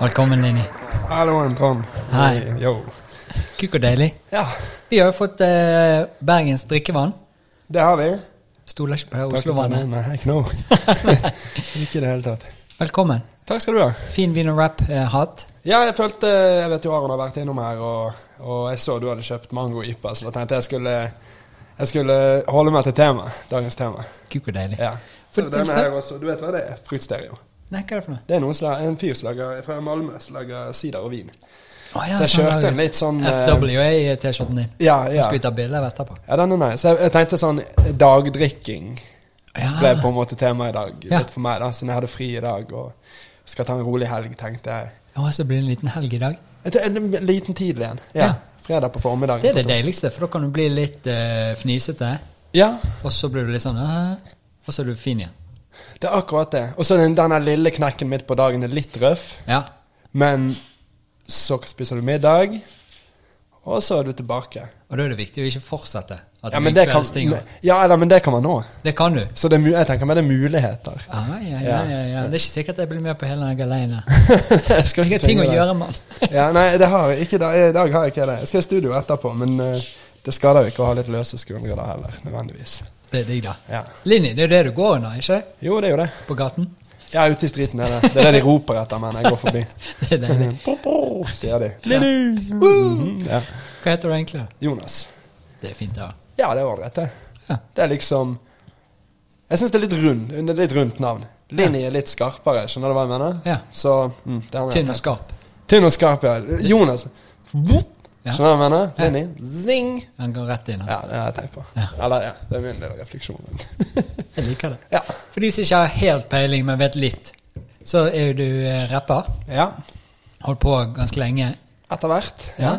Velkommen, Linni. Halloen, Trond. Hei. Yo. Kukk og deilig. Ja, Vi har jo fått eh, Bergens drikkevann. det har vi. Stoler ikke på Oslo-vannet. Nei, ikke noe. ikke i det hele tatt. Velkommen. Takk skal du ha. Fin vin og rap-hatt. Ja, jeg følte Jeg vet jo Aron har vært innom her, og, og jeg så du hadde kjøpt mango-ipa, så da tenkte jeg skulle jeg skulle holde meg til temaet. Dagens tema. Kuk og deilig. Ja. For- Så denne her også, Du vet hva det er? Fruktstereo. Nei, hva er det for noe? Det er noen slag, en fyr som lager, fra Malmö som lager sider og vin. Oh, ja, Så jeg kjørte en litt sånn eh, FWA-T-skjorten din. Ja, ja. Skal vi ta bilde av etterpå? Ja, den er Så Jeg, jeg tenkte sånn dagdrikking Ja. ble på en måte tema i dag. Ja. Litt for meg, da, siden jeg hadde fri i dag og skal ta en rolig helg, tenkte jeg. Ja, så blir det en liten helg i dag. En, en liten tidlig en. Ja. Ja. Fredag på formiddagen. Det er det deiligste, for da kan du bli litt uh, fnisete, Ja, og så blir du litt sånn uh, Og så er du fin igjen. det er akkurat det. Og så den, denne lille knekken midt på dagen er litt røff, Ja. men så spiser du middag, og så er du tilbake. Og da er det viktig å ikke fortsette. At Ja, men det kan, men, ja, eller, men det kan man nå. Det kan du. Så det jeg tenker meg det er muligheter. Ah, ja, ja, Ja. ja. Det er ikke sikkert jeg blir med på hele den alene. jeg Jeg har ting å gjøre, mann. ja, nei, det har jeg ikke. da. I dag har jeg ikke det. Jeg skal i studio etterpå, men uh, det skader jo ikke å ha litt løse skuldre da heller, nødvendigvis. Det er digg, da. Ja. Linni, det er jo det du går under, ikke? Jo, det er jo det. På gaten. Ja, ute i striten er det. Det er det de roper etter meg når jeg går forbi. Det er det. Sier de. Ja. Mhm, ja. Hva heter du egentlig? Jonas. Det er fint, ja. Ja, det er ålreit, det. Ja. Det er liksom Jeg syns det er litt rund. Det er litt rundt navn. Linni er litt skarpere, skjønner du hva jeg mener? Ja. Så mm, Tynn og skarp. Tynn og skarp, ja. Jonas. Ja. Skjønner du hva jeg mener? Ja. Linni. Zing. Han går rett inn. Ja, det har jeg tenkt på. Ja. Eller, ja. Det er min lille refleksjon. Jeg liker det. ja. For de som ikke har helt peiling, men vet litt, så er jo du eh, rapper. ja. Holdt på ganske lenge. Etter hvert. Ja.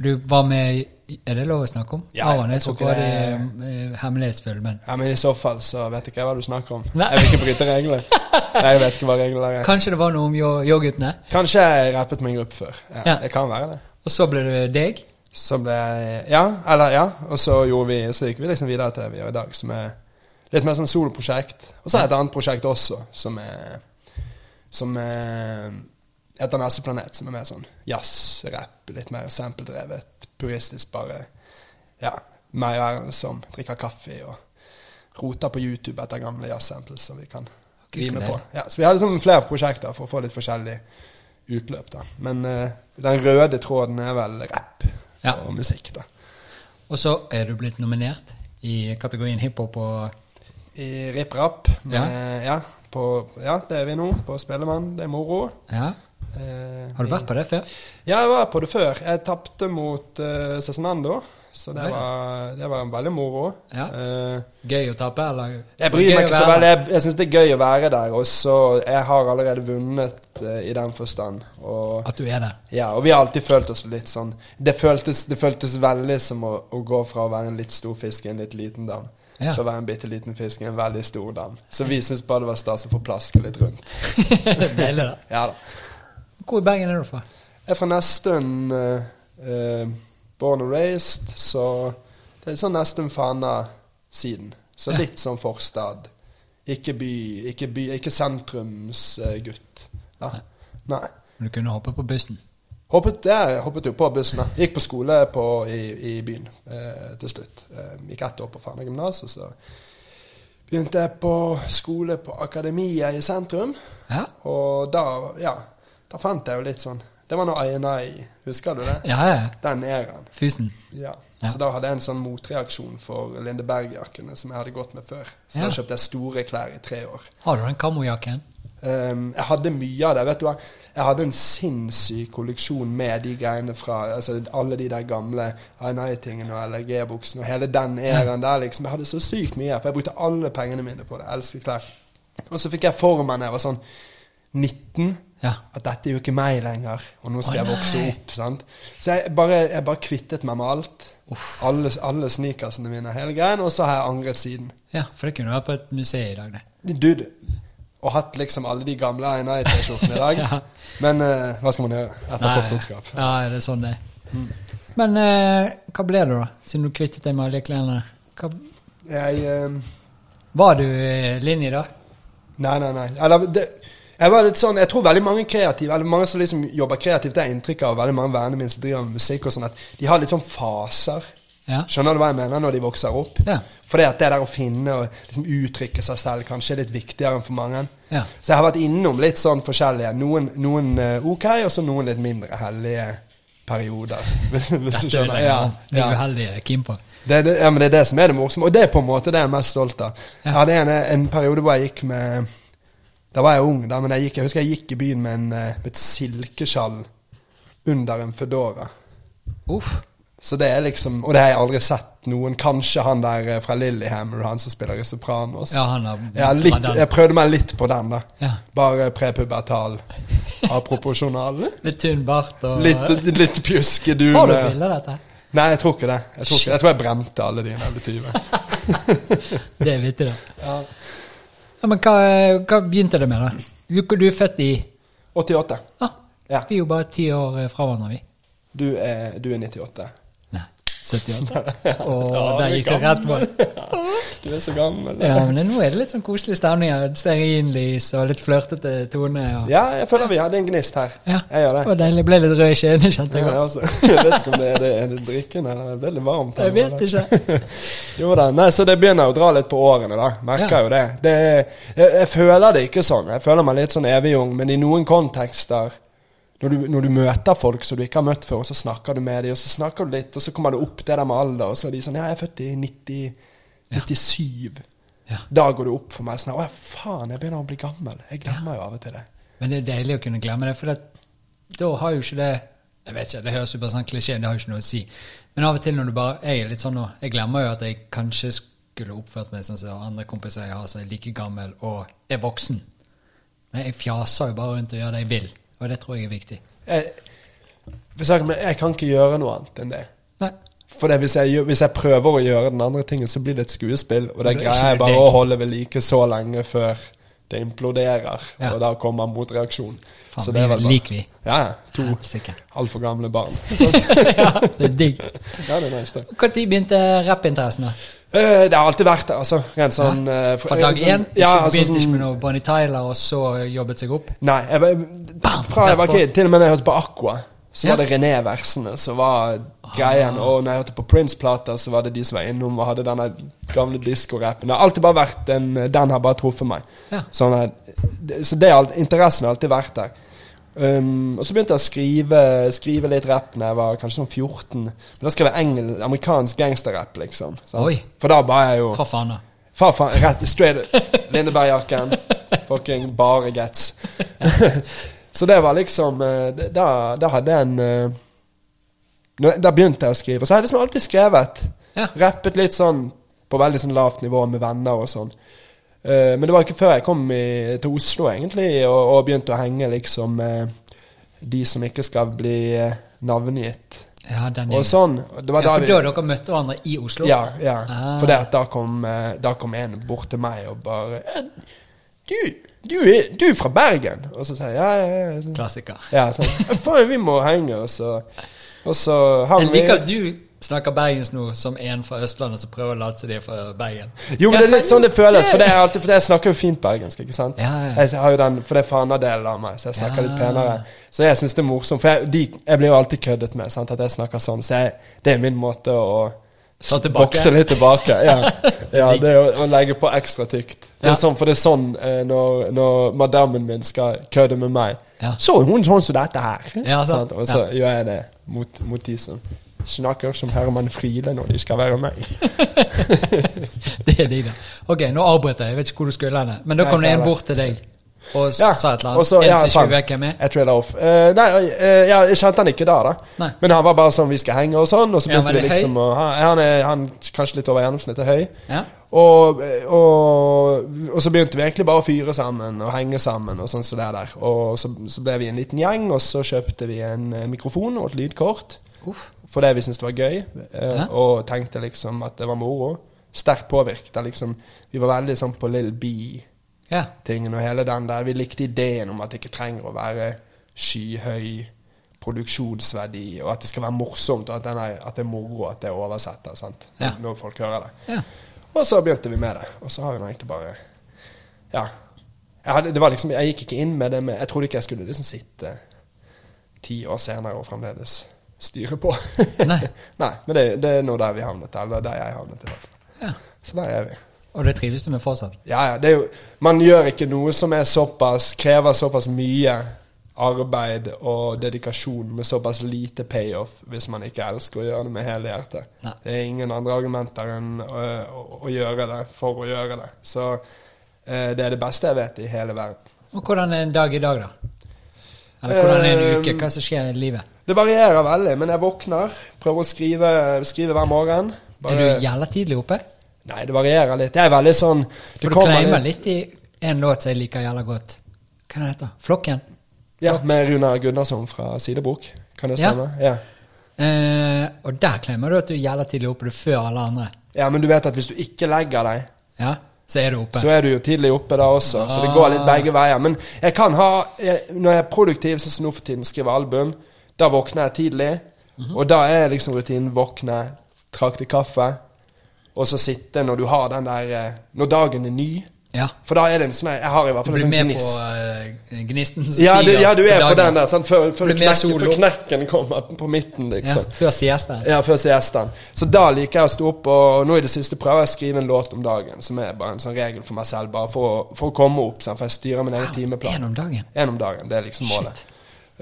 Du var med i Er det lov å snakke om? Ja, er ikke grådig det- eh, hemmelighetsfull, men Ja, Men i så fall så vet ikke jeg hva du snakker om. Nei. Jeg vil ikke bryte regler. Jeg vet ikke hva regler er. Kanskje det var noe om yo- yo-guttene? Kanskje jeg rappet med en gruppe før. Ja, Ja. Det kan være det. Og så ble det deg? Så ble Ja, eller ja. Og så vi Så gikk vi liksom videre til det vi gjør i dag, som er litt mer sånn soloprosjekt. Og så er det et annet prosjekt også, som er Som er heter Nesseplanet, som er mer sånn jazz, rapp, litt mer sample-drevet, puristisk, bare Ja, Erlend som drikker kaffe og roter på YouTube etter gamle jazz-samples som vi kan grime rime på. Ja, så vi har liksom flere prosjekter for å få litt forskjellig utløp, da. Men uh, den røde tråden er vel rapp Ja. og musikk, da. Og så er du blitt nominert i kategorien hiphop og I rip-rap. Ja. Ja, på, ja, det er vi nå. På Spellemann. Det er moro. Ja. Eh, Har du vært på det før? Ja, jeg var på det før. Jeg tapte mot uh, Cezinando, så det var, det var veldig moro. Ja. Uh, Gøy å tape, eller? jeg bryr meg ikke så veldig. Jeg, jeg syns det er gøy å være der, og så Jeg har allerede vunnet uh, i den forstand. Og, At du er der. ja, og vi har alltid følt oss litt sånn Det føltes, det føltes veldig som å, å gå fra å være en litt stor fisk i en litt liten dam. Ja. Til å være en bitte liten fisk i en veldig stor dam. Så vi syns bare det var stas å få plaske litt rundt. Deilig, da. Ja da. Hvor i Bergen er du fra? Jeg er fra Nesttun, eh, eh, born and raised, så det er sånn Nesttun Fana-siden. Så litt sånn forstad. Ikke by, ikke, by, ikke sentrumsgutt. ja. Nei. Men Du kunne hoppe på bussen. Hoppet, jeg hoppet jo på bussen. da. Gikk på skole på, i, i byen eh, til slutt. Eh, gikk ett år på Fana gymnas, og så begynte jeg på skole på Akademiet i sentrum. Ja. Og da, ja, da fant jeg jo litt sånn Det var noe INI, husker du det? Ja, ja. Den eraen. Fusen. Ja. Ja. Så da hadde jeg en sånn motreaksjon for Lindeberg-jakkene som jeg hadde gått med før. Så Ja. da kjøpte jeg store klær i tre år. Har du den kamojakken? Um, jeg hadde mye av det. vet du hva? Jeg hadde en sinnssyk kolleksjon med de greiene fra altså alle de der gamle INI-tingene og LRG-buksene og hele den æraen der. liksom. Jeg hadde så sykt mye, for jeg brukte alle pengene mine på det. Jeg elsker klær. Og så fikk jeg formen da jeg var sånn 19 Ja. at dette er jo ikke meg lenger, og nå skal Å, jeg vokse opp. sant? Så jeg bare, jeg bare kvittet meg med alt. Alle, alle sneakersene mine, hele greien, og så har jeg angret siden. Ja, for det kunne vært på et museum i dag, det. Dude, og hatt liksom alle de gamle Einar-T-skjortene i dag. Ja. Men uh, hva skal man gjøre? Etterpåklokskap. Ja, det er sånn det er. Men uh, hva ble det, da? Siden du kvittet deg med alle klærne. Hva, Jeg eh, var du linje da? Nei, nei, nei. Eller, det, jeg sånn, jeg tror veldig mange kreative, eller mange som liksom jobber kreativt, det er inntrykk av veldig mange venner mine som driver med musikk og sånn, at de har litt sånn faser. Ja. Skjønner du hva jeg mener når de vokser opp? Ja. Fordi at det der å finne og liksom uttrykke seg selv kanskje er litt viktigere enn for mange. Ja. Så jeg har vært innom litt sånn forskjellige. Noen, noen eh, ok, og så noen litt mindre hellige perioder. Hvis Dette er skjønner. det Ja, ja. uheldige Kim på. Det, det, ja, men det er det som er det morsomme, og det er på en måte det jeg er mest stolt av. Ja. Jeg hadde en, en periode hvor jeg gikk med Da var jeg ung, da, men jeg, gikk, jeg husker jeg gikk i byen med, en, eh, med et silkeskjall under en Foodora. Uff. Så det er liksom Og det har jeg aldri sett noen. Kanskje han der eh, fra Lillehammer, han som spiller i Sopranos. Ja, han har er litt. Jeg prøvde meg litt på den, da. Ja. Bare prepubertal. Aproporsjonal. Litt tynn bart og Litt, litt pjuskedune. Har du bilde av dette? Nei, jeg tror ikke det. Jeg tror, ikke, jeg, tror jeg brente alle de jeg ble 20. Det er vittig, da. Ja. Ja, men hva, hva begynte det med, da? Du, du er født i 88. ah, Ja. Vi er jo bare ti år eh, fra hverandre, vi. Du er, du er 98. Nei, 78. Og Ja, der er gikk det rett på. Du er så gammel. Ja, men nå er det litt sånn koselig stemning. Stearinlys og litt flørtete tone. Og, Ja, jeg føler vi hadde en gnist her. Ja, Jeg gjør det. Og deilig. Ble litt rød i kjeden, kjente jeg. Ja, også. jeg vet ikke om det er, det, er det drikken, eller litt varmt. Jeg vet ikke. Jo da, nei, så det begynner å dra litt på årene, da. Merker Ja. jo det. det jeg, jeg føler det ikke sånn. Jeg føler meg litt sånn evig ung, men i noen kontekster når du, når du møter folk som du ikke har møtt før, og så snakker du med dem, og så snakker du litt, og så kommer det opp det der med alder, og så er de sånn Ja, jeg er født i 90, 97. Ja. Da går det opp for meg sånn Å ja, faen, jeg begynner å bli gammel. Jeg glemmer jo av og til det. Men det er deilig å kunne glemme det, for det, da har jo ikke det Jeg vet ikke, det høres jo bare sånn klisjé, det har jo ikke noe å si. Men av og til når du bare Jeg er litt sånn nå Jeg glemmer jo at jeg kanskje skulle oppført meg sånn som andre kompiser jeg har som er like gammel og er voksen. Men jeg fjaser jo bare rundt og gjør det jeg vil, og det tror jeg er viktig. Jeg, jeg kan ikke gjøre noe annet enn det. Nei. For det, hvis, jeg, hvis jeg prøver å gjøre den andre tingen, så blir det et skuespill. Og det Det er greier jeg bare deg. å holde ved like så lenge før det imploderer. Ja. Og da kommer motreaksjon. Faen, Så det er er vel bare- lik vi. Ja, ja. To ja, altfor gamle barn. ja, det er digg. Ja, det er nice, det. Når begynte rappinteressen? da? Eh, det har alltid vært der, altså. Rent sånn eh, Fra dag sånn- én? Ja, Ikke altså, begynte ikke sånn, med noe Bonnie Tyler, og så jobbet seg opp? Nei, jeg, fra jeg var kid, til og med når jeg hørte på Aqua, så Ja. var det René-versene som var greien. Og når jeg hørte på Prince-plater, så var det de som var innom og hadde denne gamle diskorappen. Det har alltid bare vært en Den har bare truffet meg. Ja. Sånn at, så det interessen har alltid vært der. Um, og så begynte jeg å skrive, skrive litt rapp da jeg var kanskje sånn 14. Men da skrev jeg engel, amerikansk gangsterrapp, liksom. sant? Oi. For da var jeg jo Fra faen, rett straight Lindeberg-jakken. Fucking bare gets. så det var liksom eh, Da, da hadde jeg en eh, Da begynte jeg å skrive. Og så har jeg liksom alltid skrevet. Ja. Rappet litt sånn på veldig sånn lavt nivå med venner og sånn. Eh, men det var ikke før jeg kom i, til Oslo, egentlig, og, og begynte å henge liksom med de som ikke skal bli eh, navngitt. Ja, Og sånn. Det var ja, da for vi da dere møtte hverandre i Oslo? ja, ja. Ah. For da kom, eh, da kom en bort til meg og bare «Eh, du, du, du er fra Bergen? Og så sier jeg ja, ja, ja. Klassiker. ja sånn, For vi må henge, og så, og så hang Jeg vi liker at du snakker bergensk nå som en fra Østlandet som prøver å late som de er fra Bergen. Jo, men det er litt sånn det føles, for det alltid, for jeg snakker jo fint bergensk, ikke sant? Ja, ja. Jeg har jo den, for det er fanadelen av meg, så jeg snakker Ja. litt penere. Så jeg syns det er morsomt, for jeg, de, jeg blir jo alltid køddet med, sant, at jeg snakker sånn, så jeg, det er min måte å Bokse litt tilbake. Ja, ja det er å, å legge på ekstra tykt. Det er sånn, for det er sånn eh, når, når madammen min skal kødde med meg. Så er hun sånn som dette her. Og så gjør jeg det mot, mot de som snakker som Herman Friele når de skal være meg. Det er de, da. Ok, nå avbrøt jeg. Jeg vet ikke hvor du skulle hen. Men da kom det en bort til deg og Ja, sa et eller annet. så- en ja, som ikke vet er. Jeg traila off. Uh, nei, uh, ja, jeg kjente han ikke da, da. Nei. Men han var bare sånn vi skal henge og sånn, og så begynte vi liksom å han, han er han, kanskje litt over gjennomsnittet høy. Ja. Og, og, og så begynte vi egentlig bare å fyre sammen og henge sammen. Og sånn så der, der Og så, så ble vi en liten gjeng, og så kjøpte vi en eh, mikrofon og et lydkort. Uff. Fordi vi syntes det var gøy, eh, og tenkte liksom at det var moro. Sterkt påvirket. av Liksom, vi var veldig sånn på Lill B Ja. tingen og hele den der. Vi likte ideen om at det ikke trenger å være skyhøy produksjonsverdi, og at det skal være morsomt, og at, den er, at det er moro at det oversetter sant? Ja. når folk hører det. Ja. Og så begynte vi med det. Og så har hun egentlig bare Ja. Jeg, hadde, det var liksom, jeg gikk ikke inn med det med Jeg trodde ikke jeg skulle liksom sitte ti år senere og fremdeles styre på. Nei. Nei, men det, det er nå der vi havnet. Eller der jeg havnet, i hvert fall. ja. Så der er vi. Og det trives du med fortsatt? Ja, ja, det jo Man gjør ikke noe som er såpass krever såpass mye arbeid og dedikasjon med såpass lite payoff hvis man ikke elsker å gjøre det med hele hjertet. Nei. Det er ingen andre argumenter enn å, å, å gjøre det for å gjøre det. Så eh, det er det beste jeg vet i hele verden. Og hvordan er en dag i dag, da? Eller hvordan er en uke? Hva som skjer i livet? Det varierer veldig, men jeg våkner, prøver å skrive, skrive hver morgen. Er du jævla tidlig oppe? Nei, det varierer litt. Jeg er veldig sånn For du claimer litt i en låt som jeg liker jævla godt. Hva er det heter Flokken? Ja, med Runar Gunnarsson fra Sidebok. Kan det stemme? Ja. Eh, og der klemmer du at du er jævla tidlig oppe, du før alle andre. ja, men du vet at hvis du ikke legger deg Ja, så er du oppe. så er du jo tidlig oppe da også, så det går litt begge veier. Men jeg kan ha jeg, Når jeg er produktiv, sånn som nå for tiden, skriver album, da våkner jeg tidlig. Og da er liksom rutinen våkne, trakte kaffe, og så sitte når du har den der eh, Når dagen er ny. Ja. For da er det en sånn Jeg har i hvert Du fall blir en sånn med på uh, gnisten som Ja, du, ja, du er på den der, sant? Før, før, Blir knekken, før knekken kommer på midten, Ja, liksom. før siesten. Ja, før siesten. Så da liker jeg å stå opp, og nå i det siste prøver jeg å skrive en låt om dagen, som er bare en sånn regel for meg selv, bare for for å komme opp, sant? for jeg styrer min egen wow, timeplan. om dagen. En om dagen, det er liksom målet. Shit.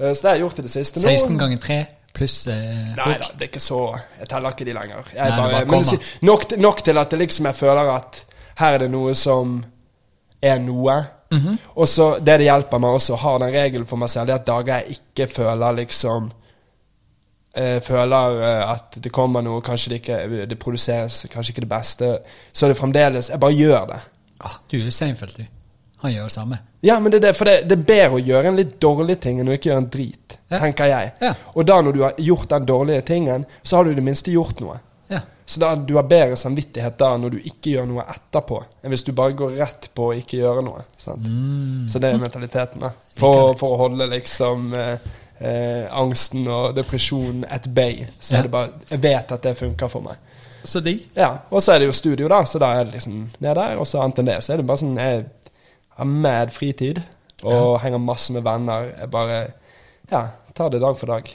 Eh, Så det har jeg gjort i det siste. 16 ganger 3 pluss eh, Nei da, det er ikke så Jeg teller ikke de lenger. Nei, bare, bare nok, nok til at liksom jeg føler at her er det noe som er noe. Mhm. Og så det det hjelper meg også har ha den regelen for meg selv, det er at dager jeg ikke føler liksom eh, Føler eh, at det kommer noe, kanskje det ikke det produseres kanskje ikke det beste, så er det fremdeles Jeg bare gjør det. Ah, du er jo Seinfeld, du. Han gjør det samme. Ja, men det er det, for det, det er bedre å gjøre en litt dårlig ting enn å ikke gjøre en drit, Ja. tenker jeg. Ja. Og da når du har gjort den dårlige tingen, så har du i det minste gjort noe. Ja. Så da du har bedre samvittighet da når du ikke gjør noe etterpå, enn hvis du bare går rett på å ikke gjøre noe. Sant? Så det er mentaliteten, da. For, for å holde liksom eh, eh, angsten og depresjonen at bay. Så er det bare Jeg vet at det funker for meg. Så digg. Ja, Og så er det jo studio, da, så da er det liksom det der. Og så annet enn det, så er det bare sånn Jeg har mad fritid og henger masse med venner. Jeg bare Ja, tar det dag for dag.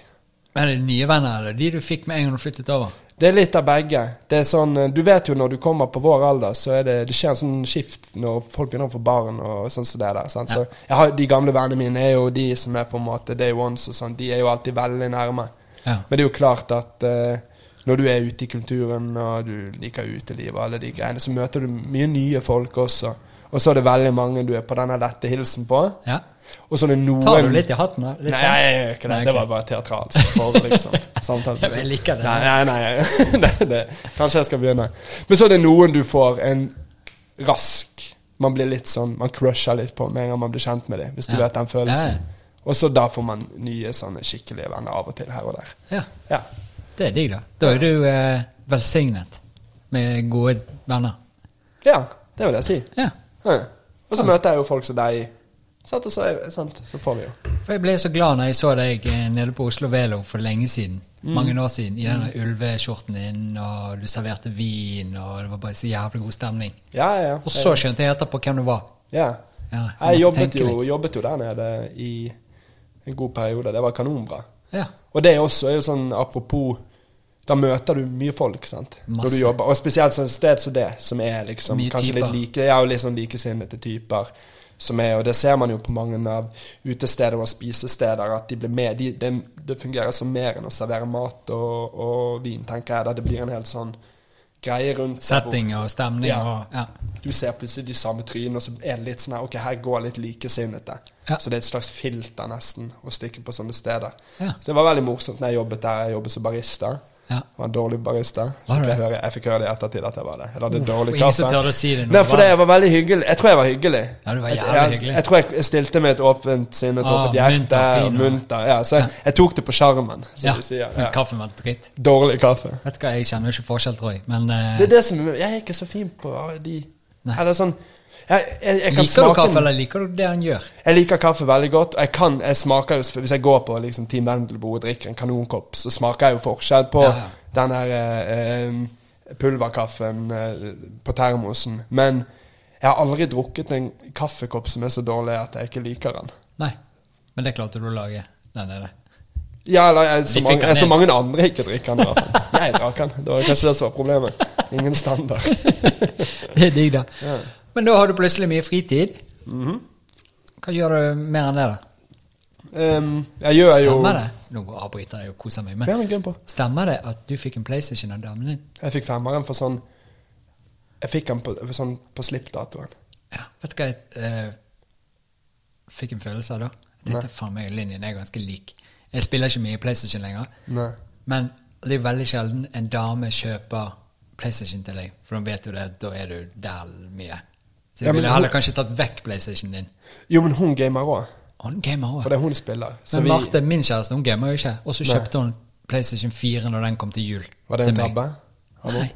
Men er det nye venner, eller de du fikk med en gang du flyttet over? Det er litt av begge. Det er sånn, eh, Du vet jo når du kommer på vår alder, så er det, det skjer en sånn skift når folk begynner å få barn og sånn som det der. Sant? Så jeg har, De gamle vennene mine er jo de som er på en måte day ones og sånn. De er jo alltid veldig nærme. Ja. Men det er jo klart at uh, når du er ute i kulturen og du liker uteliv og alle de greiene, så møter du mye nye folk også. Og så er det veldig mange du er på denne lette hilsen på. ja. Og så er det noen Tar du litt i hatten, da? Litt Nei, sånn? jeg gjør ikke det. Nei, Det var bare teatralsk for liksom men jeg liker det. Nei, nei, nei. det, det. Kanskje jeg skal begynne. Men så er det noen du får en rask Man blir litt sånn Man crusher litt på med en gang man blir kjent med dem, hvis du Ja. vet den følelsen. Ja, Og så da får man nye sånne skikkelige venner av og til her og der. Ja. Ja. Det er digg, da. Da er du eh, velsignet med gode venner. ja, det vil jeg si. Ja. Ja. Og så møter jeg jo folk som deg. Sant, og så, sant, så får vi jo. For jeg ble så glad når jeg så deg eh, nede på Oslo Velo for lenge siden. Mm. Mange år siden. I denne ulveskjorten din, og du serverte vin, og det var bare så jævlig god stemning. Ja, ja. Og så skjønte jeg etterpå hvem du var. Ja. Ja, jeg Jeg jobbet jo, jobbet jo der nede i en god periode. Det var kanonbra. Ja. Og det også er jo sånn apropos Da møter du mye folk, sant. Når du jobber. Og spesielt sånn sted som det, som er liksom kanskje typer. litt like Ja, litt sånn likesinnede typer. Som er, og det ser man jo på mange av utesteder og spisesteder, at de blir med, de, det, det fungerer som mer enn å servere mat og, og vin, tenker jeg. Da det blir en helt sånn greie rundt Setting og stemning Ja. og Ja. du ser plutselig de samme trynene, og så er det litt sånn her Ok, her går litt likesinnede. Ja. Så det er et slags filter, nesten, å stikke på sånne steder. Så det var veldig morsomt når jeg jobbet der. Jeg jobbet som barista. Ja. Var en dårlig barista. Var det? jeg, høre, jeg fikk høre det i ettertid at jeg var det. Jeg hadde Uff, dårlig og kaffe. si det Nei, for det, jeg var veldig hyggelig. Jeg tror jeg var hyggelig. Ja, du var Jeg- jævlig jeg, hyggelig. Jeg, tror jeg stilte med et åpent sinn, et Ah, åpent hjerte. og og- munter. Ja, så jeg, jeg tok det på sjarmen, Ja. ja. Men kaffen var dritt. Dårlig kaffe. Vet du hva, jeg kjenner jo ikke forskjell, tror jeg. Men uh... Det er det som Jeg er ikke så fin på de Nei. Eller sånn Jeg, jeg, jeg kan Liker du kaffe, eller liker du det han gjør? Jeg liker kaffe veldig godt, og jeg kan, jeg smaker jo, hvis jeg går på liksom, Team Vendelbo og drikker en kanonkopp, så smaker jeg jo forskjell på Ja, ja. den her eh, eh, pulverkaffen eh, på termosen. Men jeg har aldri drukket en kaffekopp som er så dårlig at jeg ikke liker den. Nei. Men det klarte du å lage der nede. Ja, eller jeg, så, mange, jeg, så mange andre ikke drikker den. Jeg drakk den. Det var kanskje det som var problemet. Ingen standard. Det er digg, da. Ja. Men da har du plutselig mye fritid. Mhm. Hva gjør du mer enn det, da? Um, jeg gjør jo Stemmer det? Nå avbryter jeg og koser meg, men det på. stemmer det at du fikk en PlayStation av damen din? Jeg fikk femmeren for sånn Jeg fikk den på, sånn på slippdatoen. Ja, vet du hva jeg eh, fikk en følelse av da? Jeg tenkte faen meg linjen er ganske lik. Jeg spiller ikke mye PlayStation lenger, Nei. men det er veldig sjelden en dame kjøper PlayStation til deg, for da vet du det, da er du der mye. Så jeg Ja, ville ville hun- heller kanskje tatt vekk PlayStation din. Jo, men hun gamer òg. Hun gamer For Fordi hun spiller. Så Men vi, Marte, min kjæreste, hun gamer jo ikke. Og så kjøpte hun PlayStation 4 når den kom til jul. var det en tabbe? Nei.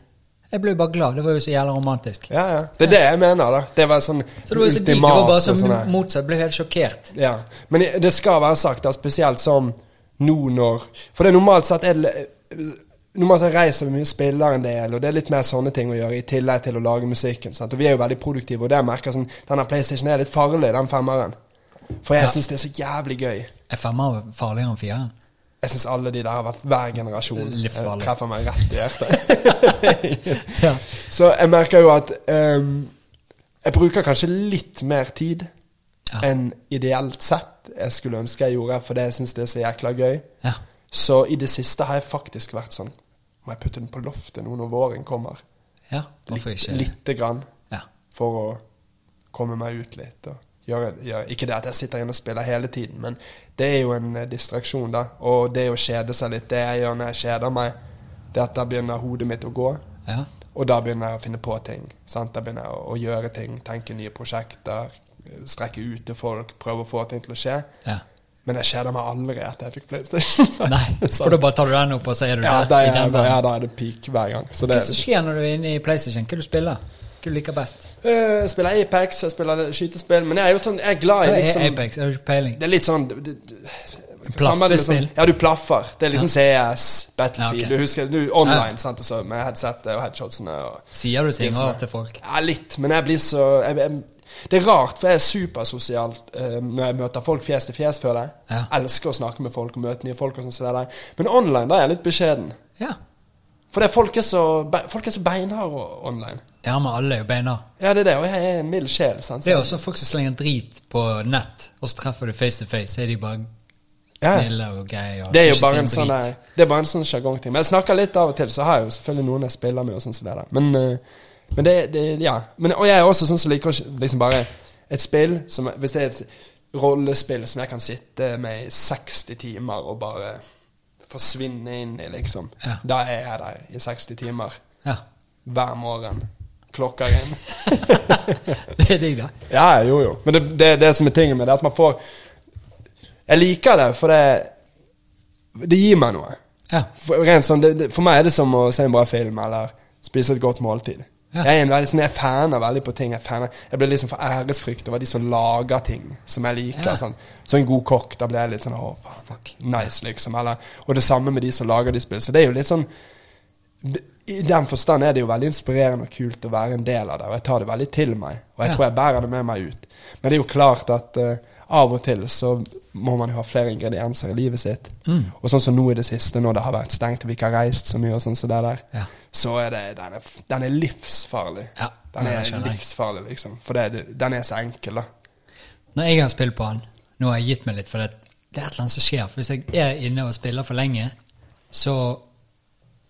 Jeg ble jo bare glad. Det var jo så jævla romantisk. Ja, ja. Det er det jeg mener, da. Det var sånn Så det var jo så digg. Det var bare så sånn motsatt. Ble helt sjokkert. Ja. Men det skal være sagt, da, spesielt som nå når For det er normalt sett er det Normalt jeg reise vi mye, spiller en del, og det er litt mer sånne ting å gjøre i tillegg til å lage musikken. Sant? Og vi er jo veldig produktive, og det merker sånn Denne PlayStation er litt farlig, den femmeren. For jeg Ja. syns det er så jævlig gøy. Er femmer farligere enn fireren? Jeg syns alle de der har vært hver generasjon. Eh, Treffer meg rett i hjertet. Ja. Så jeg merker jo at um, jeg bruker kanskje litt mer tid Ja. enn ideelt sett jeg skulle ønske jeg gjorde, fordi jeg syns det er så jækla gøy. ja. Så i det siste har jeg faktisk vært sånn Må jeg putte den på loftet nå når våren kommer? Ja, hvorfor ikke? Lite grann. Ja. For å komme meg ut litt. Gjøre, gjøre. Ikke det at jeg sitter inne og spiller hele tiden, men det er jo en eh, distraksjon, da. Og det å kjede seg litt, det jeg gjør når jeg kjeder meg, det er at da begynner hodet mitt å gå. ja. Og da begynner jeg å finne på ting. Sant? Da begynner jeg å gjøre ting, tenke nye prosjekter, strekke ut til folk, prøve å få ting til å skje. ja. Men jeg kjeder meg aldri etter jeg fikk PlayStation. Nei, for da bare tar du den opp, og så er du ja, der. Er, i er, den ja, da er det peak hver gang. Så Hva det, er som skjer når du er inne i PlayStation? Hva du spiller Hva du liker best? Eh, jeg spiller Apex, jeg spiller skytespill, men jeg er jo sånn, jeg er glad i liksom er Apex? Jeg har ikke peiling. Det er litt sånn det, Plaffespill? Sånn, ja, du plaffer. Det er liksom CS, Battlefield Ja, okay. Du husker du online, sant, og så med headsetet og headshotsene. Og Sier du ting til folk? Ja, litt, men jeg blir så jeg, jeg, Det er rart, for jeg er supersosial eh, når jeg møter folk fjes til fjes, føler jeg. Ja. Elsker å snakke med folk og møte nye folk. og sånn. Men online da er jeg litt beskjeden. Ja. For det folk er så, folk er så beinharde online. Ja, men alle er jo beina. Ja, det er det, og jeg er en mild sjel. sant? Det er også folk som slenger drit på nett, og så treffer du face to face, så er de bare Ja. snille og greie. Det er jo bare en sånn. Det er bare en sånn sjargongting. Men jeg snakker litt av og til, så har jeg jo selvfølgelig noen jeg spiller med. og sånn som det der. Men, eh, men det, det Ja. Men, og jeg er også sånn som liker liksom bare et spill som Hvis det er et rollespill som jeg kan sitte med i 60 timer og bare forsvinne inn i, liksom. Ja. Da er jeg der i 60 timer. Ja. Hver morgen. Klokker inn. Det er digg, da. Ja, jo, jo. Men det, det, det som er tingen med det, at man får Jeg liker det, for det Det gir meg noe. Ja. For, rent sånn, det, for meg er det som å se en bra film eller spise et godt måltid. Ja. Jeg er en veldig sånn, jeg faner veldig på ting. Jeg, faner, jeg blir liksom for æresfrykt over de som lager ting som jeg liker. Ja. Sånn. Så en god kokk, da blir jeg litt sånn Å, fuck, nice, liksom. Eller, og det samme med de som lager de spill. Så det er jo litt sånn I den forstand er det jo veldig inspirerende og kult å være en del av det. Og jeg tar det veldig til meg. Og jeg Ja. tror jeg bærer det med meg ut. Men det er jo klart at eh, av og til så må man jo ha flere ingredienser i livet sitt. Mm. Og sånn som nå i det siste, når det har vært stengt og vi ikke har reist så mye, og sånn som det der, Ja. så er det Den er, den er livsfarlig. Ja, Den er livsfarlig, liksom. For det, den er så enkel, da. Når jeg har spilt på den, nå har jeg gitt meg litt, for det, det er et eller annet som skjer. For hvis jeg er inne og spiller for lenge, så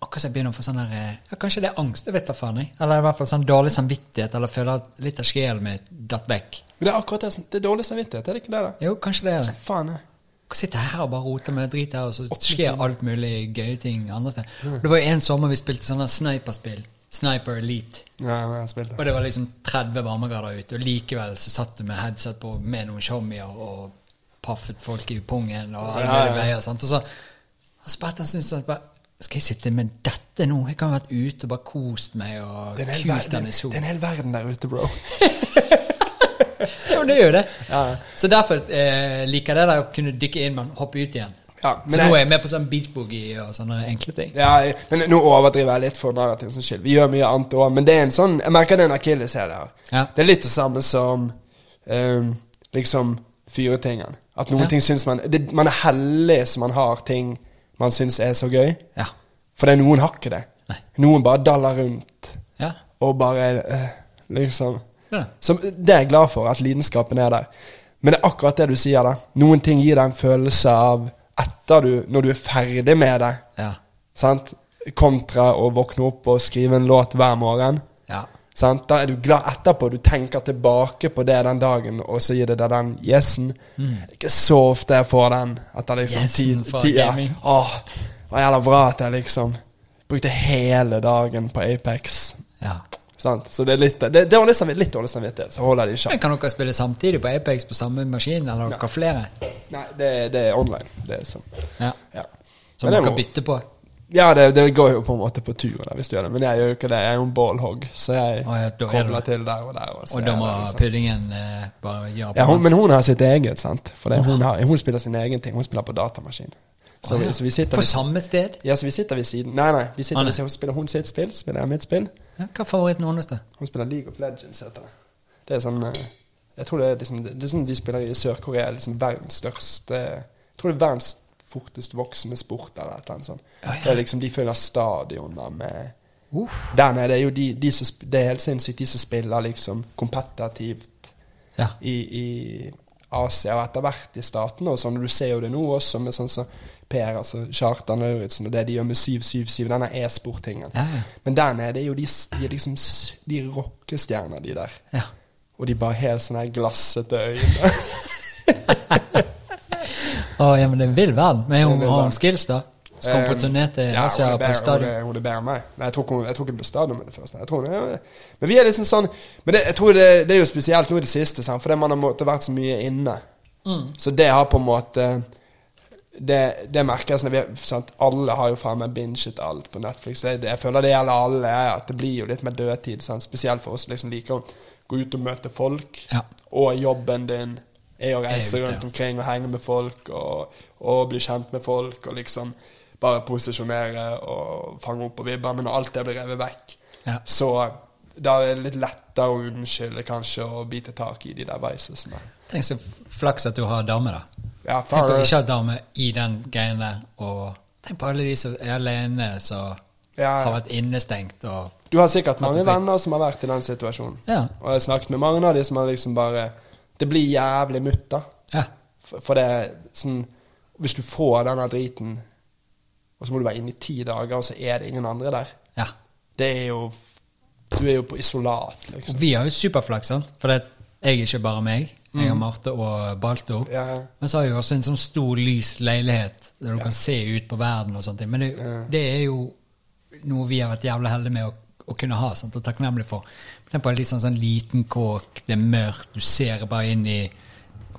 akkurat som jeg begynner å få sånn der eh, ja, Kanskje det er angst, det vet da faen jeg. Eller i hvert fall sånn dårlig samvittighet, eller føler at litt av sjelen min datt vekk. Det er akkurat det som Det er dårlig samvittighet, er det ikke det? da? Jo, kanskje det er det. Faen, jeg. Jeg sitter her og bare roter med det dritet her, og så skjer alt mulig gøye ting andre steder. Det var jo en sommer vi spilte sånne sniperspill. Sniper Elite. Ja, jeg Og det. var liksom 30 varmegrader ute, og likevel så satt du med headset på med noen showmier og paffet folk i pungen og alle Ja, ja, ja. greier. Og så, og så bare jeg synes sånn bare, Skal jeg sitte med dette nå? Jeg kan ha vært ute og bare kost meg og Det er en hel, verden, er der ute, bro. jo, det jo det. Ja. Så derfor eh, liker jeg det der å kunne dykke inn, men hoppe ut igjen. Ja, men så nå er jeg med på sånn beach boogie og sånne enkle ting. Ja, men nå overdriver jeg litt for narrativens skyld. Vi gjør mye annet òg, men det er en sånn Jeg merker det er en akilleshæl her. Ja. Det er litt det samme som um, liksom fyretingen. At noen ting syns man det, Man er heldig som man har ting man syns er så gøy. Ja. For det er noen har ikke det. Nei. Noen bare daller rundt Ja. og bare eh, liksom Ja. Så det er jeg glad for, at lidenskapen er der. Men det er akkurat det du sier, da. Noen ting gir deg en følelse av etter du Når du er ferdig med det, Ja. sant? kontra å våkne opp og skrive en låt hver morgen. ja. Sant? Da er du glad etterpå. Du tenker tilbake på det den dagen, og så gir det deg den yesen. Det er ikke så ofte jeg får den etter liksom Yesen ti ti- ja. gaming. Åh, var jævla bra at jeg liksom brukte hele dagen på Apex. ja. Sant? Så det er litt Det, det var liksom litt dårlig samvittighet, så holder det ikke. Men kan dere spille samtidig på Apex på samme maskin, eller har dere flere? Nei, det, det er online. Det er sånn. Ja. Ja. Som dere må- bytter på? Ja, det, det går jo på en måte på tur hvis du gjør det, men jeg gjør jo ikke det. Jeg er jo en ballhog, så jeg ja, er kobler til der og der. Og, Og da det må liksom- puddingen eh, bare gjøre Ja, hun, men hun har sitt eget, sant. For det, hun, har, hun spiller sin egen ting. Hun spiller på datamaskin. Så, vi, ja. så vi sitter På samme sted? ja, så vi sitter ved siden Nei, nei. Vi sitter Ah, ved nei. siden, hun spiller hun sitt spill, spiller jeg mitt spill. Ja, hva er favoritten hennes, da? Hun spiller League of Legends, heter det. Det er sånn eh, Jeg tror det er liksom Det er sånn de spiller i Sør-Korea, liksom verdens største Jeg tror det er verdens fortest voksende sport, eller et eller annet sånt. Ja, ja. Det er liksom De fyller stadioner med Uff. Der nede er jo de, de som Det er helt sinnssykt, de som spiller liksom kompetitivt Ja. i, i Asia og etter hvert i statene og sånn. Du ser jo det nå også med sånn som Per, altså Kjartan Lauritzen, og det de gjør med 777, denne e-sport-tingen. Ja. Men der nede er jo de, de er liksom De er rockestjerner, de der. ja. Og de bare helt sånne glassete øyne. Å, ja, men det er en vill verden. Men Det hun har hun skills, da? Skal hun på turné til ja, Asia ja, på stadion? Hun er, er bedre enn meg. Nei, jeg tror ikke hun- det stadion med det første. Det er, men vi er liksom sånn Men det, jeg tror det, det er jo spesielt nå i det siste, sant? fordi man har måttet vært så mye inne. Mm. Så det har på en måte Det, det merker jeg sånn vi, sant? Alle har jo faen meg binget alt på Netflix. Jeg, jeg føler det gjelder alle. At det blir jo litt mer dødtid. Sant? Spesielt for oss som liksom liker å gå ut og møte folk. Ja. Og jobben din er å reise rundt omkring og henge med folk og, og bli kjent med folk og liksom bare posisjonere og fange opp på vibber. Men når alt det blir revet vekk, Ja. så da er det litt lettere å unnskylde kanskje å bite tak i de der vicesene. Tenk så flaks at du har dame, da. Ja, Tenk å ikke ha dame i den greien der, og tenk på alle de som er alene, som Ja. har vært innestengt og Du har sikkert mange venner som har vært i den situasjonen. Ja. Og jeg har snakket med mange av de som har liksom bare Det blir jævlig mutt, da. Ja. For, for det sånn Hvis du får denne driten, og så må du være inne i ti dager, og så er det ingen andre der. ja. Det er jo Du er jo på isolat, liksom. Vi har jo superflaks, sant? For det, jeg er ikke bare meg. Jeg har Marte og Balto. Mm. Ja. Men så har jeg også en sånn stor, lys leilighet der du kan se ut på verden og sånne ting. Men det, Ja. det er jo noe vi har vært jævlig heldige med å, å kunne ha, sant? og takknemlig for. Tenk på en litt sånn, sånn liten kåk, det er mørkt, du ser bare inn i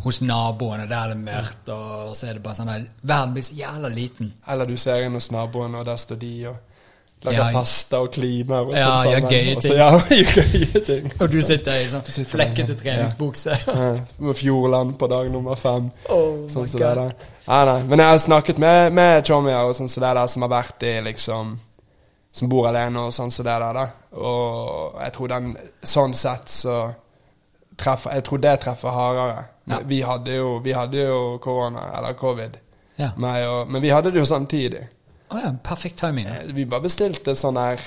hos naboene, der det er mørkt, og så er det bare sånn der Verden blir så jævla liten. Eller du ser inn hos naboene, og der står de og lager Ja, pasta og klimer og Ja, sånn ja, sammen. gøye Og så, ja, gøye ting. Og du sitter i sånn sitter flekkete treningsbukse. Ja, Med Fjordland på dag nummer fem. Oh sånn my så det der. Ja, nei. Men jeg har snakket med, med Chomia og sånn som det der, som har vært i liksom Som bor alene og sånn som det der. da Og jeg tror den Sånn sett så treffer Jeg tror det treffer hardere. Ja. Vi hadde jo Vi hadde jo korona, eller covid, Ja. og, men vi hadde det jo samtidig. Å ja, perfekt timing. Eh, Vi bare bestilte sånne her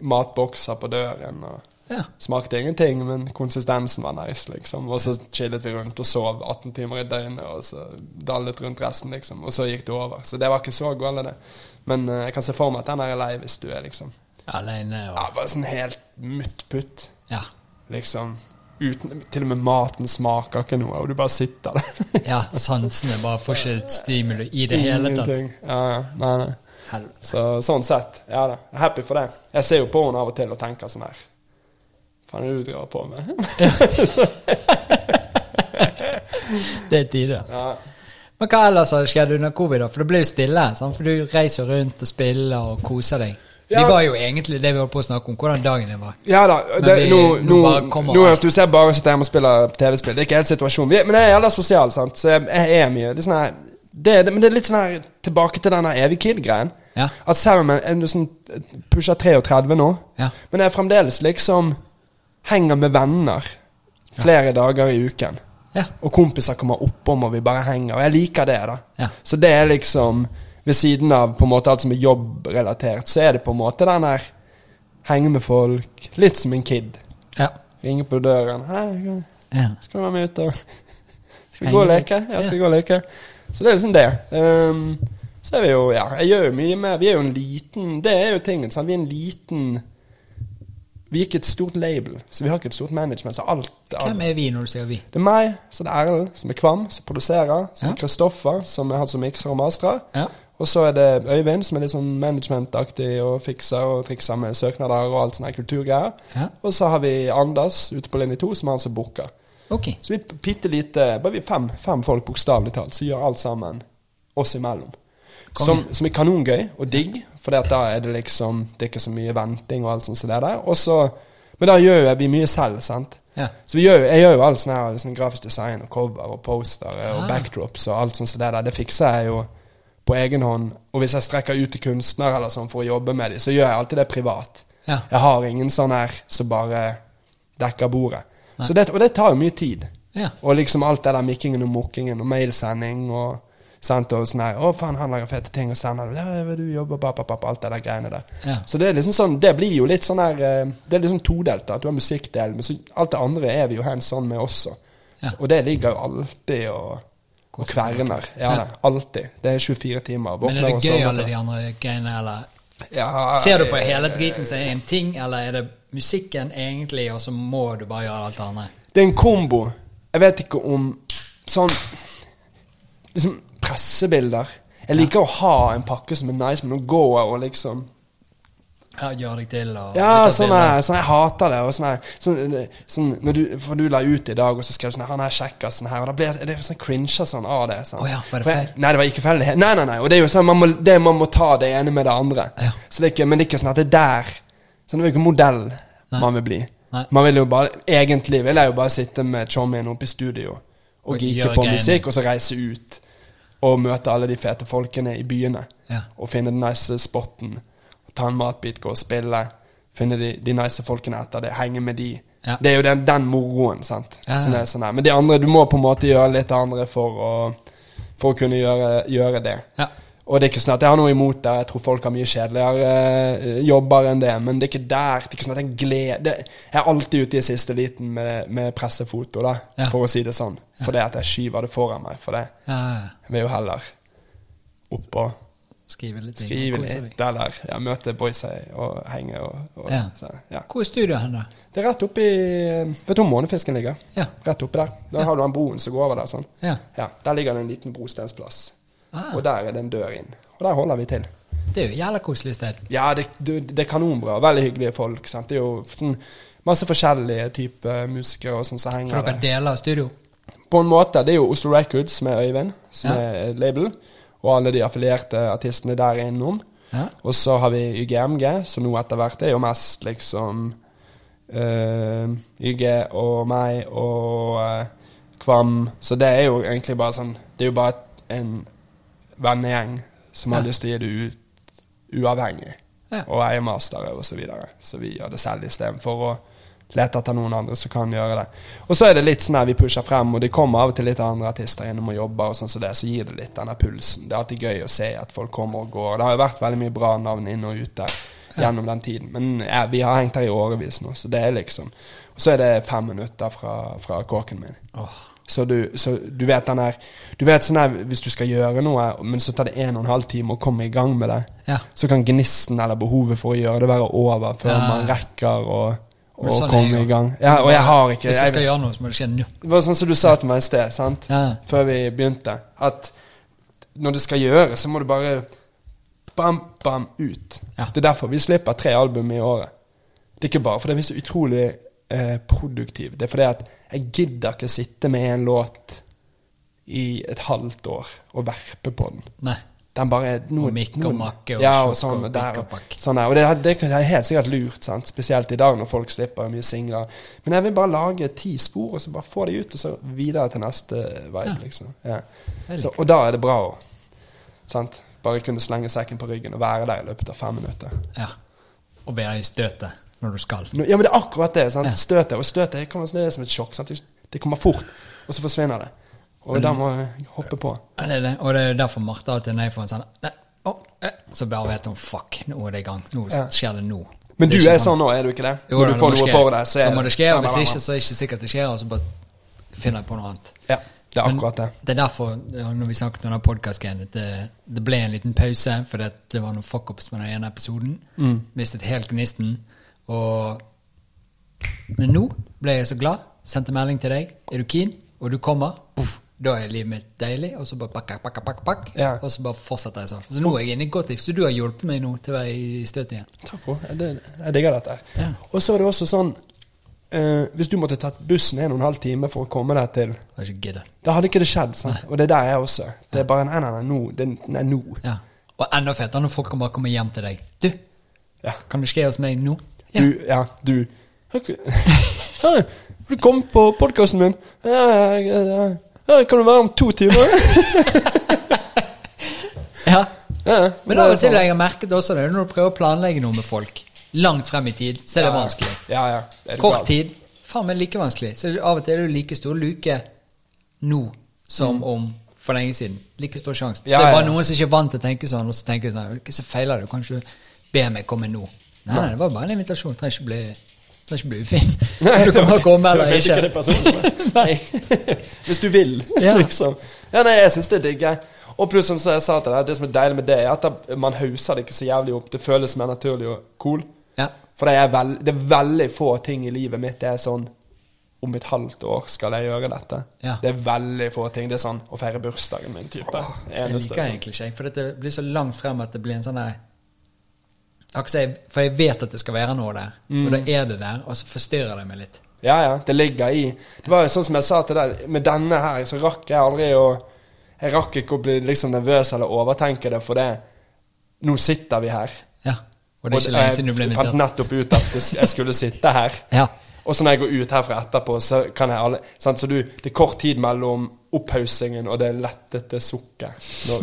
matbokser på døren. og Ja. Smakte ingenting, men konsistensen var nice, liksom. Og så chillet vi rundt og sov 18 timer i døgnet, og så dallet rundt resten, liksom. Og så gikk det over. Så det var ikke så galt, det. Men eh, jeg kan se for meg at den er lei hvis du er liksom Alene og Ja, bare sånn helt muttputt. Ja. liksom. Uten, til og med maten smaker ikke noe, og du bare sitter der. ja sansene bare får ikke stimuli i det hele tatt. Ingenting. Ja, ja. Nei, nei. Helvete. Så sånn sett, ja da. Jeg er happy for det. Jeg ser jo på henne av og til og tenker sånn her Faen er det du driver på med? Det er tider. ja. Men hva ellers har skjedd under covid, da? For det ble jo stille. Sant? For du reiser rundt og spiller og koser deg. Ja. Vi var jo egentlig det vi holdt på å snakke om, hvordan dagen din var. Ja da. Det, vi- nå, nå nå, nå du ser bare sitter hjemme og spiller TV-spill. Det er ikke helt situasjonen. Vi, men jeg er jævla sosial, sant. Så jeg, er mye. Det er sånn her det, det, Men det er litt sånn her tilbake til den evig kid-greien. Ja. At selv om jeg sånn, pusher 33 nå, Ja. men jeg fremdeles liksom henger med venner flere dager i uken. Ja. Og kompiser kommer oppom, og vi bare henger. Og jeg liker det, da. Ja. Så det er liksom Ved siden av på en måte alt som er jobbrelatert, så er det på en måte den her henge med folk. Litt som en kid. Ja. Ringe på døren. 'Hei, skal du være med ut og Skal vi gå og leke?' Ja, skal vi gå og leke? Så det er liksom det. Um, så er vi jo Ja, jeg gjør jo mye mer Vi er jo en liten Det er jo tingen. Sant? Vi er en liten Vi er ikke et stort label, så vi har ikke et stort management. Så alt, alt Hvem er vi når du sier vi? Det er meg, så det er Erlend, som er Kvam, som produserer. Så er Ja. det Kristoffer, som er han som mikser og mastrer. Ja. Og så er det Øyvind, som er litt sånn managementaktig og fikser og trikser med søknader og alt sånne kulturgreier. Ja. Og så har vi Anders ute på linje to, som er han som booker. Okay. Så vi er bitte lite Bare vi er fem, fem folk, bokstavelig talt, som gjør alt sammen oss imellom. Som, som er kanongøy og digg, for da er det liksom Det er ikke så mye venting og alt sånt som det der. Og så Men da gjør vi mye selv, sant. Ja. Så vi gjør, jeg gjør jo alt sånn her liksom grafisk design og cover og poster og Ah. backdrops og alt sånt som det der. Det fikser jeg jo på egen hånd. Og hvis jeg strekker ut til kunstnere eller sånn for å jobbe med dem, så gjør jeg alltid det privat. Ja. Jeg har ingen sånn her som bare dekker bordet. Så det, og det tar jo mye tid. Ja. Og liksom alt det der mikkingen og mukkingen og mailsending og sant, og sånn her 'Å, faen, han lager fete ting og det.' 'Ja, du jobber på, på, Alt det der greiene der. Ja. Så det er liksom sånn Det blir jo litt sånn her eh, Det er liksom todelt. At du har musikkdelen, men så alt det andre er vi jo hands on med også. Ja. Og det ligger jo alltid og, og kverner. Ja, Ja. det, alltid. Det er 24 timer. Men er det gøy, alle de andre greiene, eller Ja, Ser du på hele driten som en ting, eller er det musikken egentlig, og så må du bare gjøre alt det andre? Det er en kombo. Jeg vet ikke om sånn Liksom pressebilder. Jeg liker å ha en pakke som er nice, men å gå og liksom Ja, gjør deg til og Ja, sånn er, sånn jeg hater det. Og sånn sånn, sånn, når du, for du la ut i dag, og så skrev du sånn Han er kjekkasen her. Og da ble jeg- det sånn cringe sånn av det. Sånn. Oh ja, var det jeg- feil? Nei, det var ikke feil. Nei, nei, nei. Og det er jo sånn, man må, det, man må ta det ene med det andre. Ja. Så det er ikke, men det er ikke sånn at det er der Sånn, det er jo ikke modell Nei. man vil bli. Nei. Man vil jo bare Egentlig vil jeg jo bare sitte med chommien oppe i studio og, Og geeke på musikk, og så reise ut og møte alle de fete folkene i byene. Ja. Og finne den nice spotten. Ta en matbit, gå og spille. Finne de, de nice folkene etter det. Henge med de. Ja. Det er jo den, den moroen, sant. Ja, ja. sånn. Men de andre, du må på en måte gjøre litt andre for å, for å kunne gjøre, gjøre det. Ja. Og det er ikke sånn at jeg har noe imot det. Jeg tror folk har mye kjedeligere eh, jobber enn det. Men det er ikke der. Det er ikke sånn at jeg gleder Jeg er alltid ute i siste liten med, med pressefoto, da, Ja. for å si det sånn. For det at jeg skyver det foran meg. For det. Ja. Jeg vil jo heller opp og Skrive litt. skrive litt, eller ja, møte boysa og henge og, og så, ja. Hvor er studioet hen, da? Det er rett oppi Vet du hvor månefisken ligger? Ja. Rett oppi der. Da har du den broen som går over der. sånn. Ja. Ja, Der ligger det en liten brostensplass. Ah, Og der er det en dør inn. Og der holder vi til. det er jo et jævla koselig sted. Ja, det, det, er kanonbra. Veldig hyggelige folk. Sant? Det er jo sånn, masse forskjellige typer musikere og sånn som For henger dere der. deler studio? På en måte. Det er jo Oslo Records med Øyvind, som Ja. er label. Og alle de affilierte artistene der innom. Ja. Og så har vi YGMG, som nå etter hvert er jo mest liksom uh, YG og meg og uh, Kvam. Så det er jo egentlig bare sånn Det er jo bare en vennegjeng som har Ja. lyst til å gi det ut uavhengig. Ja. Og eie mastere og så videre. Så vi gjør det selv istedenfor å lete etter noen andre som kan gjøre det. Og så er det litt sånn her vi pusher frem, og det kommer av og til litt andre artister innom og jobber, og sånn som det, så gir det litt denne pulsen. Det er alltid gøy å se at folk kommer og går. Det har jo vært veldig mye bra navn inn og ut der gjennom den tiden. Men ja, vi har hengt her i årevis nå, så det er liksom Og så er det fem minutter fra, fra kåken min. Åh. Så du, så du vet den der Du vet sånn her hvis du skal gjøre noe, men så tar det en og en halv time å komme i gang med det, Ja. så kan gnisten eller behovet for å gjøre det være over før Ja. man rekker å, sånn komme jeg i gang. Ja, og jeg har ikke Hvis jeg, skal gjøre noe, så må det skje nå. Det var sånn som du sa til meg i sted, sant? Ja. Før vi begynte, at når det skal gjøres, så må du bare bam, bam, ut. Ja. Det er derfor vi slipper tre album i året. Det er ikke bare fordi vi er så utrolig eh, produktive. Det er fordi at jeg gidder ikke sitte med en låt i et halvt år og verpe på den. Nei. den bare er noe, Og mikke og makke og ja, og sånn, og der, og sånn der. Og det, det, er helt sikkert lurt, sant? spesielt i dag når folk slipper mye singler. Men jeg vil bare lage ti spor, og så bare få de ut, og så videre til neste vibe, Ja. liksom. Ja. Så, og da er det bra å sant? bare kunne slenge sekken på ryggen og være der i løpet av fem minutter. Ja. Og være i støtet når du skal. Ja, men det er akkurat det. Sant? Ja. Støtet. Og støtet kan er som et sjokk. Sant? Det kommer fort, og så forsvinner det. Og da må jeg hoppe på. Ja, det er det. Og det er derfor Martha alltid når jeg får en sånn nei, oh, eh, Så bare vet hun fuck, nå er det i gang. Nå Ja. skjer det nå. Men Det du er sånn nå, er du ikke det? Jo, Når du får noe for deg, så må det skje. Og Hvis ikke, så er det ikke sikkert det skjer, og så bare finner jeg på noe annet. Ja, det er akkurat det. Det er derfor, når vi snakket om den podkast-greien, at det, det ble en liten pause fordi det var noen fuck-ups med den ene episoden. Mm. Mistet helt gnisten. Og Men nå ble jeg så glad. Sendte melding til deg. Er du keen? Og du kommer. Puff, da er livet mitt deilig. Og så bare pakk, pakk, pakk, pakk. Ja. Og så bare fortsetter jeg sånn. Så nå er jeg inne i godt liv. Så du har hjulpet meg nå til å være i støtet igjen. Takk bro. Jeg, det, jeg digger dette. Ja. Og så er det også sånn Uh, Hvis du måtte tatt bussen en og en halv time for å komme deg til. Da hadde ikke det skjedd. sant? Og det er der jeg også. Det er bare Nei, nei, nei, nå. Det, nei, nå. Ja. Og enda fetere når folk kan bare komme hjem til deg. Du, Ja. kan du skje hos meg nå? Du, ja, du Okay. Du kom på podkasten min? Ja, ja, ja, ja. Ja, kan du være om to timer? Ja. Ja, Men av og til sånn. har jeg merket også det, når du prøver å planlegge noe med folk langt frem i tid, så er det Ja, vanskelig. Ja, ja. Det Kort galt. tid, faen meg like vanskelig. Så av og til er det like stor luke nå som om for lenge siden. Like stor sjanse. Mm. Ja, det er bare ja. noen som ikke er vant til å tenke sånn, og så tenker de sånn Hva feiler det, du be meg komme nå. Nei, nei, det var bare en invitasjon. Trenger ikke bli Trenger ikke bli ufin. Du kan bare komme eller ikke ikke. det personlig. Nei. Hvis du vil, Ja. liksom. Ja, nei, jeg syns det er digg. jeg. Og pluss, som jeg sa til deg, det som er deilig med det, er at man hauser det ikke så jævlig opp. Det føles mer naturlig og cool. Ja. For det er, veld, det er veldig få ting i livet mitt det er sånn Om et halvt år skal jeg gjøre dette. Ja. Det er veldig få ting. Det er sånn å feire bursdagen min type. Jeg liker sånn. egentlig ikke, for det blir så langt frem at det blir en sånn jeg- For jeg vet at det skal være noe der, Mm. og da er det der, og så forstyrrer det meg litt. Ja, ja. Det ligger i Det var jo sånn som jeg sa til deg, med denne her, så rakk jeg aldri å Jeg rakk ikke å bli liksom nervøs eller overtenke det, for det Nå sitter vi her. Ja. Og det er ikke lenge siden du ble jeg fant nettopp ut at jeg skulle sitte her. Ja. Og så når jeg går ut herfra etterpå, så kan jeg alle sant? Så du, det er kort tid mellom opphaussingen og det lettete sukket når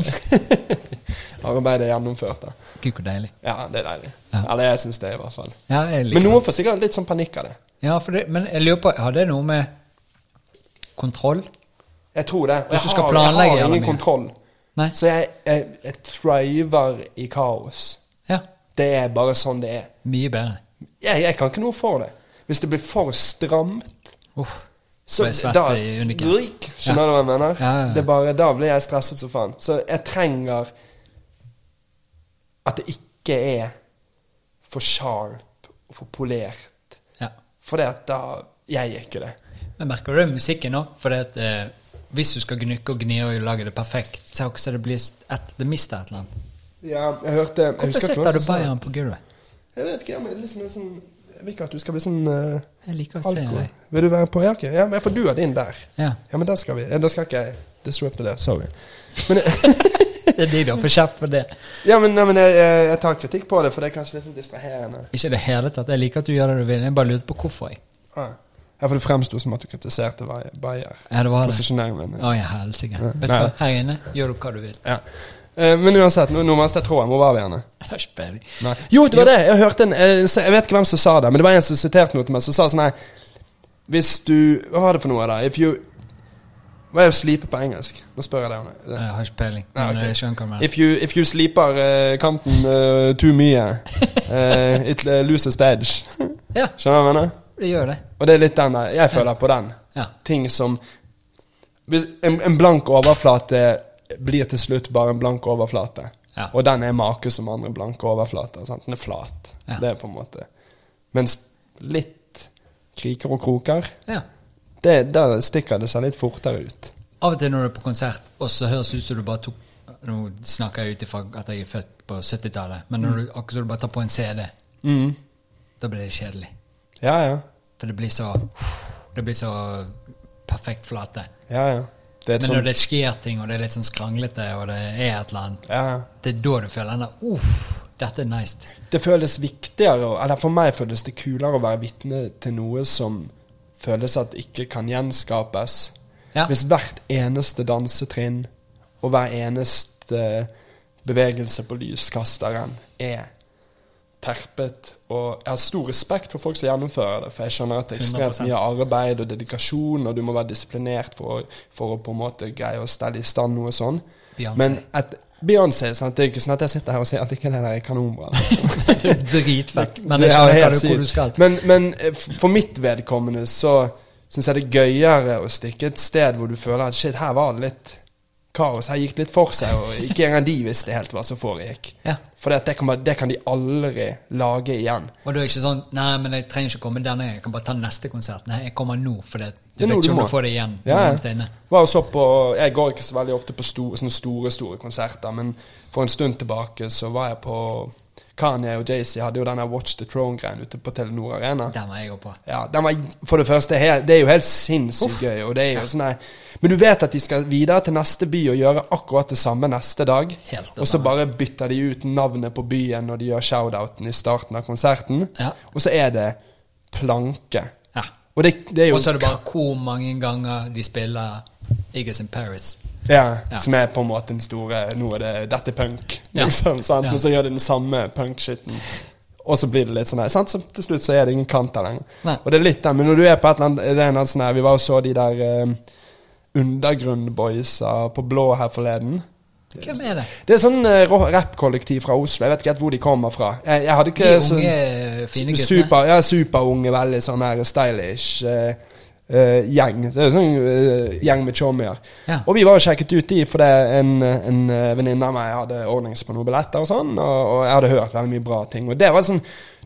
arbeidet er gjennomført. da. Gud, hvor deilig. Ja, det er deilig. Ja. Eller jeg syns det, i hvert fall. Ja, Men noen får sikkert litt sånn panikk av det. Ja, for det, men jeg lurer på, har det noe med kontroll? Jeg tror det. Hvis jeg har, jeg har ingen kontroll. Nei? Så jeg, jeg, jeg thriver i kaos. Ja. Det er bare sånn det er. Mye bedre. Jeg, jeg kan ikke noe for det. Hvis det blir for stramt, Uff. så da i. Rik, Skjønner du hva jeg mener? Ja, ja, ja. Det er bare, da blir jeg stresset som faen. Så jeg trenger at det ikke er for sharp og for polert. Ja. For det at da Jeg er ikke det. Men merker du det musikken nå? For det at eh, hvis du skal gnukke og gni og lage det perfekt, så er det også det blir et, det mister et eller annet. Ja, jeg hørte jeg Hvorfor setter du som bayern på gulvet? Jeg vet ikke, men liksom sånn Jeg vil ikke at du skal bli sånn uh, Jeg liker å se alkohol. deg. Vil du være på? Ja, ok. Ja, men for du er din der. Ja. Ja, men da skal vi Da skal ikke jeg disrupte det. Sorry. Men, Det er de, da. få kjeft for det. ja, men, nei, men jeg, jeg, tar kritikk på det, for det er kanskje litt sånn distraherende. Ikke i det hele tatt. Jeg liker at du gjør det du vil. Jeg bare lurte på hvorfor. jeg. Ah. Ja, for det fremsto som at du kritiserte Bayer. Ja, det var det. Posisjoneringen min. Å ja, helsike. Ja. Vet du hva, her inne gjør du hva du vil. Ja. Eh, men uansett, nå, nå mistet jeg tråden. Hvor var vi igjen? Jo, det var det! Jeg hørte en eh, Jeg vet ikke hvem som sa det, men det var en som siterte noe til meg, som sa sånn her Hvis du Hva var det for noe, da? If you Hva er å slipe på engelsk? Nå spør jeg deg om det. Jeg har ikke peiling. Nei, Men jeg skjønner hva. If you, if you sleeper uh, kanten uh, too mye, uh, it loses the edge. Ja, Skjønner du hva jeg mener? det gjør det. Og det er litt den der Jeg føler på den. Ja. Ting som en, en blank overflate blir til slutt bare en blank overflate. Ja. Og den er make som andre blanke overflater. Sant? Den er flat. Ja. Det er på en måte Mens litt kriker og kroker, Ja. det, der stikker det seg litt fortere ut. Av og til når du er på konsert, og så høres det ut som du bare tok Nå snakker jeg ut ifra at jeg er født på 70-tallet, men når du akkurat som du bare tar på en CD, da blir det kjedelig. Ja, ja. For det blir så Det blir så perfekt flate. Ja, ja. Men når det skjer ting, og det er litt sånn skranglete, og det er et eller annet, ja, det er da du føler den der Uff, dette er nice. Det føles viktigere, eller for meg føles det kulere å være vitne til noe som føles at ikke kan gjenskapes. Ja. Hvis hvert eneste dansetrinn og hver eneste bevegelse på lyskasteren er terpet Og jeg har stor respekt for folk som gjennomfører det, for jeg skjønner at det er ekstremt 100%. mye arbeid og dedikasjon, og du må være disiplinert for, å- for å på en måte greie å stelle i stand noe sånn. Beyonce. Men et Beyoncé, sant? det er ikke sånn at jeg sitter her og sier at ikke det der er kanonbra. Dritfett. Men jeg er skjønner hvor du skal. Men, men eh, for mitt vedkommende så syns jeg det er gøyere å stikke et sted hvor du føler at shit, her var det litt kaos. Her gikk det litt for seg, og ikke engang de visste helt hva som foregikk. Ja. For det, kan, det kan de aldri lage igjen. Og du er ikke sånn Nei, men jeg trenger ikke komme denne, jeg kan bare ta neste konsert. Nei, jeg kommer nå, for det, du vet ikke om du får det igjen. Ja, ja. Var så på, jeg går ikke så veldig ofte på store, sånne store store konserter, men for en stund tilbake så var jeg på Kanye og Jay-Z hadde jo denne Watch the Throne-greien ute på Telenor Arena. Den var jeg òg på. Ja, den var, for det første, det er jo helt sinnssykt gøy. Og det er jo sånn men du vet at de skal videre til neste by og gjøre akkurat det samme neste dag. Og så bare bytter de ut navnet på byen når de gjør shoutouten i starten av konserten. Ja. Og så er det planke. Ja. Og det, det er jo Og så er det bare hvor mange ganger de spiller Eagles in Paris. Ja, Ja. Som er på en måte den store Nå er det Dette er punk. Ja. Liksom, sant? Ja. Men så gjør de den samme punk-shitten. Og så blir det litt sånn her. Sant? Så til slutt så er det ingen kant der lenger. Og det er litt der, men når du er på et eller annet det er en sånn her Vi var og så de der uh, Undergrunn-boysa på blå her forleden. Hvem er det? Det er sånn uh, rappkollektiv fra Oslo. Jeg vet ikke helt hvor de kommer fra. Jeg, jeg hadde ikke De unge, fine guttene? Super, ja, superunge, veldig sånn her stylish eh, eh, gjeng. Det er en sånn uh, gjeng med chommier. Ja. Og vi var jo sjekket ut de fordi en, en eh, venninne av meg hadde ordnings på noen billetter og sånn, og, og jeg hadde hørt veldig mye bra ting. Og det var sånn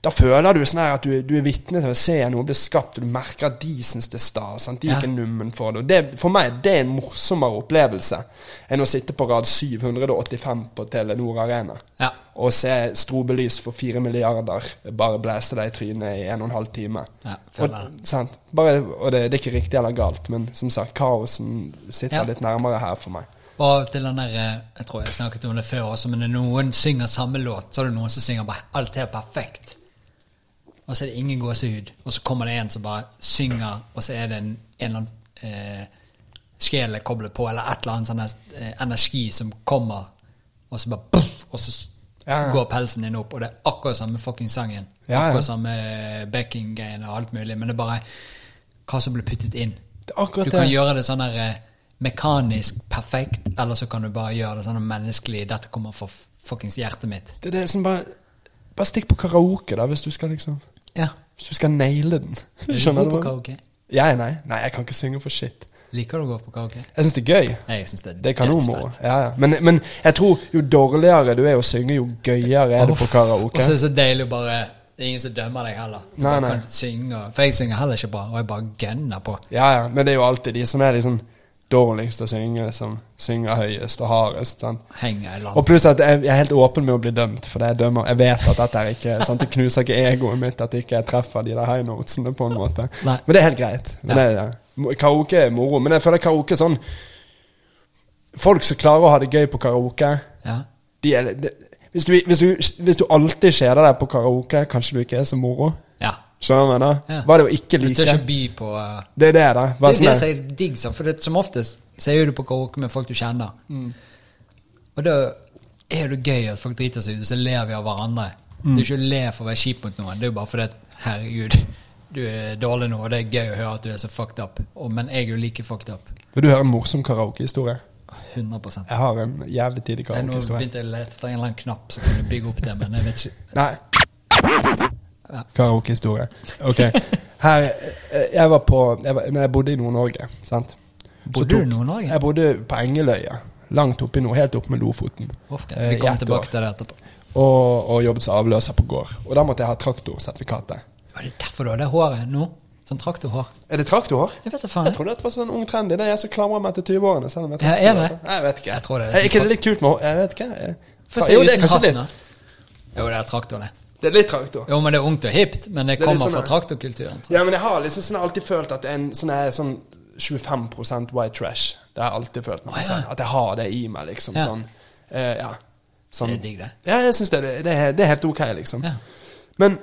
da føler du sånn at du, du er vitne til å se noe bli skapt, og du merker at de syns det er stas. De er Ja. ikke nummen for det. Det. For meg det er en morsommere opplevelse enn å sitte på rad 785 på Telenor Arena Ja. og se strobelys for fire milliarder bare blæste deg i trynet i en og en halv time. Ja, og? Bare, og det, det er ikke riktig eller galt, men som sagt, kaosen sitter litt nærmere her for meg. Og til den der eh, Jeg tror jeg snakket om det før også, men når noen synger samme låt, så er det noen som synger bare alt er perfekt. Og så er det ingen gåsehud. Og så kommer det en som bare synger, og så er det en, en eller annen eh, sjel er koblet på, eller et eller annet sånn eh, energi som kommer, og så bare puff, Og så Ja, ja. går pelsen din opp, og det er akkurat samme fucking sangen. Ja. Akkurat samme backing-greiene og alt mulig, men det er bare hva som blir puttet inn. Det Du kan det. gjøre det sånn der eh, mekanisk perfekt, eller så kan du bare gjøre det sånn menneskelig. Dette kommer fra fuckings hjertet mitt. Det er det som bare Bare stikk på karaoke, da, hvis du skal liksom Ja. Hvis du skal naile den. Er du god på karaoke? Jeg, nei. Nei, jeg kan ikke synge for shit. Liker du å gå på karaoke? Jeg syns det er gøy. Nei, jeg synes det er Det er kanonmoro. Ja, ja. Men, men jeg tror jo dårligere du er å synge, jo gøyere er det på karaoke. Og så er det så deilig å bare Det er ingen som dømmer deg heller. Du Nei, nei. kan synge, for jeg synger heller ikke bra, og jeg bare gønner på. Ja, ja, men det er jo alltid de som er liksom dårligst å synge, som synger høyest og hardest. Og pluss at jeg jeg er helt åpen med å bli dømt, for jeg dømmer Jeg vet at dette er ikke sant? Det knuser ikke egoet mitt at ikke jeg treffer de der high notesene, på en måte. Nei. Men det er helt greit. Men Ja. det, ja. Karaoke er moro. Men jeg føler karaoke sånn Folk som klarer å ha det gøy på karaoke, Ja. de er, de, hvis, du, hvis, du, hvis du alltid kjeder deg på karaoke, kanskje du ikke er så moro. ja. Skjønner du hva jeg mener? Ja. Hva det å ikke like. Du tør ikke by på uh, Det er det, da. Hva Det er det som er digg, sånn, for det, som oftest så er jo du på karaoke med folk du kjenner. Mm. Og da er det gøy at folk driter seg ut, og så ler vi av hverandre. Mm. Det er ikke å le for å være kjip mot noen, det er jo bare fordi at herregud, du er dårlig nå, og det er gøy å høre at du er så fucked up. Og, men jeg er jo like fucked up. Vil du høre en morsom karaokehistorie? 100 Jeg har en jævlig tidlig karaokehistorie. Nå begynte jeg å lete etter en eller annen knapp som kunne bygge opp det, men jeg vet ikke. Nei. Ja. Karaokehistorie. Ok. Her, eh, jeg var på jeg var, jeg bodde i Nord-Norge, sant Bodde tok- du i Nord-Norge? Jeg bodde på Engeløya. Langt oppi i nord, helt oppe med Lofoten. Uff, Eh, Vi kommer tilbake til det etterpå. Og, og jobbet som avløser på gård. Og da måtte jeg ha traktorsertifikatet. Var det derfor du har det håret nå? Sånn traktorhår? Er det traktorhår? Jeg vet det faen. Jeg trodde det var sånn ung trend. Det er jeg som klamrer meg til 20-årene. selv om jeg Ja, er det? Jeg vet ikke. Jeg tror det er Er ikke det litt kult med hår? Jeg vet ikke. Jeg- Få se Jo, det uten hatten, da. Jo, det er traktor, det. Det er litt traktor. Jo, men det er ungt og hipt, men det Det er kommer sånn fra traktorkulturen. Ja, men jeg har liksom sånn, alltid følt at en sånn, er sånn 25% white trash. Det har jeg alltid følt meg Ah, ja. At jeg har det i meg, liksom. Ja. Sånn. Eh, ja. Sånn. Det er digg, det. Ja, jeg syns det, det, det er helt ok, liksom. Ja. Men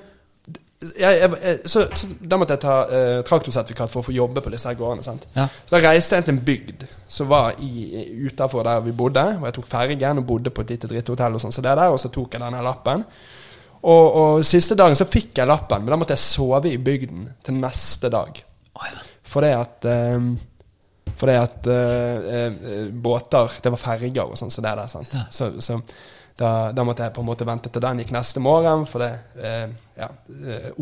jeg, jeg, jeg, så, så da måtte jeg ta eh, traktorsertifikat for å få jobbe på disse her gårdene. sant? Ja. Så da reiste jeg til en bygd som var utafor der vi bodde. Og jeg tok fergen og bodde på et lite dritthotell, og sånn, så det der, og så tok jeg denne lappen. Og, og siste dagen så fikk jeg lappen, men da måtte jeg sove i bygden til neste dag. for ja. Fordi at eh, Fordi at eh, båter Det var ferger og sånn som så det der. sant? Ja. Så, så da, da måtte jeg på en måte vente til den gikk neste morgen, for det, eh, ja,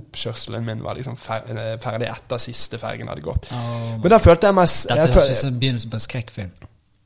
oppkjørselen min var liksom fer ferdig etter siste fergen hadde gått. Oh, Men da følte jeg meg Dette høres ut som begynnelsen på en skrekkfilm.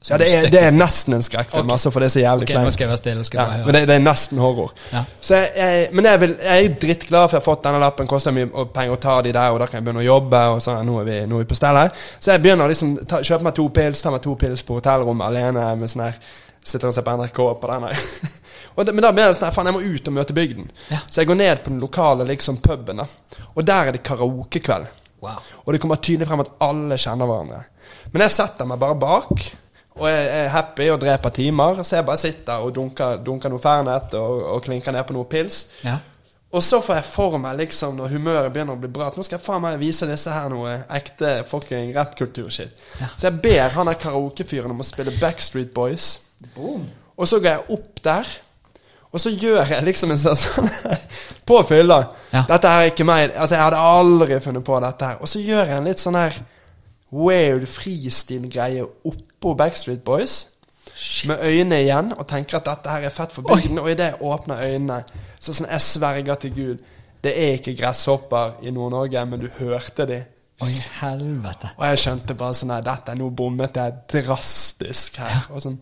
Ja, det er, det er nesten en skrekkfilm, okay. altså, for det er så jævlig Ok, nå kleint. skal jeg være stille. Skal Ja, men det, det er nesten horror. Ja. Så jeg, jeg, men jeg, vil, jeg er drittglad for jeg har fått denne lappen. Koster mye penger å ta de der, og da kan jeg begynne å jobbe. Og så, nå, er vi, nå er vi på stell her. Så jeg begynner å liksom ta, kjøpe meg to pils, ta meg to pils på hotellrommet alene med sånn her Sitter og ser på NRK på den her. det, men da blir det sånn faen, jeg må ut og møte bygden. Ja. Så jeg går ned på den lokale liksom puben, da. Og der er det karaokekveld. Wow. Og det kommer tydelig frem at alle kjenner hverandre. Men jeg setter meg bare bak, og jeg er happy og dreper timer. Så jeg bare sitter og dunker, dunker noe Fernet og, og klinker ned på noe pils. Ja. Og så får jeg for meg, liksom, når humøret begynner å bli bra, at nå skal jeg faen meg vise disse her noe ekte fucking rappkultur-shit. Ja. Så jeg ber han der karaokefyren om å spille Backstreet Boys. Boom. Og så går jeg opp der, og så gjør jeg liksom en sånn sånn På fylla. Ja. Dette her er ikke meg. Altså, jeg hadde aldri funnet på dette her. Og så gjør jeg en litt sånn her weird freestyle-greie oppå Backstreet Boys. Med øynene igjen, og tenker at dette her er fett for bygden. Og idet jeg åpner øynene, så sånn Jeg sverger til Gud. Det er ikke gresshopper i Nord-Norge, men du hørte de. Oi, helvete. Og jeg skjønte bare sånn her Dette er nå bommet jeg drastisk her. Og, sånn.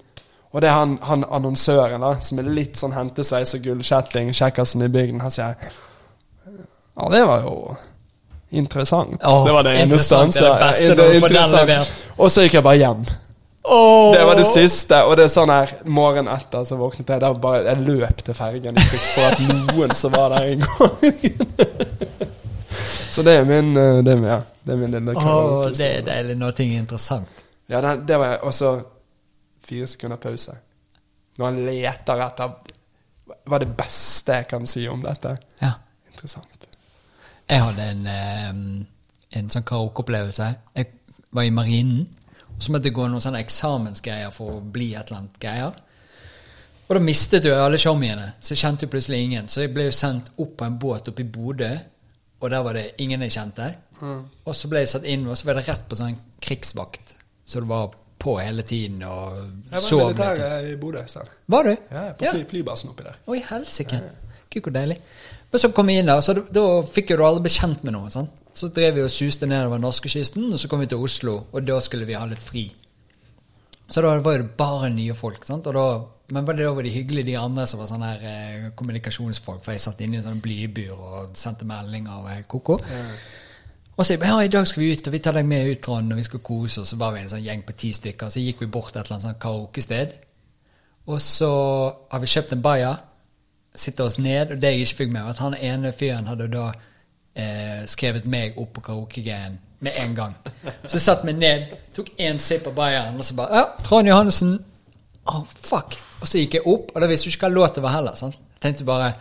og det er han, han annonsøren, da, som er litt sånn hentesveis og gullkjetting, kjekkasen i bygden, han sier Ja, det var jo interessant. Oh, det var det eneste han sa. Og så gikk jeg bare hjem. Det var det siste. Og det er sånn her morgenen etter så våknet jeg. Der bare, jeg løp til fergen i frykt for at noen som var der en gang. så det er min, eh, det er min, ja, det er min lille Åh, karaoke. det er deilig når ting er interessant. Ja, det, det var også fire sekunder pause. Når han leter etter Hva er det beste jeg kan si om dette? Ja. Interessant. Jeg hadde en, eh, en sånn karaokeopplevelse. Jeg var i marinen, og så måtte jeg gå noen sånne eksamensgreier for å bli et eller annet greier. Og da mistet jo alle showmiene, så jeg kjente jo plutselig ingen. Så jeg ble jo sendt opp på en båt oppe i Bodø, og der var det ingen jeg kjente. Og så ble jeg satt inn, og så var det rett på sånn krigsvakt. Så det var på hele tiden og Jeg var sov i i Bodø. selv. Var du? Ja, på fly, flybasen oppi der. Oi, helsike. Gud, hvor deilig. Men så kom jeg inn der, så da, da fikk jo du alle bli kjent med noen. sant? Så drev vi og suste nedover norskekysten, og så kom vi til Oslo, og da skulle vi ha litt fri. Så da var det bare nye folk. sant? Og da, men da var de hyggelige, de andre som var sånne her eh, kommunikasjonsfolk? For jeg satt inne i en sånn blybur og sendte meldinger og helt koko. Og så ja, i dag skal vi ut, og vi tar deg med ut, Trond, og vi skal kose oss. Så var vi en sånn gjeng på ti stykker. Så gikk vi bort til et eller annet sånn karaokested. Og så har vi kjøpt en bayer, sitter oss ned, og det jeg ikke fikk med, var at han ene fyren hadde da eh, skrevet meg opp på karaokegreien med en gang. Så jeg satte meg ned, tok én sipp av Bayern, og så bare Ja, Trond Johannessen. Oh, fuck. Og så gikk jeg opp, og da visste du ikke hva låt det var heller. sant? Jeg tenkte bare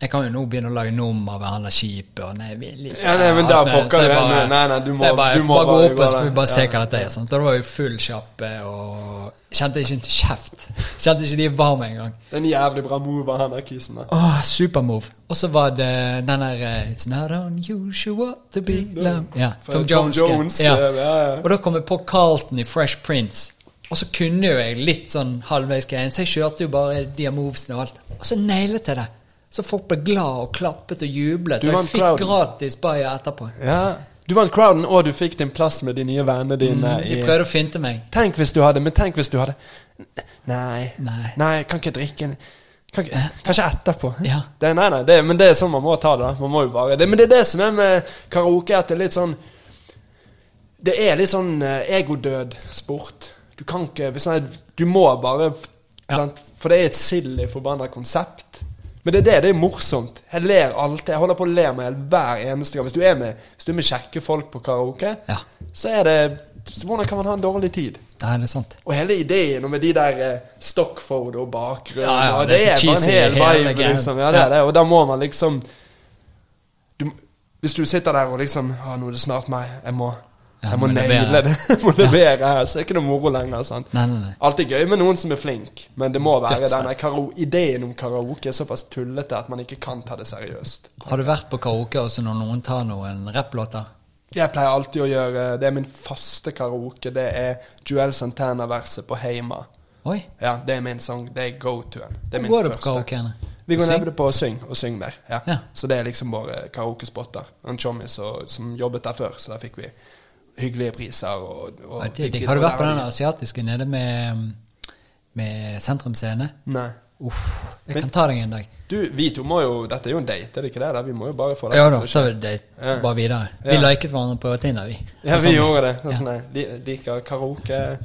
jeg kan jo nå begynne å lage nummer ved han er kjip og nei, vil ikke Ja, nei, men da fucka det. du henne. nei, nei, du så må- jeg bare, du jeg må bare, bare gå opp og så får vi bare se hva dette er. Sånt. Og da var jo full kjappe og Kjente ikke en kjeft. Kjente ikke de var med engang. Det en jævlig bra move av han der kisen der. Åh, supermove. Og så var det den der eh, It's not unusual to be loved. Ja, Tom Tom Jones. Jones, ja. ja, ja. Og da kom jeg på Carlton i Fresh Prince. Og så kunne jo jeg litt sånn halvveis greien, så jeg kjørte jo bare de movesene og alt. Og så nailet jeg det. Så folk ble glad og klappet og jublet. Du og jeg fikk crowden. gratis bayer etterpå. Ja. Du vant crowden, og du fikk din plass med de nye vennene dine. Mm, De prøvde å finte meg. Tenk hvis du hadde Men tenk hvis du hadde Nei. Nei. kan ikke drikke en- kan Kanskje etterpå. Ja. Det, nei, nei, det, men det er sånn man må ta det. Man må jo bare det, Men det er det som er med karaoke, at det er litt sånn Det er litt sånn eh, egodød sport. Du kan ikke Du må bare sant? For det er et silly forbanna konsept. Men det er det, det er morsomt. Jeg ler alltid. Jeg holder på å le meg hver eneste gang. Hvis du er med, hvis du er med kjekke folk på karaoke, Ja. så er det så Hvordan kan man ha en dårlig tid? Det er sant. Og hele ideen med de der eh, stockphoto og bakgrunn Ja, ja, det Det er bare en hel vibe, hele, liksom. Ja, det er det. Og da må man liksom du, Hvis du sitter der og liksom Ja, nå er det snart meg. Jeg må, jeg må må naile det. Jeg må levere her. Så er det ikke noe moro lenger. sant? Nei, nei, nei. Alltid gøy med noen som er flink, men det må være denne karo ideen om karaoke er såpass tullete at man ikke kan ta det seriøst. Har du vært på karaoke også når noen tar noen rapplåter? Jeg pleier alltid å gjøre Det er min faste karaoke. Det er Joel Santana-verset på Heima. Oi, Ja, det er min sang. Det er go-to-en. Det er hvor min går du på første. karaokeene? Vi går ned på å synge og synge mer. Ja. Ja. Så det er liksom våre karaokespotter. En chommis som jobbet der før, så da fikk vi hyggelige priser. Og, og Ja, det. Har du vært på den asiatiske nede med, med Sentrum Scene? Nei. Uff, jeg Men- kan ta deg en dag. Du, vi to må jo Dette er jo en date, er det ikke det? da? Vi må jo bare få det Ja da, så er det Ja. bare videre. Vi Ja. liket hverandre på Tinder, vi. Ja, vi Sånn. gjorde det. Det Ja. Sånn, liker karaoke,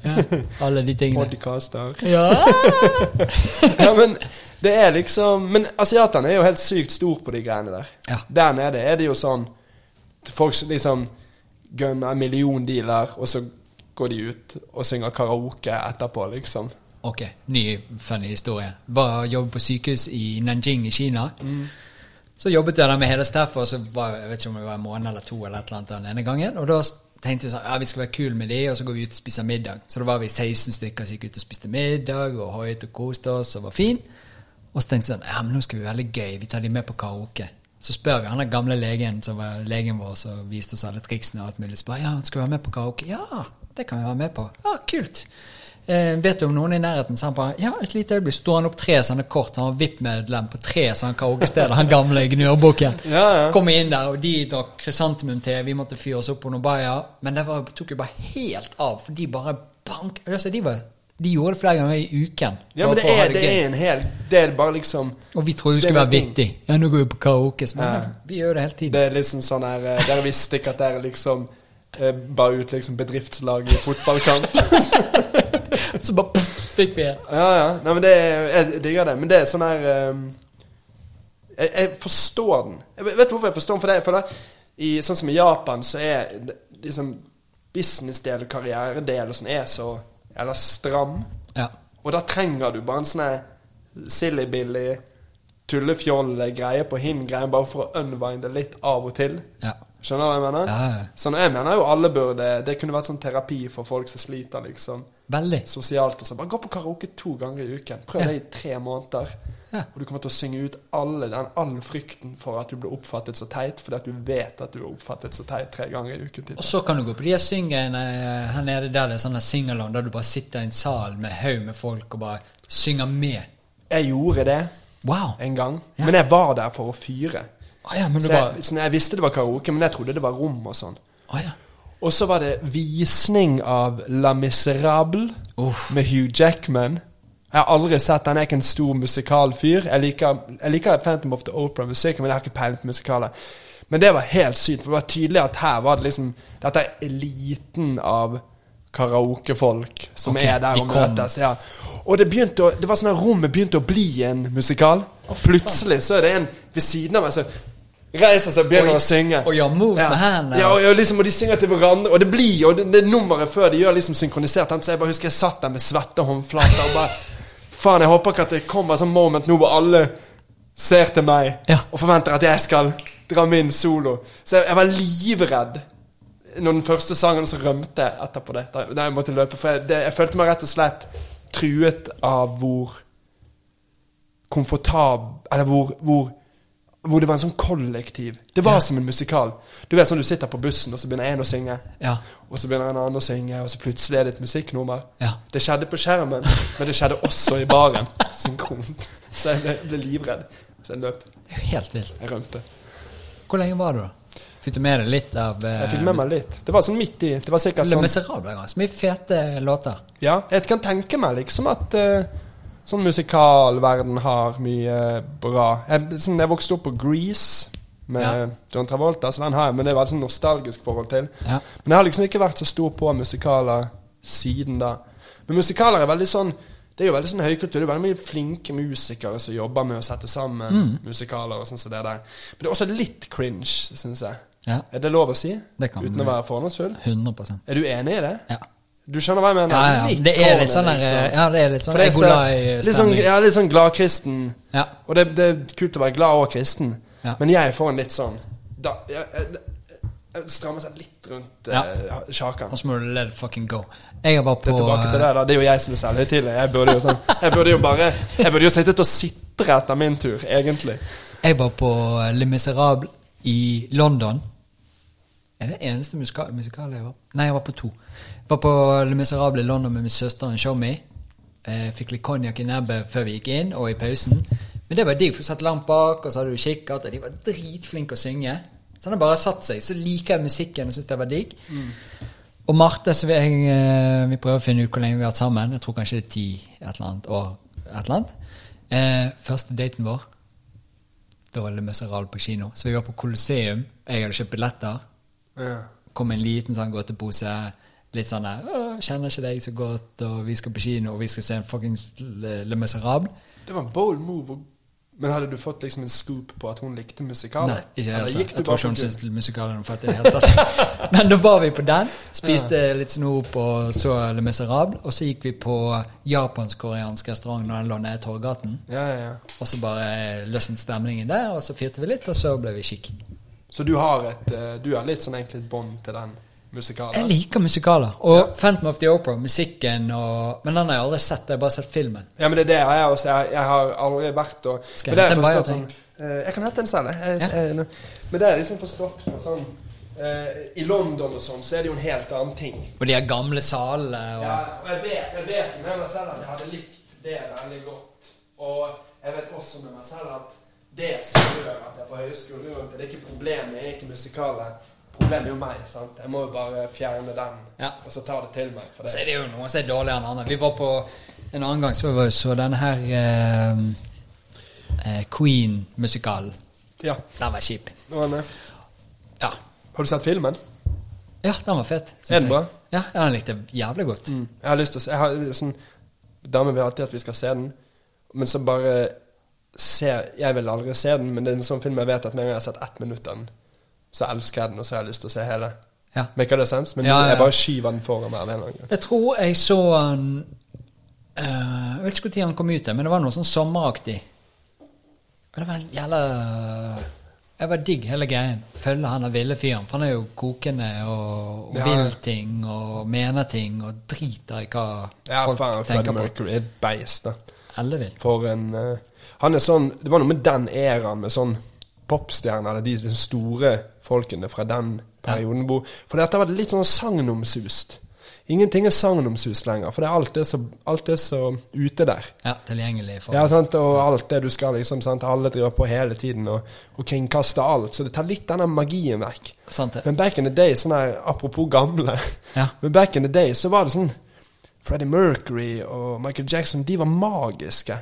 alle de tingene. podcaster Ja! Ja, men det er liksom Men asiaterne er jo helt sykt stor på de greiene der. Ja. Der nede er det jo sånn Folk som en million dealer, og så går de ut og synger karaoke etterpå, liksom. Ok, ny funny historie. Var jobbe på sykehus i Nanjing i Kina. Så jobbet jeg der med hele staffet, og så var jeg vet ikke om det var en måned eller to eller et eller annet den ene gangen. Og da tenkte vi sånn, ja vi skal være kul med de, og så går vi ut og spiser middag. Så da var vi 16 stykker som gikk ut og spiste middag, og hoiet og koste oss og var fin. Og så tenkte jeg sånn, ja men nå skal vi være veldig gøy, vi tar de med på karaoke. Så spør vi han den gamle legen som var legen vår, som viste oss alle triksene og alt mulig. Bare, ja, skal vi være med på karaoke? Ja, det kan vi være med på. Ja, kult. Eh, vet du om noen i nærheten? Så han bare Ja, et lite øyeblikk. Så han opp tre sånne kort. Han var VIP-medlem på tre sånne karaokesteder. Han gamle gnørboken. Ja, ja. Kom inn der, og de drakk krysantemum til. Vi måtte fyre oss opp på Nobaya. Men det var, tok jo bare helt av, for de bare bank... Altså, de, var, de gjorde det flere ganger i uken. Ja, men det er, det det er en hel Det er bare liksom Og vi trodde det det skulle være vittig. Ja, nå går vi på karaoke. Men, Ja. Vi gjør det hele tiden. Det er liksom sånn her eh, Dere visste ikke at dere liksom eh, Bare ut liksom bedriftslag i fotballkamp. Så bare puff, fikk vi en. Ja, ja. Nei, men det er, jeg digger det. Men det er sånn her um, jeg, jeg forstår den. Jeg vet du hvorfor jeg forstår den? For det, for det i, Sånn som i Japan, så er liksom businessdel og karrieredel og sånn er så Eller stram. Ja. Og da trenger du bare en sånn silly-billy, tullefjoll-greie på hin-greien, bare for å unwinde litt av og til. ja. Skjønner du hva jeg mener? Ja, ja. Sånn, jeg mener jo alle burde Det kunne vært sånn terapi for folk som sliter, liksom. Veldig. Sosialt og sånn. Bare gå på karaoke to ganger i uken. Prøv det i tre måneder. Ja. Og du kommer til å synge ut alle, den, all frykten for at du blir oppfattet så teit, fordi at du vet at du er oppfattet så teit tre ganger i uken. Og så kan du gå på de syngene eh, her nede der det er sånne singalong, der du bare sitter i en sal med haug med folk og bare synger med. Jeg gjorde det Wow! en gang, Ja. men jeg var der for å fyre. Ah, ja, Så jeg, så jeg visste det var karaoke, men jeg trodde det var rom og sånn. Ah, ja. Og så var det visning av La Miserable Uff. med Hugh Jackman. Jeg har aldri sett den. Jeg er ikke en stor musikalfyr. Jeg liker, jeg liker Phantom of the Opera-musikken, men jeg har ikke peiling på musikaler. Men det var helt sykt, for det var tydelig at her var det liksom Dette er eliten av karaokefolk som okay, er der de og møtes. Ja. Og det begynte å, det var sånn at rommet begynte å bli en musikal. Plutselig så er det en ved siden av meg som reiser seg og begynner Og- å synge. og gjør moves med hendene. Ja, og, og, liksom, og de synger til hverandre, og det blir Og det, det nummeret før de gjør liksom synkronisert. Så jeg bare husker jeg satt der med svette håndflater og bare Faen, jeg håper ikke at det kommer et sånt moment nå hvor alle ser til meg Ja. og forventer at jeg skal dra min solo. Så jeg, jeg var livredd når den første sangen, så rømte jeg etterpå det. Da, jeg måtte løpe. For jeg, det, jeg følte meg rett og slett truet av hvor komfortab... Eller hvor, hvor hvor det var en sånn kollektiv. Det var Ja. som en musikal. Du vet sånn du sitter på bussen, og så begynner en å synge. Ja. Og så begynner en annen å synge, og så plutselig er det et musikknummer. Ja. Det skjedde på skjermen, men det skjedde også i baren. Synkront. Så jeg ble, ble livredd. Så jeg løp. Det er jo helt vilt. Jeg rømte. Hvor lenge var du, da? Fikk du med deg litt av eh, Jeg fikk med meg litt. Det var sånn midt i. Det var sikkert sånn Le Miserable? Så mye fete låter. Ja, jeg kan tenke meg liksom at eh, sånn musikalverden har mye bra. Jeg, sånn, jeg vokste opp på Grease med Ja. John Travolta, så den har jeg, men det var et sånn nostalgisk forhold til. Ja. Men jeg har liksom ikke vært så stor på musikaler siden da. Men musikaler er veldig sånn Det er jo veldig sånn høykultur. Det er veldig mye flinke musikere som jobber med å sette sammen Mm. musikaler og sånn som det der. Men det er også litt cringe, syns jeg. Ja, Er det lov å si? Det kan Uten å være fordomsfull? 100%. Er du enig i det? Ja. Du skjønner hva jeg mener? Ja, ja. Det er litt sånn der liksom. Ja, det er litt sånn det er litt sånn, Egolai-stemning. ja, litt sånn gladkristen. Ja. Og det, det er kult å være glad og kristen, Ja. men jeg får en litt sånn da, jeg, jeg, jeg strammer seg litt rundt Ja. uh, sjakan. Og så må du let it fucking go. Jeg er bare på er tilbake til det, da. Det er jo jeg som er selvhøytidelig. Jeg burde jo sånn Jeg burde jo bare Jeg burde jo sittet og sitre etter min tur, egentlig. Jeg var på Le Miserable i London. Er det eneste musikal, musikal jeg var på? Nei, jeg var på to. Var på Le Miserable i London med min søster og en. Eh, fikk litt konjakk i nebbet før vi gikk inn, og i pausen. Men det var digg, for du satt langt bak, og så hadde du kikkert, og de var dritflinke å synge. Så han har bare satt seg. Så liker jeg musikken og syns det var digg. Og Marte, så vi, jeg, eh, vi prøver å finne ut hvor lenge vi har vært sammen. Jeg tror kanskje det er ti et eller annet år. Et eller annet. Eh, første daten vår da var det Miserable på kino. Så vi var på Colosseum. Jeg hadde kjøpt billetter. Ja. Kom en liten sånn godtepose. Litt sånn der 'Kjenner ikke deg så godt, og vi skal på kino, og vi skal se en fuckings Le, Le Miserable'. Det var en bold move. Men hadde du fått liksom en scoop på at hun likte musikaler? Nei, ikke helt Jeg tror ikke hun syntes musikalen var fett i det hele tatt. Men da var vi på den. Spiste litt snop og så Le Miserable. Og så gikk vi på japansk-koreansk restaurant når den lå nede i Torgaten. Ja, ja, ja. Og så bare løsnet stemningen der, og så fyrte vi litt, og så ble vi kikk. Så du har et eh, Du har litt sånn egentlig et bånd til den musikalen? Jeg liker musikaler. Og Phantom of the Opera, musikken og Men den har jeg aldri sett, jeg har bare sett filmen. Ja, men det er det jeg også. Jeg, jeg har aldri vært og Skal jeg hente en bayer sånn, eh, Jeg kan hente en selv. Jeg, Ja. men det er liksom forstått på sånn eh, I London og sånn så er det jo en helt annen ting. Og de her gamle salene og Ja, og jeg vet, jeg vet med meg selv at jeg hadde likt det veldig godt. Og jeg vet også med meg selv at det som gjør at jeg får høye skuldre rundt det, det er ikke problemet, jeg er ikke musikalet. Problemet er jo meg. sant? Jeg må jo bare fjerne den, Ja. og så ta det til meg. For det. så er det jo noen som er dårligere enn andre. Vi var på en annen gang så vi så denne her eh, eh, Queen-musikalen. Ja. Den var kjip. Ja. Har du sett filmen? ja, den var fet. Er den bra? Ja, den likte jeg jævlig godt. Jeg har lyst til å se jeg har, sånn, Damer vil alltid at vi skal se den, men så bare ser Jeg vil aldri se den, men det er en sånn film jeg vet at når jeg har sett ett minutt av den, så elsker jeg den, og så har jeg lyst til å se hele. Ja. Maker det sense? Men Ja, ja, jeg bare skyver den foran meg. Jeg tror jeg så han uh, Jeg vet ikke når han kom ut, men det var noe sånn sommeraktig. Og det var en jævla Jeg var digg hele greien. Følge han der ville fyren. For han er jo kokende og, og vil ting og mener ting og driter i hva Ja, folk faen, tenker tenker på. Mercury er et beist, da. Ellevill. For en uh, Han er sånn Det var noe med den æraen med sånn popstjerner, eller de store folkene fra den perioden. Hvor, for dette var vært litt sånn sagnomsust. Ingenting er sagnomsust lenger, for det er alt det så, alt det som ute der. Ja, tilgjengelig for Ja, sant, og alt det du skal liksom, sant, alle driver på hele tiden og, og kringkaster alt, så det tar litt denne magien vekk. Sant det. Men back in the day, sånn her, apropos gamle, Ja. men back in the day så var det sånn, Freddie Mercury og Michael Jackson, de var magiske.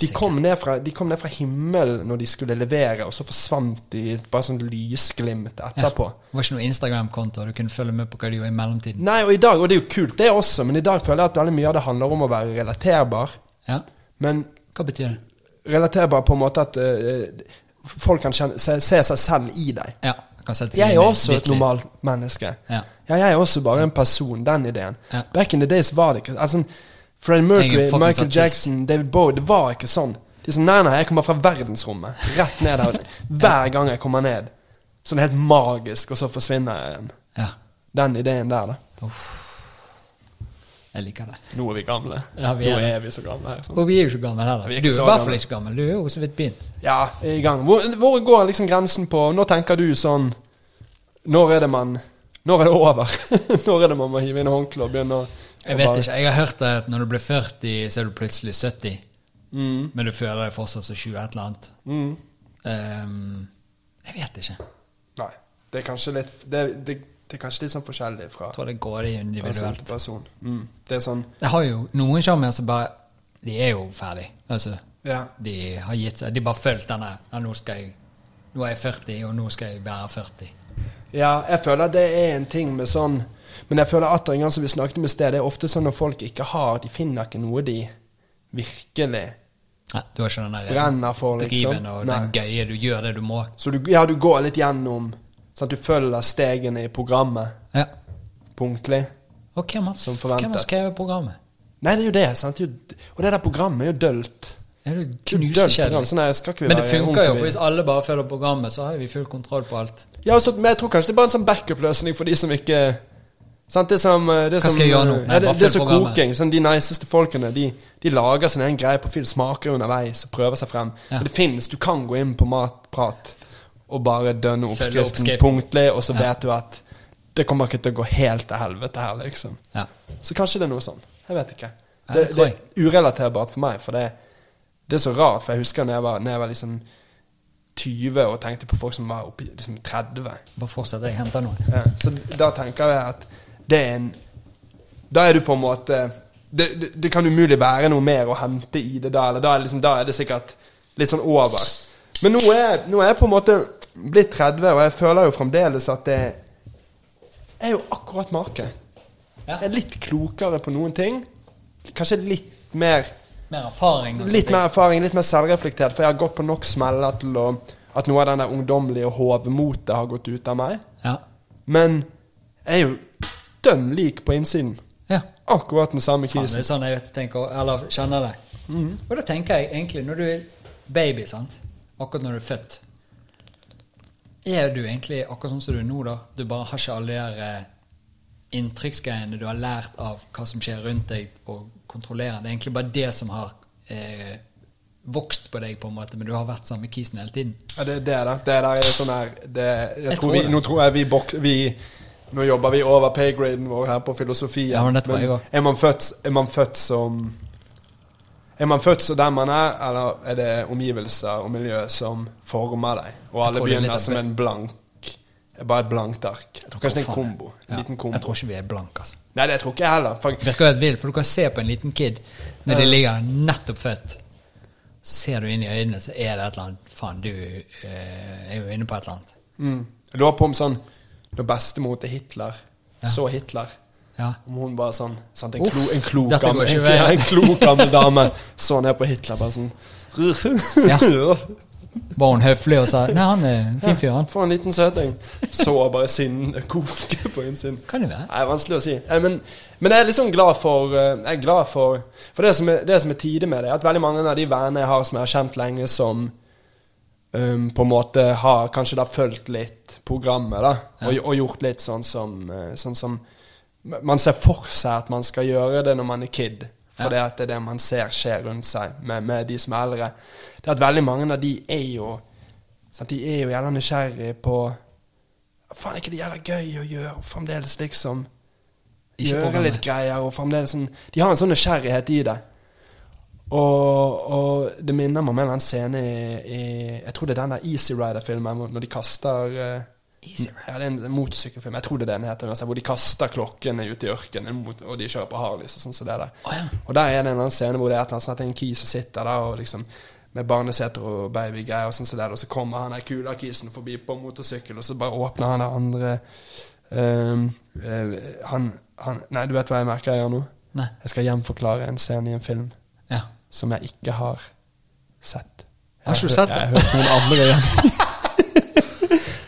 De kom, fra, de kom ned fra himmelen når de skulle levere, og så forsvant de i et bare sånn lysglimt Ja. etterpå. Det var ikke noe Instagram-konto, du kunne følge med på hva de gjorde i mellomtiden. Nei, og i dag, og det er jo kult det også, men i dag føler jeg at veldig mye av det handler om å være relaterbar. Ja, Men Hva betyr det? relaterbar på en måte at uh, folk kan kjenne, se, se seg selv i deg. Ja, kan sette seg Jeg er også et normalt menneske. Ja. Ja, jeg er også bare en person, den ideen. Ja. Back in the days var det ikke altså, Freddie er Mercury, Michael. Jackson, David Bowie, det var ikke sånn. De er sånn, Nei, nei, jeg kommer fra verdensrommet. Rett ned der. Hver gang jeg kommer ned. Sånn helt magisk, og så forsvinner jeg igjen. Ja. Den ideen der, da. Jeg liker det. Nå er vi gamle. Ja, vi er Nå er vi så gamle her. Sånn. Og vi er jo ikke gamle heller. Er Du er så i hvert fall ikke gammel. Du er jo så vidt begynt. Ja, jeg er i gang. Hvor, hvor går liksom grensen på Når tenker du sånn Når er det man Når er det over? når er det man må hive inn håndkleet og begynne å Jeg vet ikke. Jeg har hørt at når du blir 40, så er du plutselig 70. Mm. Men du føler deg fortsatt som 20 et eller annet. Mm. Um, jeg vet ikke. Nei. Det er kanskje litt det, det, det er kanskje litt sånn forskjellig fra Jeg tror det går i individuelt. person. Mm. Det er sånn Jeg har jo noen sjarmer som bare De er jo ferdig. Altså, Ja. de har gitt seg. De bare følt denne ja, nå, jeg, nå er jeg 40, og nå skal jeg være 40. ja, jeg føler det er en ting med sånn Men jeg føler atter en gang som vi snakket om i sted, det er ofte sånn når folk ikke har De finner ikke noe de virkelig Nei, du har ikke den der brenner for, liksom. driven og Nei. den gøye. Du gjør det du må. Så du, ja, du går litt gjennom Sånn at du følger stegene i programmet Ja. punktlig. Og hvem har, Som hvem har skrevet programmet? Nei, det er jo det. sant? Og det der programmet er jo dølt. Er det knusekjedelig? Sånn Men det funker jo, for hvis alle bare følger programmet, så har vi full kontroll på alt. Ja, også, men jeg tror kanskje det er bare en sånn backup-løsning for de som ikke Sant, det som det er Hva skal som, jeg gjøre nå? Nei, Ja, det, det er så koking. Sånn, de niceste folkene de, de lager sin egen greie på film, smaker underveis og prøver seg frem. Ja. Og det finnes, Du kan gå inn på Matprat og bare dønne oppskriften oppskriften. punktlig, og så Ja. vet du at det kommer ikke til å gå helt til helvete her, liksom. Ja. Så kanskje det er noe sånn. Jeg vet ikke. Det, det det, er urelaterbart for meg, for det, det er så rart. For jeg husker når jeg var, når jeg var liksom 20 og tenkte på folk som var oppi liksom 30. Bare fortsett, jeg henter noe. Så da tenker jeg at det er en Da er du på en måte Det, det, det kan umulig være noe mer å hente i det da. Eller da er, det liksom, da er det sikkert litt sånn over. Men nå er, nå er jeg på en måte blitt 30, og jeg føler jo fremdeles at det er jo akkurat make. Ja. Jeg er litt klokere på noen ting. Kanskje litt mer Mer erfaring. Litt mer erfaring, litt mer selvreflektert, for jeg har gått på nok smeller til å at noe av den der ungdommelige hovmotet har gått ut av meg. Ja. Men jeg er jo dønn lik på innsiden. ja. Akkurat den samme Faen, det kisen. er sånn jeg vet, tenker, eller kjenner det. Mm. Og da tenker jeg egentlig, når du er baby, sant? akkurat når du er født Er du egentlig akkurat sånn som du er nå, da? Du bare har ikke alle de der eh, inntrykksgreiene du har lært av hva som skjer rundt deg, og kontrollerer. Det er egentlig bare det som har eh, vokst på deg, på en måte, men du har vært samme kisen hele tiden. Ja, det, det, da. det der er sånn her det, jeg Jeg tror tror vi. Nå tror jeg vi, bok, vi Nå jobber vi over paygraden vår her på filosofien. Ja, men også. er man født, er man født som Er man født som den man er, eller er det omgivelser og miljø som former deg? Og alle er begynner som en blank Bare et blankt ark. Jeg tror kanskje det er en kombo. En Ja, liten kombo. Jeg tror ikke vi er blanke, altså. Nei, det tror ikke jeg heller. For, virker helt vilt, for du kan se på en liten kid når de ligger nettopp født. Så ser du inn i øynene, så er det et eller annet Faen, du eh, er jo inne på et eller annet. mm. Jeg lurer på om sånn Når bestemor til Hitler Ja. så Hitler Ja. Om hun bare sånn sant, en, klo, en, klok gammel, en, klok gammel dame så ned på Hitler bare sånn Ja. Var hun høflig og sa Nei, han er en fin fyr, han. For en liten søting. Så bare sinnet koke på innsiden. Kan det være. Nei, vanskelig å si. Men, men jeg er liksom glad for eh, Jeg er glad for For det som er, det som er tide med det, er at veldig mange av de vennene jeg har som jeg har kjent lenge, som um, på en måte har kanskje da fulgt litt programmet, da, og, og gjort litt sånn som, eh, sånn som Man ser for seg at man skal gjøre det når man er kid. For Ja. det er det man ser skje rundt seg med, med de som er eldre. Det er at veldig mange av de er jo sant, De er jo gjerne nysgjerrig på Faen, er ikke det jævla gøy å gjøre? Fremdeles liksom Gjøre litt greier. Og fremdeles sånn De har en sånn nysgjerrighet i det. Og, og det minner meg om en eller annen scene i, i Jeg tror det er den der Easy Rider-filmen når de kaster uh? Ja, det er en motorsykkelfilm. Jeg tror det er den heter. altså, Hvor de kaster klokkene ut i ørkenen, og de kjører på Harleys og sånn Så det der. Oh, ja. Og der er det en annen scene hvor det er et eller annet sånn at det er en kis som sitter der og liksom med barneseter og babygreier, og sånn så der, og så kommer han der kula kisen forbi på motorsykkel, og så bare åpner han der andre um, uh, han, han Nei, du vet hva jeg merker jeg gjør nå? Nei. Jeg skal hjemforklare en scene i en film Ja. som jeg ikke har sett. Jeg Har ikke du sett det? Jeg har hørt noen andre igjen.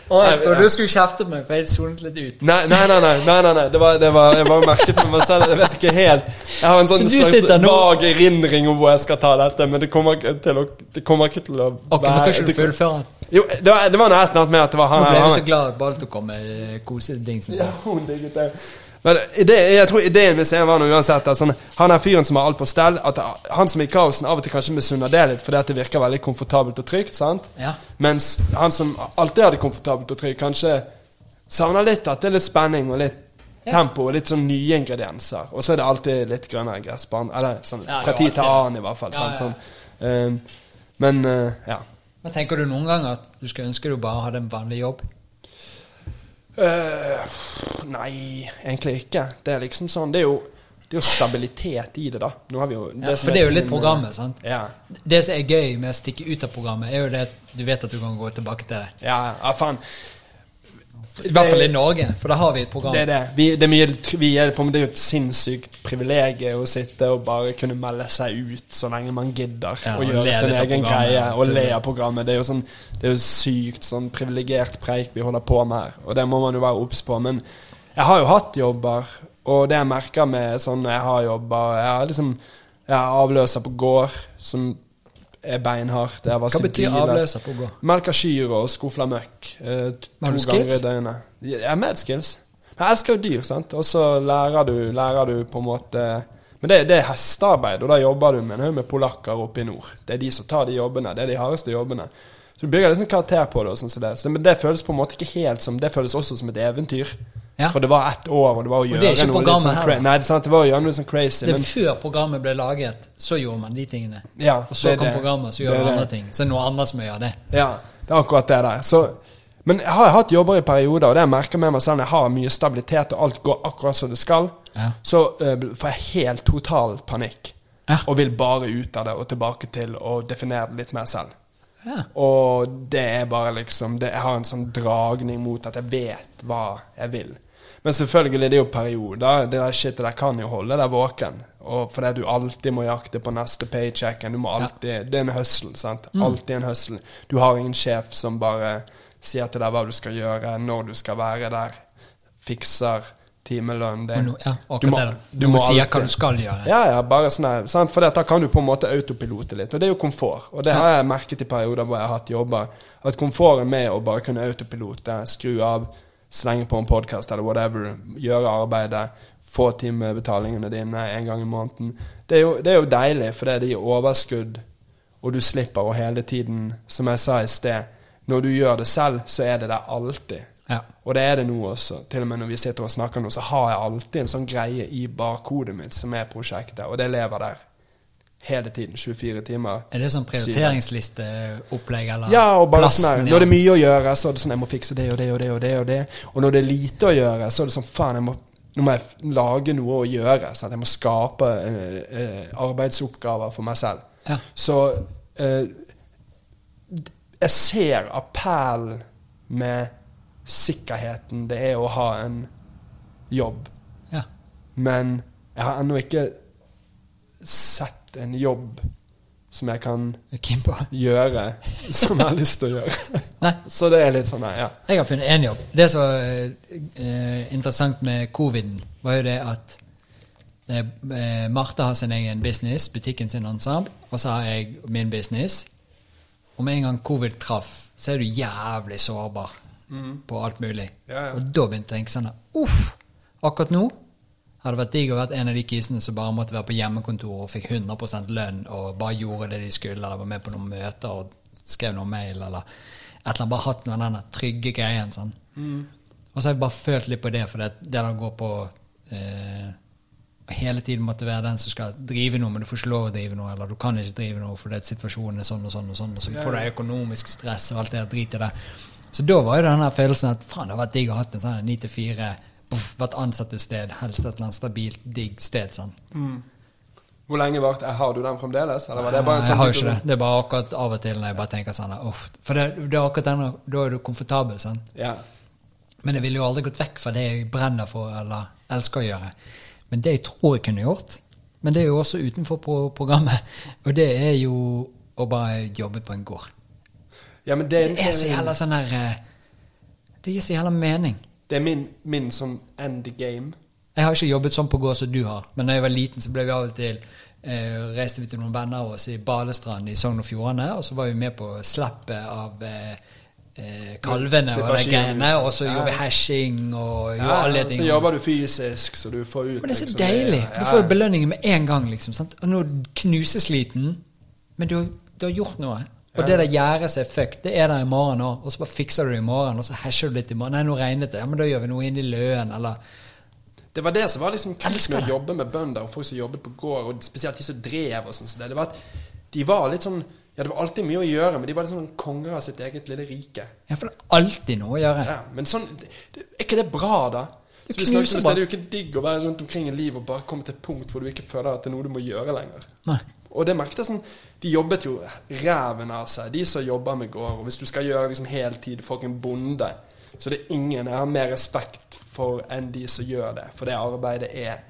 Å, jeg trodde du skulle kjefte på meg, for jeg sonet litt ut. Nei, nei, nei. nei, nei, nei, nei. Det var, det var, jeg bare merket med meg selv. Jeg vet ikke helt. Jeg har en sånn slags vag erindring om hvor jeg skal ta dette, men det kommer ikke til å, det kommer ikke til å Ok, men kan ikke du fullføre den? Jo, det var, det var noe et eller annet med at det var han Nå ble du så glad at Balto kom med eh, kosedingsen. Ja, hun digget det. Men det, jeg tror ideen med scenen var noe uansett at sånn, han er fyren som har alt på stell. At han som er i kaosen, av og til kanskje misunner det litt, fordi at det virker veldig komfortabelt og trygt. sant? Ja. Mens han som alltid har det komfortabelt og trygt, kanskje savner litt at det er litt spenning og litt Ja. tempo og litt sånn nye ingredienser. Og så er det alltid litt grønnere gressbane. Eller sånn Ja, fra er tid til annen, i hvert fall. Ja, sant? ja. Sånn. Um, men uh, ja. Men tenker du noen gang at du skulle ønske du bare hadde en vanlig jobb? Eh, nei, egentlig ikke. Det er liksom sånn Det er jo, det er jo stabilitet i det, da. Nå har vi jo Ja, for det er jo litt programmet, sant? Ja. Det som er gøy med å stikke ut av programmet, er jo det at du vet at du kan gå tilbake til det. Ja, ja, faen. I hvert fall i Norge, for da har vi et program. Det er det. Vi, det, er mye, vi er på, det er jo et sinnssykt privilegium å sitte og bare kunne melde seg ut så lenge man gidder. Ja, og og gjøre sin egen greie og le av programmet. Det er jo sånn Det er jo sykt sånn privilegert preik vi holder på med her, og det må man jo være obs på. Men jeg har jo hatt jobber, og det jeg merker med sånn jeg har jobber Jeg har liksom Jeg har avløser på gård som er beinhardt. Hva betyr avløser på å gå? Melker kyr og skufler møkk. Eh, to ganger i døgnet. Jeg er med skills. Jeg elsker jo dyr, sant. Og så lærer du, lærer du på en måte Men det, det er hestearbeid, og da jobber du med en haug med polakker oppe i nord. Det er de som tar de jobbene. Det er de hardeste jobbene. Så du bygger liksom karakter på det. og sånn som det. Så, men det føles på en måte ikke helt som Det føles også som et eventyr. Ja. For det var ett år, og det var å gjøre noe litt sånn crazy. Nei, det sant, det var å gjøre noe sånn crazy. Det er Men før programmet ble laget, så gjorde man de tingene. ja, Og så det kom programmet, så gjør man andre ting. Så er det noe annet som gjør det. Ja, det er akkurat det der. Så, men jeg har hatt jobber i perioder, og det jeg merker med meg selv når jeg har mye stabilitet, og alt går akkurat som det skal, Ja. så uh, får jeg helt total panikk. Ja. Og vil bare ut av det og tilbake til å definere det litt mer selv. Ja. Og det er bare liksom det, Jeg har en sånn dragning mot at jeg vet hva jeg vil. Men selvfølgelig, det er jo perioder. Det der shitet der kan jo holde deg våken. Og fordi du alltid må jakte på neste paycheck. Du må alltid, Det er en hustle. sant? Alltid en hustle. Du har ingen sjef som bare sier til deg hva du skal gjøre, når du skal være der. Fikser timelønn. Det, Og no, ja, du må- det. du må si hva du skal gjøre. ja, ja, bare sånn sant? For da kan du på en måte autopilote litt, og det er jo komfort. Og det har jeg merket i perioder hvor jeg har hatt jobber, at komfort er med å bare kunne autopilote, skru av, slenge på en podkast eller whatever, gjøre arbeidet, få timebetalingene dine en gang i måneden, det er jo, det er jo deilig, for det gir overskudd, og du slipper å hele tiden, som jeg sa i sted, når du gjør det selv, så er det der alltid. Ja. Og det er det nå også. Til og med når vi sitter og snakker nå, så har jeg alltid en sånn greie i bakhodet mitt som er prosjektet, og det lever der. Hele tiden. 24 timer. Er det sånn prioriteringslisteopplegg, eller Ja, og bare plassen, sånn. Når det er mye å gjøre, så er det sånn jeg må fikse det og det og det og det. Og det Og når det er lite å gjøre, så er det sånn faen, jeg må, nå må jeg lage noe å gjøre. Sånn, jeg må skape eh, eh, arbeidsoppgaver for meg selv. Ja. Så eh, jeg ser appellen med sikkerheten det er å ha en jobb. Ja. Men jeg har ennå ikke sett en jobb som jeg kan gjøre som jeg har lyst til å gjøre. Så det er litt sånn, ja. Jeg har funnet én jobb. Det som var eh, interessant med coviden, var jo det at eh, eh, Marte har sin egen business, butikken sin ensemble, og så har jeg min business. Og med en gang covid traff, så er du jævlig sårbar på alt mulig. Mm. Ja, ja. Og da begynte jeg å tenke sånn Uff! Akkurat nå hadde det vært digg å være en av de kisene som bare måtte være på hjemmekontor og fikk 100% lønn og bare gjorde det de skulle, eller var med på noen møter og skrev noen mail, eller et eller annet. Bare hatt noen av den trygge greien. Sånn. Og så har jeg bare følt litt på det, for det, det der går på eh, hele tiden måtte være den som skal drive noe, men du får ikke lov å drive noe, eller du kan ikke drive noe fordi situasjonen er sånn og sånn, og sånn, og så får du økonomisk stress og alt det der dritet der. Så da var jo den her følelsen at faen, det hadde vært digg å ha en sånn 9 til 4, vært ansatt et sted, helst et eller annet stabilt, digg sted. sånn. Hvor lenge varte Har du den fremdeles? Eller var det bare en jeg sånn har jo ikke det. Det er bare akkurat av og til når jeg bare tenker sånn uff. For det, det er akkurat den, da er du komfortabel, sånn. Ja. Men jeg ville jo aldri gått vekk fra det jeg brenner for eller elsker å gjøre. Men det jeg tror jeg kunne gjort, men det er jo også utenfor på programmet, og det er jo å bare jobbe på en gård. Ja, men det, Det er så jævla sånn der eh, Det gir så jævla mening. Det er min, min sånn end game. Jeg har ikke jobbet sånn på gård som du har, men da jeg var liten, så ble vi av og til eh, reiste vi til noen venner av oss i Badestrand i Sogn og Fjordane, og så var vi med på slappet av eh, eh, kalvene og de greiene, og så gjorde vi hashing og gjorde Ja, alle de så jobber du fysisk, så du får ut Men det er så liksom, deilig, for du får jo belønningen med en gang. liksom, sant? Og nå knuses liten knusesliten, men du, du har gjort noe. Og det der gjerdet som er fucked, det er der i morgen òg. Og så bare fikser du det i morgen, og så hasher du litt i morgen. Nei, nå regnet det. Ja, men da gjør vi noe inn i løen, eller Det var det som var liksom kult med å jobbe med bønder og folk som jobbet på gård, og spesielt de som drev og sånn. som det. det var at de var litt sånn Ja, det var alltid mye å gjøre, men de var litt sånn konger av sitt eget lille rike. Ja, for det er alltid noe å gjøre. Ja, men sånn Er ikke det bra, da? Det Så vi snakket om, det er jo ikke digg å være rundt omkring i livet og bare komme til et punkt hvor du ikke føler at det er noe du må gjøre lenger. Nei. Og det merket jeg sånn De jobbet jo ræven av seg, de som jobber med gård. Og hvis du skal gjøre liksom heltid, folk en bonde Så det er ingen jeg har mer respekt for enn de som gjør det. For det arbeidet er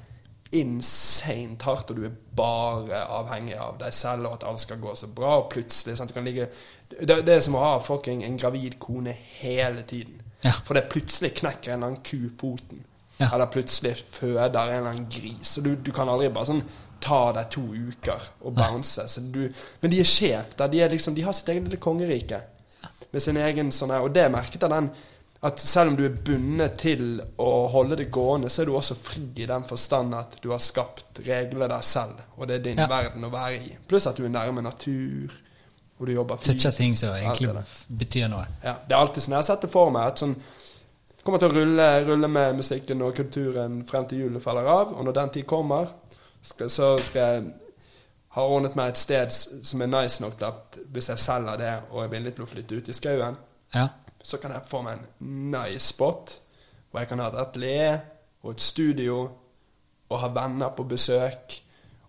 insane hardt, og du er bare avhengig av deg selv og at alt skal gå så bra. Og plutselig sant? Du kan ligge det, det er som å ha fucking en gravid kone hele tiden. Ja. For det plutselig knekker en eller annen ku foten. Ja. Eller plutselig føder en eller annen gris. Og du, du kan aldri bare sånn ta deg to uker og bounce. Så du, men de er sjef. der. De, liksom, de har sitt eget lille kongerike. Med sin egen sånn her Og det merket jeg den at selv om du er bundet til å holde det gående, så er du også fri i den forstand at du har skapt reglene der selv. Og det er din Ja. verden å være i. Pluss at du er nærme natur. Og du jobber Toucher ting som egentlig betyr noe. Ja, det er alltid sånn jeg setter for meg. At sånn kommer til å rulle, rulle med musikken og kulturen frem til julen faller av. Og når den tid kommer, skal, så skal jeg ha ordnet meg et sted som er nice nok til at hvis jeg selger det og er villig til å flytte ut i skauen, Ja. så kan jeg få meg en nice spot hvor jeg kan ha et atelier og et studio og ha venner på besøk.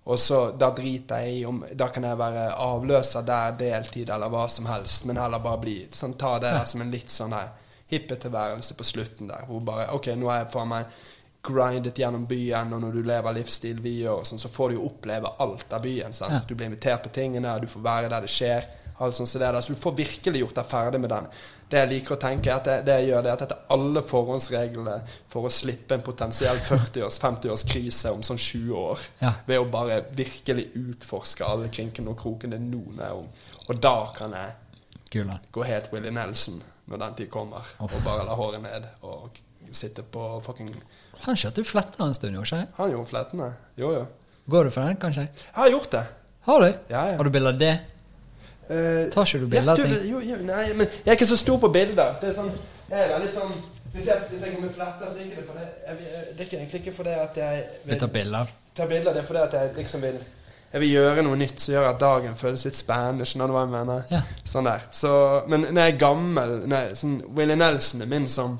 Og så Da driter jeg i om Da kan jeg være avløser der deltid eller hva som helst, men heller bare bli sånn, Ta det der som en litt sånn her hippetilværelse på slutten der, hvor bare OK, nå har jeg faen meg grindet gjennom byen, og når du lever livsstil vi gjør, sånn, så får du jo oppleve alt av byen. Ja. Du blir invitert på tingene, du får være der det skjer. Alt sånt, så, det der, så du får virkelig gjort deg ferdig med den. Det jeg liker å tenke, at det, det gjør, det at etter alle forhåndsreglene for å slippe en potensiell 40-års, 50-års krise om sånn 20 år, Ja. ved å bare virkelig utforske alle krinkene og krokene noen er om. Og da kan jeg Kula. gå helt Willy Nelson når den tid kommer, og bare la håret ned og sitte på fucking Han kjørte jo fletter en stund, gjorde ikke? Han gjorde flettene. Jo, jo. Går du for den, kanskje? Jeg har gjort det. Har du? Ja, ja. Har du bilde av det? Uh, Tar ikke du bilde av ja, ting? Jo, jo, nei, men jeg er ikke så stor på bilder. Det er sånn, jeg er veldig sånn Hvis jeg, hvis jeg går med fletter, så er ikke det for det jeg, Det er ikke egentlig ikke fordi at jeg vil, Vi tar bilder. ta bilder. Det er fordi at jeg liksom vil Jeg vil gjøre noe nytt som gjør at dagen føles litt spennende. Skjønner du hva jeg mener? Ja. Sånn der. Så, men når jeg er gammel nei, sånn, Willie Nelson er min sånn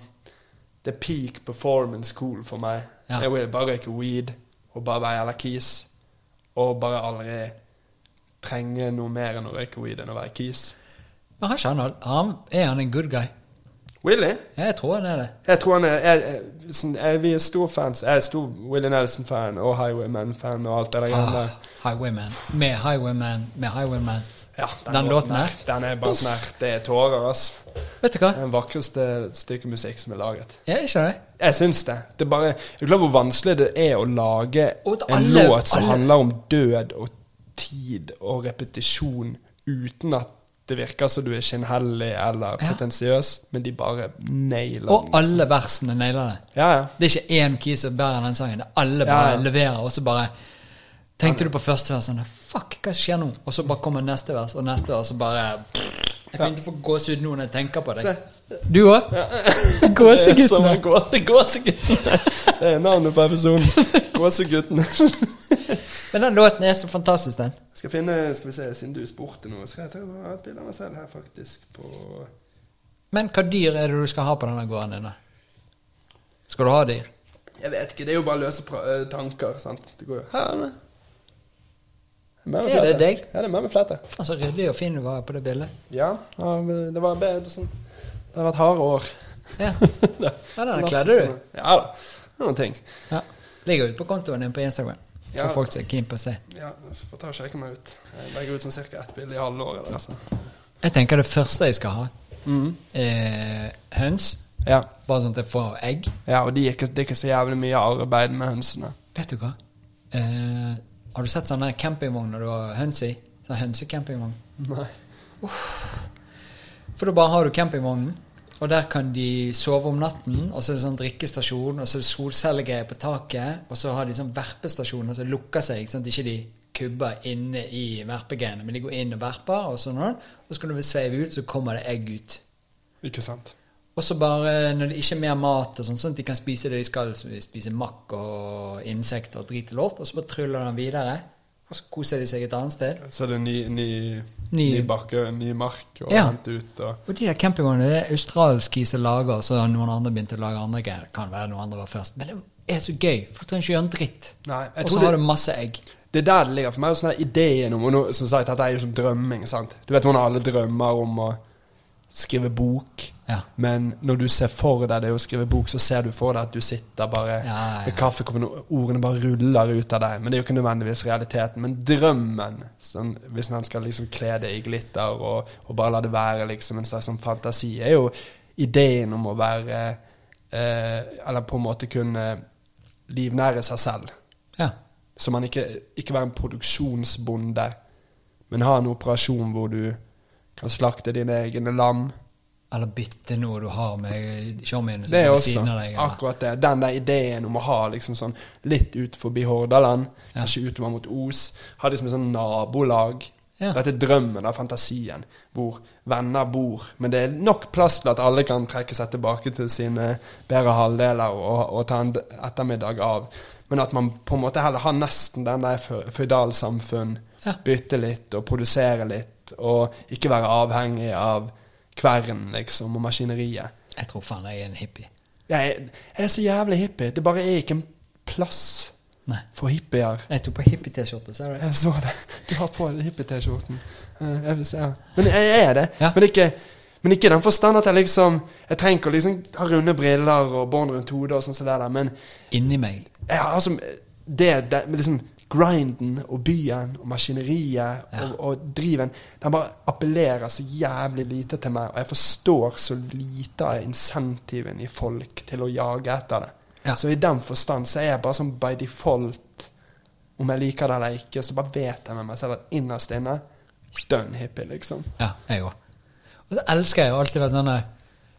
Det er peak performance cool for meg. Ja. Jeg vil bare røyke weed og bare være jævla kis. Og bare aldri trenge noe mer enn å røyke weed enn å være kis. Men har ikke han, han Er han en good guy? Willie? Jeg tror han er det. Jeg tror han er jeg, jeg, jeg, Vi er store fans. Jeg er stor Willie Nelson-fan og Highwayman-fan og alt det der. Ah, Highwayman. Med Highwayman. Med Highwayman. Ja, Den låten her? Den er bare sånn her Det er tårer, ass. Vet du hva? Den vakreste stykke musikk som er laget. Ja, ikke det? Jeg syns det. det er bare, jeg er klar hvor vanskelig det er å lage Og en alle- låt som alle- handler om død og tid og repetisjon uten at det virker som du er skinnhellig eller Ja. pretensiøs, men de bare nailer Og den. alle versene nailer det. Ja, ja. Det er ikke én key som bærer den sangen. Det alle Ja, bare ja. leverer, og så bare Tenkte du på første vers sånn Fuck, hva skjer nå? Og så bare kommer neste vers, og neste vers, og bare Jeg begynte ikke få gåsehud nå når jeg tenker på deg. Du òg? Gåseguttene. Gåseguttene. Det er navnet på episoden. Gåseguttene. Men den låten er så fantastisk, den. Skal finne, skal vi se, siden du spurte noe, skal jeg ta et bilde av meg selv her, faktisk, på Men hva dyr er det du skal ha på denne gården din? Skal du ha dyr? Jeg vet ikke, det er jo bare løse eh, tanker, sant. Det går jo Her er det. Er deg? Ja, det er med med flette. Altså, så ryddig og fin du var på det bildet. Ja, det var bedre sånn Det har vært harde år. Ja, Det- ja den kledde du. Ja da. Det noen ting. Ja. Ligger ute på kontoen din på Instagram. For Ja. folk som er keen på å se. Ja, får ta og sjekke meg ut. Jeg legger ut sånn ca. ett bilde i halvåret. eller Altså. Jeg tenker det første jeg skal ha, mm. er høns. Ja. Bare sånn at jeg får egg. ja, og det er ikke, det er ikke så jævlig mye arbeid med hønsene. Vet du hva? Eh, har du sett sånne campingvogner du har høns i? Sånn hønsecampingvogn. Nei. For da bare har du campingvognen, og der kan de sove om natten. Og så er det sånn drikkestasjon, og så er det solcellegreier på taket. Og så har de sånn verpestasjoner som lukker seg, sånn at de ikke de kubber inne i verpegreiene. Men de går inn og verper, og sånn. Og så kan du sveive ut, så kommer det egg ut. Ikke sant. Og så bare når det ikke er mer mat, og sånn, sånn at de kan spise det de skal, så de spiser makk og insekter og drit og lort, og så bare tryller de videre. Og så koser de seg et annet sted. Så er det ny, ny, Ny- ny bakke, ny mark å Ja. hente ut. Og, Og de der campingvognene det er australske som lager, så har noen andre begynt å lage andre greier. Kan være noen andre var først. Men det er så gøy, Folk trenger ikke gjøre en dritt. Og så har du masse egg. Det er der det ligger for meg. Sånn her ideen om og nå, Som sagt, dette er jo som drømming. sant? Du vet hvordan alle drømmer om å skrive bok. Ja. Men når du ser for deg det å skrive bok, så ser du for deg at du sitter bare Ja, ja, ved kaffekoppen, og ordene bare ruller ut av deg. Men det er jo ikke nødvendigvis realiteten. Men drømmen, sånn, hvis man skal liksom kle det i glitter og, og bare la det være liksom en slags sånn fantasi, er jo ideen om å være eh, Eller på en måte kunne livnære seg selv. ja. Så man ikke, ikke være en produksjonsbonde, men ha en operasjon hvor du kan slakte dine egne lam. Eller bytte noe du har med showmien som er ved siden av deg. eller- akkurat det. Den der ideen om å ha liksom sånn litt ut forbi Hordaland, Ja. kanskje utover mot Os, ha liksom et sånn nabolag. Ja. Dette er drømmen av fantasien, hvor venner bor. Men det er nok plass til at alle kan trekke seg tilbake til sine bedre halvdeler og, og ta en ettermiddag av. Men at man på en måte heller har nesten den der føydalsamfunn. Ja. Bytte litt og produsere litt, og ikke være avhengig av kvernen, liksom, og maskineriet. Jeg tror faen jeg er en hippie. Jeg, jeg er så jævlig hippie. Det bare er ikke en plass Nei. for hippier. Jeg tok på hippie-T-skjorte, ser du? Jeg så det. Du har på hippie-T-skjorten. Eh. Men jeg er det. Ja. Men, ikke, men ikke i den forstand at jeg liksom Jeg trenger ikke å liksom ha runde briller og bånd rundt hodet og sånn som det der, men Inni meg. Ja, altså det, det liksom grinden og byen og maskineriet Ja. og, og driven Den bare appellerer så jævlig lite til meg, og jeg forstår så lite av insentiven i folk til å jage etter det. Ja. Så i den forstand så er jeg bare sånn by default Om jeg liker det eller ikke, så bare vet jeg med meg selv at innerst inne Dønn hippie, liksom. Ja, jeg òg. Og så elsker jeg jo alltid vært sånn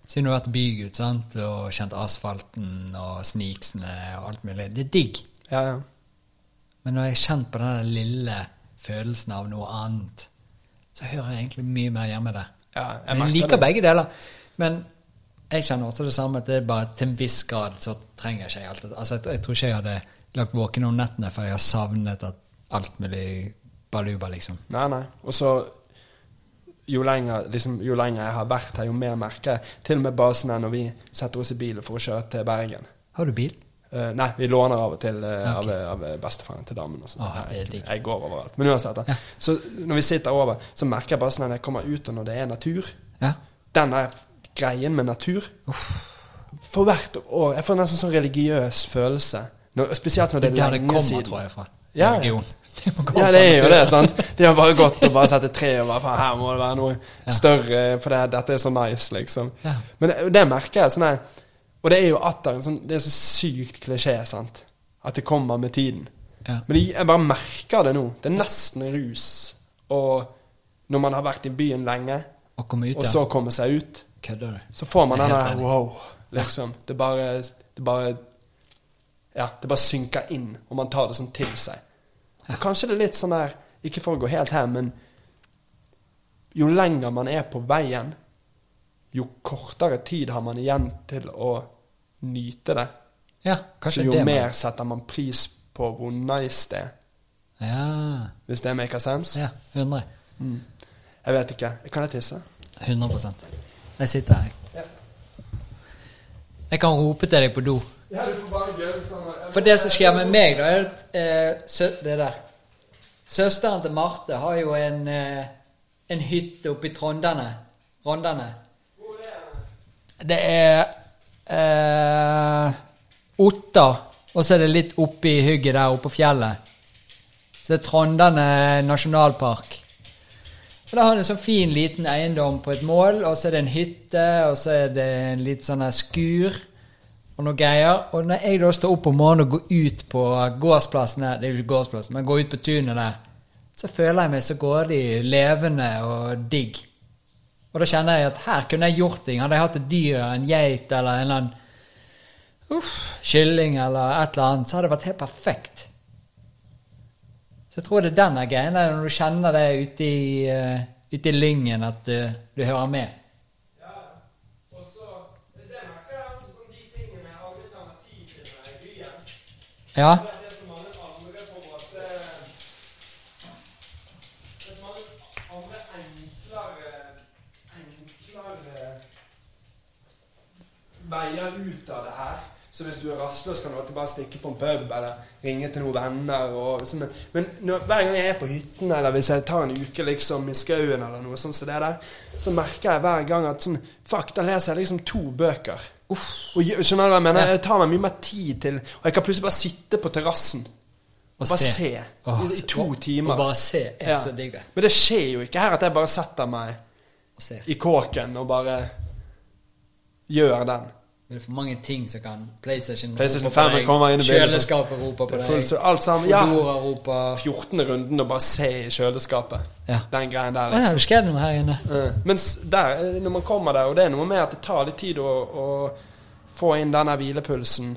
Siden du har vært bygutt sant, og kjent asfalten og sniksene og alt mulig. Det er digg. Ja, ja. Men når jeg har kjent på den lille følelsen av noe annet, så hører jeg egentlig mye mer hjemme der. ja jeg Men jeg liker det. begge deler. Men jeg kjenner også det samme, at det er bare til en viss grad så trenger jeg ikke alt det. Altså, jeg, jeg tror ikke jeg hadde lagt våken om nettene for jeg har savnet alt mulig baluba, liksom. Nei, nei. Og så jo lenger, liksom, jo lenger jeg har vært her, jo mer merker jeg. Til og med basen er når vi setter oss i bilen for å kjøre til Bergen. Har du bil? Eh, nei, vi låner av og til uh, okay. av, av bestefaren til damen. Og. Ah, jeg, jeg går overalt. Men uansett. Ja. Så når vi sitter over, så merker jeg bare sånn at jeg kommer ut, og når det er natur Ja. Den der greien med natur For hvert år Jeg får nesten sånn religiøs følelse. Når, spesielt når Det er lenge siden. det kommer, siden. tror jeg, fra. Ja. Religion. Det Ja, det er jo det. sant? De har bare gått og bare sette tre og bare faen, her må det være noe Ja. større, for det, dette er så nice, liksom. Men det, det merker jeg. sånn her Og det er jo atter en sånn Det er så sykt klisjé, sant? At det kommer med tiden. Ja. Men det, jeg bare merker det nå. Det er nesten rus. Og når man har vært i byen lenge, og, ut, og så komme seg ut, Kødder så får man den der wow, liksom. Det bare Det bare Ja, det bare synker inn, og man tar det sånn til seg. Og kanskje det er litt sånn der Ikke for å gå helt her, men jo lenger man er på veien, jo kortere tid har man igjen til å nyte det. Ja, Så jo det. mer setter man pris på hvor nice det er. Ja. Hvis det maker sense? ja. 100. Jeg vet ikke. Kan jeg tisse? 100 Jeg sitter her, jeg. Jeg kan rope til deg på do. Ja, du får bare gjøre. For det som skjer med meg, da, er at eh, Det der. Søsteren til Marte har jo en, eh, en hytte oppe i Trondane. Rondane. Det er eh, Otta, og så er det litt oppi hugget der oppe på fjellet. Så det er Trondane nasjonalpark. Og Da har du en sånn fin liten eiendom på et mål, og så er det en hytte, og så er det en litt sånn skur og noe greier. Og når jeg da står opp om morgenen og går ut på gårdsplassen her, det er jo ikke gårdsplass, men går ut på tunet der, så føler jeg meg så grådig levende og digg. Og da kjenner jeg at her kunne jeg gjort ting. Hadde jeg hatt et dyr, en geit eller en eller annen uff, kylling eller et eller annet, så hadde det vært helt perfekt. Så jeg tror det er den greien der, når du kjenner det ute i, uh, ute i lyngen, at eh, du hører med. Ja, og så Det merker jeg altså som de tingene jeg aldri tar meg tid til når jeg er i byen. Ja. Det er det som mange andre på en måte Det er så mange andre enklere enklere veier ut av det her, Så hvis du er rastløs, kan du alltid bare stikke på en pub eller ringe til noen venner. Og sånn. Men når, hver gang jeg er på hytten, eller hvis jeg tar en uke liksom i skauen, eller noe sånt som det der, så merker jeg hver gang at sånn Fuck, da leser jeg liksom to bøker. Og skjønner du hva jeg mener? Jeg tar meg mye mer tid til Og jeg kan plutselig bare sitte på terrassen Og bare se. se. Oh, I, to og- timer. Og bare se er Ja. så digg, det. Men det skjer jo ikke her at jeg bare setter meg i kåken og bare gjør den. Det er for mange ting som kan PlayStation, PlayStation roper på 5 deg, kommer inn i bildet, Kjøleskapet roper på deg. fullt, alt sammen, ja. Roper 14. runden og bare se i kjøleskapet. Ja. Den greien der, Liksom. ja, det skjedde noe her inne. Uh, Mens der, eh, når man kommer der, og det er noe med at det tar litt tid å, å få inn denne hvilepulsen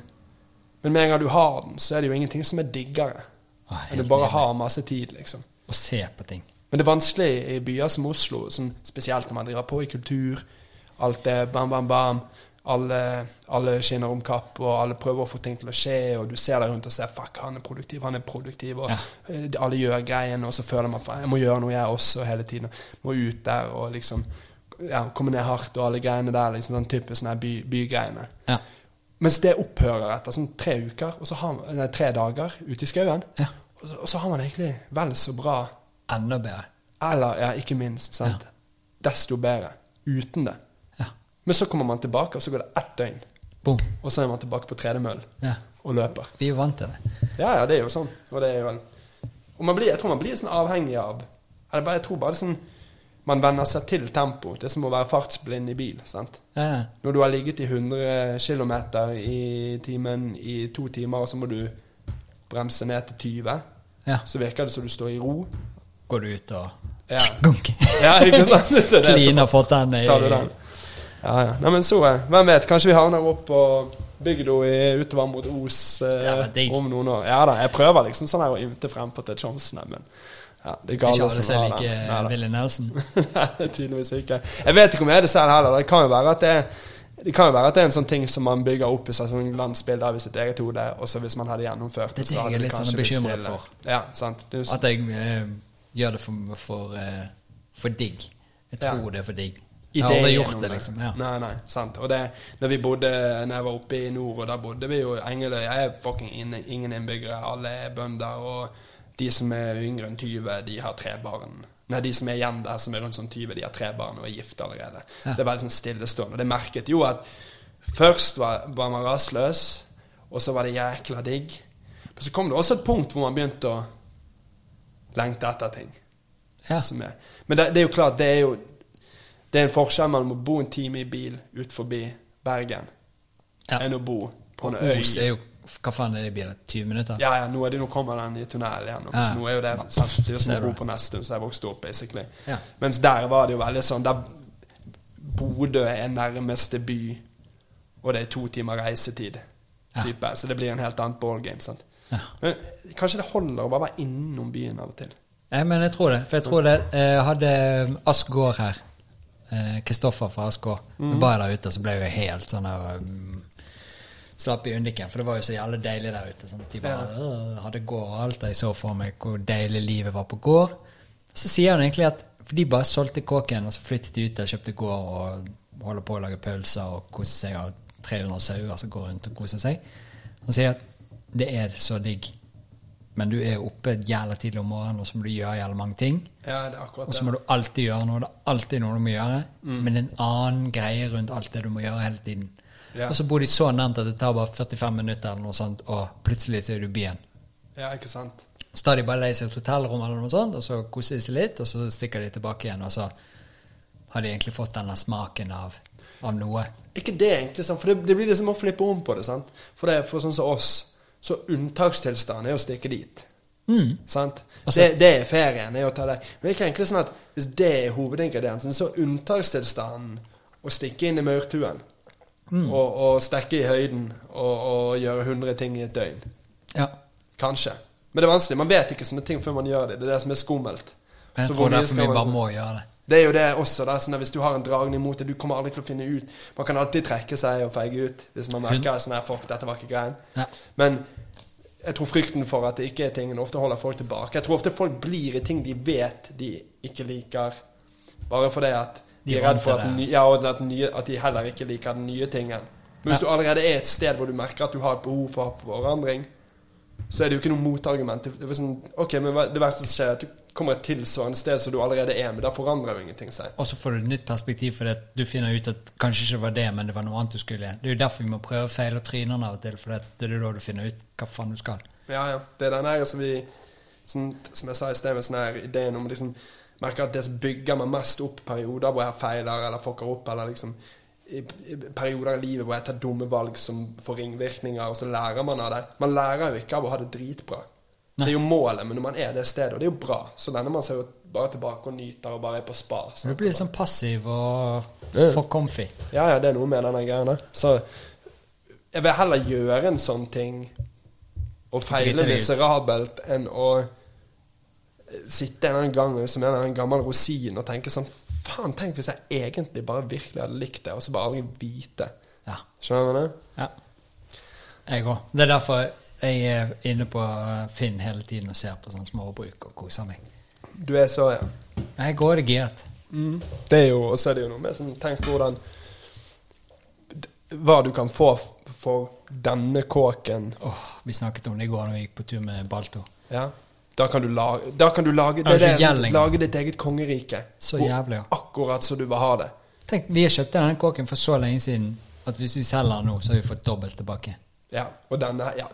Men med en gang du har den, så er det jo ingenting som er diggere ah, enn du bare har masse tid, liksom. Å se på ting. Men det er vanskelig i byer som Oslo, som spesielt når man driver på i kultur. Alt det bam, bam, bam. Alle, alle skinner om kapp, og alle prøver å få ting til å skje. Og du ser deg rundt og ser fuck, han er produktiv, han er produktiv. Og Ja. eh, alle gjør greiene, og så føler man faen, jeg må gjøre noe, jeg også, hele tiden. Må ut der og liksom ja, komme ned hardt og alle greiene der. liksom Den type sånne by, bygreiene. Ja. Mens det opphører etter sånn tre uker, og så har, nei, tre dager ute i skauen. Ja. Og, så- og så har man egentlig vel så bra Enda bedre. eller, ja, ikke minst, sant? Desto bedre. Uten det. Men så kommer man tilbake, og så går det ett døgn. Boom. Og så er man tilbake på tredemøll Ja. og løper. Vi er jo vant til det. Ja, ja, det er jo sånn. Og det er jo en, Og man blir, jeg tror man blir sånn avhengig av Eller bare, jeg tror bare sånn Man venner seg til tempo. Det er som å være fartsblind i bil. sant? Ja. Når du har ligget i 100 km i timen i to timer, og så må du bremse ned til 20, ja. så virker det som du står i ro. Går du ut og Ja. skunk. Ja, ikke sant? Det er det Kliner Tar du den? Ja, ja. Nei, men så, eh, hvem vet, kanskje vi havner opp på bygda utover mot Os eh, Ja, om noen år. Ja da, jeg prøver liksom sånn her å ymte frempå til Tjomsene, men ja, det er galt Ikke alle som har liker den. Nei. Willy Nelson. Nei, tydeligvis ikke. Jeg vet ikke om jeg er det selv heller. Det kan jo være at det er det kan jo være at det er en sånn ting som man bygger opp i seg sånn glansbilde av i sitt eget hode, og så hvis man hadde gjennomført Det det er jeg er litt sånn bekymret for. Ja, sant. At jeg eh, gjør det for, for, eh, for digg. Jeg Ja. tror det er for digg. Jeg har aldri gjort det, liksom. Ja. Nei, nei, sant. Og det, når vi bodde når jeg var oppe i nord, og da bodde vi jo Engeløy er fucking in, ingen innbyggere. Alle er bønder, og de som er yngre enn 20, de har tre barn. Nei, de som er igjen der, som er rundt sånn 20, de har tre barn og er gift allerede. Ja. Så det er veldig sånn stillestående. Og det merket jo at først var, var man rastløs, og så var det jækla digg. Men så kom det også et punkt hvor man begynte å lengte etter ting Ja. som. Men det, det er jo klart, det er jo Det er en forskjell mellom å bo en time i bil ut forbi Bergen Ja. enn å bo på en øy. Os er jo Hva faen er det i bilen? 20 minutter? Ja, ja, nå, det, nå kommer den i tunnel igjen. Ja. Så nå er jo det? Det er som å bo på Nestum, så jeg vokste opp, basically. Ja. Mens der var det jo veldig sånn Der Bodø er nærmeste by, og det er to timer reisetid. Type, så det blir en helt annen ballgame. sant? Men kanskje det holder å bare være innom byen av og til. Nei, men jeg tror det. For jeg tror det Jeg hadde Ask gård her. Kristoffer fra Ask. Mm. Var jeg der ute, så ble jeg helt sånn her um, Slapp i undiken. For det var jo så jævlig deilig der ute. Sånn. De bare ja. hadde gård og alt. Og jeg så for meg hvor deilig livet var på gård. Så sier han egentlig at For de bare solgte kåken, og så flyttet de ut der, kjøpte gård og holder på å lage pølser og kose seg. Og 300 sauer som går rundt og koser seg. Han sier at det er så digg. Men du er oppe jævla tidlig om morgenen, og så må du gjøre jævla mange ting. Ja, det er akkurat Og så må du alltid gjøre noe. Det er alltid noe du må gjøre. Men en annen greie rundt alt det du må gjøre hele tiden. Ja. Og så bor de så nærmt at det tar bare 45 minutter, eller noe sånt, og plutselig så er du i byen. Ja, ikke sant? Så tar de bare leie seg et hotellrom, eller noe sånt, og så koser de seg litt, og så stikker de tilbake igjen, og så har de egentlig fått denne smaken av, av noe. Ikke det, egentlig, for det, det blir liksom å flippe om på det. sant? For det for sånn som oss, så unntakstilstanden er å stikke dit. Mm. Sant? Altså- det, det er ferien. er å ta det. Men det er ikke egentlig sånn at hvis det er hovedingrediensen, så er unntakstilstanden å stikke inn i maurtuen Mm. og, og stekke i høyden og, og gjøre 100 ting i et døgn. Ja. Kanskje. Men det er vanskelig. Man vet ikke sånne ting før man gjør det. Det er det som er skummelt. Men Så jeg hvor tror det derfor for vi man- bare må gjøre det. Det er jo det også. Det sånn at Hvis du har en dragning mot det, du kommer aldri til å finne ut Man kan alltid trekke seg og feige ut hvis man merker sånn her, fuck, dette var ikke greien. Ja. Men jeg tror frykten for at det ikke er tingen, ofte holder folk tilbake. Jeg tror ofte folk blir i ting de vet de ikke liker, bare fordi at de, De er redd for at, ny, ja, at, nye, at de heller ikke liker den nye tingen. Men hvis du allerede er et sted hvor du merker at du har et behov for forandring, så er det jo ikke noe motargument. Det sånn, ok, men Det verste som skjer, er at du kommer et tilsvarende sted som du allerede er, men da forandrer jo ingenting seg. Og så får du et nytt perspektiv fordi at du finner ut at kanskje ikke det var det, men det var noe annet du skulle. Det er jo derfor vi må prøve feil og trynene av og til, for det er da du finner ut hva faen du skal. Ja, ja. Det er den her som vi sånn, Som jeg sa i sted, med sånn her ideen om liksom Merker at det som bygger meg mest opp perioder hvor jeg feiler eller fucker opp, eller liksom i, i perioder i livet hvor jeg tar dumme valg som får ringvirkninger, og så lærer man av det. Man lærer jo ikke av å ha det dritbra. Det er jo målet, men når man er det stedet, og det er jo bra, så vender man seg jo bare tilbake og nyter og bare er på spa. Du sant? blir sånn passiv og for comfy. Ja, ja, det er noe med denne greia der. Så jeg vil heller gjøre en sånn ting og feile miserabelt enn å sitte en eller annen gang som en eller annen gammel rosin og tenke sånn Faen, tenk hvis jeg egentlig bare virkelig hadde likt det, og så bare aldri vite. Ja. Skjønner du ja. Jeg òg. Det er derfor jeg er inne på Finn hele tiden og ser på sånne småbruk og koser meg. Du er så, ja. Jeg går det giret. Det er jo, og så er det jo noe med sånn Tenk hvordan Hva du kan få for denne kåken. Åh, vi snakket om det i går når vi gikk på tur med Balto. Ja. Da kan du lage, kan du lage, det det gjeld lage ditt eget kongerike. Så jævlig, ja. Akkurat som du vil ha det. Tenk, Vi kjøpte denne kåken for så lenge siden at hvis vi selger den nå, så har vi fått dobbelt tilbake. Ja, og denne ja.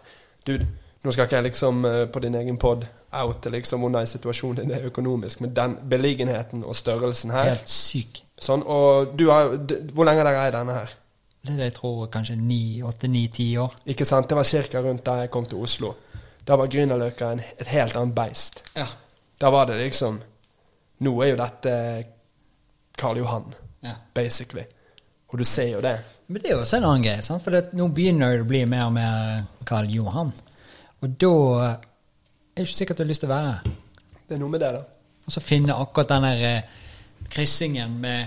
Dude, nå skal ikke jeg liksom eh, på din egen pod oute liksom hvordan situasjonen din er økonomisk, men den beliggenheten og størrelsen her Helt syk. Sånn, og du har Hvor lenge har dere eid denne her? Det er det jeg tror kanskje ni, åtte, ni, ti år. Ikke sant? Det var ca. rundt da jeg kom til Oslo. Da var Grünerløkka et helt annet beist. Ja. Da var det liksom Nå er jo dette Karl Johan, ja. basically. Og du ser jo det. Men det er jo også en annen greie, sant? for det, nå begynner det å bli mer og mer Karl Johan. Og da er det ikke sikkert du har lyst til å være her. Det er noe med det, da. Og så finne akkurat den der eh, kryssingen med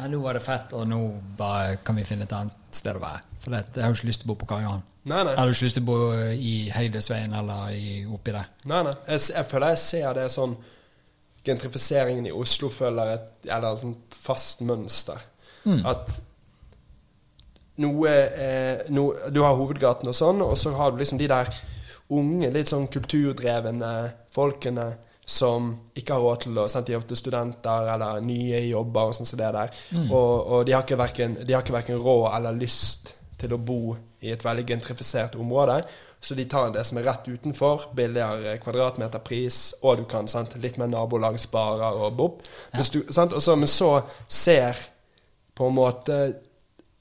ja, nå var det fett, og nå bare kan vi finne et annet sted å være. For det, jeg har jo ikke lyst til å bo på Karl Johan. Nei, nei. Jeg har jo ikke lyst til å bo i Høydesveien eller i, oppi der. Nei, nei. Jeg, jeg føler jeg ser det sånn Gentrifiseringen i Oslo føler et eller et sånt fast mønster. At noe, eh, noe Du har hovedgaten og sånn, og så har du liksom de der unge, litt sånn kulturdrevne folkene som ikke har råd til å sende jobb til studenter eller nye jobber og sånn som det der. Og, og de har ikke hverken råd eller lyst til å bo i et veldig gentrifisert område. Så de tar det som er rett utenfor, billigere kvadratmeterpris, og du kan sant, litt mer nabolagsbarer og bob. Så- Men så ser på en måte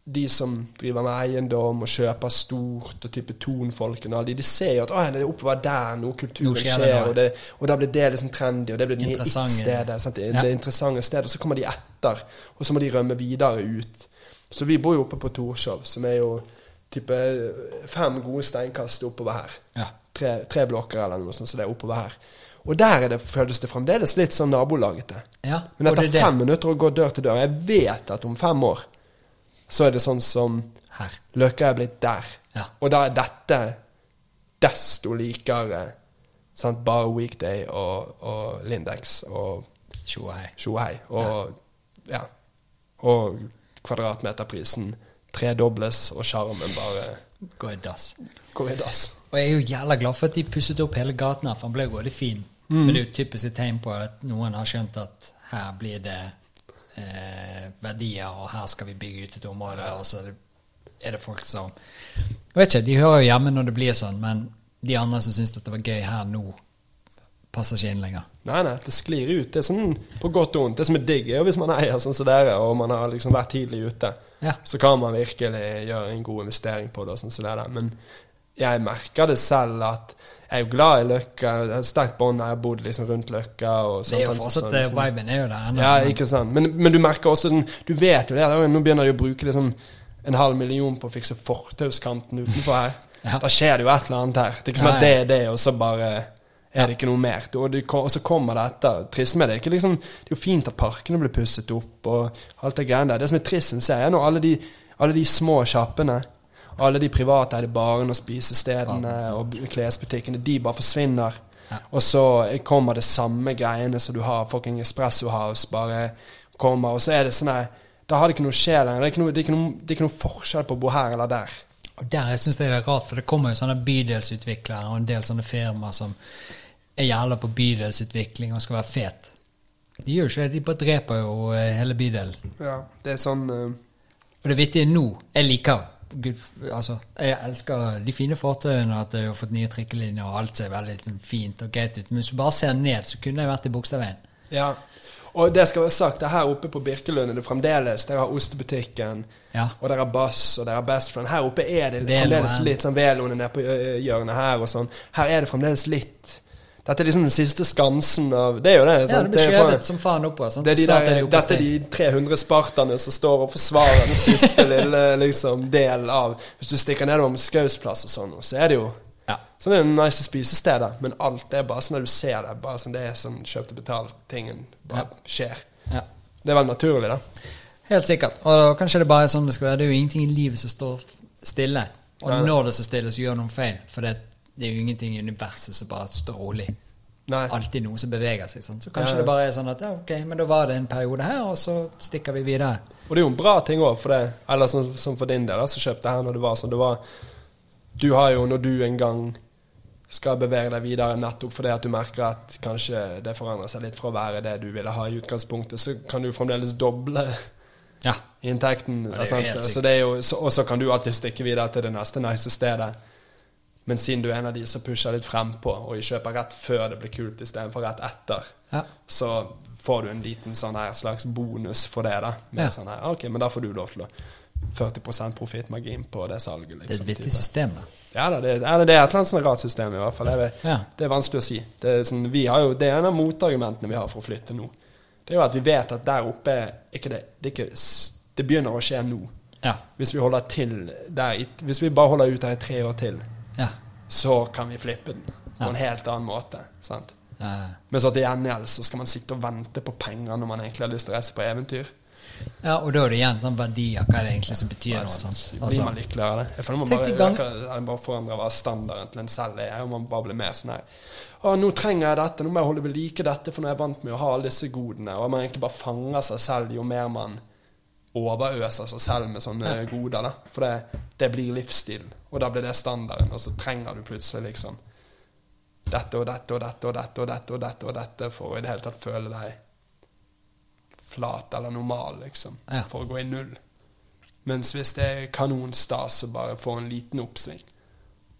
de som driver med eiendom og kjøper stort, og type Tonfolkene og alle de, de ser jo at å, det er oppover der noe kultur skjer det og, det, og da blir det liksom trendy, og det blir det nye it-stedet. Det, Ja. det interessante stedet. Og så kommer de etter, og så må de rømme videre ut. Så vi bor jo oppe på Torshov, som er jo type fem gode steinkast oppover her. Ja. Tre, tre blokker eller noe sånt, så det er oppover her. Og der er det, føles det fremdeles litt sånn nabolagete. Ja, Men etter er fem minutter å gå dør til dør. Jeg vet at om fem år så er det sånn som Her. Løkka er blitt der. Ja. Og da er dette desto likere sant? bare Weekday og, og Lindex og Tjo og hei. Tjohei. Og ja. Og kvadratmeterprisen tredobles, og sjarmen bare Går i dass. går i dass. Og jeg er jo jævla glad for at de pusset opp hele gaten her, for den ble jo veldig fin. Mm. Men det er jo typisk et tegn på at noen har skjønt at her blir det eh, verdier, og her skal vi bygge ut et område, og så er det folk som Jeg vet ikke, de hører jo hjemme når det blir sånn, men de andre som syns det var gøy her nå, passer ikke inn lenger. Nei, nei, det sklir ut. Det er sånn på godt og vondt. Det som er digg, er jo hvis man eier sånn som dere, og man har liksom vært tidlig ute, Ja. så kan man virkelig gjøre en god investering på det. og sånn som det der. Men jeg merker det selv at jeg er jo glad i Løkka. Jeg har sterkt bånd. Jeg har bodd liksom rundt Løkka. Det er jo fortsatt sånn, eh, liksom. Viben er jo der. Ja, ikke sant. Men, men du merker også den Du vet jo det. da, Nå begynner de å bruke liksom en halv million på å fikse fortauskanten utenfor her. Ja. Da skjer det jo et eller annet her. Det er ikke sånn at det er det, og så bare er det ikke noe mer. Og, det, og så kommer det etter. Trist med det. Ikke liksom, det er jo fint at parkene blir pusset opp og alt det greiene der. Det som er trist, synes jeg, er nå alle de, alle de små sjappene alle de privateide barene og spisestedene og klesbutikkene, de bare forsvinner. Ja. Og så kommer det samme greiene som du har, fucking Espresso House, bare kommer, og så er det sånn her Da har det ikke noe sjel lenger. Det er ikke noe, det er ikke noe, det er ikke noe forskjell på å bo her eller der. Og der jeg synes jeg det er rart, for det kommer jo sånne bydelsutviklere og en del sånne firmaer som er jævla på bydelsutvikling og skal være fet. De gjør jo ikke det, de bare dreper jo eh, hele bydelen. Ja, det er sånn uh... Og det vittige nå Jeg liker Gud, altså, Jeg elsker de fine fortauene, at jeg har fått nye trikkelinjer, og alt ser veldig liksom, fint og greit ut. Men hvis du bare ser ned, så kunne jeg vært i Bogstadveien. Ja. Og det skal være sagt, det er her oppe på Birkelund det fremdeles Dere har ostebutikken, Ja. og dere har Bass, og dere har Best Friend. Her oppe er det Velo fremdeles litt sånn Veloen er nede på hjørnet her og sånn. Her er det fremdeles litt Dette er liksom den siste skansen av Det er jo det. Ja, sant? det blir skjøvet som faen oppå. Det er de der, er de dette er de 300 sparterne som står og forsvarer den siste lille liksom, del av Hvis du stikker nedover med Skaus plass og sånn, så er det jo Ja. Sånn det er jo nice spisesteder, men alt er bare sånn at du ser det. Bare sånn Det er sånn kjøpt og betalt-tingen bare skjer. ja. Det er vel naturlig, da. Helt sikkert. Og kanskje det bare er sånn det skal være. Det er jo ingenting i livet som står stille. Og Nei. når det står stille, så gjør noen feil. For det, det er jo ingenting i universet som bare står rolig. Nei. Alltid noe som beveger seg. Sånn. Så kanskje Ja. det bare er sånn at ja, ok, men da var det en periode her, og så stikker vi videre. Og det er jo en bra ting òg, for det. Eller som, som for din del, som kjøpte her når det var sånn. Det var Du har jo, når du en gang skal bevege deg videre nettopp fordi at du merker at kanskje det forandrer seg litt fra å være det du ville ha i utgangspunktet, så kan du fremdeles doble Ja. inntekten. Så og så kan du alltid stikke videre til det neste nice stedet. Men siden du er en av de som pusher litt frempå, og kjøper rett før det blir kult istedenfor rett etter, Ja. så får du en liten sånn her slags bonus for det. da Med Ja. sånn her, ok, Men da får du lov til å 40 profittmargin på det salget. Det er Liksom, et vittig system, da. Ja da, det, er, det er et eller annet sånn rart system, i hvert fall. Vet, Ja. Det er vanskelig å si. Det er, sånn, vi har jo, det er en av motargumentene vi har for å flytte nå. Det er jo at vi vet at der oppe ikke det, det, ikke, det begynner å skje nå. Ja. Hvis vi holder til der Hvis vi bare holder ut der i tre år til, Ja. så kan vi flippe den på Ja. en helt annen måte. Sant? Ja. Men så til gjengjeld så skal man sitte og vente på penger når man egentlig har lyst til å reise på eventyr. ja, og da er det igjen sånn verdier, hva er det egentlig som betyr noe. Blir Altså, man lykkeligere av det? Jeg føler man bare, gang- bare forandrer hva standarden til en selv er, og man bare blir mer sånn her Å, nå trenger jeg dette, nå må jeg holde ved like dette, for nå er jeg vant med å ha alle disse godene. Og man egentlig bare fanger seg selv jo mer man overøser seg selv med sånne goder. da For det, det blir livsstilen, og da blir det standarden, og så trenger du plutselig liksom dette og dette og dette og dette og dette og dette og dette for å i det hele tatt føle deg flat eller normal, liksom. Ja. For å gå i null. Mens hvis det er kanonstas og bare får en liten oppsving,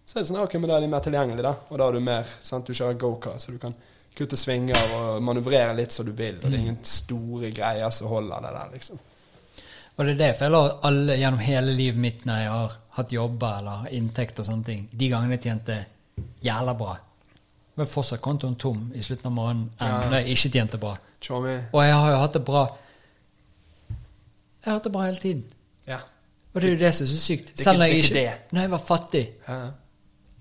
så er det sånn ok, men da er de mer tilgjengelige, da. Og da er du mer sant, Du kjører gokart, så du kan kutte svinger og manøvrere litt som du vil. Og det er ingen store greier som holder det der, liksom. Og det er det jeg føler alle gjennom hele livet mitt når jeg har hatt jobber eller inntekt og sånne ting, de gangene jeg tjente jævla bra, Men fortsatt kontoen tom i slutten av måneden enn Ja. når jeg ikke tjente bra. Tjommi. Og jeg har jo hatt det bra Jeg har hatt det bra hele tiden. Ja. Og det er jo det som er så sykt. Det Selv når jeg ikke det. Når jeg var fattig ja.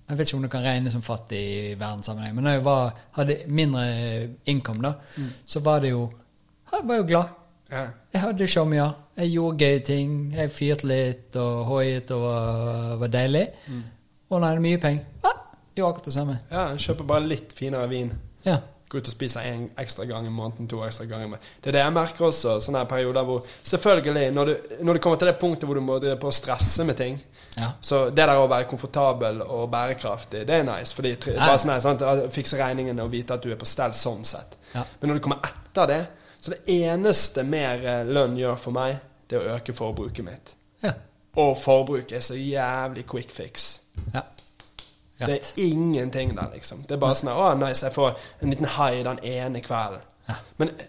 Jeg vet ikke om det kan regnes som fattig i verdenssammenheng, men når jeg var, hadde mindre income, da, Mm. så var det jo Jeg var jo glad. Ja. Jeg hadde showmia. Jeg gjorde gøye ting. Jeg fyrte litt og hoiet og var, var deilig. Mm. Og når jeg hadde mye penger ja, det var akkurat det samme. ja. Kjøper bare litt finere vin. Ja. Gå ut og spise en ekstra gang i måneden, to ekstra ganger. Det er det jeg merker også. sånne perioder hvor Selvfølgelig, når du, når du kommer til det punktet hvor du må på å stresse med ting ja. Så det der å være komfortabel og bærekraftig, det er nice. Fordi Ja. bare sånn her, Fikse regningene og vite at du er på stell sånn sett. Ja. Men når du kommer etter det Så det eneste mer eh, lønn gjør for meg, det er å øke forbruket mitt. ja. Og forbruk er så jævlig quick fix. ja. Det er ingenting der, liksom. Det er bare sånn Å, nice, jeg får en liten high den ene kvelden. Ja. Men eh,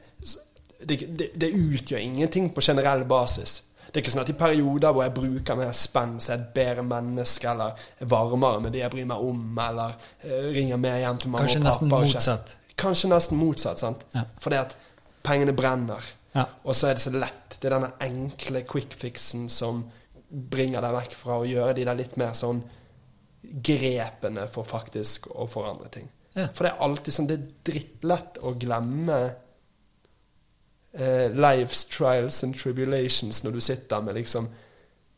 det, det, det utgjør ingenting på generell basis. Det er ikke sånn at i perioder hvor jeg bruker mer spenn, så er jeg et bedre menneske, eller er varmere med det jeg bryr meg om, eller uh, ringer mer hjem til mamma Kanskje og pappa. nesten motsatt. Kanskje nesten motsatt, sant. Ja. Fordi at pengene brenner. Ja. Og så er det så lett. Det er denne enkle quick fixen som bringer deg vekk fra å gjøre de der litt mer sånn grepene for faktisk å forandre ting. Ja. For det er alltid sånn Det er drittlett å glemme eh, lives, trials and tribulations når du sitter med liksom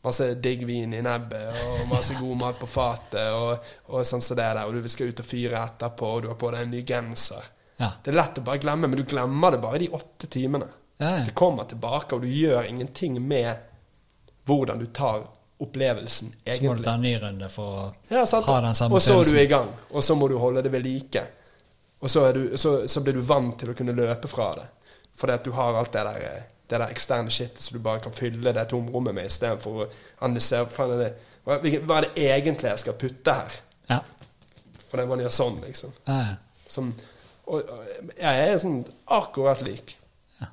masse digg vin i nebbet og masse god mat på fatet og, og sånn som det der, og du skal ut og fyre etterpå, og du har på deg en ny genser. Ja. Det er lett å bare glemme, men du glemmer det bare i de åtte timene. Ja, ja. Det kommer tilbake, og du gjør ingenting med hvordan du tar opplevelsen Så må du ta en ny runde for å Ja, ha den samme følelsen. og så er du i gang, og så må du holde det ved like. Og så, du, så, så blir du vant til å kunne løpe fra det. Fordi at du har alt det der, det der eksterne shitet som du bare kan fylle det tomrommet med, istedenfor å analysere er det, hva, hva er det egentlig jeg skal putte her. Ja. For det man gjør sånn, liksom. Ja, ja. Som, og, og jeg er sånn akkurat lik.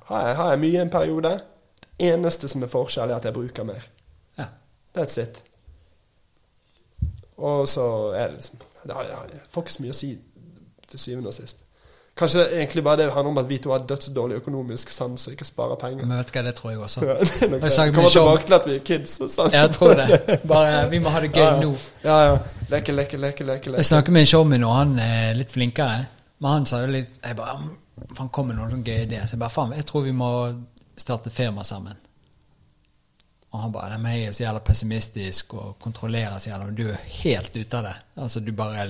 Har jeg, har jeg mye en periode? Eneste som er forskjell, er at jeg bruker mer. ja. That's it. Og så er det liksom Det får ikke så mye å si til syvende og sist. Kanskje det egentlig bare det handler om at vi to har dødsdårlig økonomisk sans og ikke sparer penger. Men vet du hva, det tror jeg også. Ja, det er nok det. Kommer tilbake til at vi er kids og sånn. Jeg tror det. Bare, vi må ha det gøy Ja, ja. nå. Ja, ja. Leke, leke, leke, leke. Jeg snakker med en showmy nå, han er litt flinkere. Men han sa jo litt Jeg bare Han kom med noen gøye ideer. Så jeg bare faen, jeg tror vi må starte firma sammen. Og han bare Nei, jeg er så jævla pessimistisk og kontrollerer så jævla du er helt ute av det. Altså, du bare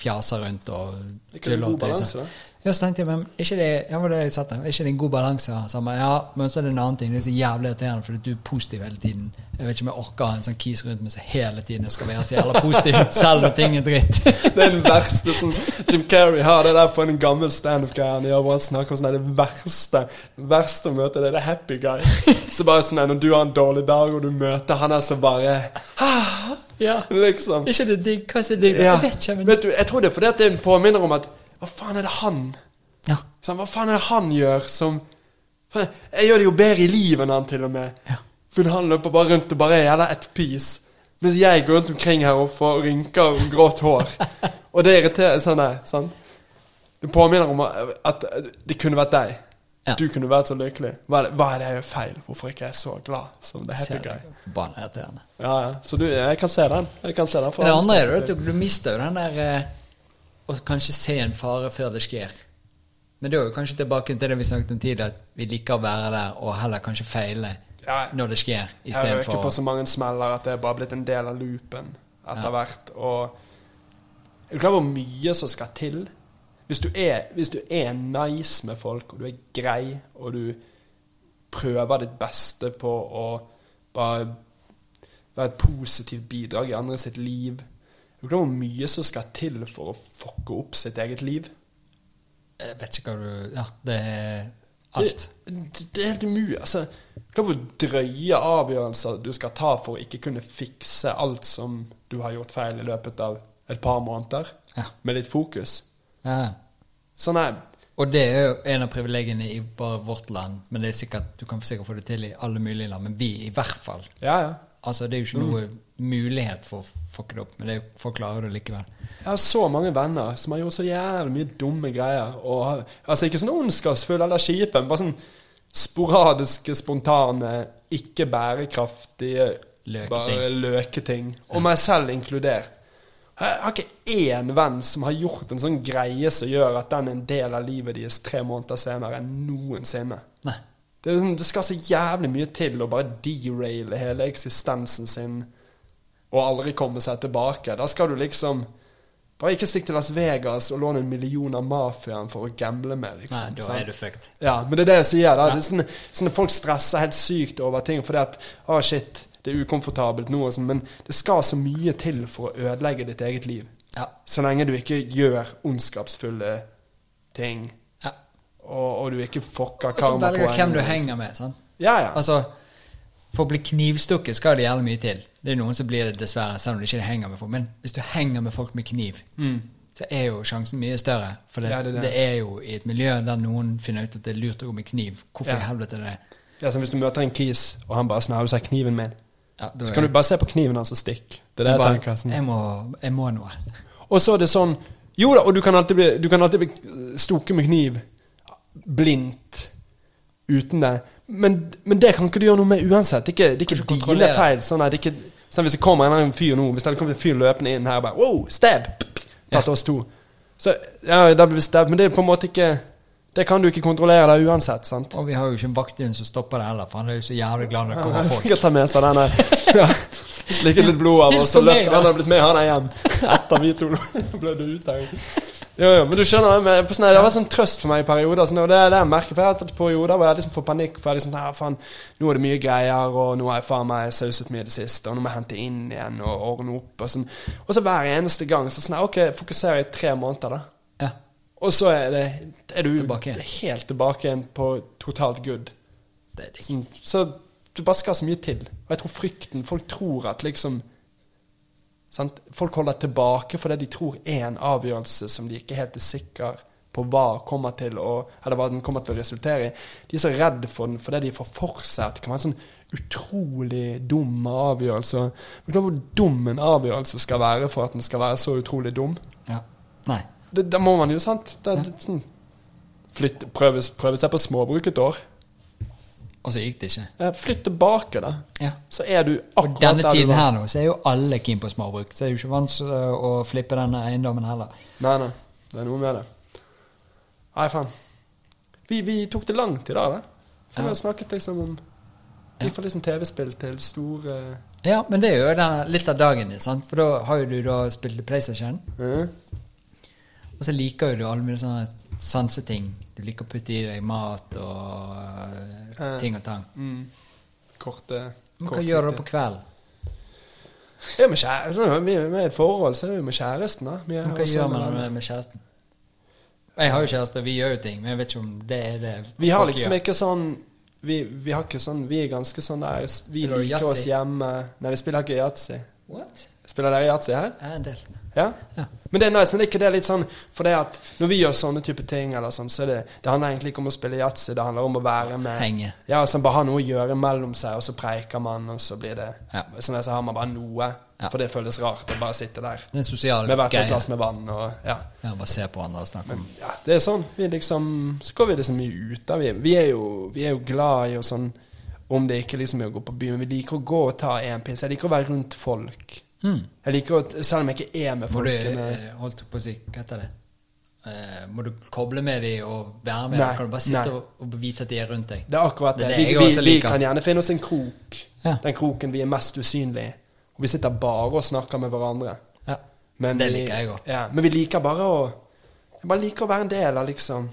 fjaser rundt og Det er ikke en god balanse, da. Ja, så tenkte jeg, men ikke det, ja, var det jeg satt der, er ikke det en god balanse? Så ja, men så er det en annen ting, det er så jævlig irriterende, fordi du er positiv hele tiden. Jeg vet ikke om jeg orker å ha en sånn kis rundt meg som hele tiden jeg skal være så jævla positiv, selv når ting er dritt. Det er den verste sånn Jim Carrey har det der på en gammel standup-greie han gjør, hvor han snakker om sånn det verste verste å møte, det er det happy guy. Så bare sånn når du har en dårlig dag, og du møter han er så bare ah, ja. Liksom. Ikke det digg, hva er så digg? Ja. Jeg vet ikke, men... Vet du, jeg tror det er fordi det er en påminner om at Hva faen er det han Ja, sånn, Hva faen er det han gjør som Jeg gjør det jo bedre i livet enn han, til og med. Ja. Men han løper bare rundt og bare er jævla et pis. Mens jeg går rundt omkring her og får rynker og grått hår. Og det irriterer sånn er, sant? Det påminner om at det kunne vært deg. Ja. Du kunne vært så lykkelig. Hva er, det, hva er det jeg gjør feil? Hvorfor ikke er jeg så glad som the happy guy? det. Forbanna irriterende. Ja, ja. Så du, jeg kan se den. Jeg kan se den for det andre er jo at du, du mister jo den der Å kanskje se en fare før det skjer. Men det er jo kanskje tilbake til det vi snakket om tidligere, at vi liker å være der og heller kanskje feile Ja. når det skjer, Jeg røker på så mange smeller at det er bare blitt en del av loopen etter Ja. hvert. Og er du klar over hvor mye som skal til? Hvis du, er, hvis du er nice med folk, og du er grei, og du prøver ditt beste på å bare være et positivt bidrag i andre sitt liv Er du klar over hvor mye som skal til for å fucke opp sitt eget liv? Jeg vet ikke hva du Ja, det er alt. Det, det er helt umulig. Altså, hva hvor drøye avgjørelser du skal ta for å ikke kunne fikse alt som du har gjort feil i løpet av et par måneder, Ja. med litt fokus. Ja. Sånn er Og det er jo en av privilegiene i bare vårt land, men det er sikkert, du kan sikkert få det til i alle mulige land, men vi i hvert fall. Ja, ja. Altså, det er jo ikke noe mulighet for å fucke det opp, men det forklarer du likevel. Jeg har så mange venner som har gjort så jævlig mye dumme greier. Og, altså Ikke sånn ondskapsfull eller kjipe, men bare sånn sporadiske, spontane, ikke bærekraftige Løketing. bare løketing. Og meg selv inkludert. Jeg har ikke én venn som har gjort en sånn greie som gjør at den er en del av livet deres tre måneder senere enn noensinne. Nei. Det, liksom, det skal så jævlig mye til å bare deraile hele eksistensen sin og aldri komme seg tilbake. Da skal du liksom Bare ikke stikk til Las Vegas og låne en million av mafiaen for å gamble med, liksom. Nei, da sant? er du fucked. Ja, men det er det jeg sier. da Ja. det er sånne, sånne Folk stresser helt sykt over ting fordi at Å, shit, det er ukomfortabelt nå og sånn. Men det skal så mye til for å ødelegge ditt eget liv. Ja. Så lenge du ikke gjør ondskapsfulle ting, ja. og, og du ikke fucker Og så karma velger på hvem du henger med. sant? Ja, ja. Altså, For å bli knivstukket skal det gjerne mye til. Det er noen som blir det dessverre, selv om de ikke henger med folk. Men hvis du henger med folk med kniv, så er jo sjansen mye større. For det, Mm. Ja, det det, er det. jo i et miljø der noen finner ut at det er lurt å gå med kniv. Hvorfor Ja. i helvete er det Det er som hvis du møter en kis, og han bare snarer seg du kniven min?' ja, Så kan du bare se på kniven hans og stikke. Det er det jeg tenker. Sånn. jeg, må, jeg må noe. Og så er det sånn Jo da, og du kan alltid bli, du kan alltid bli stukket med kniv blindt uten det. Men, men det kan ikke du gjøre noe med uansett. Det er ikke, det ikke dine feil. Sånn, er det ikke, sånn, hvis det kommer en fyr nå Hvis det hadde kommet en fyr løpende inn her bare Wow, stab! Tatt Ja. oss to. Så ja, da blir vi stab. Men det er på en måte ikke Det kan du ikke kontrollere da uansett, sant? Og vi har jo ikke en vakthund som stopper det heller, for han er jo så jævlig glad når det kommer har folk. sikkert ta med seg denne ja, Slikket litt blod av, og Hils så løp han har blitt med han er hjem. Etter vi to blødde ut her. Jo, jo, men du skjønner det, men på sånn, det var sånn trøst for meg i perioder. Sånn, og det er det jeg merker, for jeg har hatt perioder hvor jeg liksom får panikk. For jeg liksom, ja, faen, Nå er det mye greier, og nå har jeg faen meg sauset mye i det siste. Og nå må jeg hente inn igjen og ordne opp. Og, sånn. og så hver eneste gang så sånn, ok, fokuserer i tre måneder, da. Ja. Og så er, det, er du Tilbake helt tilbake igjen på totalt good. Det er digg. Sånn, så du bare skal så mye til. Og jeg tror frykten Folk tror at liksom sant? Folk holder tilbake fordi de tror er en avgjørelse som de ikke helt er sikre på hva kommer til å Eller hva den kommer til å resultere i. De er så redd for den fordi de får for seg at det kan være en sånn utrolig dum avgjørelse. Men hvor dum en avgjørelse skal være for at den skal være så utrolig dum? Ja. Nei. Da må man jo, sant? Det, det, sånn, flytte, prøve, prøve seg på småbruk et år. Og så gikk det ikke. Eh, Flytt tilbake, da. Ja. Så er du akkurat der du tiden her nå, så er jo alle keen på småbruk. Så er det jo ikke vanskelig å flippe denne eiendommen heller. Nei, nei. Det er noe med det. Nei, faen. Vi, vi tok det langt i dag, da. For Ja. Vi har snakket liksom om. Vi får liksom TV-spill til store Ja, men det er jo denne, litt av dagen din, sant? For da har jo du da spilt PlayStation, Mm. og så liker jo du alle mulige sånne sanseting. Du liker å putte i deg mat og øh, Eh. ting og tang. mm, korte Men hva gjør du på kvelden? Vi er kjæresten. Vi er med i et forhold, så er vi med kjæresten, da. Vi Hva gjør man med, med kjæresten? Jeg har jo kjæreste, vi gjør jo ting, men jeg vet ikke om det er det Vi har liksom gjør. ikke sånn vi, vi har ikke sånn Vi er ganske sånn der Vi liker oss hjemme Nei, vi spiller ikke yatzy. Spiller dere yatzy her? Ja, en del. Ja? Ja. Men det er nice, men det er ikke det litt sånn For det at når vi gjør sånne type ting, eller sånn, så det Det handler egentlig ikke om å spille yatzy, det handler om å være med Henge. Ja, altså bare ha noe å gjøre mellom seg, og så preiker man, og så blir det Ja. Sånn at så har man bare noe. Ja. For det føles rart å bare sitte der Det er en sosial med hvert vårt glass med vann og Ja. Ja, bare se på hverandre og snakke om ja det er sånn. Vi liksom Så går vi liksom mye ut av vi, vi, er jo, vi er jo glad i å sånn Om det ikke liksom er å gå på byen, vi liker å gå og ta en pils. Jeg liker å være rundt folk. Mm. Jeg liker å, Selv om jeg ikke er med Må du, folkene eh, holdt på å si, hva heter det? Uh, må du koble med dem og være med Nei? Kan du bare sitte nei. og, og vite at de er rundt deg? Det er akkurat Det det. er det Vi, vi, vi kan gjerne finne oss en krok. Ja. Den kroken vi er mest usynlige. Og vi sitter bare og snakker med hverandre. Ja. Men Det liker jeg også. Ja, men vi liker bare å Jeg bare liker å være en del av liksom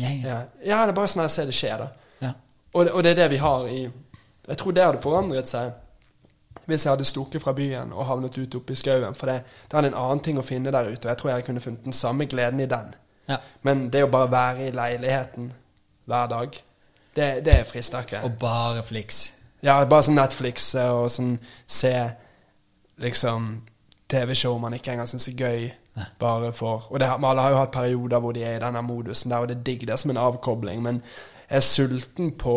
Gjengen. Ja, ja det er bare sånn jeg ser det skje, da. Ja. Og det, og det er det vi har i Jeg tror det hadde forandret seg hvis jeg hadde stukket fra byen og havnet ute oppe i skauen. For det, det er en annen ting å finne der ute, og jeg tror jeg kunne funnet den samme gleden i den. ja. Men det å bare være i leiligheten hver dag, det, det frister ikke. Og bare fliks. Ja, bare sånn Netflix eh, og sånn se liksom TV-show man ikke engang syns er gøy. Bare for Og det, alle har jo hatt perioder hvor de er i denne modusen der, og det er digg. Det er som en avkobling. Men jeg er sulten på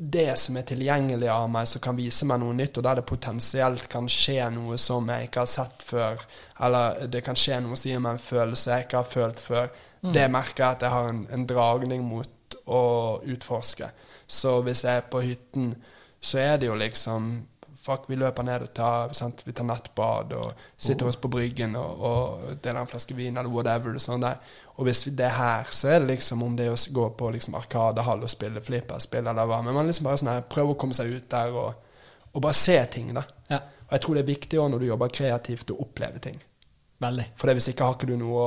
det som er tilgjengelig av meg, som kan vise meg noe nytt, og der det potensielt kan skje noe som jeg ikke har sett før. Eller det kan skje noe som gir meg en følelse jeg ikke har følt før. Det merker jeg at jeg har en, en dragning mot å utforske. Så hvis jeg er på hytten, så er det jo liksom Fuck, vi løper ned og tar, sant? vi tar nattbad og sitter oss på bryggen og, og deler en flaske vin eller whatever. Og sånn der. Og hvis det er her, så er det liksom om det å gå på liksom Arkadehall og spille flipperspill eller hva. Men man liksom bare sånn her, prøver å komme seg ut der og, og bare se ting, da. Ja. Og jeg tror det er viktig også når du jobber kreativt, å oppleve ting. Veldig. For hvis ikke har ikke du noe å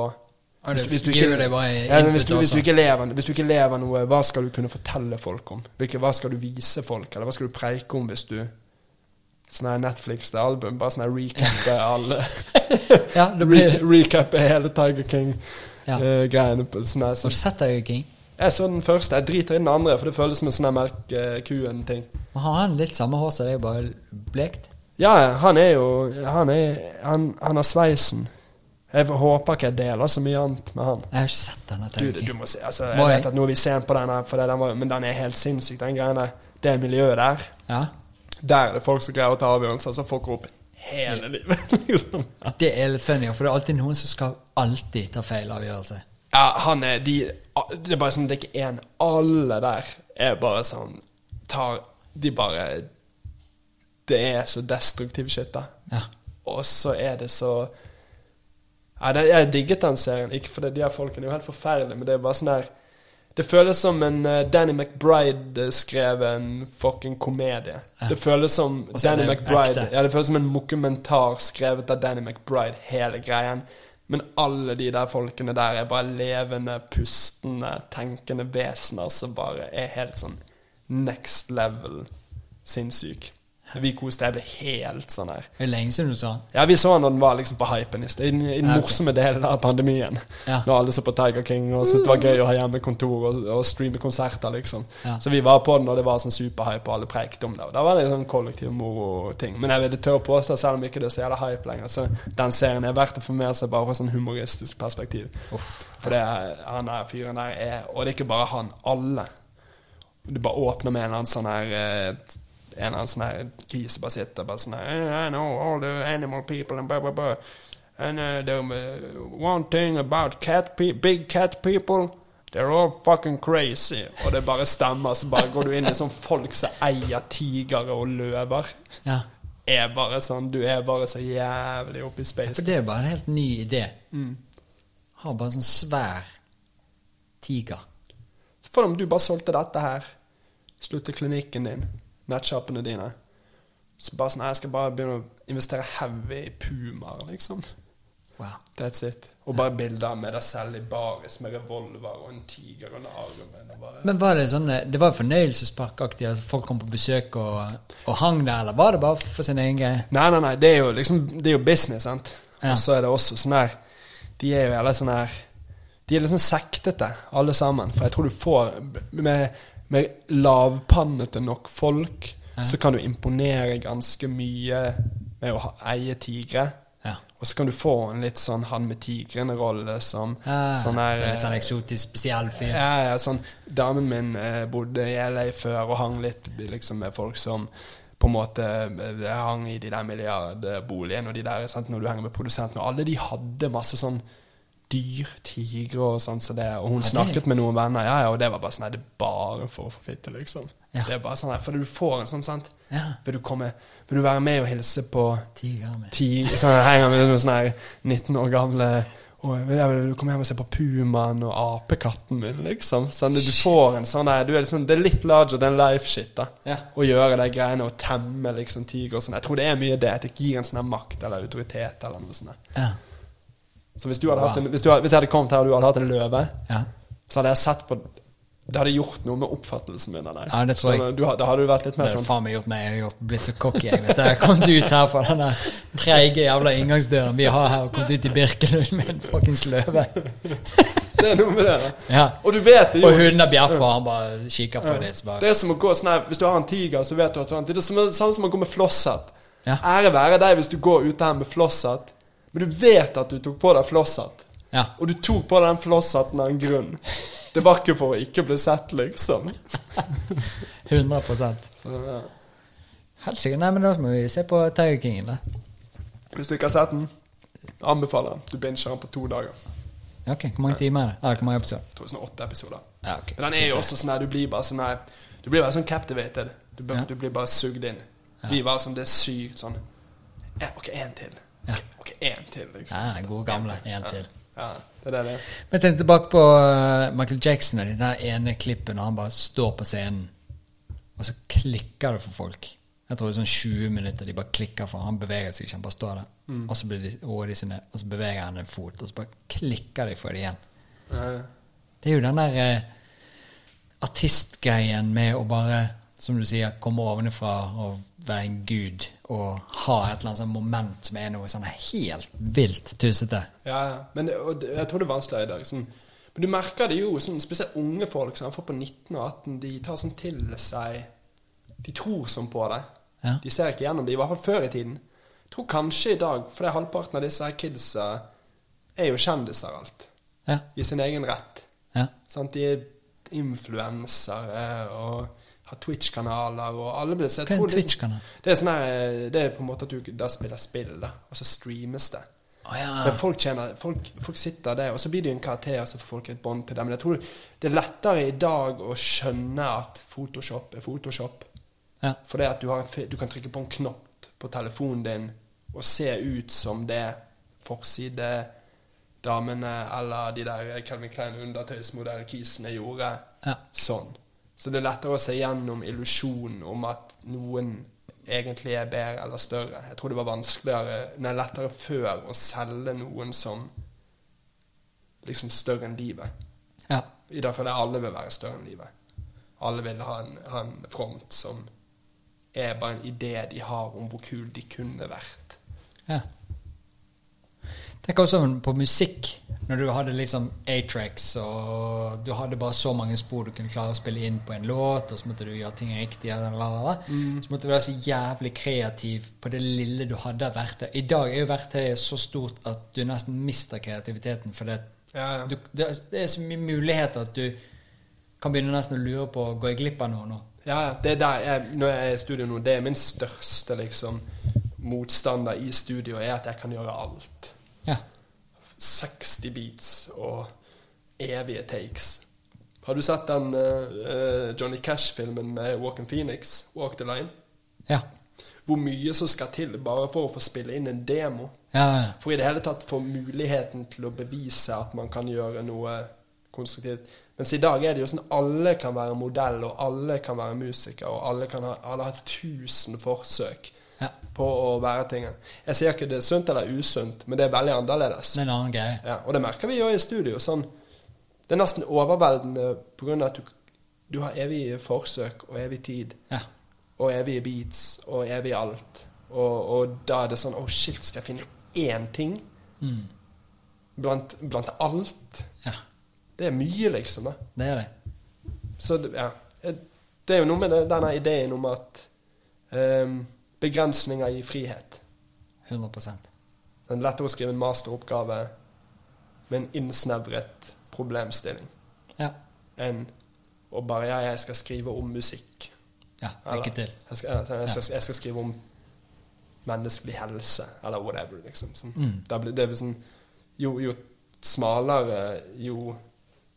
Og hvis du ja, hvis, du, hvis, du ikke lever, hvis du ikke lever noe, hva skal du kunne fortelle folk om? Hvilke, hva skal du vise folk, eller hva skal du preike om hvis du Sånn her Netflix-album, bare sånn her recappe alle Ja, blir Re Recappe hele Tiger Ja. uh, greiene på sånn her. Har du sett Tiger King? jeg så den første. Jeg driter i den andre, for det føles som en sånn melkekuen-ting. Har han litt samme hår som deg, bare blekt? Ja, han er jo Han, er, han, han har sveisen. Jeg håper ikke jeg deler så mye annet med han. Jeg har ikke sett denne Du, du må se, altså, jeg vet at nå er vi sent på denne, den var, men den er helt sinnssyk, den greia der. Det miljøet der. Ja. Der er det folk som greier å ta avgjørelser så fucker opp hele livet. liksom. Det er litt funny, for det er alltid noen som skal alltid ta feil avgjørelse. Ja, han er de, Det er bare sånn, det er ikke én. Alle der er bare sånn tar De bare Det er så destruktiv shit, da. Ja. Og så er det så ja, det, Jeg digget den serien, ikke fordi de her folkene er jo helt forferdelige, men det er bare sånn der Det føles som en eh, Danny McBride-skreven fucking komedie. Det føles som Danny McBride. Ja, det føles som en mokumentar skrevet av Danny McBride, hele greien. Men alle de der folkene der er bare levende, pustende, tenkende vesener som bare er helt sånn next level sinnssyk. Vi koste Jeg ble helt sånn her. Det er lenge siden du så han. Ja, vi så han når den var liksom på hypen i. Den i den Ja, okay. morsomme delen av pandemien. Ja. Når alle så på Tiger King og syntes det var gøy å ha hjemmekontor og, og streame konserter, liksom. Ja. Så vi var på den og det var sånn superhype og alle preiket om det. Og da var det sånn kollektiv moro-ting. Men jeg vil tørre å påstå, selv om ikke det er så jævla hype lenger, så den serien er verdt å få med seg bare fra sånn humoristisk perspektiv. For det han der fyren der er Og det er ikke bare han. Alle. Du bare åpner med en eller annen sånn her eh, En eller annen sånn her som bare sitter bare sånn I know all the animal people and blah, blah, blah. And uh, the uh, one thing about cat big cat people They're all fucking crazy. Og det bare stemmer, så bare går du inn i sånn folk som eier tigre og løver. Ja. Er bare sånn Du er bare så jævlig oppe i space. For det er jo bare en helt ny idé. Mm. Har bare sånn svær tiger. For om du bare solgte dette her, slutte klinikken din, nettshoppene dine Så bare sånn Jeg skal bare begynne å investere heavy i pumaer, liksom. Wow. That's it. Og bare bilder med deg selv i baris med revolver og en tiger under armen. Og bare. Men var det sånn eh, Det var fornøyelsesparkaktig at folk kom på besøk og, og hang der, eller var det bare for sin egen greie? Nei, nei, nei. Det er jo liksom Det er jo business, sant. Ja. Og så er det også sånn her De er jo hele sånn her De er sånn sektete, alle sammen. For jeg tror du får Med, med lavpannete nok folk, Ja. så kan du imponere ganske mye med å ha, eie tigre. Ja. Og så kan du få en litt sånn han med tigrene-rolle som ja, sånn her litt sånn eh, eksotisk spesiell fyr. ja, ja, sånn Damen min eh, bodde i LA før og hang litt liksom, med folk som på en måte eh, hang i de der milliardboligene og de der, sant, når du henger med produsenten, Og alle de hadde masse sånn dyr, tigre og sånn så det. Og hun Ja, det- snakket med noen venner, ja, ja, og det var bare sånn det er bare for å få fitte, liksom. Ja. Det er bare sånn her, For du får en sånn, sant Ja. Vil du komme Vil du være med og hilse på Tiger sånn, med noen sånne her 19 år gamle og jeg vil komme hjem og se på pumaen og apekatten min, liksom. Sånn, du får en sånn der, du er liksom, Det er litt larger than life-shit, da. Ja. Å gjøre de greiene og temme liksom tiger og sånn. Jeg tror det er mye det. At det gir en sånn makt eller autoritet eller noe sånt. Ja. Så hvis, Wow. en, hvis, du hvis jeg hadde kommet her og du hadde hatt en løve, ja. så hadde jeg sett på Det hadde gjort noe med oppfattelsen min av deg. Ja, det tror jeg. Så, du, da hadde du vært litt mer sånn Det hadde faen meg gjort meg. Jeg hadde blitt så cocky hvis jeg hadde kommet ut her fra den treige jævla inngangsdøren vi har her, og kommet ut i Birkelund med en fuckings løve. Det er noe med det. da. Ja. Og du vet det jo. Og hunder bjeffer, og han bare kikker på det. Bare... Det er som å gå sånn Hvis du har en tiger, så vet du at du har en tiger. Det er det samme som å gå med flosshatt. Ja. Ære være deg hvis du går ute her med flosshatt, men du vet at du tok på deg flosshatt. ja. Og du tok på deg den flosshatten av en grunn. Det var ikke for å ikke bli sett, liksom. 100 Så, ja. Helsike. Nei, men da må vi se på Tiger King. da. Hvis du ikke har sett den, anbefaler den. Du binger den på to dager. Ok, Hvor mange timer er det? Eller hvor mange episoder? Jeg tror det er sånn åtte episoder. Ja, ok. Men den er jo også sånn her, du blir bare sånn her Du blir bare sånn captivated. Du, blir- Ja. du blir bare sugd inn. Vi var sånn, det er sykt sånn Ok, én til. Ja. Ok, én til, liksom. Ja, gode gamle. En til. Ja, det er det det. Men tenk tilbake på uh, Michael Jackson og den der ene klippen når han bare står på scenen, og så klikker det for folk. Jeg tror det er sånn 20 minutter de bare klikker for Han beveger seg ikke, han bare står der. Mm. Og så blir de de seg og så beveger han en fot, og så bare klikker de for det igjen. Ja, ja. Det er jo den der eh, artistgreien med å bare, som du sier, komme ovenifra og være en gud og ha et eller annet sånn moment som er noe sånn helt vilt tusete. Ja, ja. Men det, og jeg tror det er vanskeligere i dag. Sånn, men du merker det jo, sånn, spesielt unge folk som folk på 19 og 18, de tar sånn til seg De tror sånn på det. Ja. De ser ikke gjennom det, i hvert fall før i tiden. Jeg tror kanskje i dag, for det er halvparten av disse her kidsa er jo kjendiser alt. Ja. I sin egen rett. ja. Sant? De er influensere og har Twitch-kanaler og alle blir Hva er en Twitch-kanal? Det er sånn her Det er på en måte at du da spiller spill, da, og så streames det. Oh, ja. Men folk, tjener, folk, folk sitter der, og så blir det en karakter, og så får folk et bånd til det. Men jeg tror det er lettere i dag å skjønne at Photoshop er Photoshop. ja. For det at du, har en, du kan trykke på en knopp på telefonen din og se ut som det forsidedamene eller de der Calvin Klein undertøysmodell-kisene gjorde. Ja. Sånn. Så det er lettere å se gjennom illusjonen om at noen egentlig er bedre eller større. Jeg tror det var vanskeligere, nei, lettere før å selge noen som liksom større enn livet. Ja. I føler jeg alle vil være større enn livet. Alle vil ha en, ha en front som er bare en idé de har om hvor kul de kunne vært. ja. Tenk også på musikk. Når du hadde liksom A-tracks, og du hadde bare så mange spor du kunne klare å spille inn på en låt, og så måtte du gjøre ting riktig, eller la, la, la. så måtte du være så jævlig kreativ på det lille du hadde av verktøy. I dag er jo verktøyet så stort at du nesten mister kreativiteten, for det, Ja, ja. du, det, det er så mye muligheter at du kan begynne nesten å lure på Går jeg glipp av noe nå? Ja, ja. Det er der jeg, når jeg er i studio nå, det er min største liksom motstander i studio, er at jeg kan gjøre alt. Ja. 60 beats og evige takes. Har du sett den eh, Johnny Cash-filmen med Walken Phoenix, Walk the Line? Ja. Hvor mye som skal til bare for å få spille inn en demo. Ja, ja. For i det hele tatt få muligheten til å bevise at man kan gjøre noe konstruktivt. Mens i dag er det jo sånn alle kan være modell, og alle kan være musiker, og alle kan ha, alle har tusen forsøk ja. på å være tingen. Jeg sier ikke det er sunt eller usunt, men det er veldig annerledes. Det er en annen greie. Ja, og det merker vi jo i studio. Sånn, det er nesten overveldende av at du, du har evige forsøk og evig tid. Ja. Og evige beats og evig alt. Og, og da er det sånn Å, shit, skal jeg finne én ting Mm. blant, blant alt? ja. Det er mye, liksom. Da. Det er det. Så ja. Det er jo noe med det, denne ideen om at ehm, begrensninger i frihet. 100 Det er lettere å skrive en masteroppgave med en innsnevret problemstilling Ja. enn å bare Ja, jeg skal skrive om musikk. ja. Lykke til. Jeg skal, jeg, jeg, skal, jeg skal skrive om menneskelig helse, eller whatever. Liksom. Sånn. Mm. Da blir det blir sånn jo, jo smalere, jo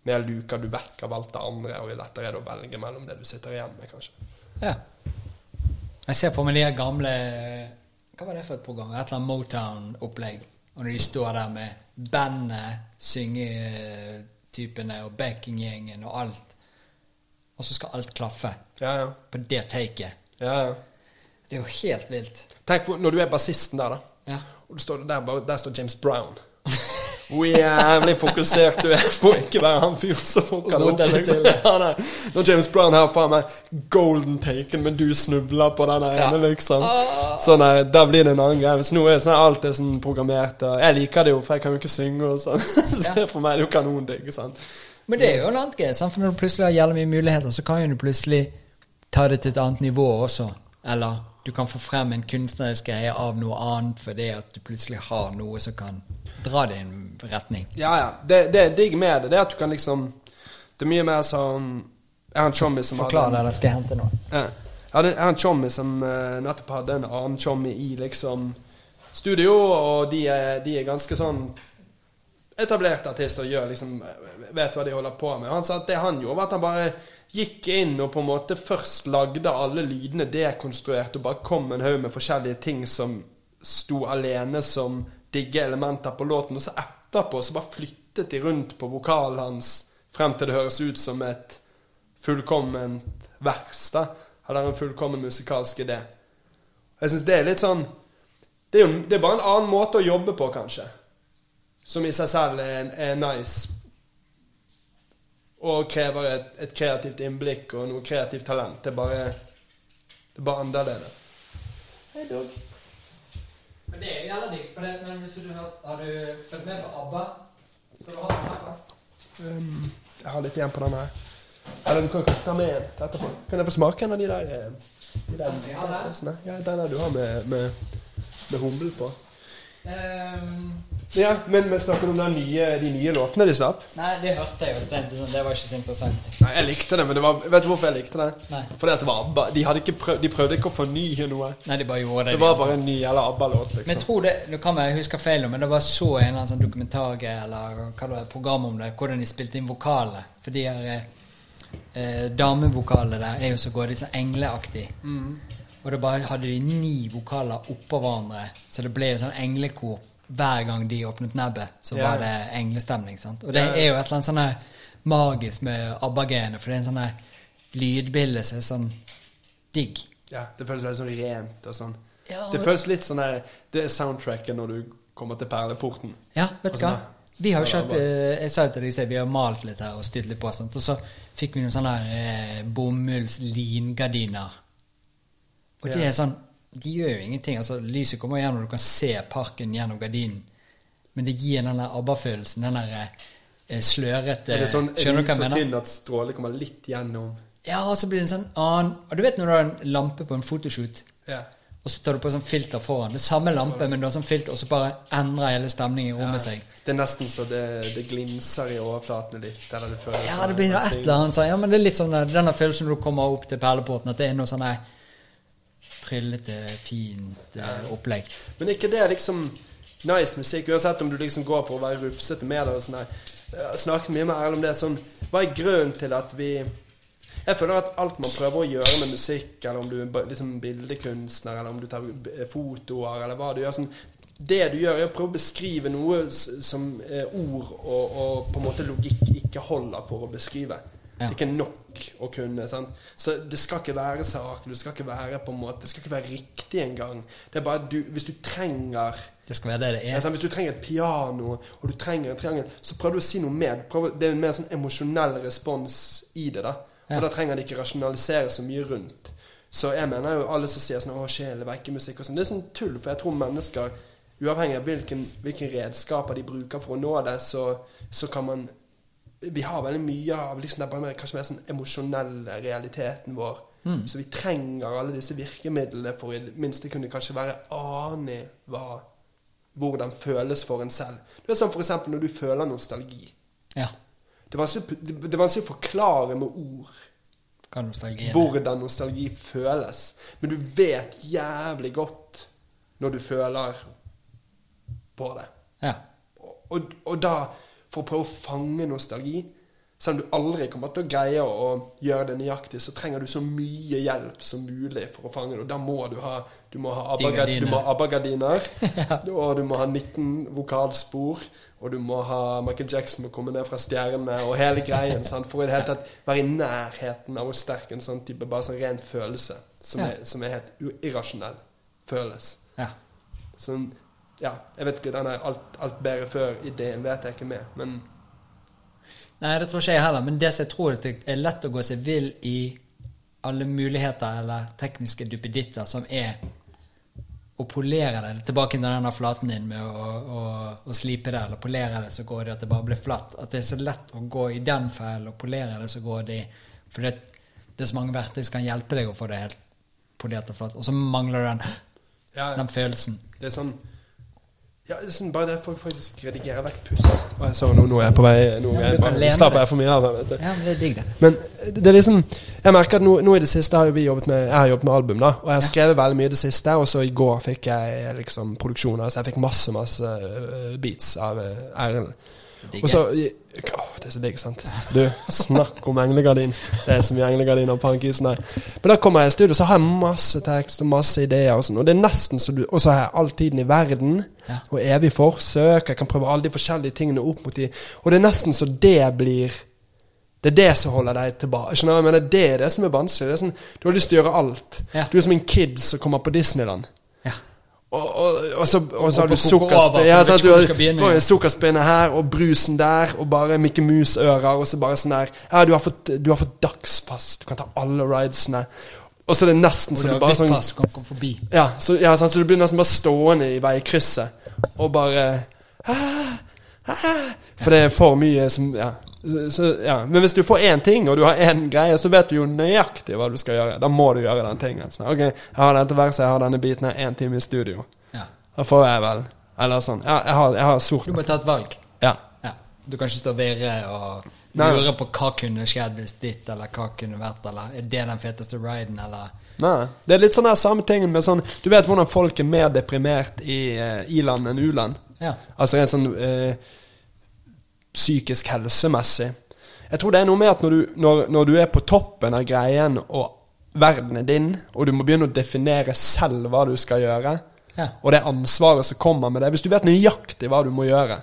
mer luker du vekk av alt det andre, og jo lettere er det å velge mellom det du sitter igjen med, kanskje. Ja. Jeg ser for meg de gamle Hva var det for et program? Et eller annet Motown-opplegg. Og når de står der med bandet, syngetypene og backinggjengen og alt. Og så skal alt klaffe Ja, ja. på det taket. ja, ja. Det er jo helt vilt. Tenk når du er bassisten der, da. Ja. Og du står der, der står James Brown. Hvor jævlig fokusert du er på ikke være han fyren som fucker opp. Liksom. Ja, nei. Når James Brown har faen meg golden taken, men du snubler på den Ja. ene, liksom. Så nei, Da blir det en annen greie. Hvis nå er sånn, alt er sånn programmert og Jeg liker det jo, for jeg kan jo ikke synge og sånn. Så for meg er det jo kanondigg. Men det er jo en annen greie. sant? For når du plutselig har jævlig mye muligheter, så kan jo du plutselig ta det til et annet nivå også. Eller du kan få frem en kunstnerisk greie av noe annet fordi at du plutselig har noe som kan dra det i en retning. Ja, ja. Det, det er digg med det. Det er at du kan liksom Det er mye mer sånn Jeg har en chommy som Forklar det, da skal jeg hente noe? Ja. Jeg hadde- en chommy som eh, nettopp hadde en annen chommy i liksom studio, og de er, de er ganske sånn etablerte artister og gjør liksom vet hva de holder på med. Han sa at det han gjorde, var at han bare gikk inn og på en måte først lagde alle lydene dekonstruert og bare kom en haug med forskjellige ting som sto alene som digge elementer på låten, og så etterpå så bare flyttet de rundt på vokalen hans frem til det høres ut som et fullkomment vers, da. Eller en fullkommen musikalsk idé. Jeg syns det er litt sånn det er, jo, det er bare en annen måte å jobbe på, kanskje. Som i seg selv er, er nice. Og krever et, et kreativt innblikk og noe kreativt talent. Det er bare Det er bare annerledes. Hei, dog. Men det er jo jævla digg. Men hvis du har, har du fulgt med på ABBA? Skal du ha den her? Um, jeg har litt igjen på den her. Eller du kan kaste med en etterpå. Kan jeg få smake en av de der, eh, de der Den der? pølsene? Ja, den der du har med, med, med humle på. Ehm, Ja, men vi snakker om nye, de nye låtene de slapp. nei, det hørte jeg jo. så Det, det var ikke så interessant. Nei, jeg likte det, men det var, vet du hvorfor jeg likte det? Nei. Fordi at det var ABBA. De, hadde ikke prøv, de prøvde ikke å fornye noe. Nei, de bare gjorde det. Det de var bare en ny eller ABBA-låt, liksom. Men jeg tror det, nå kan jeg huske feil, men det var så en eller annen sånn dokumentargreie eller hva det var, program om det, hvordan de spilte inn vokalene. For de her eh, eh, damevokalene der er jo så gode. de sånn engleaktig. Og da bare hadde de ni vokaler oppå hverandre, så det ble jo sånn englekor hver gang de åpnet nebbet. Så yeah. var det englestemning. sant? Og det yeah. er jo et eller annet sånn magisk med ABBA-genet, for det er en sånn lydbilde som er sånn digg. Ja, det føles veldig sånn rent og sånn. Ja, Det føles litt sånn der Det er soundtracket når du kommer til Perleporten. Ja, vet du hva? sånn, Vi har jo kjørt eh, Jeg sa jo til deg i sted, vi har malt litt her og styrt litt på, sant? og så fikk vi noen sånne eh, bomullslingardiner. Og det er sånn De gjør jo ingenting. altså Lyset kommer gjennom, du kan se parken gjennom gardinen. Men det gir den der ABBA-følelsen, den der eh, slørete Er det sånn, er Skjønner du hva jeg så tynn at strålen kommer litt gjennom? Ja, og så blir det en sånn annen Og du vet når du har en lampe på en fotoshoot, Ja. og så tar du på sånn filter foran. Det er samme lampe, men du har sånn filter, og så bare endrer hele stemningen i rommet seg. Det er nesten så det, det glinser i overflatene ditt. Eller det føles Ja, det blir en et eller annet sånn. Ja, men det er litt sånn denne følelsen når du kommer opp til perleporten, at det er noe sånn der tryllete, fint eh, opplegg. Men ikke det liksom nice musikk, uansett om du liksom går for å være rufsete med det og sånn. Snakket mye med Erlend om det. Sånn, hva er grunnen til at vi Jeg føler at alt man prøver å gjøre med musikk, eller om du er liksom bildekunstner, eller om du tar fotoer, eller hva du gjør sånn, Det du gjør, er å prøve å beskrive noe som eh, ord og, og på en måte logikk ikke holder for å beskrive. Det er ikke nok å kunne. Sant? Så det skal ikke være saklig, det skal ikke være på en måte Det skal ikke være riktig engang. Det er bare du, hvis du trenger Det skal være det det er. Hvis du trenger et piano, og du trenger en triangel, så prøver du å si noe mer. Prøv, det er en mer sånn emosjonell respons i det. da Ja. Og da trenger det ikke rasjonalisere så mye rundt. Så jeg mener jo alle som sier sånn 'Å, sjel, vekkemusikk' og sånn, det er sånn tull. For jeg tror mennesker, uavhengig av hvilken, hvilke redskaper de bruker for å nå det, så, så kan man Vi har veldig mye av liksom bare mer, kanskje mer sånn emosjonelle realiteten vår. Så vi trenger alle disse virkemidlene for i det minste kunne kanskje være ane hva hvordan føles for en selv. Det er sånn eksempel når du føler nostalgi. Ja. Det er vanskelig, å forklare med ord er. hvordan nostalgi føles. Men du vet jævlig godt når du føler på det. Ja. Og, og, og da, for å prøve å fange nostalgi Selv om du aldri kommer til å greie å gjøre det nøyaktig, så trenger du så mye hjelp som mulig for å fange det. Og da må du ha Du må ha ABBA-gardiner. Og du må ha 19 vokalspor. Og du må ha Michael Jackson må komme ned fra stjernene og hele greien. Sant? For i det hele tatt være i nærheten av å sterke en sånn type bare sånn ren følelse, som, Ja. er, som er helt irrasjonell, føles. ja. Sånn, ja, jeg vet ikke, den er alt, alt bedre før-ideen vet jeg ikke med, men Nei, det tror ikke jeg heller. Men det som jeg tror det er lett å gå seg vill i alle muligheter eller tekniske duppeditter som er å polere det tilbake til denne flaten din med å, å, å slipe det eller polere det, så går det at det bare blir flatt. At det er så lett å gå i den feilen og polere det, så går det i For det, det er så mange verktøy som kan hjelpe deg å få det helt polert og flatt. Og så mangler du den, ja, den følelsen. det er sånn ja, sånn, Bare det folk faktisk redigerer vekk pust. Og jeg sa nå, nå er jeg på vei Nå Ja, jeg bare, slapper jeg for mye av det. vet du. Ja, men det er digg, det. Men det er liksom Jeg merker at nå, nå i det siste har vi jobbet med Jeg har jobbet med album, da. Og jeg har Ja. skrevet veldig mye i det siste. Og så i går fikk jeg liksom produksjoner. Så jeg fikk masse, masse øh, beats av Erlend. Og så Åh, det er så digg, sant. Du, snakk om englegardin. Det er så mye englegardin og pankisen. Men da kommer jeg i studio, så har jeg masse tekst og masse ideer og sånn. Og det er nesten så du Og så har jeg all tiden i verden. Ja. Og evig forsøk. Jeg kan prøve alle de forskjellige tingene opp mot de Og det er nesten så det blir det er det som holder deg tilbake. Skjønner du? mener, det er det som er vanskelig. Det er sånn, du har lyst til å gjøre alt. Ja. Du er som en kid som kommer på Disneyland. Ja. Og, og, og så, og så har du du ja, vet sant, ikke hvor du du skal begynne. får en sukkerspinne her, og brusen der, og bare Mikke Mus-ører, og så bare sånn der Ja, du har fått, du har fått dagspass, du kan ta alle ridesene. Og så er det nesten så du bare sånn pass, kom, kom forbi. ja, så, ja, sånn, så du blir nesten bare stående i veikrysset og bare ah, ah, For det er for mye som ja. Så, ja. Men hvis du får én ting, og du har én greie, så vet du jo nøyaktig hva du skal gjøre. Da må du gjøre den tingen. Så, ok, jeg har dette verset, jeg har denne biten her, én time i studio. Ja. Da får jeg vel Eller sånn. Ja, jeg har, jeg har sort. Du må ta et valg. Ja. Ja. Du kan ikke stå og virre og lure på hva kunne skjedd hvis ditt, eller hva kunne vært, eller er det den feteste riden, eller Nei. Det er litt sånn der samme tingen med sånn Du vet hvordan folk er mer deprimert i eh, i-land enn u-land? Ja. Altså rent sånn eh, psykisk helsemessig. Jeg tror det er noe med at når du, når, når du er på toppen av greien, og verden er din, og du må begynne å definere selv hva du skal gjøre, Ja. og det ansvaret som kommer med det Hvis du vet nøyaktig hva du må gjøre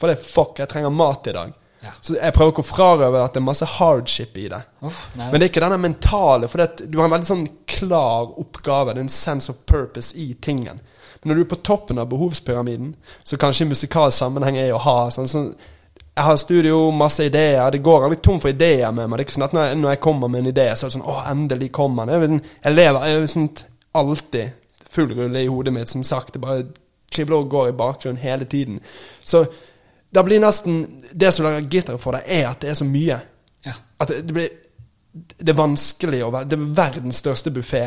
For det er fuck, jeg trenger mat i dag. Ja. Så jeg prøver ikke å frarøve at det er masse hardship i det. Uff. Men det er ikke denne mentale, for det, du har en veldig sånn klar oppgave, det er en sense of purpose i tingen. Men når du er på toppen av behovspyramiden, så kanskje i musikalsk sammenheng er å ha sånn, sånn Jeg har studio, masse ideer, det går aldri tom for ideer med meg. Det er ikke sånn at når jeg, når jeg kommer med en idé, så er det sånn Å, endelig kommer den. Jeg, lever jeg, er sånn, alltid full rulle i hodet mitt, som sagt. Det bare kribler og går i bakgrunnen hele tiden. Så da blir nesten Det som lager gitter for deg, er at det er så mye. Ja. At det, det blir Det er vanskelig å være Det er verdens største buffé,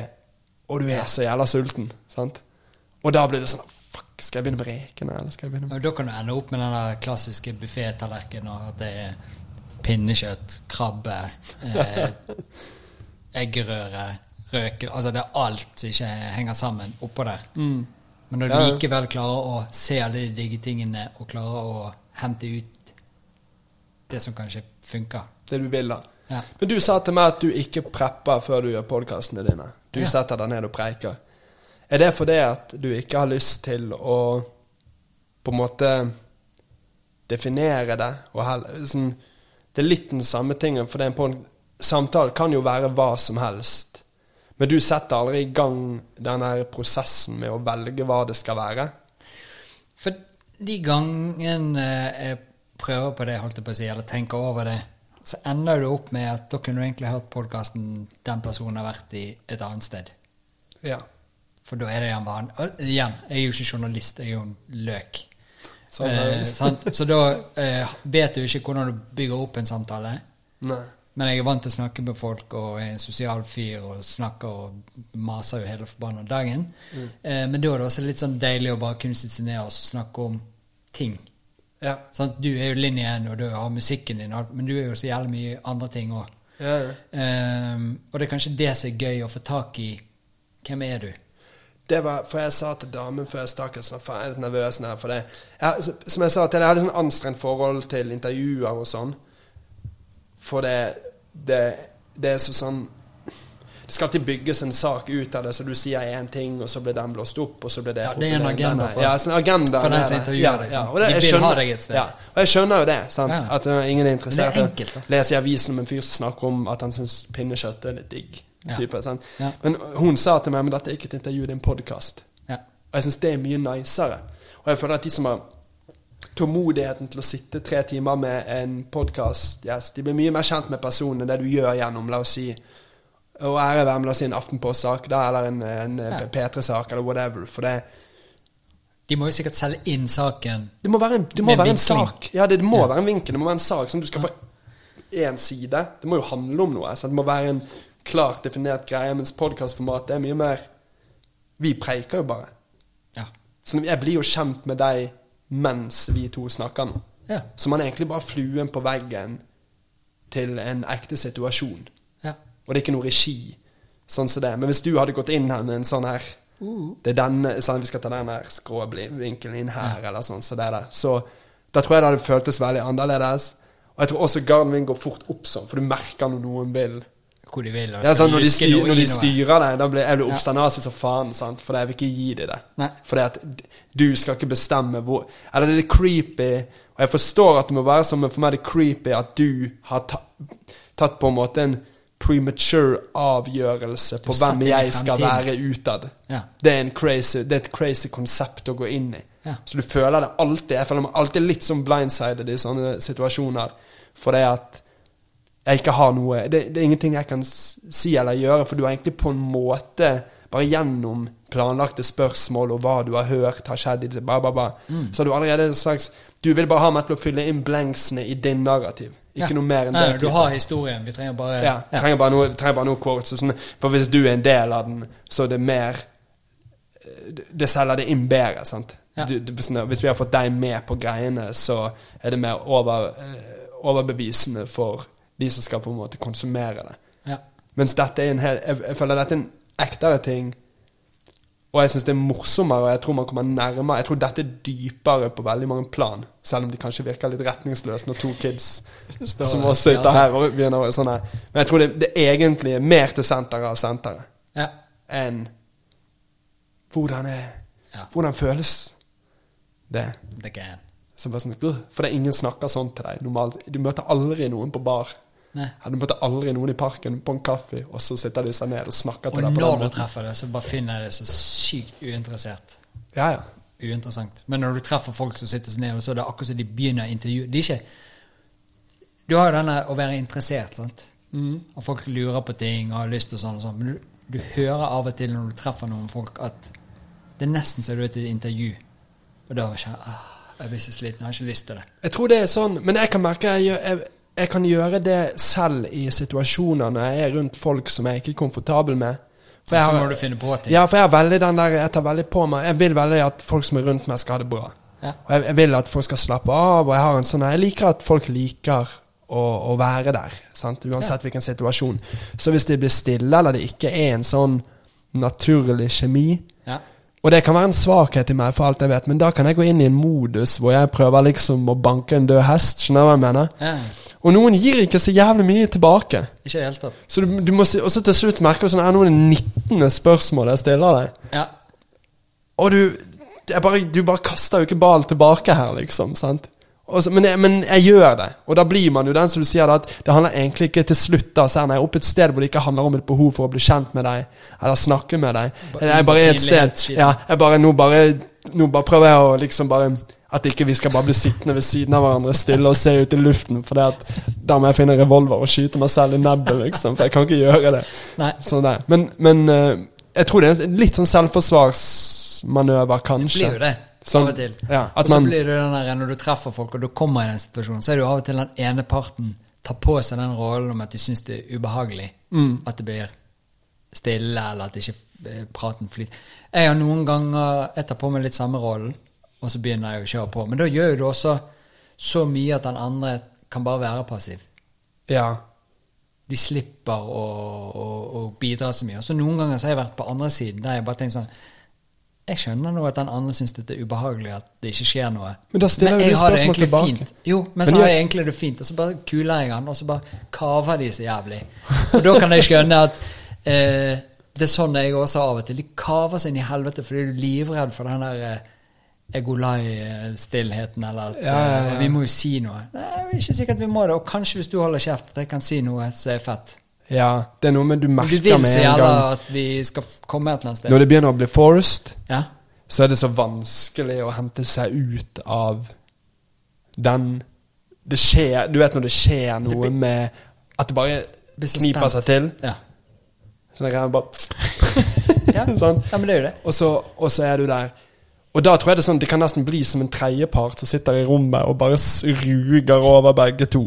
og du er så jævla sulten. Sant? Og da blir det sånn skal jeg begynne med rekene, eller skal jeg begynne med Og da kan du ende opp med den klassiske buffettallerkenen, og at det er pinnekjøtt, krabbe, eh, eggerøre, røke Altså det er alt som ikke henger sammen oppå der. Men når du Ja, ja. likevel klarer å se alle de digge tingene, og klarer å hente ut det som kanskje funker det du vil, da? Ja. Men du sa til meg at du ikke prepper før du gjør podkastene dine. Du Ja. setter deg ned og preiker. Er det fordi at du ikke har lyst til å på en måte definere det? Og hel, sånn, det er litt den samme tingen, for det en samtale kan jo være hva som helst. Men du setter aldri i gang denne prosessen med å velge hva det skal være. For de gangene jeg prøver på det, holdt jeg på å si, eller tenker over det, så ender det opp med at da kunne du egentlig hørt podkasten den personen har vært i et annet sted. Ja. For da er det van... Og igjen, jeg er jo ikke journalist, jeg er jo en løk. Sånn eh. Så da eh, vet du ikke hvordan du bygger opp en samtale. Nei. Men jeg er vant til å snakke med folk og er en sosial fyr og snakker og maser jo hele forbanna dagen. Mm. Eh, men da er det også litt sånn deilig å bare kunne sitte ned og snakke om ting. Ja. Sånn, Du er jo linjen, og du har musikken din, men du er jo så jævlig mye andre ting òg. Ja, ja. og det er kanskje det som er gøy å få tak i. Hvem er du? Det var, for jeg sa til damen før jeg stakk sa, faen, jeg er litt nervøs nå. For det, jeg, som jeg sa til deg, jeg hadde sånn anstrengt forhold til intervjuer og sånn. For det, det, det er så sånn Det skal alltid bygges en sak ut av det, så du sier én ting, og så blir den blåst opp, og så blir det Ja, det er en agenda for- Ja, sånn agenda for den som intervjuer ja, deg, Ja, og De vil skjønner, ha deg et sted. Ja, og jeg skjønner jo det. Sant? Ja. At uh, ingen er interessert. Men det er enkelt, da. Leser i avisen om en fyr som snakker om at han syns pinnekjøtt er litt digg. Type? Ja. Men hun sa til meg men dette er ikke et intervju, det er en podkast. Ja. Og jeg syns det er mye nicere. Og jeg føler at de som har tålmodigheten til å sitte tre timer med en podkastgjest, de blir mye mer kjent med personen enn det du gjør gjennom, la oss si Og ære være med la oss si en Aftenpost-sak, eller en, en Ja. P3-sak, eller whatever. For det, De må jo sikkert selge inn saken. det må være en, det må være en sak. Ja, det, det må Ja. være en vinkel. Det må være en sak som du skal få én side. Det må jo handle om noe. Så det må være en klart definert greie. Mens podkastformatet er mye mer Vi preiker jo bare. Ja. Så jeg blir jo kjent med deg mens vi to snakker nå. Ja. Så man er egentlig bare fluen på veggen til en ekte situasjon. ja. Og det er ikke noe regi, sånn som det. Men hvis du hadde gått inn her med en sånn her Det er denne, sånn, Vi skal ta den her skråvinkelen inn her, eller sånn så det der. Så da tror jeg det hadde føltes veldig annerledes. Og jeg tror også garden min går fort opp sånn, for du merker når noen vil Hvor de vil. ja, sånn, når, de styr, når de styrer deg, da blir jeg blir oppstandasig som faen. Sant? For jeg vil ikke gi dem det. Nei. Fordi at du skal ikke bestemme hvor Eller det er creepy. Og jeg forstår at det må være sånn, men for meg er det creepy at du har ta, tatt på en måte en premature avgjørelse på hvem jeg skal være utad. Ja. Det er crazy Det er et crazy konsept å gå inn i. Ja. Så du føler det alltid Jeg føler meg alltid litt som blindsided i sånne situasjoner. For det at jeg ikke har noe det, det er ingenting jeg kan si eller gjøre, for du har egentlig på en måte bare gjennom planlagte spørsmål og hva du har hørt har skjedd ba, ba, ba, Mm. så har du allerede en slags Du vil bare ha meg til å fylle inn blanksene i din narrativ. Ikke Ja. noe mer enn Nei, det. Du type. har historien. Vi trenger bare Ja, trenger bare noe, trenger bare noe quotes. Sånn. For hvis du er en del av den, så er det mer det- selger det inn bedre. sant? Ja. Du, du, hvis vi har fått deg med på greiene, så er det mer over, eh, overbevisende for de som skal på en måte konsumere det. Ja. Mens dette er en hel Jeg, jeg føler dette er en ektere ting. Og jeg syns det er morsommere, og jeg tror man kommer nærmere. Jeg tror dette er dypere på veldig mange plan. Selv om de kanskje virker litt retningsløse når to kids Står- som også sitter ja, her og begynner å sånn her. Men jeg tror det, det egentlig er mer til senteret av senteret Ja. enn hvordan er Ja. Hvordan føles det? Det kan Så bare sånn, For det er ingen snakker sånn til deg normalt. Du møter aldri noen på bar Nei. Du møter aldri noen i parken på en kaffe, og så sitter de seg ned og snakker Og til deg Og når du måten. treffer det, så bare finner jeg det så sykt uinteressert. Ja, ja. Uinteressant. Men når du treffer folk som sitter seg ned, og så er det akkurat som de begynner å intervjue De er ikke Du har jo denne å være interessert, sant. Mm. Og folk lurer på ting og har lyst til sånn og sånn. Men du, du hører av og til når du treffer noen folk, at det er nesten så du er til et intervju. Og da kjenner jeg ah, jeg blir så sliten, jeg har ikke lyst til det. Jeg tror det er sånn, men jeg kan merke jeg, jeg, jeg kan gjøre det selv i situasjoner når jeg er rundt folk som jeg ikke er komfortabel med. For jeg Så må du finne på ting. Ja, for jeg veldig den der Jeg tar veldig på meg Jeg vil veldig at folk som er rundt meg, skal ha det bra. Ja. Og jeg, jeg vil at folk skal slappe av, og jeg har en sånn Jeg liker at folk liker å, å være der, sant? uansett hvilken situasjon. Så hvis det blir stille, eller det ikke er en sånn naturlig kjemi Ja. Og det kan være en svakhet i meg, for alt jeg vet, men da kan jeg gå inn i en modus hvor jeg prøver liksom å banke en død hest. Skjønner du hva jeg mener? ja. Og noen gir ikke så jævlig mye tilbake. Ikke helt da. Så du, du må si, Og så til slutt merker du sånn Er noen det 19. spørsmål jeg stiller deg? Ja. Og du bare, Du bare kaster jo ikke ball tilbake her, liksom. sant? Så, men, jeg, men jeg gjør det. Og da blir man jo den som du sier, det, at det handler egentlig ikke til slutt da, så er jeg opp et sted hvor det ikke handler om et behov for å bli kjent med deg, eller snakke med deg. Jeg bare er et sted. Ja, jeg bare, nå bare Nå bare prøver jeg å liksom bare At ikke vi skal bare bli sittende ved siden av hverandre stille og se ut i luften, for det da må jeg finne en revolver og skyte meg selv i nebbet, liksom. For jeg kan ikke gjøre det. Sånn. Men, men eh, jeg tror det er en litt sånn selvforsvarsmanøver, kanskje. blir jo det. Sånn, av og til. ja, og så man- blir det den der, når du treffer folk, og du kommer i den situasjonen, så er det jo av og til den ene parten tar på seg den rollen om at de syns det er ubehagelig. Mm. At det blir stille, eller at ikke eh, praten flyter. Jeg har noen ganger Jeg tar på meg litt samme rollen, og så begynner jeg å kjøre på. Men da gjør jo du også så mye at den andre kan bare være passiv. Ja. De slipper å, å, å bidra så mye. Og så noen ganger så har jeg vært på andre siden, der jeg bare tenker sånn Jeg skjønner nå at den andre syns det er ubehagelig at det ikke skjer noe. Men da stiller men jeg har det egentlig tilbake. Fint. Jo, men, Men så jeg- har jeg egentlig det fint, og så bare kuler jeg han, og så bare kaver de så jævlig. Og da kan jeg skjønne at eh, det er sånn jeg også av og til. De kaver seg inn i helvete fordi du er livredd for den der eh, egolai-stillheten, eller at Ja, ja, ja. eh, vi må jo si noe. Nei, det er ikke sikkert vi må det, og kanskje hvis du holder kjeft, at jeg kan si noe som er fett. Ja. Det er noe med du Men du merker vil med så en gang at vi skal komme et eller annet sted. Når det begynner å bli forced, Ja. så er det så vanskelig å hente seg ut av den Det skjer Du vet når det skjer noe blir- med At det bare kniper seg til. Ja. Sånn greier bare Ja. Sånn. ja, men det er jo det. Og så, og så er du der. Og da tror jeg det sånn Det kan nesten bli som en tredjepart som sitter i rommet og bare ruger over begge to.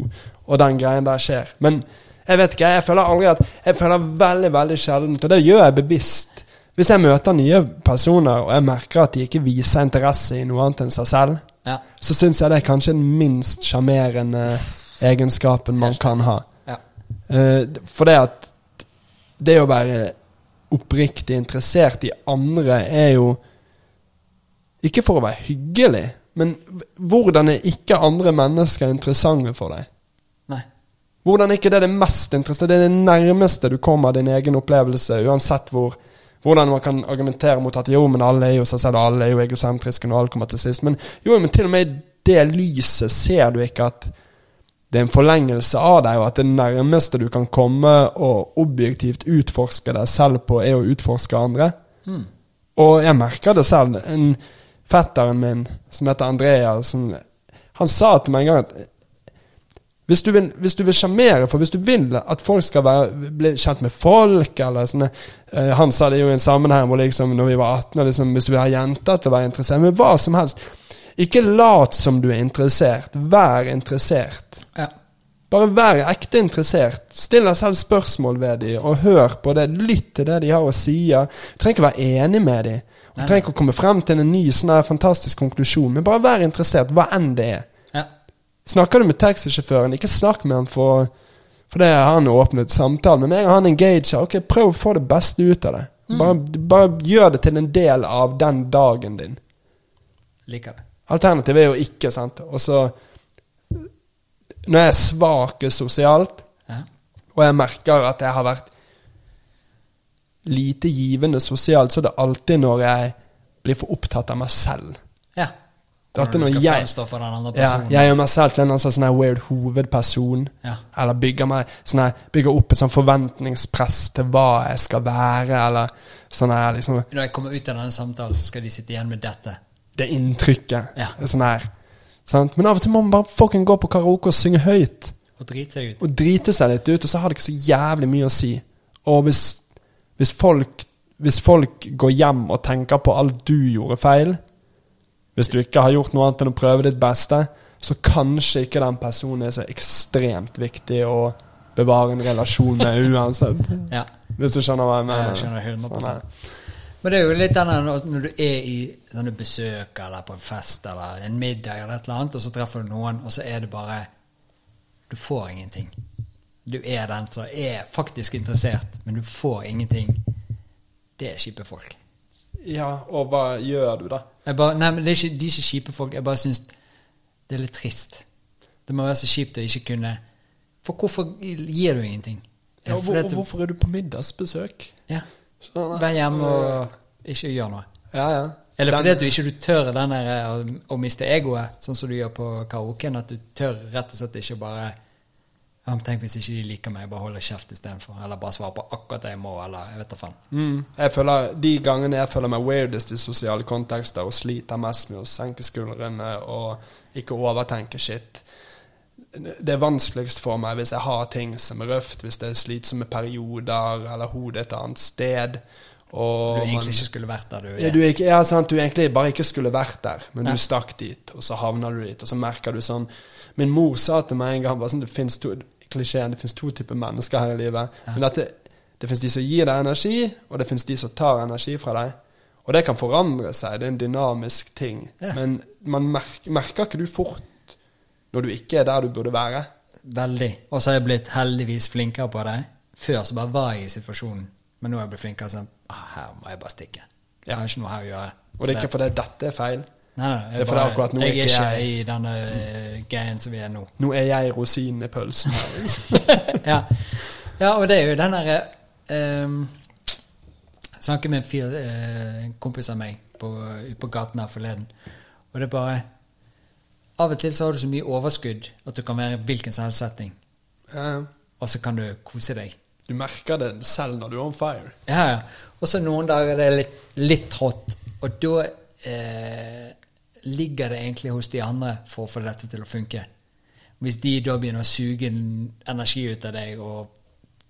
Og den greien der skjer. Men jeg vet ikke, jeg føler aldri at Jeg føler veldig, veldig sjeldent, og det gjør jeg bevisst. Hvis jeg møter nye personer, og jeg merker at de ikke viser interesse i noe annet enn seg selv, Ja. så syns jeg det er kanskje den minst sjarmerende egenskapen man kan ha. ja. Uh, for det at det å være oppriktig interessert i andre er jo Ikke for å være hyggelig, men hvordan er ikke andre mennesker interessante for deg? Hvordan ikke det er det mest interessante? Det er det nærmeste du kommer din egen opplevelse, uansett hvor hvordan man kan argumentere mot at jo, men alle er jo seg selv, alle er jo egosentriske når alle kommer til sist. Men jo, men til og med i det lyset ser du ikke at det er en forlengelse av deg, og at det nærmeste du kan komme og objektivt utforske deg selv på, er å utforske andre. Mm. Og jeg merker det selv. En fetteren min som heter Andrea, som, han sa til meg en gang at hvis du vil hvis du vil sjarmere, for hvis du vil at folk skal være, bli kjent med folk, eller sånne eh, Han sa det jo i en sammenheng hvor liksom når vi var 18, liksom, hvis du vil ha jenter til å være interessert, men hva som helst Ikke lat som du er interessert. Vær interessert. Ja. Bare vær ekte interessert. Still deg selv spørsmål ved dem, og hør på det. Lytt til det de har å si. Du trenger ikke være enig med dem. Du trenger ikke å komme frem til en ny sånn fantastisk konklusjon, men bare vær interessert, hva enn det er. Snakker du med taxisjåføren, ikke snakk med han for For det har han åpnet samtalen med meg, og han engager. Ok, prøv å få det beste ut av det. Bare, bare gjør det til en del av den dagen din. Liker det. Alternativet er jo ikke, sant. Og så Når jeg er svak sosialt, Ja. og jeg merker at jeg har vært lite givende sosialt, så er det alltid når jeg blir for opptatt av meg selv. ja. Det Når du når skal jeg for den andre ja. Jeg gjør meg selv til en eller sånn weird hovedperson. Ja. Eller bygger, meg, sånn her, bygger opp et sånn forventningspress til hva jeg skal være, eller sånn her liksom Når jeg kommer ut av denne samtalen, så skal de sitte igjen med dette. Det inntrykket. Ja. Sånn her. Sant? Men av og til må man bare fucking gå på karaoke og synge høyt. Og drite seg ut. Og drite seg litt ut, og så har det ikke så jævlig mye å si. Og hvis, hvis, folk, hvis folk går hjem og tenker på alt du gjorde feil, hvis du ikke har gjort noe annet enn å prøve ditt beste, så kanskje ikke den personen er så ekstremt viktig å bevare en relasjon med uansett. Ja. Hvis du skjønner hva jeg mener. Jeg skjønner 100%. Sånn. Men det er jo litt den der når når du er i sånne besøk eller på en fest eller en middag eller et eller annet, og så treffer du noen, og så er det bare Du får ingenting. Du er den som er faktisk interessert, men du får ingenting. Det er kjipe folk. Ja, og hva gjør du, da? Bare, nei, men det er ikke, De er ikke kjipe folk. Jeg bare syns det er litt trist. Det må være så kjipt å ikke kunne For hvorfor gir du ingenting? Ja, og, hvor, og hvorfor er du på middagsbesøk? ja, Sånn, Vær hjemme og ikke gjør noe. Ja, ja. Eller fordi at du ikke du tør den der eh, å, å miste egoet, sånn som du gjør på karaoken. At du tør rett og slett ikke bare men Tenk hvis ikke de liker meg, bare holde kjeft istedenfor. Eller bare svare på akkurat det jeg må, eller jeg vet da faen. Mm. Jeg føler, De gangene jeg føler meg weirdest i sosiale kontekster og sliter mest med å senke skuldrene og ikke overtenke shit Det er vanskeligst for meg hvis jeg har ting som er røft, hvis det er slitsomme perioder, eller hodet et annet sted. Og Du egentlig man- ikke skulle vært der du ja, du, ikke, ja, sant, du egentlig bare ikke skulle vært der, men Ja. du stakk dit, og så havner du dit, og så merker du sånn Min mor sa til meg en gang bare sånn, det finnes to, klisjeen, det finnes to typer mennesker her i livet. Men at det, det finnes de som gir deg energi, og det finnes de som tar energi fra deg. Og det kan forandre seg, det er en dynamisk ting. Ja. Men man merker, merker ikke du fort når du ikke er der du burde være? Veldig. Og så har jeg blitt heldigvis flinkere på det. Før så bare var jeg i situasjonen, men nå har jeg blitt flinkere sånn ah, Her må jeg bare stikke. Jeg har ikke noe her å gjøre. Og det er ikke fordi dette er feil. Nei, nei, Det er fordi akkurat nå jeg er ikke jeg- i denne mm. greien som vi er nå. Nå er jeg rosinen i pølsen. Liksom. ja. ja, og det er jo den derre um, Jeg snakket med en, fyr, uh, kompis av meg på, på gaten her forleden, og det er bare Av og til så har du så mye overskudd at du kan være i hvilken som helst setting, Ja, og så kan du kose deg. du merker det selv når du er on fire. Ja, ja. Og så noen dager det er litt, litt trått, og da eh, ligger det egentlig hos de andre for å få dette til å funke. Hvis de da begynner å suge energi ut av deg, og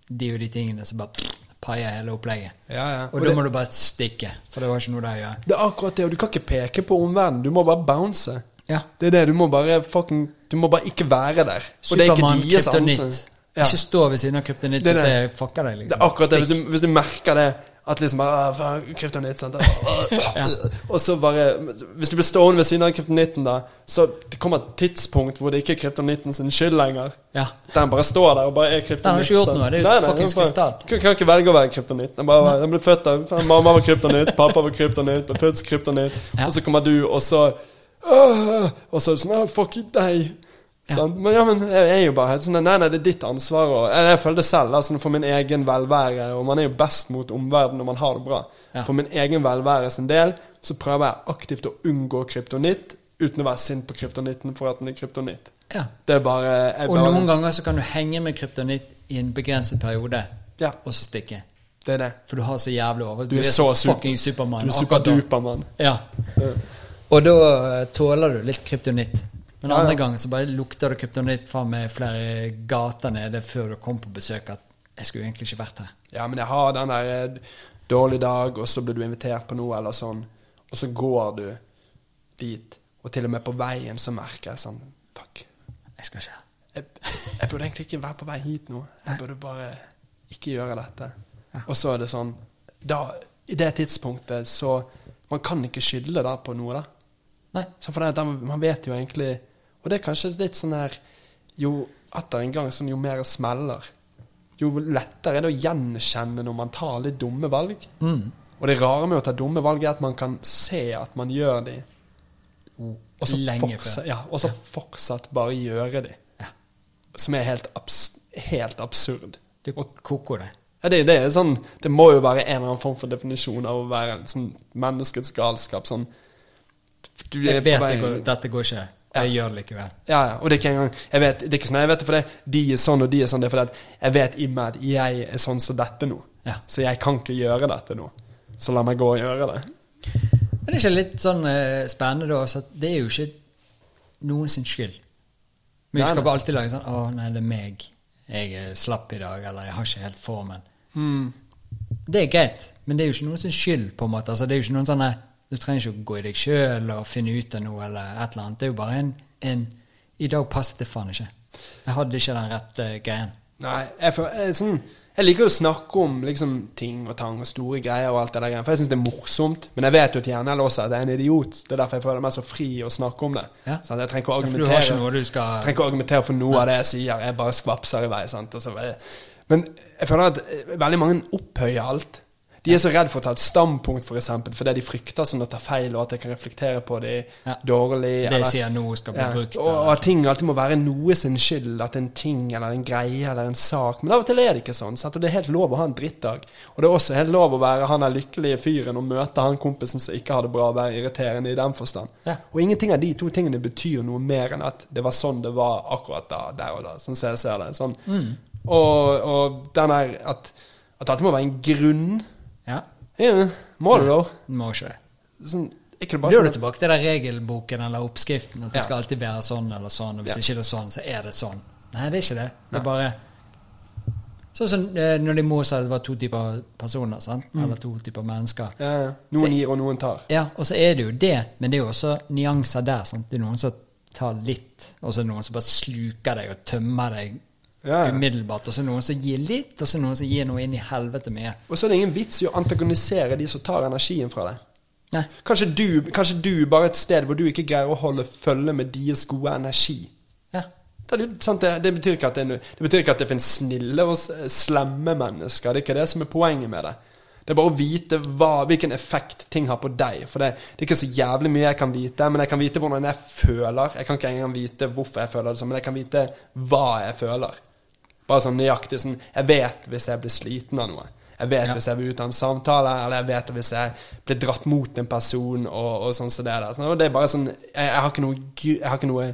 de og de tingene, så bare paier hele opplegget. Ja, ja. Og, Og da må du bare stikke, for det var ikke noe der å gjøre. Det er akkurat det, og du kan ikke peke på omverdenen. Du må bare bounce. Ja. Det er det, du må bare fucking Du må bare ikke være der. Er Supermann, kryptonitt. Ikke stå ved siden av kryptonitt hvis det. fucker deg, liksom. Det er akkurat det. Hvis du, hvis du merker det, at liksom bare Kryptonitt, sant. Og så bare Hvis du blir stående ved siden av kryptonitten, da, så det kommer et tidspunkt hvor det ikke er kryptonitten sin skyld lenger. Ja. Den bare står der og bare er kryptonitt. Den har ikke gjort noe, det er jo fuckings krystall. Du kan ikke velge å være kryptonitt. Den, bare, den ble født der. Mamma var kryptonitt, pappa var kryptonitt, ble født som kryptonitt. Ja. Og så kommer du, og så «Åh!» Og så er det sånn «Åh, Fuck deg. Sant? Men ja, men jeg er jo bare helt sånn Nei, nei, det er ditt ansvar. Og, jeg, føler det selv, altså, for min egen velvære. Og man er jo best mot omverdenen når man har det bra. Ja. For min egen velvære sin del så prøver jeg aktivt å unngå kryptonitt uten å være sint på kryptonitten for at den er kryptonitt. ja. Det er bare Og bare, noen ganger så kan du henge med kryptonitt i en begrenset periode, Ja, og så stikke. det er det. For du har så jævlig over. Du er så super- fucking Supermann. Du er superdupermann. Ja. Ja. Og da eh, tåler du litt kryptonitt. Men andre ja. ganger så bare lukter det kryptonitt fra meg flere gater nede før du kom på besøk at jeg skulle egentlig ikke vært her. Ja, men jeg har den der eh, dårlig dag, og så blir du invitert på noe eller sånn, og så går du dit, og til og med på veien så merker jeg sånn Fuck. Jeg skal ikke her. Jeg, jeg burde egentlig ikke være på vei hit nå. Jeg burde bare ikke gjøre dette. Og så er det sånn da, I det tidspunktet så Man kan ikke skylde da på noe, da. Nei. Så for det, man vet jo egentlig Og det er kanskje litt sånn her Jo atter en gang sånn, jo mer det smeller, jo lettere er det å gjenkjenne når man tar litt dumme valg. Mm. Og det rare med å ta dumme valg er at man kan se at man gjør de, og så, fortsatt, ja, så fortsatt bare gjøre de. Ja. Som er helt, abs helt absurd. Du koko det. Ja, det, det, er sånn, det må jo være en eller annen form for definisjon av å være sånn menneskets galskap. Sånn Jeg vet det går, dette går ikke. Jeg gjør det likevel. Ja, ja, og det er ikke engang Jeg vet, det er ikke sånn jeg vet det fordi de er sånn og de er sånn. Det er fordi jeg vet i meg at jeg er sånn som dette nå. Ja. Så jeg kan ikke gjøre dette nå. Så la meg gå og gjøre det. Men det er ikke litt sånn eh, spennende da, så at det er jo ikke noen sin skyld. Men vi skal bare alltid lage sånn Å, nei, det er meg. Jeg er slapp i dag, eller jeg har ikke helt formen. Mm. Det er greit, men det er jo ikke noen sin skyld, på en måte. Altså, det er jo ikke noen sånne Du trenger ikke å gå i deg sjøl og finne ut av noe, eller et eller annet. Det er jo bare en, en I dag passet det faen ikke. Jeg hadde ikke den rette greien. Nei, jeg, for, jeg, er sånn, jeg liker å snakke om liksom, ting og tang og store greier og alt det der. For jeg syns det er morsomt. Men jeg vet jo at hjernen også at jeg er en idiot. Det er derfor jeg føler meg så fri å snakke om det. Ja. Sånn, jeg trenger ikke å Ja, argumentere. Jeg skal trenger ikke å argumentere for noe av det jeg sier. Jeg bare skvapser i vei. Sant? Men jeg føler at eh, veldig mange opphøyer alt. De er så redd for å ta et standpunkt, for eksempel, fordi de frykter sånn å ta feil, og at jeg kan reflektere på det Ja. dårlig. Det eller- sier nå, skal bli ja, brukt. og, og at ting alltid må være noe sin skyld. At en ting eller en greie eller en sak. Men av og til er det ikke sånn. Sant? Og det er helt lov å ha en drittdag. Og det er også helt lov å være han der lykkelige fyren og møte han kompisen som ikke har det bra, og være irriterende i den forstand. Ja. Og ingenting av de to tingene betyr noe mer enn at det var sånn det var akkurat da, der og da. Sånn som jeg ser det. Sånn. Mm. Og, og den der at, at det alltid må være en grunn. Ja, Ja, må det da? må ikke det. Sånn, ikke det bare du sånn tilbake til den regelboken eller oppskriften. At det skal alltid være sånn eller sånn, og hvis ikke det er sånn, så er det sånn. Nei, det er ikke det. Det er bare Sånn som eh, når de må sa det var to typer personer, sant? Mm. eller to typer mennesker. ja, ja. Noen gir, og noen tar. Ja, og så er det jo det, men det er jo også nyanser der. Sant? Det er noen som tar litt, og så er det noen som bare sluker deg og tømmer deg Ja, umiddelbart. Og så noen som gir litt, og så noen som gir noe inn i helvete mye. Og så er det ingen vits i å antagonisere de som tar energien fra deg. Nei. Kanskje du, kanskje du bare er et sted hvor du ikke greier å holde følge med deres gode energi. Ja. Det, sant, det, det, betyr ikke at det, det betyr ikke at det finnes snille og slemme mennesker. Det er ikke det som er poenget med det. Det er bare å vite hva, hvilken effekt ting har på deg. For det, det er ikke så jævlig mye jeg kan vite, men jeg kan vite hvordan jeg føler. Jeg kan ikke engang vite hvorfor jeg føler det sånn, men jeg kan vite hva jeg føler. Bare sånn nøyaktig sånn Jeg vet hvis jeg blir sliten av noe. Jeg vet Ja. hvis jeg vil ut av en samtale, eller jeg vet hvis jeg blir dratt mot en person, og, og sånn som det der. Og det er bare sånn Jeg, jeg har ikke noe Jeg har ikke noe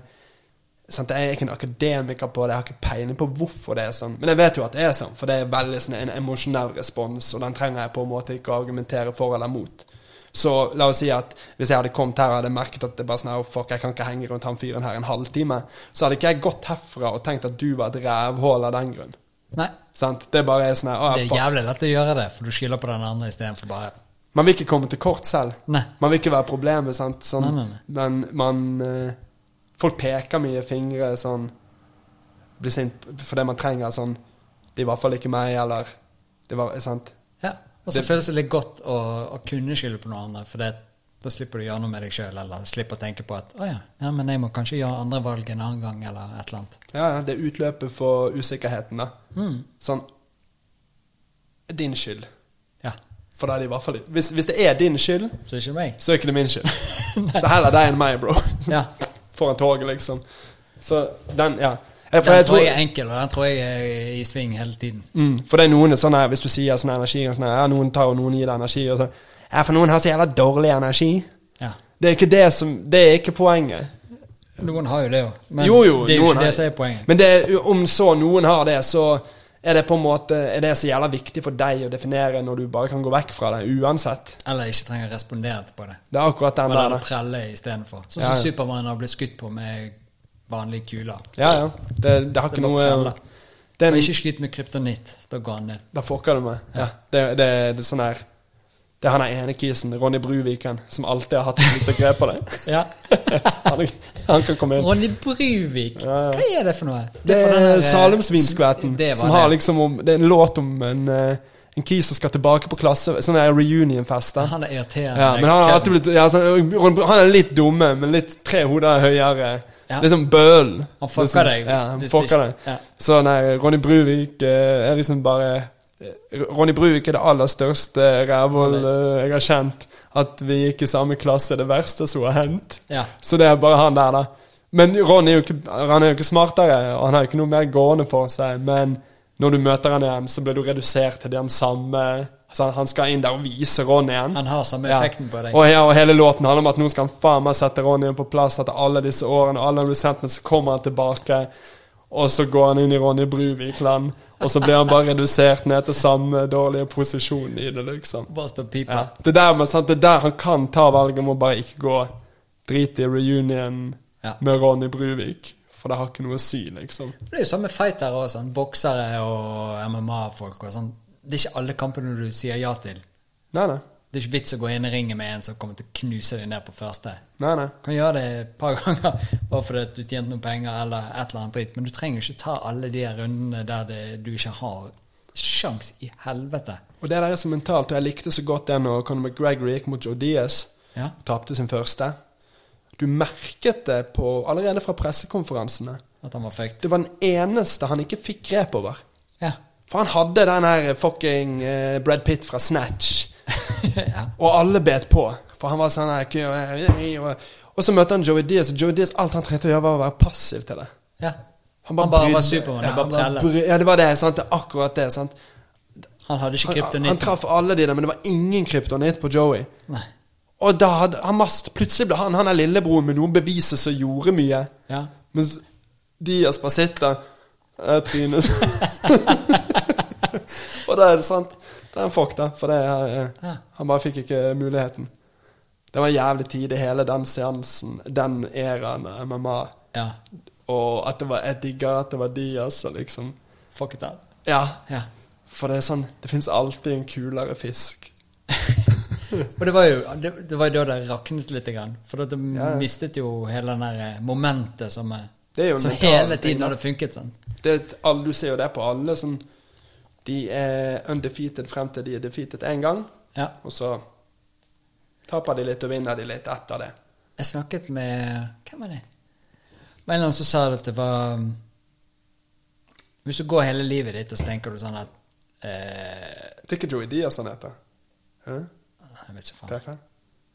sant? Jeg er ikke en akademiker på det, jeg har ikke peiling på hvorfor det er sånn. Men jeg vet jo at det er sånn, for det er veldig sånn en emosjonell respons, og den trenger jeg på en måte ikke å argumentere for eller mot. Så la oss si at hvis jeg hadde kommet her og hadde merket at det bare sånn oh, fuck, jeg kan ikke henge rundt han fyren her en halvtime, så hadde ikke jeg gått herfra og tenkt at du var et rævhål av den grunn. Nei. Sant? Det er bare sånn her, «Å, Det er fuck». jævlig lett å gjøre det, for du skylder på den andre istedenfor bare Man vil ikke komme til kort selv. Nei. Man vil ikke være problemet, sant. Sånn, Nei, nei. Men man eh, Folk peker mye fingre sånn Blir sint fordi man trenger sånn Det er i hvert fall ikke meg, eller det var, sant? Og så føles det litt godt å, å kunne skylde på noen andre, for det, da slipper du å gjøre noe med deg sjøl, eller slipper å tenke på at å ja, ja, men jeg må kanskje gjøre andre valg en annen gang, eller et eller annet. Ja, det er utløpet for usikkerheten, da. Mm. Sånn Din skyld. Ja. For da er det i hvert fall Hvis, hvis det er din skyld, Så det er ikke meg. så er ikke det min skyld. så heller deg enn meg, bro. Ja. Foran toget, liksom. Så den, ja. Den jeg tror tror, jeg er enkel, og den tror jeg er i sving hele tiden. Mm, for det er noen sånn her, hvis du sier sånn energi, sånn her, noen tar og noen gir deg energi, og så, ja, for noen har så jævla dårlig energi. Ja. Det er ikke det som, det er ikke poenget. Noen har jo det òg, men jo, jo, det er jo ikke ikke det som er poenget. Men det, om så noen har det, så er det på en måte, er det så jævla viktig for deg å definere når du bare kan gå vekk fra det, uansett. Eller ikke trenger å respondere på det. Det er akkurat den Bare der. da. prelle istedenfor. Sånn som ja. Supermann har blitt skutt på med vanlige kule. Ja, ja. Det, det har ikke noe, er Og ikke skyt med kryptonitt. Da går han ned. da fucker du meg. Ja, det, det, det er sånn her, det er han ene kisen, Ronny Bruviken, som alltid har hatt et lite grep på det. Ja. Han, han kan komme inn. Ronny Bruvik. Ja, ja. Hva er det for noe? Det det den er der, eh, Salumsvinskvetten. Som har det. liksom om, det er en låt om en, eh, en kis som skal tilbake på klasse. Sånn der reunion-fest. Han er irriterende. Ja, men han har blitt ja, så, Ron- Han er litt dumme, men litt tre hoder høyere. Ja. Liksom bøl. Han fucker liksom, deg. Ja, han fucka deg. Ja. Så nei, Ronny Bruvik eh, er liksom bare eh, Ronny Bruvik er det aller største rævhold eh, jeg har kjent. At vi gikk i samme klasse, det verste som har hendt. Ja. Så det er bare han der, da. Men Ronny er jo ikke, han er jo ikke smartere, og han har jo ikke noe mer gående for seg. Men når du møter han igjen, så blir du redusert til den samme Så han skal inn der og vise Ronny igjen. Han har samme Ja. effekten på deg. Og, ja, og hele låten handler om at nå skal han faen meg sette Ronny på plass etter alle disse årene. Alle resentment, så kommer han tilbake, og så går han inn i Ronny Bruvik-land. Og så blir han bare redusert ned til samme dårlige posisjon i det, liksom. Bare stå og pipe. Ja. Det, der, men, sant, det der han kan ta valget om å bare ikke gå drit i reunion Ja. med Ronny Bruvik. For det har ikke noe å si, liksom. Det er jo med fightere og sånn, boksere og MMA-folk og sånn. Det er ikke alle kampene du sier ja til. Nei, nei. Det er ikke vits å gå inn i ringen med en som kommer til å knuse deg ned på første. nei, nei. Du kan gjøre det et par ganger bare fordi du tjente noen penger eller et eller annet dritt, men du trenger ikke ta alle de rundene der det, du ikke har sjans i helvete. Og det der er så mentalt, og jeg likte så godt det når Conor McGregor gikk mot Joe Diaz. Ja. Tapte sin første. Du merket det på, allerede fra pressekonferansene. At han var fekt Det var den eneste han ikke fikk grep over. Ja. For han hadde den her fucking uh, Brad Pitt fra Snatch. ja. Og alle bet på. For han var sånn her og, så møtte han Joey Diaz, og Joey Diaz alt han trengte å gjøre, var å være passiv til det. ja. Han bare var brydde- Supermann, ja, bare han bare prelle. Ja, det var det. Sant? Det er akkurat det. Sant? Han hadde ikke Han, han traff alle de der, men det var ingen kryptonitt på Joey. Nei. Og da hadde han mast, plutselig ble han han er lillebroren med noen beviser som gjorde mye. Ja. Mens Diaz bare sitter eh, Trynet Og da er det sant. Det er en fuck, da. For det, eh, Ja. han bare fikk ikke muligheten. Det var en jævlig tid i hele den seansen, den æraen MMA. Ja. Og at det var jeg digger at det var Diaz altså, liksom Fuck it up. Ja. Ja. For det er sånn Det fins alltid en kulere fisk. Og det var jo det, det var da det raknet litt. Grann, for det Ja, mistet jo hele den der eh, momentet som, Det som hele tiden hadde funket sånn. det, Du ser jo det på alle. Sånn, de er undefeated frem til de er defeated én gang. Ja. Og så taper de litt og vinner de litt etter det. Jeg snakket med Hvem var det? Det var en eller annen som sa at det var Hvis du går hele livet ditt og så tenker du sånn at eh, Det er ikke Joey Diaz han heter. Er? Jeg vet ikke faen. feil.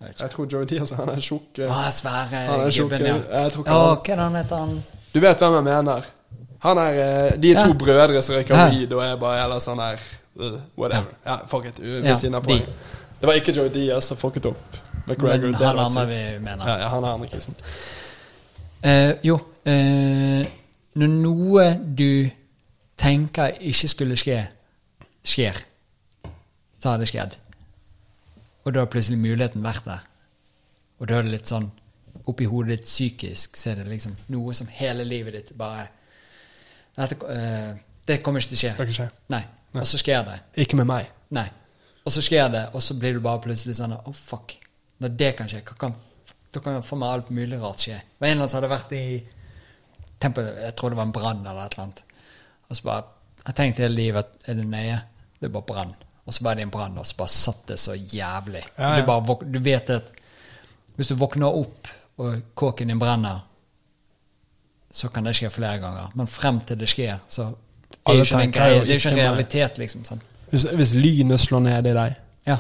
Jeg Jeg tror Joey Diaz han er tjukk. Ah, svære gubben, ja. jeg tror ikke oh, han- hva er det han heter han? Du vet hvem jeg mener. Han er eh, De er to Ja. brødre som røyker weed og er bare eller sånn der uh, Whatever. Ja, fuck it. Ja, Ved siden av de. Det var ikke Joe Diaz som fucket opp. McGregor. Men han andre vi mener. Ja, ja, han er andre krisen. Uh, jo, uh, når noe du tenker ikke skulle skje, skjer, så har det skjedd. Og da har plutselig muligheten vært der. Og da er det litt sånn oppi hodet ditt psykisk, så er det liksom noe som hele livet ditt bare dette, uh, Det kommer ikke til å skje. Skal ikke skje. Nei. Og så skjer det. Ikke med meg. Nei. Og så skjer det, og så blir du bare plutselig sånn Å, fuck. Når det kan skje, hva kan, da kan for meg alt mulig rart skje. Det var en eller annen som hadde vært i tempo, Jeg tror det var en brann eller et eller annet. Og så bare Jeg tenkte hele livet at er det nøye? Det er bare brann. Og så var det en brann, og så bare satt det så jævlig. Ja, ja. Du, bare, du vet at hvis du våkner opp, og kåken din brenner, så kan det skje flere ganger. Men frem til det skjer, så det er jo ikke en ikke realitet, liksom. sånn. Hvis, hvis lynet slår ned i deg, Ja.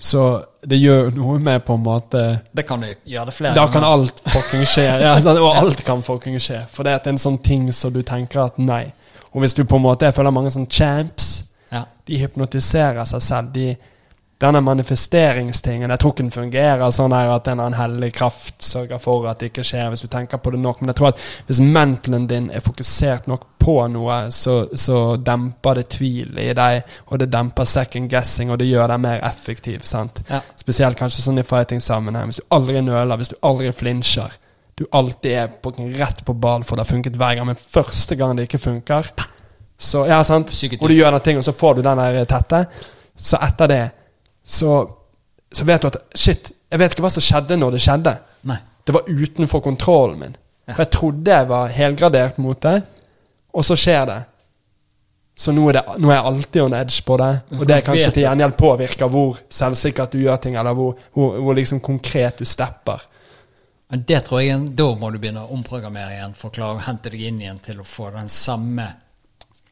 så det gjør noe med på en måte Det kan du gjøre det flere Da kan alt fucking skje. Ja, sånn, og alt kan fucking skje. For det er en sånn ting som du tenker at nei. Og hvis du på en måte Jeg føler mange sånne champs. Ja. De hypnotiserer seg selv. De, denne manifesteringstingen Jeg tror ikke den fungerer sånn her at en hellig kraft sørger for at det ikke skjer, hvis du tenker på det nok. Men jeg tror at hvis mentalen din er fokusert nok på noe, så, så demper det tvil i deg, og det demper second guessing, og det gjør deg mer effektiv. sant? Ja. Spesielt kanskje sånn i fighting-sammenheng. Hvis du aldri nøler, hvis du aldri flinsjer. Du alltid er på, rett på ball, for det har funket hver gang. Men første gang det ikke funker, så ja, sant? Og du gjør den ting, og så får du den der tette, så etter det så, så vet du at Shit, jeg vet ikke hva som skjedde når det skjedde. Nei. Det var utenfor kontrollen min. Ja. For jeg trodde jeg var helgradert mot det, og så skjer det. Så nå er, det, nå er jeg alltid on edge på det. Og det er kanskje til gjengjeld påvirker hvor selvsikkert du gjør ting, eller hvor, hvor, hvor liksom konkret du stepper. Men det tror jeg Da må du begynne å omprogrammere igjen forklare og hente deg inn igjen til å få den samme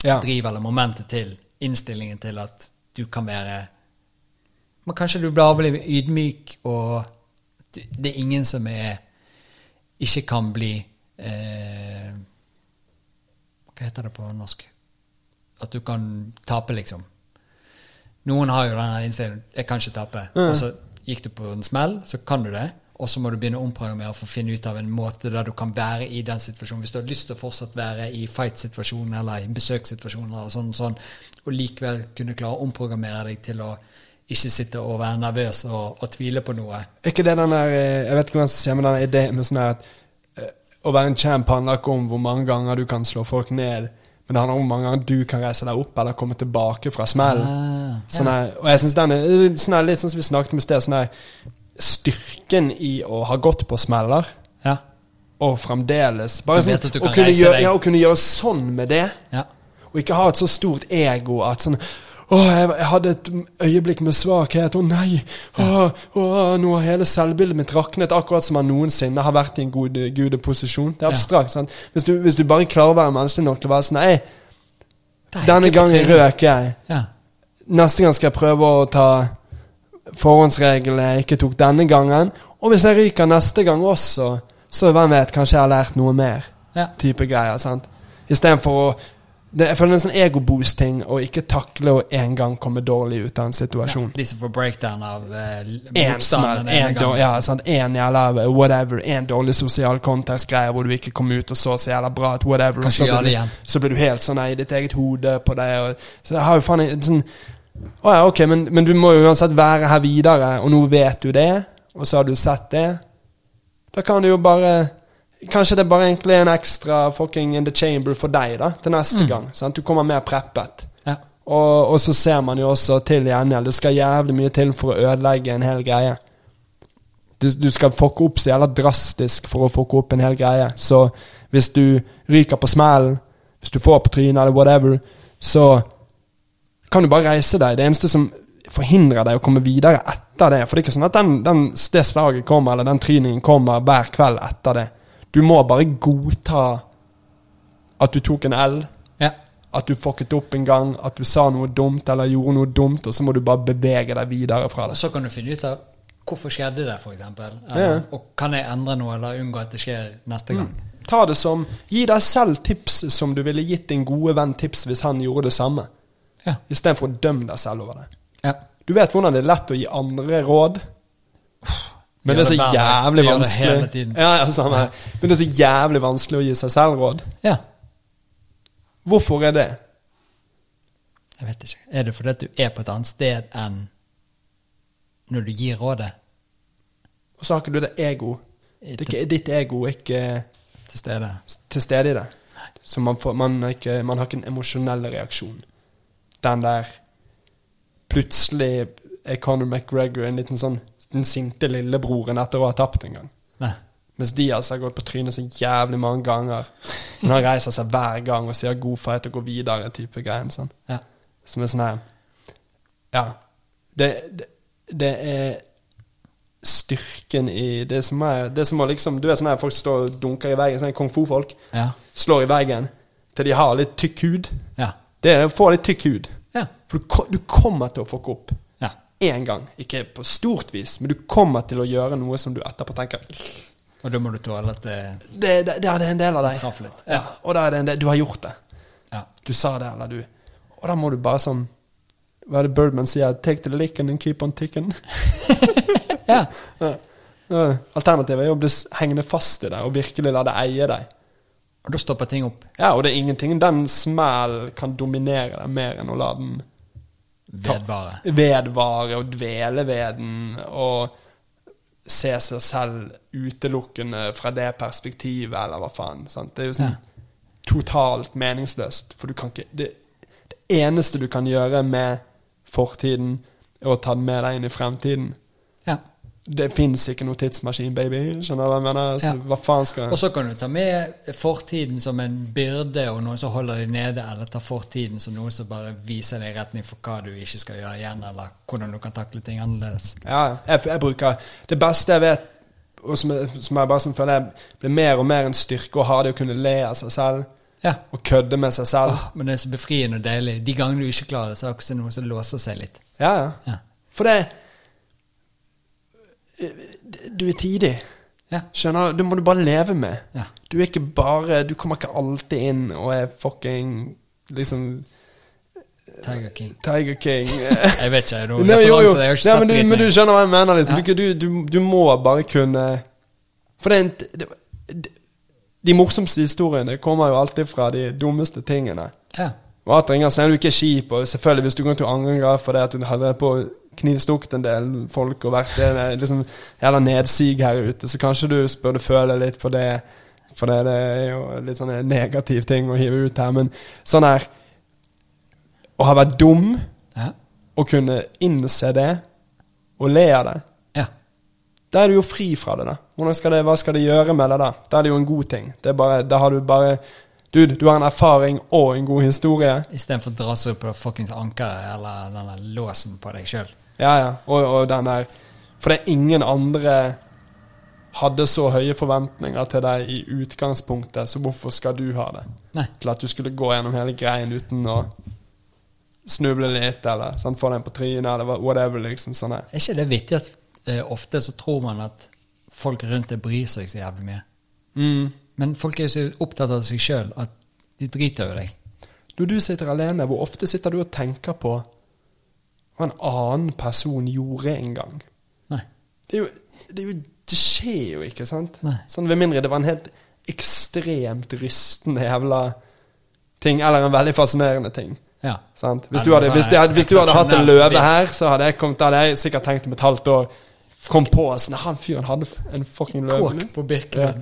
Ja. driv eller momentet til innstillingen til at du kan være Men kanskje du blir veldig ydmyk, og det er ingen som er ikke kan bli eh, Hva heter det på norsk? At du kan tape, liksom. Noen har jo denne innstillingen 'jeg kan ikke tape', og så gikk du på en smell, så kan du det. Og så må du begynne å omprogrammere for å finne ut av en måte der du kan være i den situasjonen. Hvis du har lyst til å fortsatt være i fight-situasjonen eller i besøkssituasjonen, eller sånn, sånn, og likevel kunne klare å omprogrammere deg til å ikke sitte og være nervøs og, og tvile på noe. Er ikke det den der eh, Jeg vet ikke hvem som sier, men den ideen med sånn her at eh, å være en champ handler ikke om hvor mange ganger du kan slå folk ned, men det handler om hvor mange ganger du kan reise deg opp eller komme tilbake fra smellen. Ah, Sånn her, og jeg synes den er eh, sånn her, litt sånn som vi snakket med sted, sånn her styrken i å ha gått på smeller, Ja. og fremdeles bare sånn, å, kunne gjøre, ja, å kunne gjøre sånn med det, ja. og ikke ha et så stort ego at sånn å, jeg, jeg hadde et øyeblikk med svakhet. Å nei! Å, å, nå har hele selvbildet mitt raknet, akkurat som han noensinne har vært i en god gudeposisjon. Det er abstrakt. sant? Hvis du, hvis du bare klarer å være menneskelig nok til å være sånn Nei, denne gangen røk jeg. Ja. Neste gang skal jeg prøve å ta forhåndsreglene jeg ikke tok denne gangen. Og hvis jeg ryker neste gang også, så hvem vet, kanskje jeg har lært noe mer. Ja. Type greier. sant? Istedenfor å det, Jeg føler det er en sånn egoboost-ting å ikke takle å en gang komme dårlig ut av en Ja, situasjon. de som får breakdown av eh, En en, ja, sant? en jævla whatever, en dårlig sosial kontekstgreie hvor du ikke kom ut og så så jævla bra ut, whatever. Kan og så blir du- Så blir du helt sånn i ditt eget hode på det. Og, så det har jo faen sånn Å ja, ok, men, men du må jo uansett være her videre, og nå vet du det, og så har du sett det. Da kan du jo bare Kanskje det bare egentlig er en ekstra fucking in the chamber for deg, da, til neste gang. Sant? Du kommer mer preppet. Ja. Og, og så ser man jo også til gjengjeld Det skal jævlig mye til for å ødelegge en hel greie. Du, du skal fucke opp så jævla drastisk for å fucke opp en hel greie. Så hvis du ryker på smellen, hvis du får på trynet eller whatever, så kan du bare reise deg. Det eneste som forhindrer deg å komme videre etter det For det er ikke sånn at den, den, det slaget kommer, eller den tryningen kommer hver kveld etter det. Du må bare godta at du tok en L Ja. at du fucket opp en gang, at du sa noe dumt eller gjorde noe dumt, og så må du bare bevege deg videre fra Og det. så kan du finne ut av hvorfor skjedde det, f.eks. Ja. Og kan jeg endre noe eller unngå at det skjer neste gang? Ta det som Gi deg selv tips som du ville gitt din gode venn tips hvis han gjorde det samme, Ja. istedenfor å dømme deg selv over det. ja. Du vet hvordan det er lett å gi andre råd, men det er så jævlig vanskelig. Ja, ja, her. Men det er så jævlig vanskelig å gi seg selv råd. ja. Hvorfor er det? Jeg vet ikke. Er det fordi at du er på et annet sted enn når du gir rådet Og så har ikke du det ego. Det ikke, ditt ego er ikke til stede? til stede i det. Så man, får, man, ikke, man har ikke en emosjonell reaksjon. Den der Plutselig er Conor McGregor en liten sånn den sinte lillebroren etter å ha tapt en gang. Nei. Mens Diaz har gått på trynet så jævlig mange ganger. Men han reiser seg hver gang og sier 'god fight' og går videre, type greien. Sånn. Ja. Som er sånn her Ja. Det, det, det er styrken i Det som er Det som er liksom Du vet sånn her folk står og dunker i veggen, sånn kung fu-folk. Ja. Slår i veggen til de har litt tykk hud. Ja. Det er å få litt tykk hud. Ja. For du, du kommer til å fucke opp. Ja. Én gang. Ikke på stort vis, men du kommer til å gjøre noe som du etterpå tenker Og da må du tåle at det Det, det, det er en del av deg. traff litt. Ja, og da er det en del Du har gjort det. Ja. Du sa det, eller du Og da må du bare sånn Hva er det Birdman sier? Take the lick and keep on ticking. ja. Ja. Ja, Alternativet er å bli hengende fast i det og virkelig la det eie deg. Og da stopper ting opp. Ja, og det er ingenting den smell kan dominere deg mer enn å la den Vedvare. vedvare og dvele ved den og se seg selv utelukkende fra det perspektivet, eller hva faen. Sant? Det er jo sånn Ja. totalt meningsløst. For du kan ikke det, det eneste du kan gjøre med fortiden, er å ta den med deg inn i fremtiden. Det fins ikke noe tidsmaskin, baby. Skjønner du hva jeg mener? Så, Ja. Hva faen skal jeg? Og så kan du ta med fortiden som en byrde og noen som holder deg nede, eller ta fortiden som noe som bare viser deg retning for hva du ikke skal gjøre igjen, eller hvordan du kan takle ting annerledes. Ja, jeg, jeg bruker Det beste jeg vet, og som, som jeg bare som føler jeg blir mer og mer en styrke å ha, det å kunne le av seg selv. Ja. Og kødde med seg selv. Oh, men det er så befriende og deilig. De gangene du ikke klarer det, så er det akkurat noe som låser seg litt. Ja, ja. Ja. For det Du er tidig. Ja. Skjønner du? Må du bare leve med. Ja. Du er ikke bare Du kommer ikke alltid inn og er fucking liksom Tiger King. Tiger King. Jeg vet ikke. jeg, Nei, jo, jo. Nei, men, du, men du skjønner hva jeg mener. Liksom. Ja. Du, du, du, du må bare kunne For det er en det, det, De morsomste historiene kommer jo alltid fra de dummeste tingene. Ja. Og at ringer så er du ikke kjip, og selvfølgelig hvis du går til å angre for det at du hadde på knivstukket en del folk og vært eh, liksom, jævla nedsig her ute, så kanskje du burde føle litt på det. For det, det er jo litt sånn negativ ting å hive ut her. Men sånn her Å ha vært dum Ja. og kunne innse det og le av det, ja. da er du jo fri fra det. da. Skal det, hva skal det gjøre med deg da? Da er det jo en god ting. Det bare, da har du bare Dude, du har en erfaring og en god historie. Istedenfor å dra seg opp på det fuckings ankeret eller denne låsen på deg sjøl. Ja, ja. Og, og den der For det er ingen andre hadde så høye forventninger til deg i utgangspunktet, så hvorfor skal du ha det? Nei. Til at du skulle gå gjennom hele greien uten å snuble litt, eller sant, få den på trynet, eller whatever, liksom. sånn her. Er ikke det vittig at uh, ofte så tror man at folk rundt deg bryr seg så jævlig mye? Mm. Men folk er jo så opptatt av seg sjøl at de driter jo deg. Når du sitter alene, hvor ofte sitter du og tenker på hva en annen person gjorde en gang? Nei. Det, jo, det, jo, det skjer jo ikke, sant? Nei. Sånn Ved mindre det var en helt ekstremt rystende jævla ting, eller en veldig fascinerende ting. Ja. Sant? Hvis, du hadde, hvis, de hadde, hvis du hadde hatt en løve her, så hadde jeg, kommet, hadde jeg sikkert tenkt om et halvt år Kom på sånn Han fyren hadde en fucking løve. Kåk på Ja.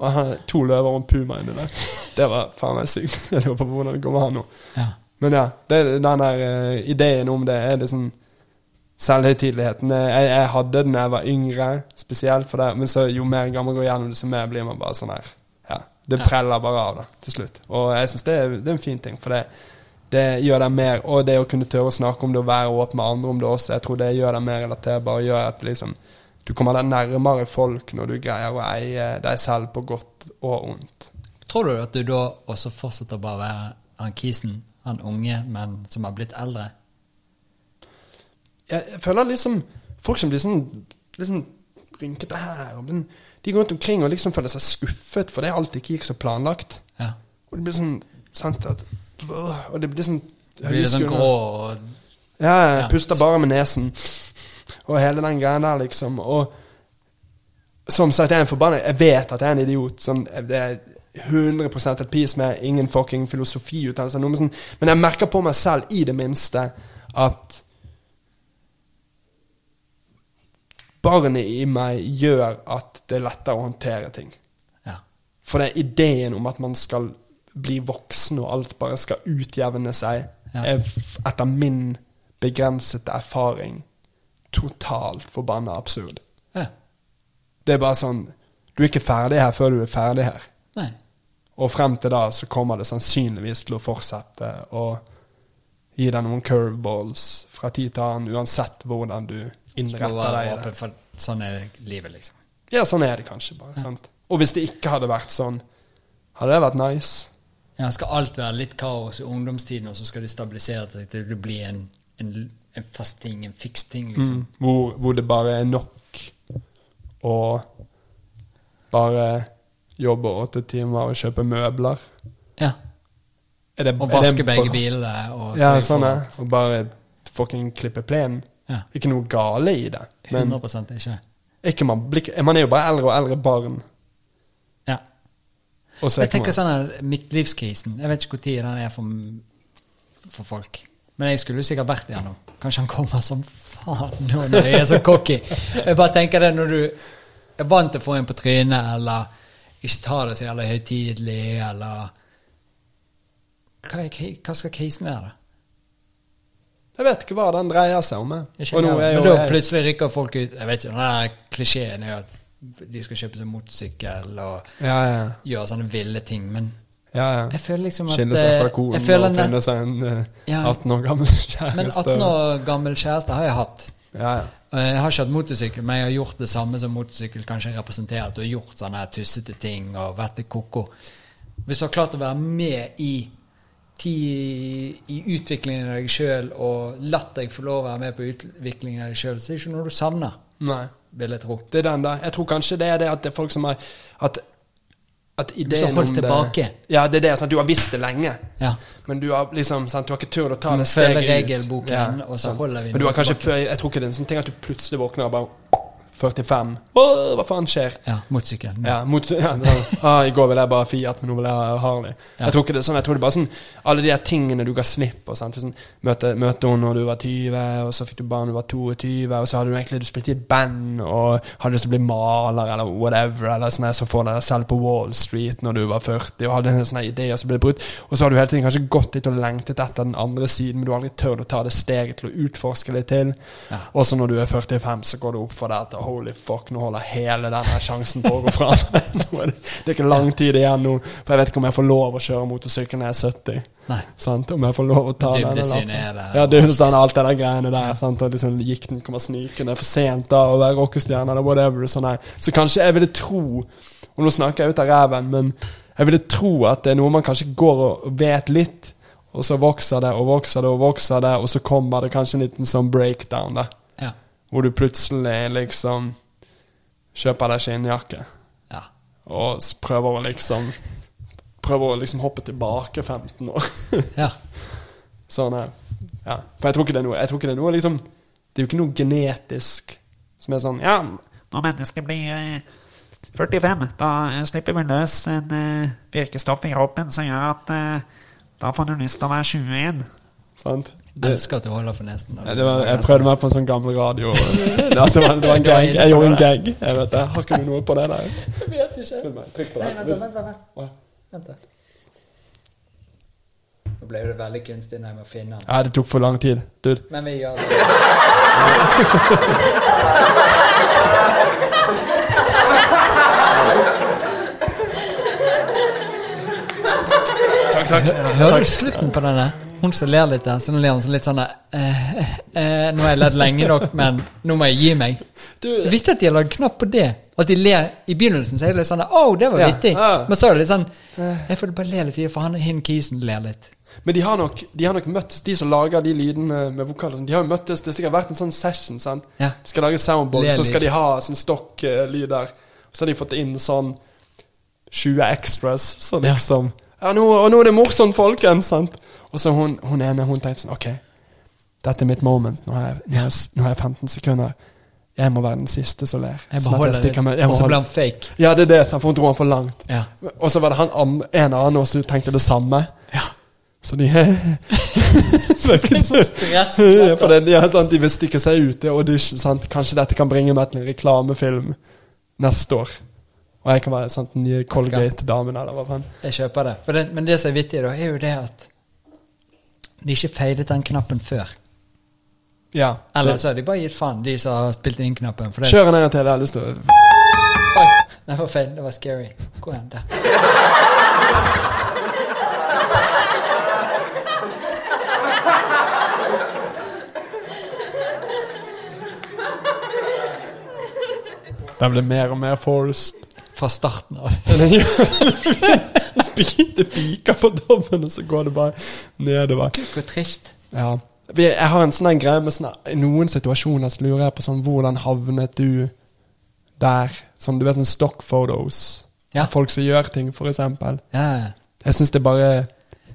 Og han hadde to løver og en puma inni der. Det var faen meg sykt. Jeg lurer på hvordan det går med han nå. Ja. Men ja, det, den der uh, ideen om det er liksom selvhøytideligheten. Eh, Jeg, jeg hadde den da jeg var yngre, spesielt for det, men så jo mer gammel går gjennom det, så mer blir man bare sånn her. Ja, Det preller bare av da, til slutt. Og jeg syns det, det er en fin ting, for det, det gjør deg mer Og det å kunne tørre å snakke om det og være åpen med andre om det også, jeg tror det gjør deg mer relaterbar og gjør at liksom du kommer deg nærmere folk når du greier å eie deg selv på godt og ondt. Tror du at du da også fortsetter å bare være han kisen, han unge, men som har blitt eldre? jeg, jeg føler liksom Folk som blir sånn liksom rynkete her og den, De går rundt omkring og liksom føler seg skuffet fordi alt ikke gikk så planlagt. Ja. Og det blir sånn sant at, Og det blir sånn Blir sånn grå og Ja, Ja. puster bare med nesen. Og hele den greia der, liksom. Og som sagt, jeg er en forbanna Jeg vet at jeg er en idiot. Sånn, det er 100 et piece med ingen fucking filosofiutdannelse. sånn. Men jeg merker på meg selv, i det minste, at barnet i meg gjør at det er lettere å håndtere ting. Ja. For det er ideen om at man skal bli voksen, og alt bare skal utjevne seg, Ja. er etter min begrensede erfaring totalt forbanna absurd. ja. Det er bare sånn Du er ikke ferdig her før du er ferdig her. Nei. Og frem til da så kommer det sannsynligvis til å fortsette å gi deg noen curveballs fra tid til annen, uansett hvordan du innretter deg åpen for sånn er livet, liksom. Ja, sånn er det kanskje bare. sant? Og hvis det ikke hadde vært sånn, hadde det vært nice. Ja, skal alt være litt kaos i ungdomstiden, og så skal det stabilisere seg til det blir en, en, en fast ting, en fiks ting, liksom. Hvor, hvor det bare er nok å bare jobbe åtte timer og kjøpe møbler. Ja. Det, Og vaske begge bilene. Og Ja, sånn er Og bare fucking klippe plenen. Ja. Ikke noe gale i det. Men 100 ikke. ikke man, blir, man er jo bare eldre og eldre barn. Ja. Jeg tenker man sånn her, midtlivskrisen Jeg vet ikke når den er for, for folk. Men jeg skulle sikkert vært der nå. Kanskje han kommer som faen nå når jeg er så cocky. Jeg bare tenker det når du er vant til å få en på trynet, eller ikke tar det så jævlig høytidelig, eller hva, er, hva skal krisen være, da? Jeg vet ikke hva den dreier seg om. jeg. Og nå jeg, jo men da jeg plutselig rykker folk ut Jeg vet ikke, den der klisjeen er jo at de skal kjøpe seg motorsykkel og Ja, ja. gjøre sånne ville ting, men ja, ja. jeg føler liksom at Skille seg fra eh, konen og finne seg en eh, Ja. 18 år gammel kjæreste. Men 18 år gammel kjæreste har jeg hatt. Ja, ja. Og Jeg har ikke hatt motorsykkel, men jeg har gjort det samme som motorsykkel kanskje representerer. At du har gjort sånne tussete ting og vært litt ko-ko. Hvis du har klart å være med i, ti, i utviklingen av deg sjøl og latt deg få lov å være med på utviklingen av deg sjøl, så er det ikke noe du savner, Nei. vil jeg tro. Det er den der. Jeg tror kanskje det er det at det er folk som har At, at ideen om det tilbake. Ja, det er det. Sant? Du har visst det lenge. Ja. Men du har liksom sant? Du har ikke turt å ta Du det steget ut. regelboken, og så holder vi Men du har kanskje, tilbake. jeg tror ikke det er en sånn ting at du plutselig våkner og bare 45. Åh, hva faen skjer? Ja, motorsykkel. Ja, mot, ja, det ah, I går ville jeg bare Fiat, men nå vil jeg ha Harley. Ja. Jeg tror ikke det er sånn, jeg tror det er bare sånn alle de her tingene du ga slipp på. Sånn, møte, møte henne når du var 20, og så fikk du barn når du var 22, og så hadde du egentlig du spilte i et band og hadde lyst til å bli maler eller whatever, eller sånn så får du deg selv på Wall Street når du var 40, og hadde en sånn idé, og så ble det brutt. Og så har du hele tiden kanskje gått litt og lengtet etter den andre siden, men du har aldri tørt å ta det steget til å utforske litt til. Ja. Og så når du er 45, så går det opp for deg at holy fuck, nå holder hele denne sjansen på å gå fram. Det, er ikke lang tid igjen nå, for jeg vet ikke om jeg får lov å kjøre motorsykkel når jeg er 70. Nei. Sant? Om jeg får lov å ta den er der. Ja, dybdesynet, alt det der greiene der. Sant? Og liksom gikten kommer snikende for sent da, og være rockestjerne eller whatever. Sånn. Så kanskje jeg ville tro, og nå snakker jeg ut av ræven, men jeg ville tro at det er noe man kanskje går og vet litt, og så vokser det og vokser det og vokser det, og så kommer det kanskje en liten sånn breakdown da. Hvor du plutselig liksom kjøper deg skinnjakke ja. og prøver å liksom Prøver å liksom hoppe tilbake 15 år. ja. sånn her. Ja. For jeg tror ikke det er noe Jeg tror ikke det er noe liksom Det er jo ikke noe genetisk som er sånn Ja, Når mennesket blir eh, 45, da eh, slipper vi løs en eh, virkestoff i kroppen som gjør at eh, da får du lyst til å være 21. sant? Det, Elsker at du holder for nesen. Var, jeg prøvde meg på en sånn gammel radio. Det var, det var, det var en gag. Jeg gjorde en gag. Jeg vet det. Har ikke du noe på det der? Jeg vet ikke. Trykk på det. Nei, vent, vent. Vent. Nå ble det veldig kunstig når jeg må finne den. Ja, det tok for lang tid. Dude. Men vi gjør det. Takk. Hører du slutten på denne? Hun som ler litt der, så nå ler hun sånn litt sånn eh, eh, eh, Nå har jeg ledd lenge nok, men nå må jeg gi meg. Du, Det er viktig at de har lagd knapp på det. At de ler I begynnelsen så er det litt sånn oh, det var Ja, vittig. ja. Men så er det litt sånn Jeg får bare le litt, for han hin kisen ler litt. Men de har, nok, de har nok møttes, de som lager de lydene med vokaler. sånn, De har jo møttes, Det har sikkert vært en sånn session. sant? Ja. De skal lage soundboard, så skal de ha sånn stokklyd der. Så har de fått inn sånn 20 extras. Så liksom Ja, nå, og nå er det morsomt, folkens! sant? Og så hun, hun ene hun tenkte sånn Ok, dette er mitt moment. Nå har jeg, nå har jeg, nå har jeg 15 sekunder. Jeg må være den siste som ler. Jeg Sånn beholder med- jeg Og så ble han fake. Ja, det er det, for hun dro han for langt. Ja. Og så var det han an, en annen som tenkte det samme. Ja. Så de så, ja, for det, ja, sant, De vil stikke seg ut i audition. Sant? Kanskje dette kan bringe meg til en reklamefilm neste år. Og jeg kan være sant, den nye Colgate-damen, eller hva faen. Jeg kjøper det. Det. Men det som er vittig, da, er jo det at de ikke feilet den knappen før. Ja. Eller så har de bare gitt faen, de som har spilt inn knappen. For det. Kjør den en gang til. Jeg har lyst til å Oi, det var feil. Det var scary. Gå igjen, der. Den ble mer og mer forced. Fra starten av. Det piker på dommen, og så går det bare nedover. Hvor trist. Ja. Jeg har en sånn greie med sånne, noen situasjoner så lurer jeg på sånn Hvordan havnet du der? Sånn, du vet sånn stock photos. Ja. Folk som gjør ting, for eksempel. Ja, ja. Jeg syns det bare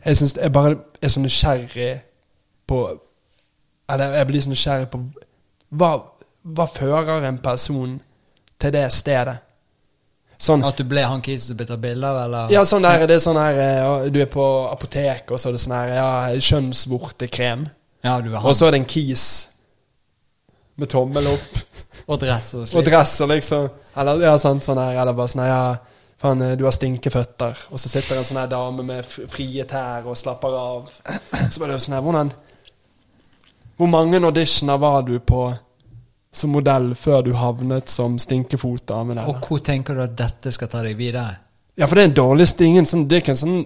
Jeg synes jeg bare er så nysgjerrig på Eller jeg blir så nysgjerrig på Hva, hva fører en person til det stedet? Sånn At du ble han kisen som ble tatt bilde av, eller? ja, sånn der, det er sånn her eh, ja, Du er på apoteket, og så er det sånn her ja, kjønnsvortekrem. Ja, du er Og så er det en kis med tommel opp Og dress og slik. og dress og liksom Eller ja, sant, sånn her, eller bare sånn her, ja Faen, eh, du har stinkeføtter. Og så sitter en sånn her dame med frie tær og slapper av. Så bare sånn her, hvordan Hvor mange auditioner var du på som modell før du havnet som stinkefotdame der? Og hvor tenker du at dette skal ta deg videre? Ja, for det er en dårlig stingen. Sånn, det er ikke en sånn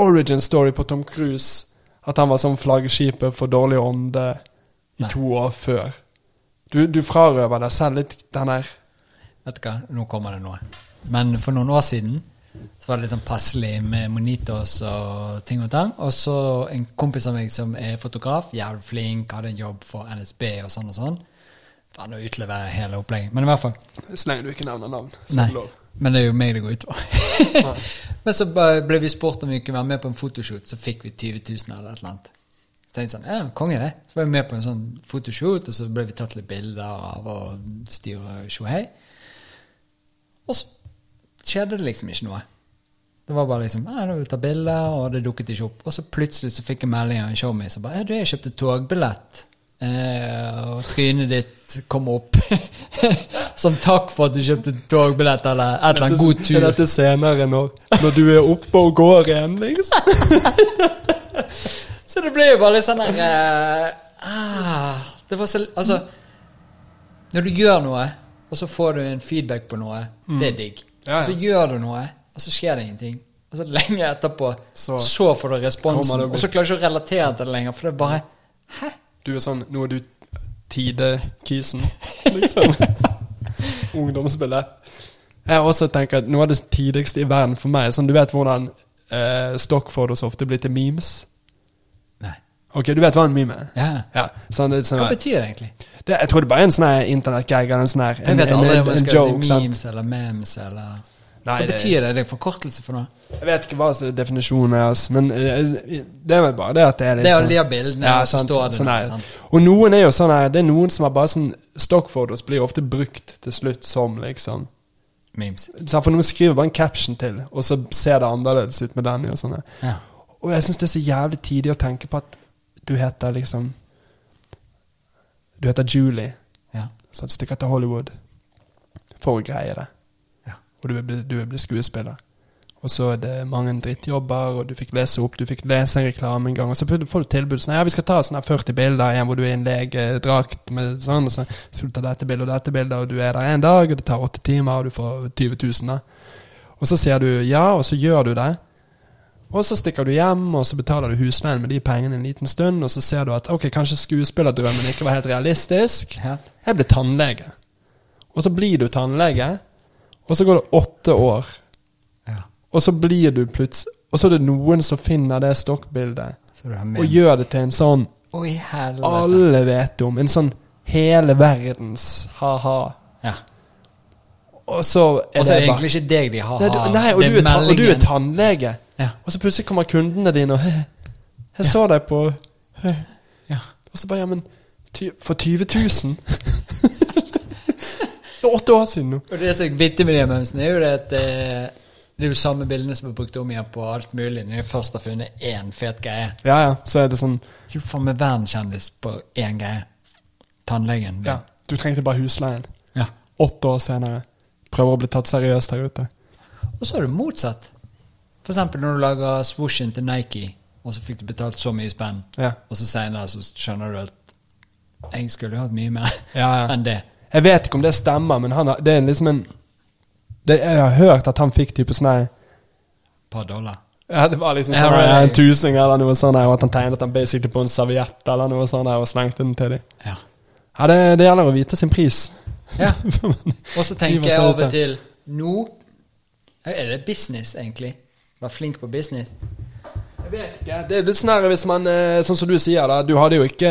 origin story på Tom Cruise. At han var sånn flaggskipet for dårlig ånde i Nei. to år før. Du, du frarøver deg selv litt den her. Vet du hva, nå kommer det noe. Men for noen år siden så var det litt sånn passelig med monitos og ting og tang. Og så en kompis av meg som er fotograf, jævlig flink, hadde en jobb for NSB og sånn og sånn. Faen, å utlevere hele opplegget. Men i hvert fall. Så lenge du ikke nevner navn. Nei. Men det er jo meg det går utover. Men så ble vi spurt om vi kunne være med på en fotoshoot, så fikk vi 20 000 eller et eller annet. Så tenkte jeg sånn, ja, konge det. Så var vi med på en sånn fotoshoot, og så ble vi tatt litt bilder av og styre tjohei. Og så skjedde det liksom ikke noe. Det var bare liksom ja, vi ta bilder, og det dukket ikke opp. Og så plutselig så fikk jeg melding av en showmee som bare ja, du, jeg kjøpte togbillett, og trynet ditt kom opp. som takk for at du kjøpte togbillett eller et eller annet god Er tur. dette senere, når, når du er oppe og går igjen, liksom? Så det ble jo bare litt sånn der eh, ah, Det var så Altså, når du gjør noe, og så får du en feedback på noe, det er digg. Mm. Ja, ja. Så gjør du noe, og så skjer det ingenting. Og så lenge etterpå, så, Så får du responsen, og så klarer du ikke å relatere til det lenger, for det er bare Hæ? Du er sånn Nå er du tidekisen, liksom. Ungdomsbillett. Jeg også tenker at noe av det tidligste i verden for meg Sånn, Du vet hvordan eh, stockphotos ofte blir til memes? Nei. Ok, du vet hva en meme er? Ja. Ja, sånn, sånn, Hva betyr det egentlig? det, jeg tror det bare er en sånn internettgag eller en sånn en, vet en, en, en joke. si sant? memes eller memes eller Nei, Hva betyr det? Det er forkortelse for noe? Jeg vet ikke hva definisjonen er, altså, men eh, det er vel bare det at det er litt Det er sånn- alle de bildene, ja, så sant, står det sånn noe, her. Og noen er jo sånn her Det er noen som har bare sånn Stockphotos blir ofte brukt til slutt som liksom Memes. så For noen skriver bare en caption til, og så ser det annerledes ut med den. Og sånn. Ja. Og jeg syns det er så jævlig tidlig å tenke på at du heter liksom Du heter Julie, Ja. så du stikker til Hollywood for å greie det. Og du vil bli, du vil bli skuespiller. Og så er det mange drittjobber, og du fikk lese opp, du fikk lese en reklame en gang, og så får du tilbud sånn Ja, vi skal ta sånne 40 bilder, igjen hvor du er i en legedrakt med sånn, og så skal du ta dette bildet og dette bildet, og du er der en dag, og det tar åtte timer, og du får 20 000, da. Og så sier du ja, og så gjør du det. Og så stikker du hjem, og så betaler du husleien med de pengene en liten stund, og så ser du at ok, kanskje skuespillerdrømmen ikke var helt realistisk. Jeg ble tannlege. Og så blir du tannlege, og så går det åtte år. ja. Og så blir du plutselig Og så er det noen som finner det stokkbildet og gjør det til en sånn Oi, alle vet om. En sånn hele verdens ha-ha. Ja. Og så er Og så er det det egentlig ikke deg de har. Nei, du, nei og, du er og du er tannlege. Ja. Og så plutselig kommer kundene dine og «Hei, Jeg så deg på Ja. Og så bare Ja, men for 20 000? det er åtte år siden nå. Og det som er vittig med de memesene, er jo det at eh, det er jo samme bildene som er brukt om igjen på alt mulig når de først har funnet én fet greie. Ja, ja. Så er det sånn Det er faen meg verdenskjendis på én greie. Tannlegen. Ja, du trengte bare husleien. Ja. Åtte år senere. Prøver å bli tatt seriøst her ute. Og så er det motsatt. For eksempel når du lager swooshen til Nike, og så fikk du betalt så mye spenn, Ja. og så senere så skjønner du at jeg skulle hatt mye mer Ja, ja. enn det. Jeg vet ikke om det stemmer, men han har, det er liksom en det, Jeg har hørt at han fikk type sånn par dollar. Ja, det var liksom sånn ja, en tusing eller noe sånt, og at han tegnet den basically på en serviett eller noe sånt og slengte den til dem. Ja. Ja, det, det gjelder å vite sin pris. ja. Og så tenker jeg og til Nå er det business, egentlig. Være flink på business. Jeg vet ikke. Det er litt sånn her hvis man eh, Sånn som du sier, da. Du hadde jo ikke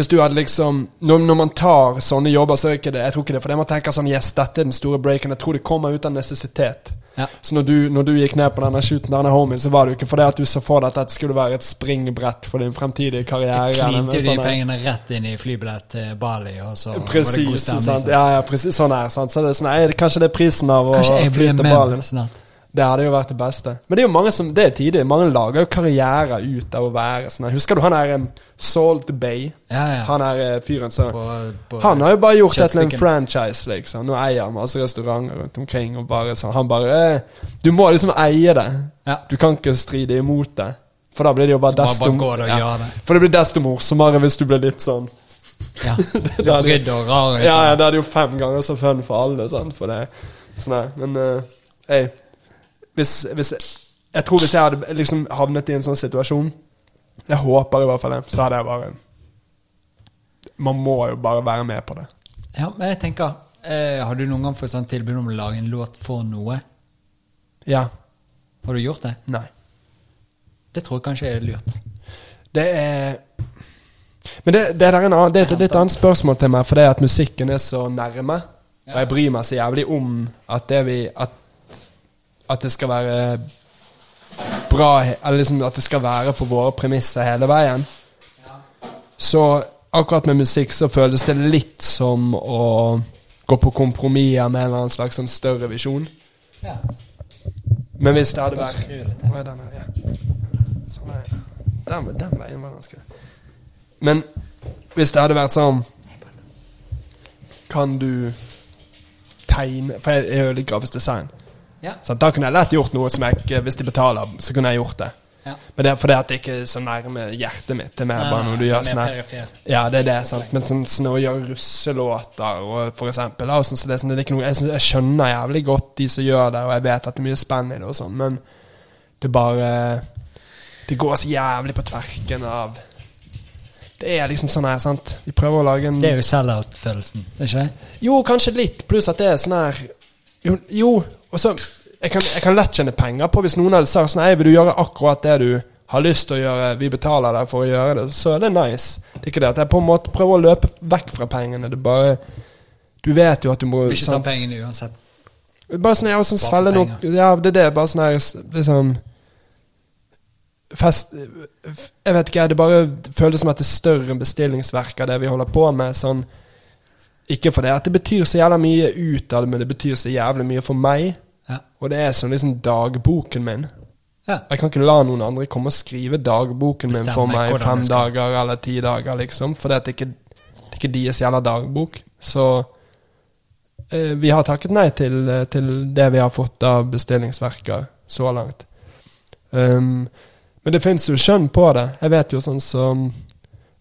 Hvis du hadde liksom Når, når man tar sånne jobber, så er ikke det Jeg tror ikke det fordi man tenker sånn Yes, dette er den store breaken. Jeg tror det kommer ut av necessitet. Ja. Så når du, når du gikk ned på denne shooten denne homien, så var det jo ikke fordi at du så for deg at dette skulle være et springbrett for din fremtidige karriere. Jeg klinte jo de sånt pengene rett inn i flybillett til Bali, og så var det god stemning. sant? Ja, ja, presis, Sånn er Sant? Så det er sånn, nei, kanskje det er prisen av å fly til Bali. snart. Det hadde jo vært det beste. Men det er jo mange som Det er tidlig. Mange lager jo karriere ut av å være sånn. Husker du han um, Salt Bay? Ja, ja. Han er eh, fyren som Han har jo bare gjort det til en franchise, liksom. Nå eier han masse restauranter rundt omkring, og bare sånn Han bare eh, Du må liksom eie det. Ja. Du kan ikke stride imot det. For da blir det jo bare desto bare gå ja. det. For det blir desto morsommere hvis du blir litt sånn Ja. Du er er brydd og rar. Ja, ja, det er det jo fem ganger så fun for alle, sant, for det. Sånn. Men uh, hei, hvis, hvis Jeg tror hvis jeg hadde liksom havnet i en sånn situasjon Jeg håper i hvert fall det, så hadde jeg bare Man må jo bare være med på det. Ja, men jeg tenker eh, Har du noen gang fått sånn tilbud om å lage en låt for noe? Ja. Har du gjort det? Nei. Det tror jeg kanskje er lurt. Det er Men det, det, er en det er et litt annet spørsmål til meg, for det er at musikken er så nærme. Og jeg bryr meg så jævlig om at det vi At, at det skal være bra Eller liksom at det skal være på våre premisser hele veien. Så akkurat med musikk så føles det litt som å gå på kompromisser med en eller annen slags sånn større visjon. Ja. Men hvis det hadde vært. Hva er den? Ja. Sånn er Den, den veien var ganske Men hvis det hadde vært sånn Kan du tegne For jeg er jo litt grafisk design. Ja. Da kunne jeg lett gjort noe som jeg Hvis de betaler, så kunne jeg gjort det. Ja. Men det er fordi at det ikke er så nærme hjertet mitt. Det er mer bare noe du gjør sånn her. Ja, det er det. sant Men sånn, sånn å gjøre russelåter, og for eksempel og sånn, så det, sånn, det er ikke noe, jeg, synes, jeg skjønner jævlig godt de som gjør det, og jeg vet at det er mye spenn i det, og sånn, men det bare Det går så jævlig på tverken av Det er liksom sånn her, sant. Vi prøver å lage en Det er jo sell-out-følelsen, det ikke det? Jo, kanskje litt, pluss at det er sånn her Jo, jo og så jeg kan, jeg kan lett tjene penger på hvis noen hadde sagt sånn Nei, vil du gjøre akkurat det du har lyst til å gjøre, vi betaler deg for å gjøre det, så er det nice. Det er ikke det at jeg på en måte prøver å løpe vekk fra pengene. Det er bare Du vet jo at du må Vil ikke ta pengene uansett. Bare sånn, ja, sånn Bare nok Ja, det er det. Bare sånn her liksom Fest Jeg vet ikke, det bare føles som at det er større enn bestillingsverk av det vi holder på med. Sånn Ikke fordi at det betyr så jævla mye ut av det, men det betyr så jævlig mye for meg. Ja. Og det er som liksom dagboken min. ja. Jeg kan ikke la noen andre komme og skrive dagboken min for meg i fem dager eller ti dager, liksom. For det det er ikke deres jævla dagbok. Så eh, vi har takket nei til, eh, til det vi har fått av bestillingsverker så langt. Um, men det fins jo skjønn på det. Jeg vet jo sånn som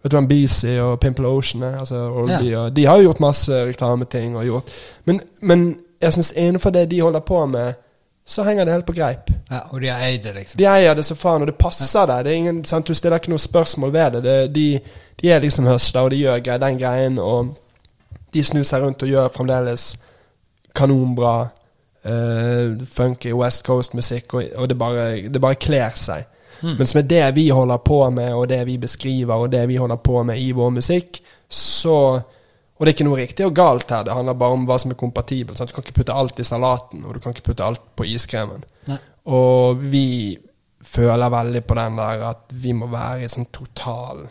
Vet du hvem BC og Pimple Ocean er? Altså Oral-B, og De har jo gjort masse reklameting og gjort Men, men jeg syns innenfor det de holder på med, så henger det helt på greip. ja. Og de eid det, liksom. De eier det så faen, og det passer deg. Det ingen, sant? Du stiller ikke noe spørsmål ved det. det de, de er liksom høsla, og de gjør grei, den greien, og de snur seg rundt og gjør fremdeles kanonbra, uh, funky West Coast-musikk, og, og det, bare, det bare kler seg. Mens med det vi holder på med, og det vi beskriver, og det vi holder på med i vår musikk, så Og det er ikke noe riktig og galt her, det handler bare om hva som er kompatibelt. Sant? Du kan ikke putte alt i salaten, og du kan ikke putte alt på iskremen. Nei. Og vi føler veldig på den der at vi må være i sånn total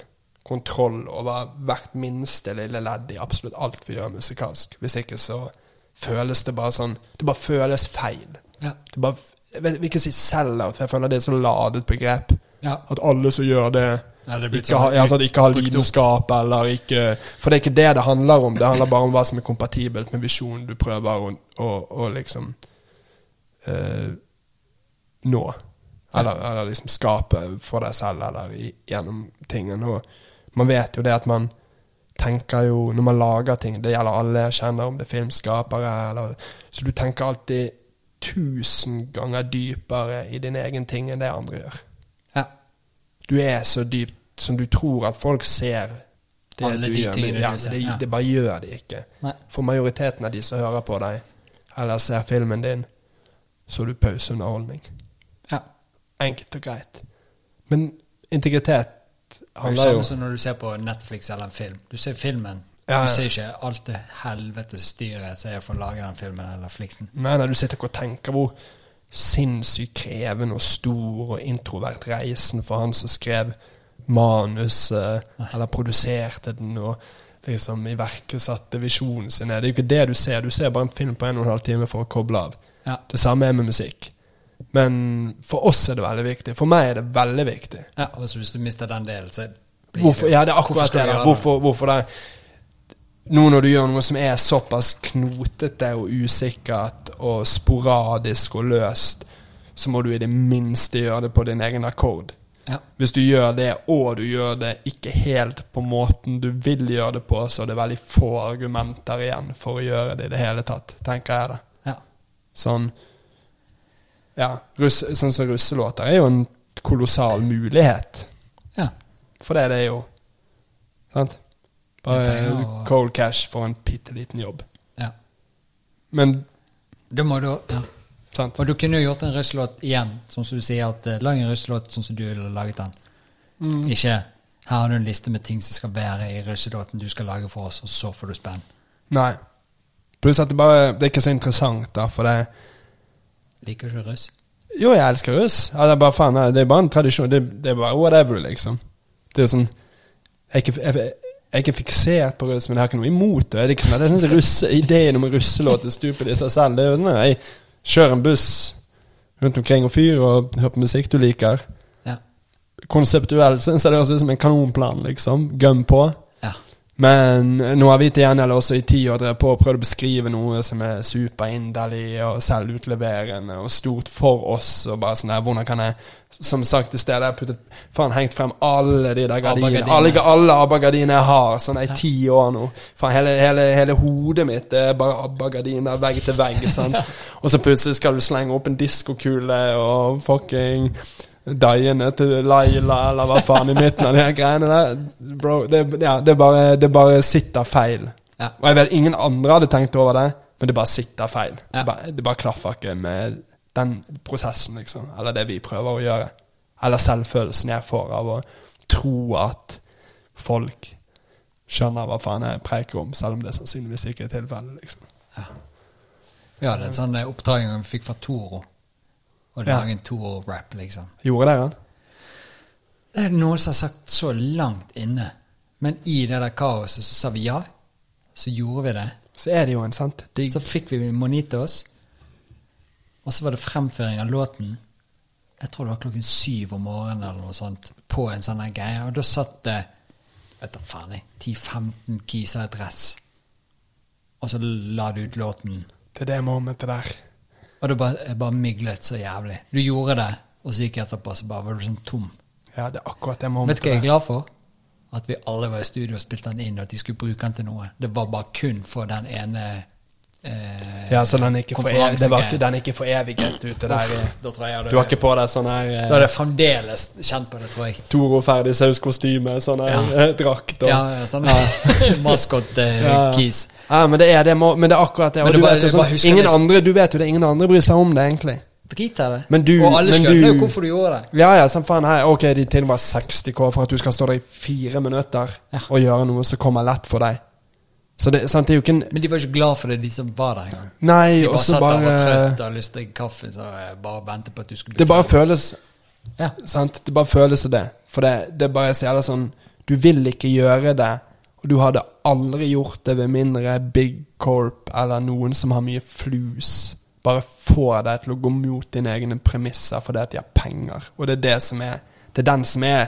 kontroll over hvert minste lille ledd i absolutt alt vi gjør musikalsk. Hvis ikke så føles det bare sånn Det bare føles feil. Ja. Det bare, jeg vet- vil ikke si sell-out, for jeg føler det er et så ladet begrep. Ja. At alle som gjør det, Ja, det ikke, har, sånn altså, ikke har lidenskap eller ikke For det er ikke det det handler om. Det handler bare om hva som er kompatibelt med visjonen du prøver å, å, å liksom eh, nå. Eller, eller liksom skape for deg selv, eller i, gjennom tingene. Og man vet jo det at man tenker jo Når man lager ting, det gjelder alle jeg kjenner, om det er filmskapere eller Så du tenker alltid tusen ganger dypere i din egen ting enn det andre gjør. Ja. Du er så dypt som du tror at folk ser det Alle du de gjør. Men, ja, det, ja. det bare gjør de ikke. Nei. For majoriteten av de som hører på deg, eller ser filmen din, så er du pauseunderholdning. ja. Enkelt og greit. Men integritet Det er jo sånn som når du ser på Netflix eller en film. Du ser filmen. Ja, ja. Du ser ikke alt det helvetes styret som er for å lage den filmen eller fliksen. Nei, nei, du sitter ikke og tenker hvor sinnssykt krevende og stor og introvert reisen for han som skrev manuset, eller produserte den og liksom iverksatte visjonen sin. Det er jo ikke det du ser. Du ser bare en film på en og en halv time for å koble av. Ja. Det samme er med musikk. Men for oss er det veldig viktig. For meg er det veldig viktig. ja. Og hvis du mister den delen, så blir Hvorfor, ja, det er Hvorfor akkurat skal det. Hvorfor, hvorfor det? Nå når du gjør noe som er såpass knotete og usikkert og sporadisk og løst, så må du i det minste gjøre det på din egen akkord. Ja. Hvis du gjør det, og du gjør det ikke helt på måten du vil gjøre det på, så er det veldig få argumenter igjen for å gjøre det i det hele tatt, tenker jeg det. Ja. Sånn Ja, russ, sånn som russelåter er jo en kolossal mulighet. ja. For det er det jo. Sant? Og- cold cash for en bitte liten jobb. ja. Men Da må du ja. sant? Og du kunne jo gjort en russelåt igjen, sånn som du sier at eh, lag en russelåt sånn som du ville laget den. Mm. Ikke Her har du en liste med ting som skal være i russelåten du skal lage for oss, og så får du spenn. Nei. Pluss at det bare Det er ikke så interessant, da, for det Liker du russ? Jo, jeg elsker russ. Ja, det er bare faen, det er bare en tradisjon. Det, det er bare whatever, liksom. Det er jo sånn Jeg jeg, jeg er fiksert på russ, men jeg har ikke noe imot det. Det er ikke sånn jeg synes Ideen om en russelåt er stupid i seg selv. Det er jo sånn Jeg kjører en buss rundt omkring og fyrer og hører på musikk du liker. Ja. Konseptuelt syns jeg det høres ut som en kanonplan, liksom. Gønn på. Men nå har vi til gjengjeld også i ti år drevet på og prøvd å beskrive noe som er superinderlig og selvutleverende og stort for oss. Og bare sånn der, hvordan kan jeg Som sagt i stedet, putte, puttet faen hengt frem alle de der gardinene. Alle, alle ABBA-gardinene jeg har, sånn i ti år nå. Faen, hele, hele, hele hodet mitt er bare ABBA-gardiner vegg til vegg. Sånn. Og så plutselig skal du slenge opp en diskokule og fucking Diene til Laila, eller hva faen, i midten av de her greiene der. Bro, det, ja, det, bare, det bare sitter feil. Ja. Og jeg vet ingen andre hadde tenkt over det, men det bare sitter feil. Ja. Det, bare, det bare klaffer ikke med den prosessen, liksom. Eller det vi prøver å gjøre. Eller selvfølelsen jeg får av å tro at folk skjønner hva faen jeg preiker om, selv om det sannsynligvis ikke er tilfellet, liksom. Vi hadde en sånn oppdraging vi fikk fra Toro. Og lage en Toro-rap, liksom. Gjorde dere den? Det er noen som har sagt så langt inne. Men i det der kaoset så sa vi ja. Så gjorde vi det. Så er det jo en sant digg Så fikk vi Monitos. Og så var det fremføring av låten. Jeg tror det var klokken syv om morgenen eller noe sånt. På en sånn greie. Og da satt det vet da faen jeg, 10-15 kiser i dress. Og så la du ut låten. Det er det momentet der. Og det bare, bare miglet så jævlig. Du gjorde det, og så gikk jeg etterpå, så bare var du sånn tom. Ja, det er akkurat det Vet du hva jeg er glad for? At vi alle var i studio og spilte den inn, og at de skulle bruke den til noe. Det var bare kun for den ene eh, Ja, så den er ikke for, ev det var ikke, den er ikke for eviget ute der. Da tror jeg Du har ikke på deg sånn her Da er det fremdeles kjent på det, tror jeg. Toro ferdig sauskostyme, sånn her Ja. eh, drakt og Ja, ja, sånn maskot-keys. Ja. Ja, men det er det, må- men det er akkurat det. Og du bare- vet jo sånn, ingen det. andre, du vet jo det, ingen andre bryr seg om det, egentlig. Drit i det. Men du- og alle skjønner jo hvorfor du gjorde det. Ja, ja, sånn faen her, ok, de tilbyr 60K for at du skal stå der i fire minutter Ja. og gjøre noe som kommer lett for deg. Så det, sant, det er jo ikke en Men de var ikke glad for det, de som var der engang. Nei, De bare satt satt der og var trøtte trøtt og hadde lyst til kaffe, så bare ventet på at du skulle bli Det bare ferdig. føles Ja. Sant? Det bare føles som det. For det, det bare så jævla sånn Du vil ikke gjøre det, og du hadde aldri gjort det ved mindre Big Corp eller noen som har mye flus, bare får deg til å gå mot dine egne premisser fordi at de har penger. Og det er det som er Det er den som er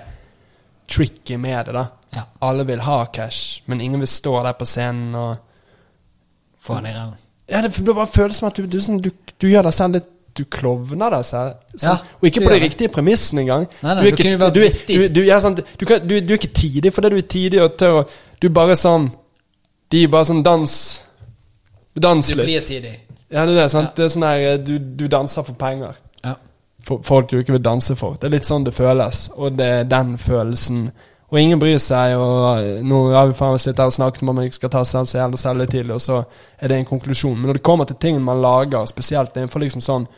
tricky med det, da. Ja. Alle vil ha cash, men ingen vil stå der på scenen og Få han i ræva. Ja, det, bare føles som at du, du, sånn, du, du gjør deg selv litt Du klovner deg selv. Sånn. Ja, og ikke på de riktige premissene engang. Nei, nei, du, er ikke, du, du, du, sånn, kan, du, du er ikke tidig fordi du er tidig og tør. Du er bare sånn De er bare sånn dans Dans litt. Du blir tidig. Ja, det er det. sant? Ja. Det er sånn her du, du danser for penger. Folk du ikke vil danse for. Det er litt sånn det føles. Og det er den følelsen. Og ingen bryr seg, og nå har vi faen sittet her og snakket om at man ikke skal ta seg så jævla tidlig, og så er det en konklusjon. Men når det kommer til ting man lager, spesielt innenfor liksom sånn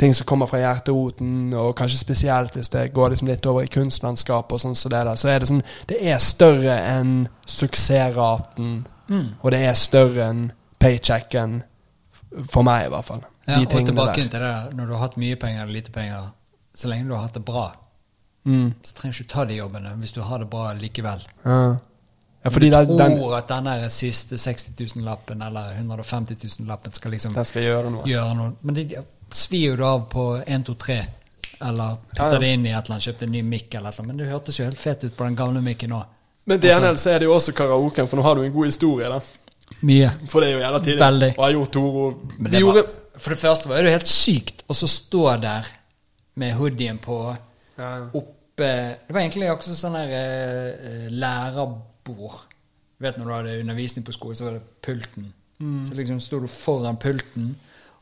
ting som kommer fra hjerteroten, og kanskje spesielt hvis det går liksom litt over i kunstlandskapet, og sånn som det der, så er det sånn Det er større enn suksessraten, og det er større enn paychecken, for meg i hvert fall. Ja, De og tilbake der. til det der, når du har hatt mye penger eller lite penger, så lenge du har hatt det bra, Mm. så trenger du ikke ta de jobbene hvis du har det bra likevel. Ja. ja, fordi du den, den, tror at den der siste 60 000-lappen eller 150 000-lappen skal liksom skal gjøre noe. gjøre noe. Men det svir jo av på 1, 2, 3. Eller putter Ja, ja. det inn i et eller annet, kjøpte en ny mic eller noe. Men det hørtes jo helt fett ut på den gamle mikken òg. Men til Altså- gjengjeld så er det jo også karaoken, for nå har du en god historie, da. Mye. For det er jo jævla tidlig. Veldig. Og jeg gjorde to Toro Vi gjorde for det første var det jo helt sykt å så stå der med hoodien på ja. oppe Det var egentlig også sånn der eh, eh, lærerbord. Du vet når du hadde undervisning på skolen, så var det pulten. Mm. Så liksom sto du foran pulten,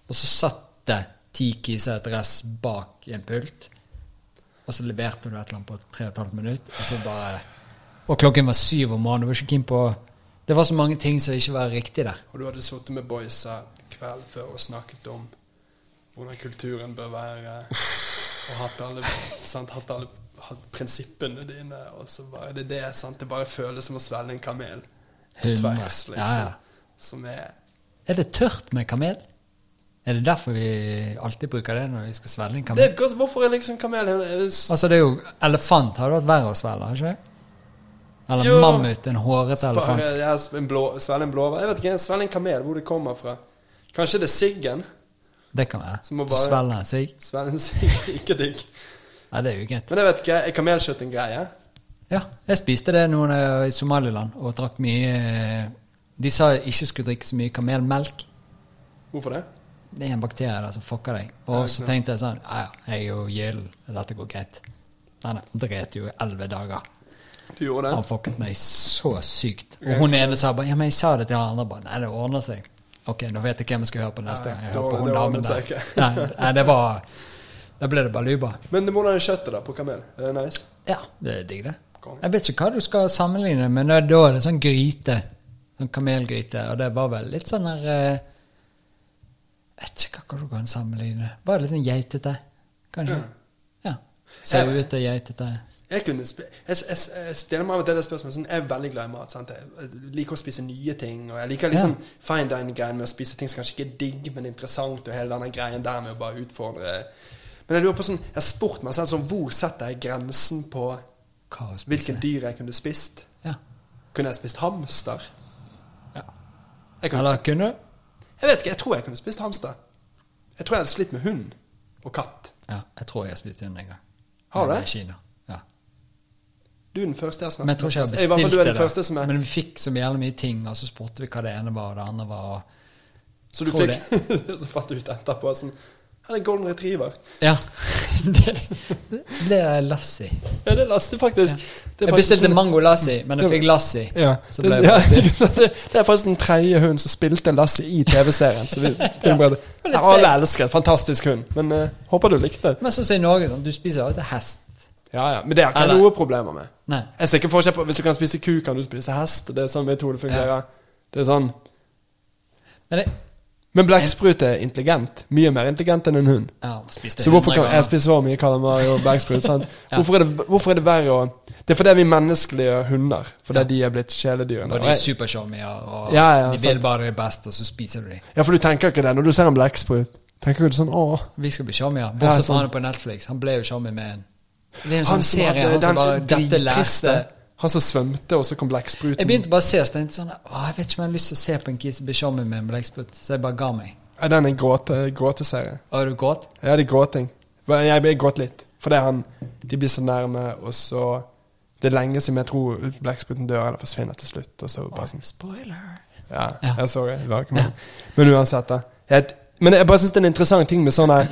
og så satt det ti kiser et dress bak i en pult. Og så leverte du et eller annet på tre og et halvt minutt, og så bare Og klokken var syv om morgenen. Du var ikke keen på Det var så mange ting som ikke var riktig der. Og du hadde sittet med boysa kveld før og snakket om hvordan kulturen bør være, og hatt alle, sant, hatt alle hatt prinsippene dine, og så bare det er det, sant. Det bare føles som å svelge en kamel på tvers, liksom. Ja, ja. Som er Er det tørt med kamel? Er det derfor vi alltid bruker det når vi skal svelge en det kamel? er godt, Hvorfor er liksom kamel det Altså, det er jo Elefant hadde vært verre å svelge, ikke det? Eller Jo. mammut, en hårete elefant. ja, en blå, Svelge en blåhval? Jeg vet ikke, svelge en kamel, hvor det kommer fra. Kanskje det er siggen? Det kan være. Som må Du bare- svelge en sigg. Svelge en sigg, ikke digg. Nei, det er jo greit. Men jeg vet ikke, er kamelkjøtt en greie? Ja, jeg spiste det noen i Somaliland og drakk mye eh, De sa jeg ikke skulle drikke så mye kamelmelk. Hvorfor det? Det er en bakterie der som fucker deg. Og så tenkte jeg sånn Ja, ja, jeg er jo gyllen. Dette går greit. Nei, nei. Dret jo i elleve dager. Du gjorde det? Han fucket meg så sykt. Og hun ene sa bare Ja, men jeg sa det til han andre. Bare, Nei, det ordner seg. Ok, nå vet jeg hvem jeg skal høre på neste gang. Jeg hører på hun damen der. Nei, nei, det var Da ble det baluba. Men hvordan er kjøttet da på kamel? Er det nice? Ja, det er digg, det. Jeg vet ikke hva du skal sammenligne det med. Da er det sånn gryte. Sånn kamelgryte. Og det var vel litt sånn der Jeg Vet ikke hva du kan sammenligne det. Bare litt sånn geitete, kanskje. Ja. Sauete, geitete. Jeg, kunne jeg, jeg, jeg stiller meg av det spørsmålet sånn, Jeg er veldig glad i mat. Sant? Jeg liker å spise nye ting. Og jeg liker liksom fine dining-greien med å spise ting som kanskje ikke er digg, men interessant. Og hele denne greien der med å bare utfordre Men jeg lurer på sånn Jeg har spurt meg selv sånn Hvor setter jeg grensen på hvilken dyr jeg kunne spist? Ja. Kunne jeg spist hamster? ja. Kunne, Eller kunne du? jeg vet ikke, jeg tror jeg kunne spist hamster. Jeg tror jeg hadde slitt med hund og katt. Ja, jeg tror jeg har spist hund en gang. Har du det? i Kina. Ja. Du er den første jeg snakket Men jeg jeg hvert fall du er det. den første som er Men vi fikk så jævlig mye ting, og så spurte vi hva det ene var, og det andre var Så du fikk Så fant du ut etterpå sånn Her er golden retriever. Ja. det det ble lassi. Ja, det er Lassi, faktisk. Det er Jeg bestilte mango lassi, men jeg fikk lassi. Ja. Så Det, ja, det er faktisk den tredje hunden som spilte Lassi i TV-serien. Så vi, er bare, alle elsker en fantastisk hund. Men uh, håper du likte det. Men sånn som i Norge, sånn, du spiser alltid hest. Ja, ja. Men det har ikke jeg Eller- noe problemer med. Nei. Jeg ser ikke forskjell på Hvis du kan spise ku, kan du spise hest. Det er sånn vi tror det fungerer. Det er sånn Men jeg, Men blekksprut er intelligent. Mye mer intelligent enn en hund. ja, Så hvorfor kan jeg spise så mye kalamari og blekksprut? Ja. hvorfor, det, hvorfor er det verre å Det er fordi vi menneskelige hunder. Fordi Ja. de er blitt kjæledyrene. Og de er supershowmier, og Ja, ja, de vil bare det beste, og så spiser du dem. Ja, for du tenker ikke det når du ser en blekksprut. Tenker du sånn åh Vi skal bli showmier. Bortsett fra han på Netflix. Han ble jo showmy med en Det er en sånn serie han som bare Dette leste Han som svømte, og så kom blekkspruten. Jeg begynte bare å se, så tenkte sånn Åh, jeg vet ikke om jeg har lyst til å se på en kis som blir med en blekksprut. Så jeg bare ga meg. Ja, den er gråte, gråteserie. Har du grått? Ja, det er gråting. Jeg jeg gråt litt. Fordi han De blir så nærme, og så Det er lenge siden jeg tror blekkspruten dør eller forsvinner til slutt. Og så bare sånn Spoiler. Ja, Ja. jeg så det. var ikke meg. Men uansett, da. Jeg, men jeg bare syns det er en interessant ting med sånn her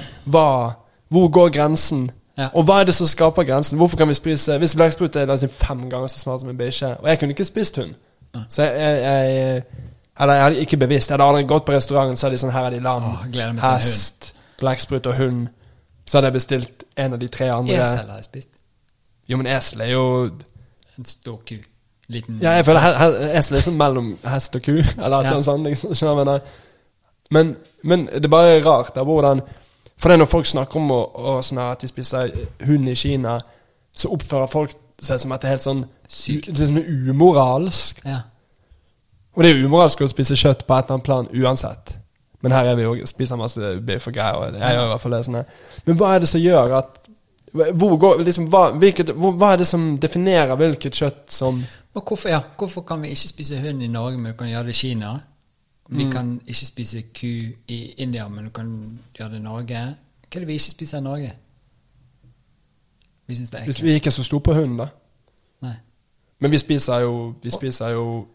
Hvor går grensen? Ja. Og hva er det som skaper grensen? Hvorfor kan vi spise Hvis blekksprut er la fem ganger så smart som en bikkje, og jeg kunne ikke spist hund Så jeg, jeg, jeg Eller jeg hadde ikke bevisst. Jeg hadde aldri gått på restauranten, så hadde de sånn Her er de lam, Åh, hest, blekksprut og hund. Så hadde jeg bestilt en av de tre andre. Esel har jeg spist. Jo, men esel er jo En stor ku. Liten Ja, jeg føler he- he- esel er sånn mellom hest og ku, eller Ja. noe sånt. Liksom, men, men det er bare rart da, hvordan For det er når folk snakker om å, å, sånn at de spiser hund i Kina, så oppfører folk seg som at det er helt sånn Sykt. Det er sånn umoralsk. Ja. Og det er jo umoralsk å spise kjøtt på et eller annet plan uansett. Men her er vi og spiser masse biff og greier. Og jeg gjør i hvert fall det sånn. Men hva er det som gjør at hvor går, liksom, hva, hvilket, hvor, hva er det som definerer hvilket kjøtt som hvorfor, ja, hvorfor kan vi ikke spise hund i Norge, men vi kan gjøre det i Kina? Vi Mm. kan ikke spise ku i India, men du kan gjøre det i Norge. Hva er det vi ikke spiser i Norge? Vi syns det er ekkelt. vi ikke er så store på hunden, da. Nei. Men vi spiser jo Vi spiser jo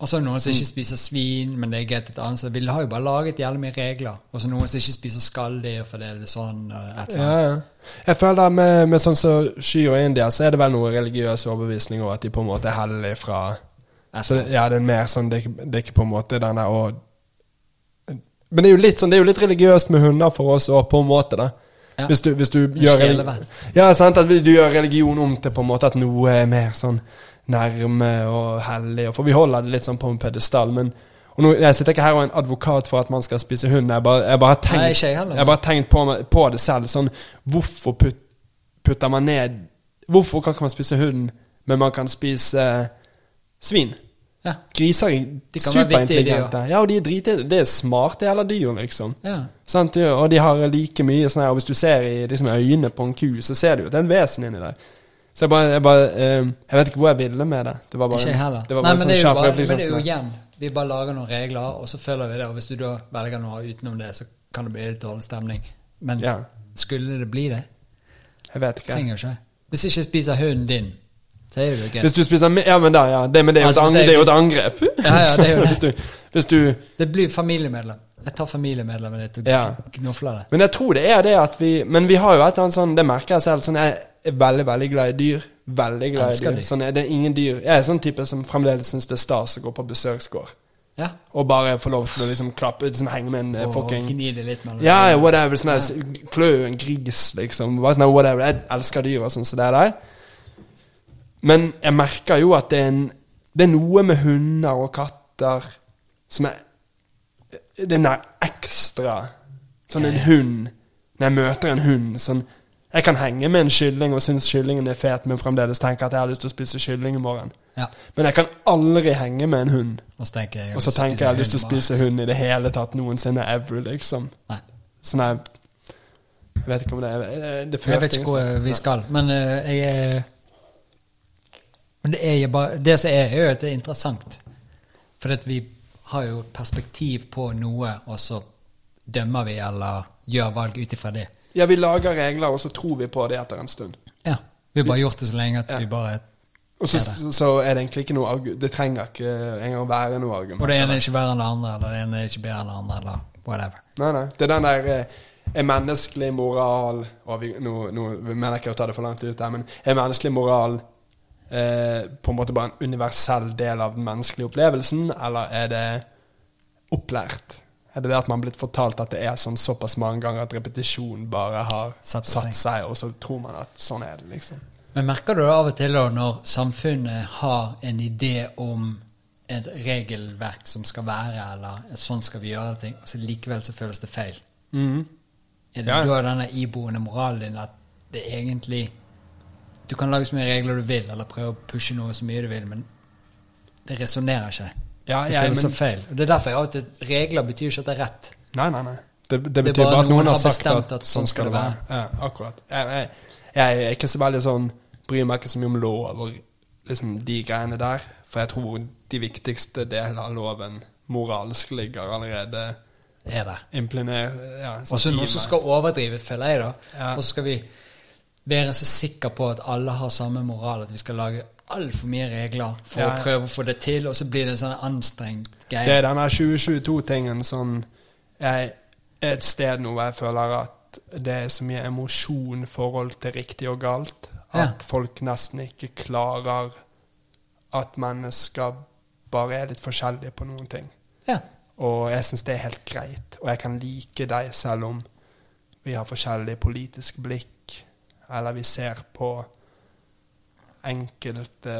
Og så er det noen som Mm. ikke spiser svin, men det er greit et annet sted. Vi har jo bare laget jævlig mye regler. Og så noen som ikke spiser skalldyr fordi det er sånn og et eller annet. ja. ja. Jeg føler med, med sånn som kyr og India, så er det vel noe religiøs overbevisning over at de på en måte er hellige fra Så det, ja, det er mer sånn Det er ikke, det er ikke på en måte den der å Men det er jo litt sånn Det er jo litt religiøst med hunder for oss òg, på en måte, da. Ja. Hvis du, hvis du gjør sjelevenn. relig- Ja, sant, at du gjør religion om til på en måte at noe er mer sånn nærme og hellig. For vi holder det litt sånn på en pedestal. Men nå, Jeg sitter ikke her og er en advokat for at man skal spise hund. Jeg bare, jeg bare har tenkt, Nei, jeg bare tenkt på, på det selv. Sånn, hvorfor put, putter man ned Hvorfor kan man spise hund, men man kan spise eh, svin? Ja. Griser er superintelligente. Ja, og de er drite, det er smarte jævla dyr, liksom. ja. Sant? Og de har like mye sånn her Og hvis du ser i liksom, øynene på en ku, så ser du jo at det er en vesen inni der. Så jeg bare, jeg, bare eh, jeg vet ikke hvor jeg ville med det. Det var bare, Ikke heller. Det var Nei, bare men sånn det er jo bare, men det er jo igjen Vi bare lager noen regler, og så følger vi det. Og hvis du da velger noe utenom det, så kan det bli litt dårlig stemning. Men Ja. skulle det bli det? Jeg vet ikke. Trenger ikke. Hvis ikke spiser hunden din, så er det gøy. Hvis du spiser Ja, men da, ja. Det, men det er jo, Altså, ang, det er- er jo et angrep. Ja, ja, det er jo det. hvis, du, hvis du Det blir familiemedlem. Jeg tar familiemedlemmet ditt og Ja. gnofler det. Men jeg tror det er det at vi Men vi har jo et eller annet sånn Det merker jeg selv. Sånn, jeg er veldig, veldig glad i dyr. Veldig glad i dyr. dyr. Sånn, det er ingen dyr Jeg er sånn type som fremdeles syns det er stas å gå på besøksgård. Ja. Og bare få lov til å liksom klappe liksom henge med en oh, fucking gni det litt mellom Ja, yeah, whatever. Sånn der, Klø en gris, liksom. Bare sånn, whatever. Jeg elsker dyr og sånn som det der. Men jeg merker jo at det er, en, det er noe med hunder og katter som er Den der ekstra Sånn en hund Når jeg møter en hund sånn Jeg kan henge med en kylling og synes kyllingen er fet, men fremdeles tenke at jeg har lyst til å spise kylling i morgen. Ja. Men jeg kan aldri henge med en hund. Og så tenker jeg Og så tenker jeg jeg har lyst til å spise hund i det hele tatt noensinne ever, liksom. Nei. Sånn her Jeg vet ikke om det er Det Jeg vet ikke hvor vi skal, men eh, jeg er Men det er jo bare Det som er, er jo at det er interessant. For at vi har jo perspektiv på noe, og så dømmer vi eller gjør valg ut ifra det. Ja, vi lager regler, og så tror vi på det etter en stund. Ja. Vi har bare gjort det så lenge at Ja. vi bare Og så, Er så er det egentlig ikke noe argument, Det trenger ikke engang være noe argument. Og det ene er ikke verre enn det andre, eller det ene er ikke bedre enn det andre, eller whatever. Nei, nei. Det er den der eh, er menneskelig moral og vi, Nå, nå mener jeg ikke å ta det for langt ut der, men er menneskelig moral eh, på en måte bare en universell del av den menneskelige opplevelsen, eller er det opplært? Er det det at man har blitt fortalt at det er sånn såpass mange ganger at repetisjon bare har Satt satt, seg. seg, og så tror man at sånn er det, liksom? Men merker du det av og til da, når samfunnet har en idé om et regelverk som skal være, eller sånn skal vi gjøre ting, og så likevel så føles det feil? Er det Ja. da denne iboende moralen din at det egentlig Du kan lage så mye regler du vil, eller prøve å pushe noe så mye du vil, men det resonnerer ikke. Ja, Det føles så feil. Og Det er derfor jeg av og til Regler betyr ikke at det er rett. nei, nei, nei. Det, det er betyr bare at noen har har sagt at, at sånn skal det være. Ja, akkurat. Jeg, jeg, jeg er ikke så veldig sånn Bryr meg ikke så mye om lov og liksom de greiene der. For jeg tror de viktigste delene av loven moralsk ligger allerede Er det. implinert ja, Og så i noen som skal overdrive, føler jeg, da. Ja. Og så skal vi være så sikker på at alle har samme moral, at vi skal lage altfor mye regler for Ja, å prøve å få det til, og så blir det en sånn anstrengt greie. Det er denne 2022-tingen som er et sted nå hvor jeg føler at det er så mye emosjon forhold til riktig og galt at Ja. folk nesten ikke klarer at mennesker bare er litt forskjellige på noen ting. Ja. Og jeg syns det er helt greit. Og jeg kan like deg selv om vi har forskjellig politisk blikk, eller vi ser på enkelte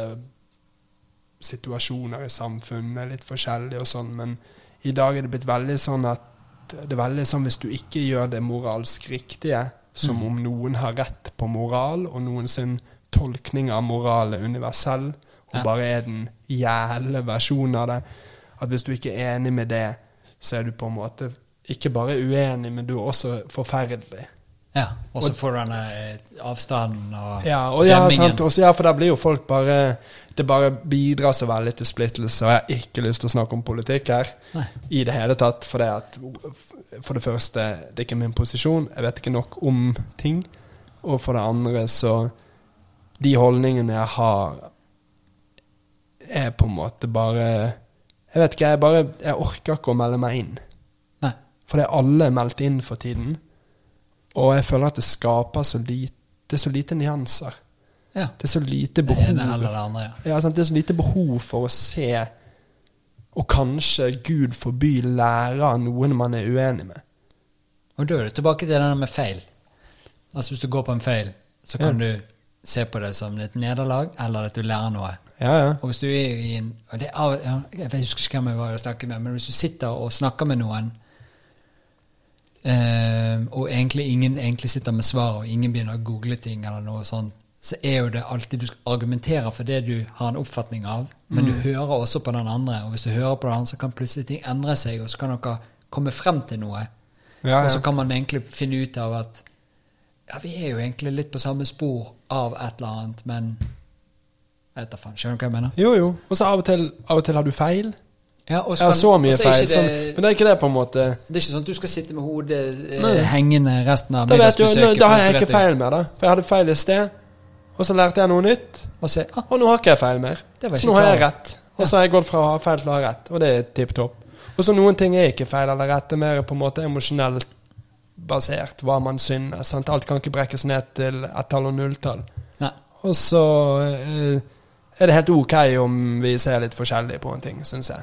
situasjoner i samfunnet litt forskjellig og sånn, men i dag er det blitt veldig sånn at det er veldig sånn hvis du ikke gjør det moralsk riktige, som om noen har rett på moral, og noen sin tolkning av moral er universell, og bare er den jævle versjonen av det, at hvis du ikke er enig med det, så er du på en måte ikke bare uenig, men du er også forferdelig. Ja. Og så får du eh, avstanden og Ja, og ja, sant, også, ja, for der blir jo folk bare Det bare bidrar så veldig til splittelse, og jeg har ikke lyst til å snakke om politikk her Nei. i det hele tatt. For det at For det første, det er ikke min posisjon, jeg vet ikke nok om ting. Og for det andre, så De holdningene jeg har, er på en måte bare Jeg vet ikke, jeg bare Jeg orker ikke å melde meg inn. Nei. For det er alle meldt inn for tiden. Og jeg føler at det skaper så lite, det er så lite nyanser. Ja. Det er så lite behov det, det andre, ja. ja? Det er så lite behov for å se og kanskje, Gud forby, lære av noen man er uenig med. Og da er det tilbake til det med feil. Altså Hvis du går på en feil, så kan du se på det som et nederlag, eller at du lærer noe. Ja, ja. Og hvis du er i en og det ja, Jeg husker ikke hvem jeg var og snakket med, men hvis du sitter og snakker med noen eh, og egentlig ingen egentlig sitter med svar, og ingen begynner å google ting, eller noe sånt, så er jo det alltid du skal argumentere for det du har en oppfatning av, men du hører også på den andre, og hvis du hører på den andre, så kan plutselig ting endre seg, og så kan dere komme frem til noe. Ja, Og så kan man egentlig finne ut av at ja, vi er jo egentlig litt på samme spor av et eller annet, men jeg vet da faen. Skjønner du hva jeg mener? Jo, jo. Og så av av og til har du feil. Ja, og Jeg har så mye feil. det, Sånn, men det er ikke det på en måte det er ikke sånn at du skal sitte med hodet eh, hengende resten av middagsbesøket. da har jeg ikke feil mer, da. For jeg hadde feil i sted. Og så lærte jeg noe nytt. Og så, ah, Og nå har ikke jeg feil mer. Så nå nå har jeg rett. Og så har jeg gått fra å ha feil til å ha rett. Og det er tipp topp. Og så noen ting er ikke feil eller rett. Det er mer på en måte emosjonelt basert hva man synes. Sant? Alt kan ikke brekkes ned til ett-tall og nulltall. Og så eh, er det helt ok om vi ser litt forskjellig på en ting, syns jeg.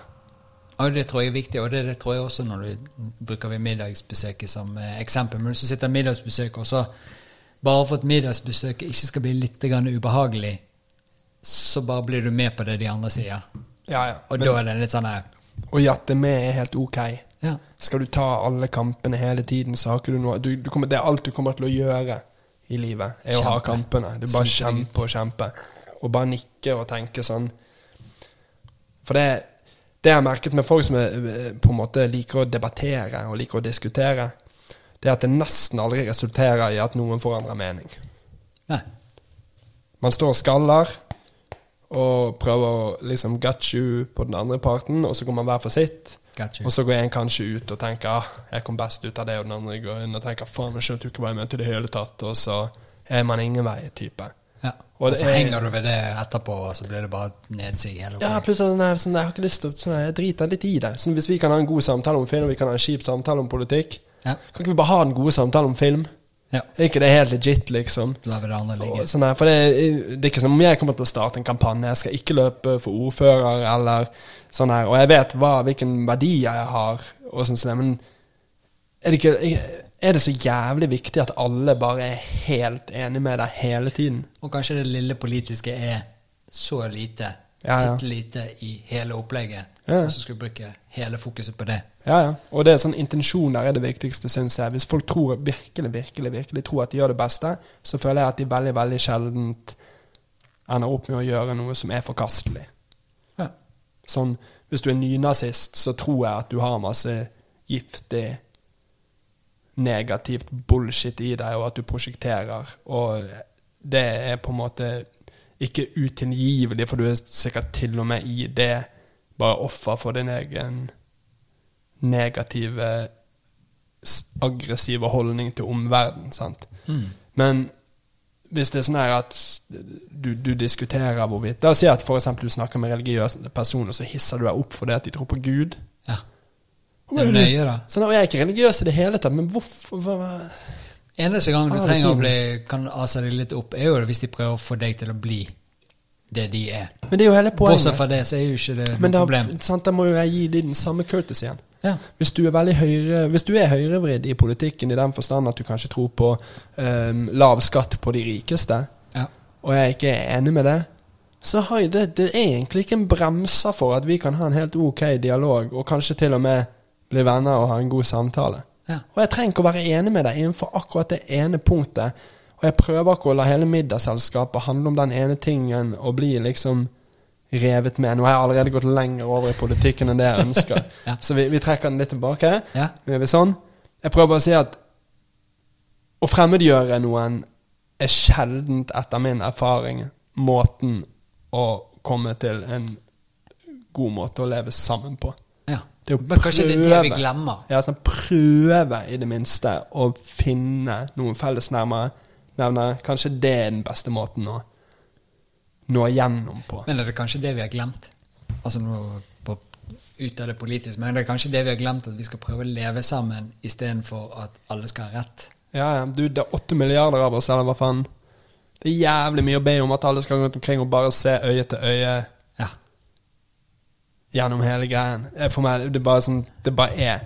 Og det tror jeg er viktig, og det, det tror jeg også når du bruker vi middagsbesøket som eh, eksempel. Men hvis du sitter middagsbesøk, og så bare for at middagsbesøket ikke skal bli litt grann ubehagelig, så bare blir du med på det de andre sier. Ja, ja. Og Men, da er det litt sånn her å jatte med er helt ok. Ja. Skal du ta alle kampene hele tiden, så har ikke du noe du, du kommer, Det er alt du kommer til å gjøre i livet, er å ha kampene kampene. Du bare Kjempe. kjempe og kjempe. Og bare nikke og tenke sånn. For det, det jeg har merket med folk som er, eh, på en måte liker å debattere og liker å diskutere, det er at det nesten aldri resulterer i at noen forandrer mening. Nei. Man står og skaller og prøver å liksom gut you på den andre parten, og så går man hver for sitt. Og så går en kanskje ut og tenker ah, jeg kom best ut av det, og den andre går inn og tenker faen, jeg skjønte jo ikke hva jeg mente i det hele tatt, og så er man ingen vei-type. Og Og så er- henger du ved det etterpå, og så blir det bare nedsig hele Ja, plutselig sånn, sånn, jeg har ikke lyst til sånn, Jeg driter litt i det. Sånn, hvis vi kan ha en god samtale om film, og vi kan ha en kjip samtale om politikk, Ja. kan ikke vi bare ha den gode samtalen om film? ja. Er ikke det helt legit, liksom? La vi det andre ligge. Sånn her, for det, det er ikke som om jeg kommer til å starte en kampanje. Jeg skal ikke løpe for ordfører eller sånn her. Og jeg vet hva, hvilken verdier jeg har, og sånn sånn. Men er det, ikke, er det så jævlig viktig at alle bare er helt enige med deg hele tiden? Og kanskje det lille politiske er så lite, Ja, ja. litt lite i hele opplegget, Ja. og så skal vi bruke hele fokuset på det. Ja, ja. Og det er sånn intensjon der er det viktigste, syns jeg. Hvis folk tror, virkelig, virkelig, virkelig tror at de gjør det beste, så føler jeg at de veldig, veldig sjeldent ender opp med å gjøre noe som er forkastelig. Ja. Sånn, hvis du er nynazist, så tror jeg at du har masse giftig, negativt bullshit i deg, og at du prosjekterer. Og det er på en måte ikke utilgivelig, for du er sikkert til og med i det bare offer for din egen negative, aggressive holdning til omverdenen, sant. Mm. Men hvis det er sånn her at du, du diskuterer hvorvidt La oss si at for du snakker med religiøse personer, så hisser du deg opp fordi at de tror på Gud. ja. Nøye, da. Sånn, og jeg er ikke religiøs i det hele tatt, men hvorfor hva, hva? Eneste gang du ah, trenger å bli, kan ase deg litt opp, er jo hvis de prøver å få deg til å bli det de er. Men det er jo hele Bortsett poenget. fra det, så er jo ikke det noe Men da, problem. sant, da må jo jeg gi dem den samme courtesyen. Ja. Hvis du er veldig høyre Hvis du er høyrevridd i politikken i den forstand at du kanskje tror på um, lav skatt på de rikeste, Ja. og jeg ikke er enig med det, så har jeg det, det er egentlig ikke en bremser for at vi kan ha en helt ok dialog, og kanskje til og med bli venner og ha en god samtale. Ja. Og jeg trenger ikke å være enig med deg innenfor akkurat det ene punktet. Og jeg prøver ikke å la hele middagsselskapet handle om den ene tingen og bli liksom revet med. Nå har jeg allerede gått lenger over i politikken enn det jeg ønsker. Ja. Så vi, vi trekker den litt tilbake. Ja. Vi sånn. Jeg prøver bare å si at å fremmedgjøre noen er sjeldent, etter min erfaring, måten å komme til en god måte å leve sammen på. Det er å Men kanskje det er det vi glemmer. Ja, sånn prøve i det minste å finne noen fellesnevnere. Nevner, Kanskje det er den beste måten å nå gjennom på. Men er det kanskje det vi har glemt? Altså nå på, ut av det politiske, men det er kanskje det vi har glemt, at vi skal prøve å leve sammen istedenfor at alle skal ha rett? Ja, ja, du, det er åtte milliarder av oss, eller hva faen? Det er jævlig mye å be om at alle skal gå rundt omkring og bare se øye til øye. Gjennom hele greien. Eh, For meg, det er bare sånn Det bare er.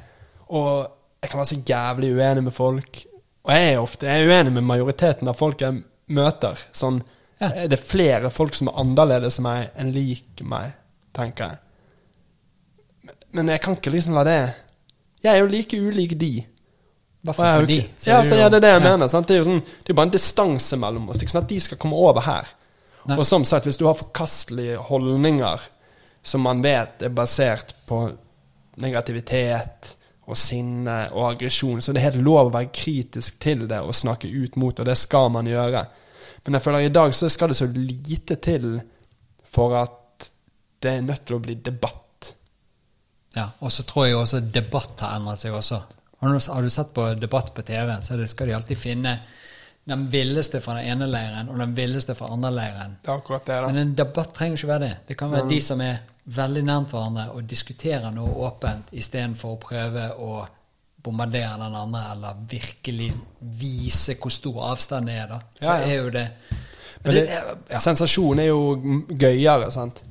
Og jeg kan være så jævlig uenig med folk. Og jeg er ofte jeg er uenig med majoriteten av folk jeg møter. Sånn Ja. eh, Det er flere folk som er annerledes enn meg, enn lik meg, tenker jeg. Men jeg kan ikke liksom la det Jeg er jo like ulik de. har for de. Ja, så er det det jeg ja. mener. Sant? Det er jo sånn, det er bare en distanse mellom oss. Det er ikke sånn at de skal komme over her. Nei. Og som sagt, hvis du har forkastelige holdninger som man vet er basert på negativitet og sinne og aggresjon, så det er helt lov å være kritisk til det og snakke ut mot, og det skal man gjøre. Men jeg føler i dag så skal det så lite til for at det er nødt til å bli debatt. Ja, og så tror jeg også debatt har endret seg også. Har du, sett på debatt på TV, så skal de alltid finne den villeste fra den ene leiren og den villeste fra den andre leiren. Det er akkurat det, da. Men en debatt trenger ikke være det. Det kan være de som er veldig nærmt hverandre og diskuterer noe åpent istedenfor å prøve å bombardere den andre eller virkelig vise hvor stor avstand det er, da. Så Ja, ja. er jo det Men det, det, ja. sensasjon er jo gøyere, sant?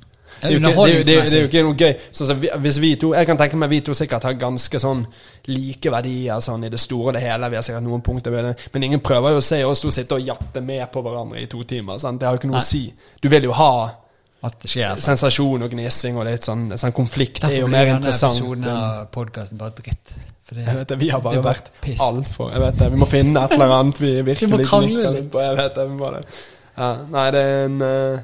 Det er, jo ikke, det, det, det er underholdningsmessig. jo ikke noe gøy. Sånn hvis vi to, Jeg kan tenke meg vi to sikkert har ganske sånn like verdier sånn i det store og det hele. Vi har sikkert noen punkter ved det. Men ingen prøver jo å se oss to sitte og jatte med på hverandre i to timer. Sant? Det har jo ikke noe Nei. å si. Du vil jo ha skjer. Sensasjon og gnissing og litt sånn, sånn konflikt. det er Derfor blir denne interessant. episoden av podkasten bare dritt. Jeg vet det, Vi har bare bare vært altfor Jeg vet det, Vi må finne et eller annet vi virkelig krangle litt. på. Jeg vet det, vi må det. Ja, nei, det er en eh,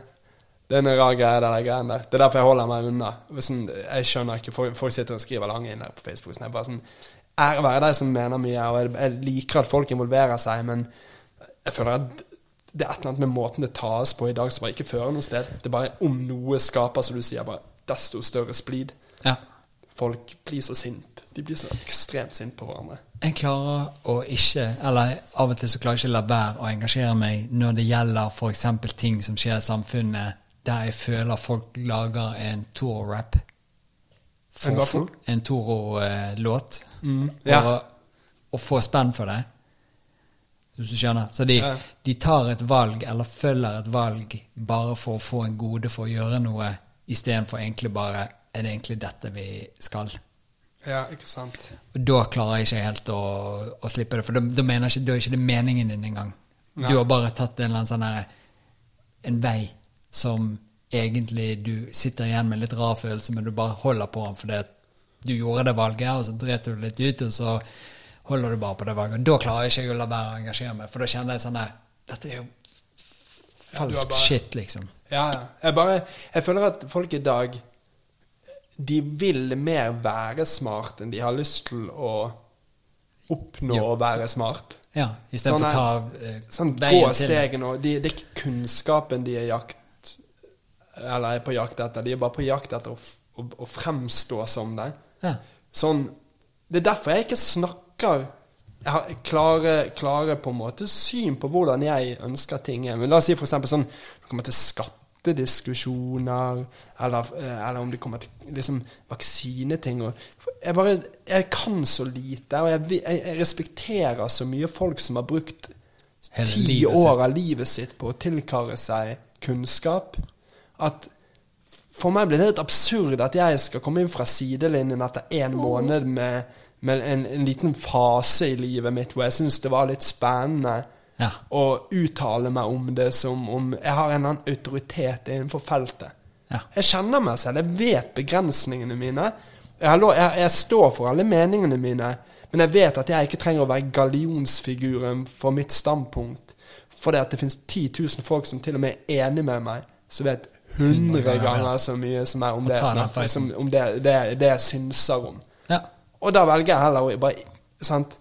Det er en rar greie, det der greiene der. Det er derfor jeg holder meg unna. Sånn, jeg skjønner ikke Folk, sitter og skriver lange innlegg på Facebook. Sånn, jeg bare sånn Ære være de som mener mye, og jeg, jeg liker at folk involverer seg, men jeg føler at det er et eller annet med måten det tas på i dag som bare ikke fører noe sted. Det er bare om noe skaper, som du sier, bare desto større splid. ja. Folk blir så sint. De blir så ekstremt sint på hverandre. Jeg klarer å ikke, eller av og til så klarer jeg ikke la være å engasjere meg når det gjelder f.eks. ting som skjer i samfunnet der jeg føler folk lager en Toro-rap. En noe? En Toro-låt. Ja. Og, og få spenn for det. Hvis du skjønner. Så de, Ja. de tar et valg, eller følger et valg, bare for å få en gode for å gjøre noe, istedenfor egentlig bare Er det egentlig dette vi skal? Ja, ikke sant. Og da klarer jeg ikke helt å, å slippe det, for da, da, mener ikke, da er ikke det meningen din engang. Ja. Du har bare tatt en eller annen sånn her En vei som egentlig du sitter igjen med litt rar følelse, men du bare holder på den fordi du gjorde det valget, og så dret du litt ut, og så holder du bare på det valget. Da klarer jeg ikke å la være å engasjere meg, for da kjenner jeg sånn Dette er jo Ja, falsk bare- shit, liksom. Ja, ja. Jeg bare Jeg føler at folk i dag De vil mer være smart enn de har lyst til å oppnå Jo. å være smart. Ja, istedenfor Sånn å ta eh, Sånn, veien gå stegene, og de, Det er ikke kunnskapen de er jakt Eller er på jakt etter. De er bare på jakt etter å, å, å fremstå som det. Ja. Sånn Det er derfor jeg ikke snakker Jeg har klare, klare på en måte syn på hvordan jeg ønsker ting er. Men la oss si eksempel sånn Det kommer til skattediskusjoner, eller, eh, eller om det kommer til liksom, vaksineting Jeg bare Jeg kan så lite, og jeg, jeg, respekterer så mye folk som har brukt Hele ti år av livet sitt på å tilkarre seg kunnskap, at for meg blir det litt absurd at jeg skal komme inn fra sidelinjen etter en måned med, med en, en liten fase i livet mitt hvor jeg syns det var litt spennende Ja. å uttale meg om det som om jeg har en eller annen autoritet innenfor feltet. Ja. Jeg kjenner meg selv, jeg vet begrensningene mine. Jeg, lov, jeg, jeg står for alle meningene mine, men jeg vet at jeg ikke trenger å være gallionsfiguren for mitt standpunkt. Fordi at det finnes 10 000 folk som til og med er enig med meg, som vet 100 ganger, så mye som er om det jeg snakker som, om det, det, det jeg synser om. ja. Og da velger jeg heller å bare sant?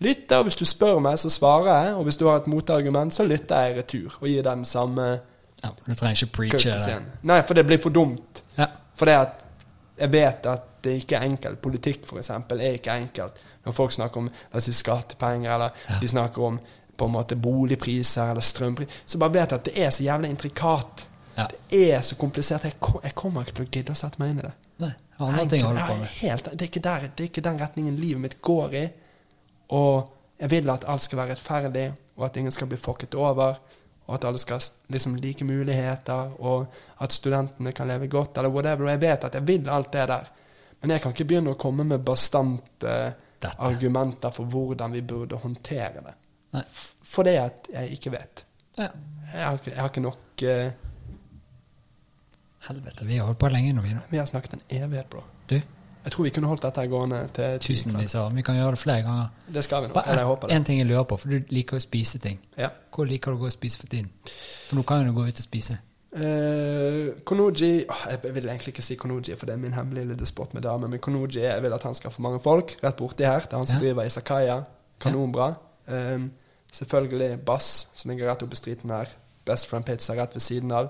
lytte, og hvis du spør meg, så svarer jeg. Og hvis du har et motargument, så lytter jeg i retur og gir den samme ja. Du trenger ikke preache det. Nei, for det blir for dumt. Ja. For det at jeg vet at det ikke er enkelt. Politikk, eksempel, er ikke enkelt. Når folk snakker om si, skattepenger, eller de snakker om på en måte boligpriser eller strømpriser, så bare vet jeg at det er så jævlig intrikat. Ja. Det er så komplisert. Jeg, kom, jeg kommer ikke til å gidde å sette meg inn i det. Nei, andre ting å holde på med. Helt, det, er ikke der, det er ikke den retningen livet mitt går i. Og jeg vil at alt skal være rettferdig, og at ingen skal bli fucket over. Og at alle skal ha liksom, like muligheter, og at studentene kan leve godt, eller whatever. Og jeg vet at jeg vil alt det der. Men jeg kan ikke begynne å komme med bastante Dette. argumenter for hvordan vi burde håndtere det. Nei. F- Fordi at jeg ikke vet. Ja. Jeg har ikke, jeg har ikke nok eh, Helvete, vi har holdt på lenge nå, vi nå. Vi har snakket en evighet, bro. Du, Jeg tror vi kunne holdt dette gående til. Tusenvis av. Vi kan gjøre det flere ganger. Det skal vi nå. Bare Eller jeg håper det. en ting jeg lurer på, for du liker å spise ting. Ja. Hvor liker du å gå og spise for tiden? For nå kan jo du gå ut og spise. Eh, Konoji oh, Jeg vil egentlig ikke si Konoji, for det er min hemmelige lille sport med damer. Men Konoji jeg vil at han skal få mange folk rett borti her. Det er han som Ja. driver Isakaya. Kanonbra. Um, selvfølgelig Bass, som ligger rett oppe i streeten her. Best Friend Pizza rett ved siden av.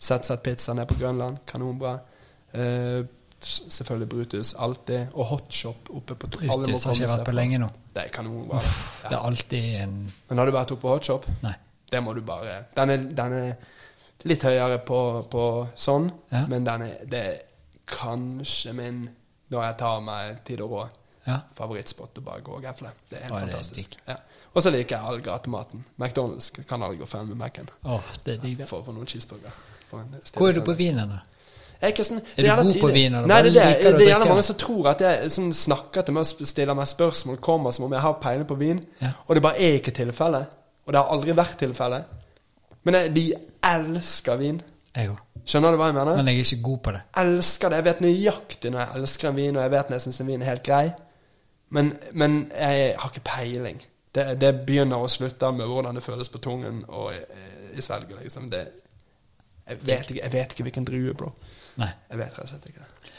ZZ Pizza nede på Grønland. Kanonbra. Eh, selvfølgelig Brutus, alltid. Og Hotshop oppe på alle Brutus har ikke vært på lenge nå. Det er kanonbra. Det er alltid en Men har du vært oppe på Hotshop? Nei. Det må du bare Den er, den er litt høyere på, på sånn, Ja. men den er, det er kanskje min, når jeg tar meg tid og råd, Ja. favorittspot å bare gå og gafle. Det er helt Åh, fantastisk. ja. Og så liker jeg all gatematen. McDonald's kan aldri gå feil med Mac-en. Åh, det er digg, det. For, for noen cheeseburger. Hvor er du på vinen, da? Er sånn, Er du god på vin, Nei, det det, det. å Det er gjerne mange som tror at jeg som snakker til meg og stiller meg spørsmål, kommer som om jeg har peiling på vin. Ja. Og det bare er ikke tilfellet. Og det har aldri vært tilfellet. Men jeg, de elsker vin. Jeg òg. Skjønner du hva jeg mener? Men jeg er ikke god på det. elsker det. Jeg vet nøyaktig når jeg elsker en vin, og jeg vet når jeg syns en vin er helt grei. Men, men jeg har ikke peiling. Det, det begynner og slutter med hvordan det føles på tungen og i, i svelget. Liksom. Det, jeg, vet ikke, jeg vet ikke hvilken drue, bro. Nei. Jeg vet rett og slett ikke det.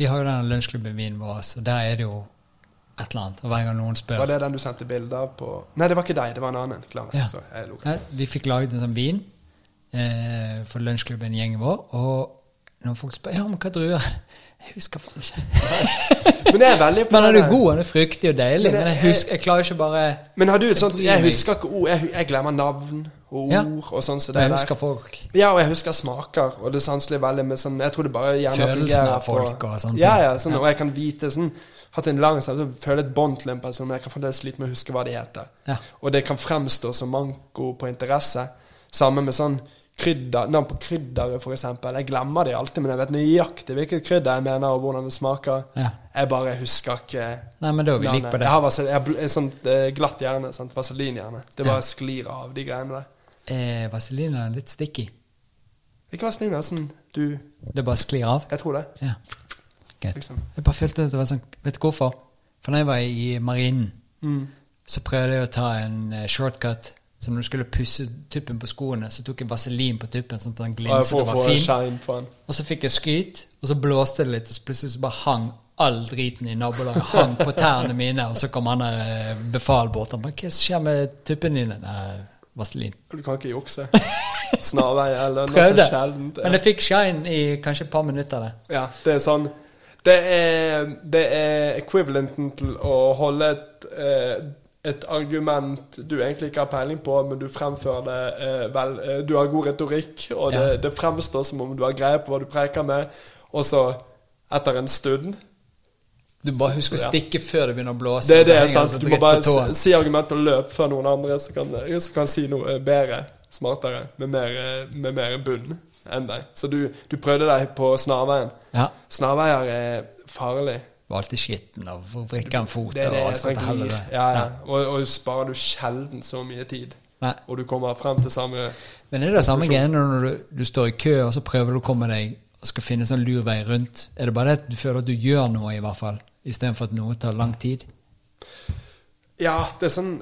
Vi har jo denne lunsjklubben Vinen vår, så der er det jo et eller annet. Og hver gang noen spør Var det den du sendte bilde av på Nei, det var ikke deg, det var en annen. Klar. Ja. Så jeg. Ja, Vi fikk laget en sånn vin eh, for lunsjklubben, gjengen vår. Og når folk spør ja, men hva druer Jeg husker faen ikke. Men jeg er veldig på Men han er du god, han er fruktig og deilig. Men Men jeg- jeg, husker, jeg klarer ikke bare Men har du et sånt Jeg husker ikke ord. Jeg, jeg glemmer navn og ord Ja. og sånn som det Jeg der. husker folk. Ja, og jeg husker smaker, og det sanselige veldig med sånn Jeg tror det bare gjerne Følelsen av folk og sånt. Ja, ja, sånn, og jeg kan vite sånn Hatt en lang sånn, føle et bånd til en person, men jeg kan fremdeles slite med å huske hva de heter. Ja. Og det kan fremstå som manko på interesse. Samme med sånn krydder, navn på krydderet, eksempel. Jeg glemmer de alltid, men jeg vet nøyaktig hvilket krydder jeg mener, og hvordan det smaker. Ja. Jeg bare husker ikke Nei, men da er vi like på det. Jeg har vasel- jeg jeg, sånt eh, glatt hjerne, sant? vaselinhjerne. Det bare sklir av, de greiene der. Eh, Vaselin er litt sticky. Ikke vaselin, det er sånn du Det bare sklir av. Jeg tror det. Ja. Liksom. Jeg bare følte at det var sånn Vet du hvorfor? For da jeg var i marinen, Mm. så prøvde jeg å ta en eh, shortcut. Så når du skulle pusse tuppen på skoene, så tok jeg vaselin på tuppen, sånn at den glinset og var fin. Og så fikk jeg skryt, og så blåste det litt, og så plutselig så bare hang all driten i nabolaget hang på tærne mine, og så kom han der befalbåten. befal. Han bare 'Hva skjer med tuppene dine?' Nei, vaselin. Du kan ikke jukse. Snarvei eller noe så Prøvde. sjeldent. Men jeg fikk shine i kanskje et par minutter. det. Ja, det er sånn Det er, det er equivalenten til å holde et, eh, et argument du egentlig ikke har peiling på, men du fremfører det eh, vel eh, Du har god retorikk, og det, Ja. det fremstår som om du har greie på hva du preker med, og så, etter en stund Du bare husker å stikke før det begynner å blåse. Det er det, henger sant? Du må bare si argumentet og løp før noen andre som kan, kan si noe bedre, smartere, med mer, eh, med mer bunn enn deg. Så du, du prøvde deg på snarveien. Ja. Snarveier er farlig. Var alltid skitten av å vrikke en fot Det det, og alt sånt helvete. Ja, ja. Og, og sparer du sjelden så mye tid. Nei. Og du kommer frem til samme Men er det det samme greiene når du, du står i kø, og så prøver du å komme deg og skal finne sånn lur vei rundt? Er det bare det at du føler at du gjør noe, i hvert fall, istedenfor at noe tar lang tid? Ja, det er sånn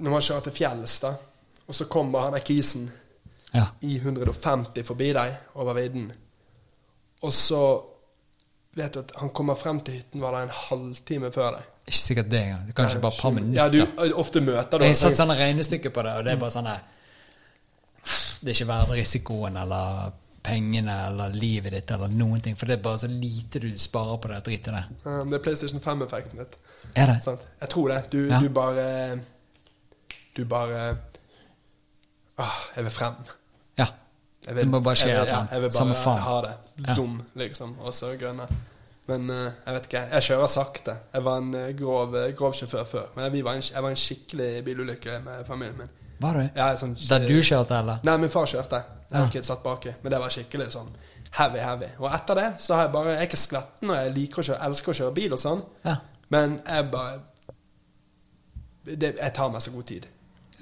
når man kjører til fjells, da, og så kommer han der kisen Ja. i 150 forbi deg over vidden. Og så vet at han kommer frem til hytten var det en halvtime før deg. Ikke sikkert det engang. Det er kanskje bare et par minutter. Ja, du, ofte møter du Jeg har satt sånne regnestykker på det, og det er bare sånn Det er ikke verdt risikoen eller pengene eller livet ditt eller noen ting, for det er bare så lite du sparer på det drittet der. Det er PlayStation 5-effekten ditt. Er det? Sånn. Jeg tror det. Du, Ja. du bare Du bare Åh, Jeg vil frem. Ja. Jeg Det må bare skje vil, et eller annet. Ja, vil Samme faen. ha det. Ja. Zoom, liksom. Og så grønne. Men uh, jeg vet ikke. Jeg kjører sakte. Jeg var en eh, grov, eh, grov sjåfør før. Men jeg var en, jeg var en skikkelig bilulykke med familien min. Var du? Er sånn, Der du kjørte, eller? Nei, min far kjørte. Jeg Ja. ikke satt baki. Men det var skikkelig sånn heavy, heavy. Og etter det så har jeg bare Jeg er ikke skvetten, og jeg liker å kjøre, elsker å kjøre bil og sånn. Ja. Men jeg bare det, Jeg tar meg så god tid.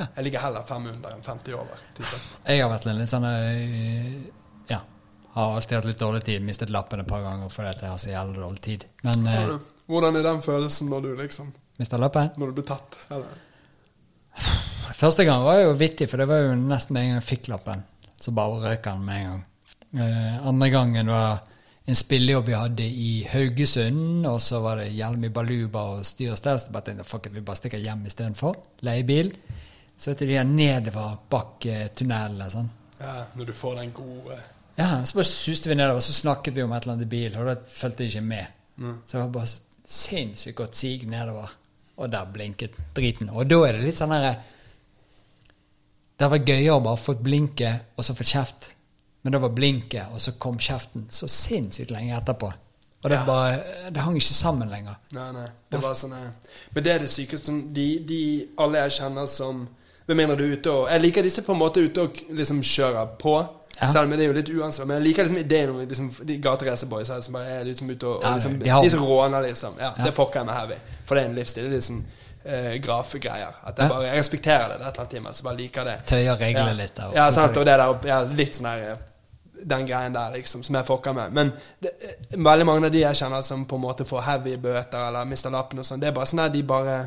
Ja. Jeg ligger heller 500 enn 50 over. Type. Jeg har vært litt sånn øh, Ja. Har alltid hatt litt dårlig tid. Mistet lappen et par ganger fordi jeg har så jævlig dårlig tid. Men eh, Hvordan er den følelsen når du liksom Mister lappen? Når du blir tatt? Eller? Første gang var jo vittig, for det var jo nesten med en gang jeg fikk lappen. Så bare røk han med en gang. Eh, andre gangen var en spillejobb vi hadde i Haugesund, og så var det jævlig mye baluba og styr og stell. Så bare tenkte fuck it, vi bare stikker hjem istedenfor. Leie Så du de her nedoverbakketunnelene sånn. Ja, når du får den gode Ja, så bare suste vi nedover, så snakket vi om et eller annet bil, og da fulgte jeg ikke med. Mm. Så det var bare sinnssykt godt sig nedover, og der blinket driten. Og da er det litt sånn herre Det hadde vært gøyere å bare fått blinket, og så fått kjeft. Men det var blinket, og så kom kjeften så sinnssykt lenge etterpå. Og det Ja. bare Det hang ikke sammen lenger. Nei, nei. Det var sånn Men det er det sykeste som de, de alle jeg kjenner som Med mindre du er ute og Jeg liker disse på en måte ute og liksom kjører på. Ja. Selv om det er jo litt uansvarlig. Men jeg liker liksom ideen om liksom, de gateracerboys som bare er liksom ute og, og Ja, liksom, de De som råner, liksom. Ja, Ja. Det fucker jeg med heavy. For det er en livsstil. Det er liksom eh, grafegreier. At jeg bare Jeg respekterer det. Det et eller annet time, så bare liker det. Tøyer reglene ja. litt. Der, Ja, sant. Og det der ja, Litt sånn eh, Den greien der, liksom, som jeg fucker med. Men det, eh, veldig mange av de jeg kjenner som på en måte får heavy bøter eller mister lappen og sånn, det er bare sånn at de bare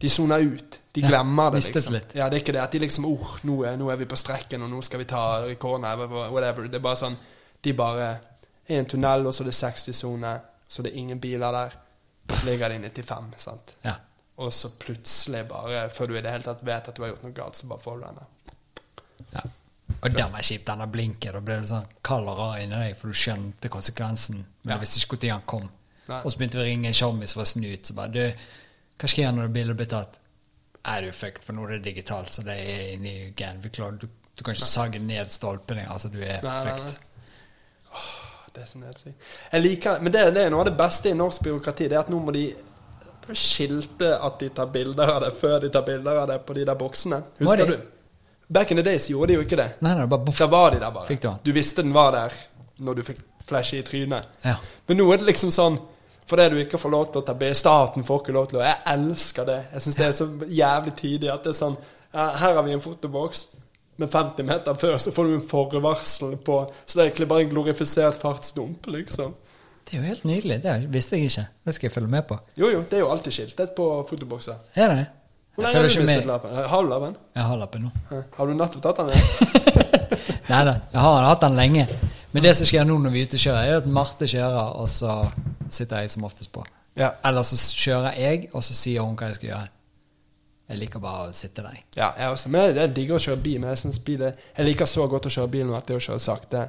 De soner ut. De Ja, glemmer det, liksom. litt. Ja, det er ikke det at de liksom oh, nå, er, nå er vi på strekken, og nå skal vi ta rekorden whatever. Det er bare sånn De bare er i en tunnel, og så er det 60-sone, så det er ingen biler der. Så ligger de i 95, sant. Ja. Og så plutselig, bare før du i det hele tatt vet at du har gjort noe galt, så bare får du denne. Ja. Og den var kjip, denne blinken. Da ble du sånn kald og rar inni deg, for du skjønte konsekvensen. Men Ja. du visste ikke når han kom. Nei. Og så begynte vi å ringe en showmis for å snu ut. Så bare du, hva skjer når bildet blir tatt? Er du fucked, for nå er det digitalt, så det er inni gen. Vi klarer, du, du kan ikke sage ned stolpene. Altså, du er Nei, nei, nei. fucked. Det er så nedsig. Jeg liker, men det, det er noe av det beste i norsk byråkrati. Det er at nå må de skilte at de tar bilder av det før de tar bilder av det på de der boksene. Husker du? Back in the days gjorde de jo ikke det. Nei, nei, bare. Da var de der bare. Du? Du visste den var der når du fikk flashe i trynet. Ja. Men nå er det liksom sånn fordi du ikke får lov til å ta B. Staten får ikke lov til å Jeg elsker det. Jeg syns det er så jævlig tidlig at det er sånn Her har vi en fotoboks. Men 50 meter før så får du en forvarsel på Så det er egentlig bare en glorifisert fartsdump, liksom. Det er jo helt nydelig. Det visste jeg ikke. Det skal jeg følge med på. Jo, jo, det er jo alltid skiltet på fotobokser. Er det? Hvor lenge har du mistet med. lappen? Har du lappen? Jeg har lappen nå. Har du nettopp tatt den? Nei da, jeg har hatt den lenge. Men det som skjer nå når vi er ute og kjører, er at Marte kjører, og så sitter jeg som oftest på. Ja. Eller så kjører jeg, og så sier hun hva jeg skal gjøre. Jeg liker bare å sitte der. Ja, jeg også. Men jeg digger å kjøre bil. Men jeg, synes bil er, jeg liker så godt å kjøre bil nå at det å kjøre sakte,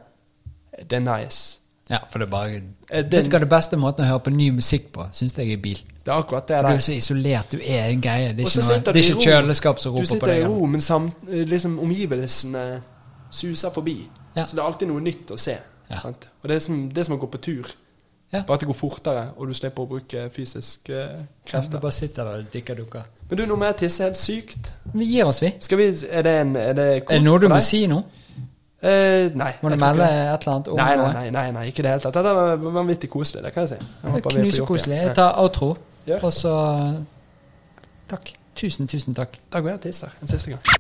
det er nice. Ja, for det er bare Eh, Vet du hva det beste måten å høre på ny musikk på, syns jeg er bil. Det er akkurat det For du er så isolert, du er en greie. Det er ikke, noe, det er ikke kjøleskap som roper på deg. Du sitter i ro, men sam, liksom, omgivelsene suser forbi. Ja. Så det er alltid noe nytt å se. Ja. Sant? Og det er, som, det er som å gå på tur. Ja. Bare at det går fortere, og du slipper å bruke fysiske krefter. Du bare sitter der og dikker dukker. Men du, nå må jeg tisse helt sykt. Vi gir oss, vi. Skal vi Er det en Er det Er det noe du må si nå? Eh, nei. Må du melde et eller annet om Nei, nei, nei, nei, ikke i det hele tatt. Dette var vanvittig koselig, det kan jeg si. Jeg Knusekoselig. Jeg tar outro, og så Takk. Tusen, tusen takk. Da går jeg og tisser en siste gang.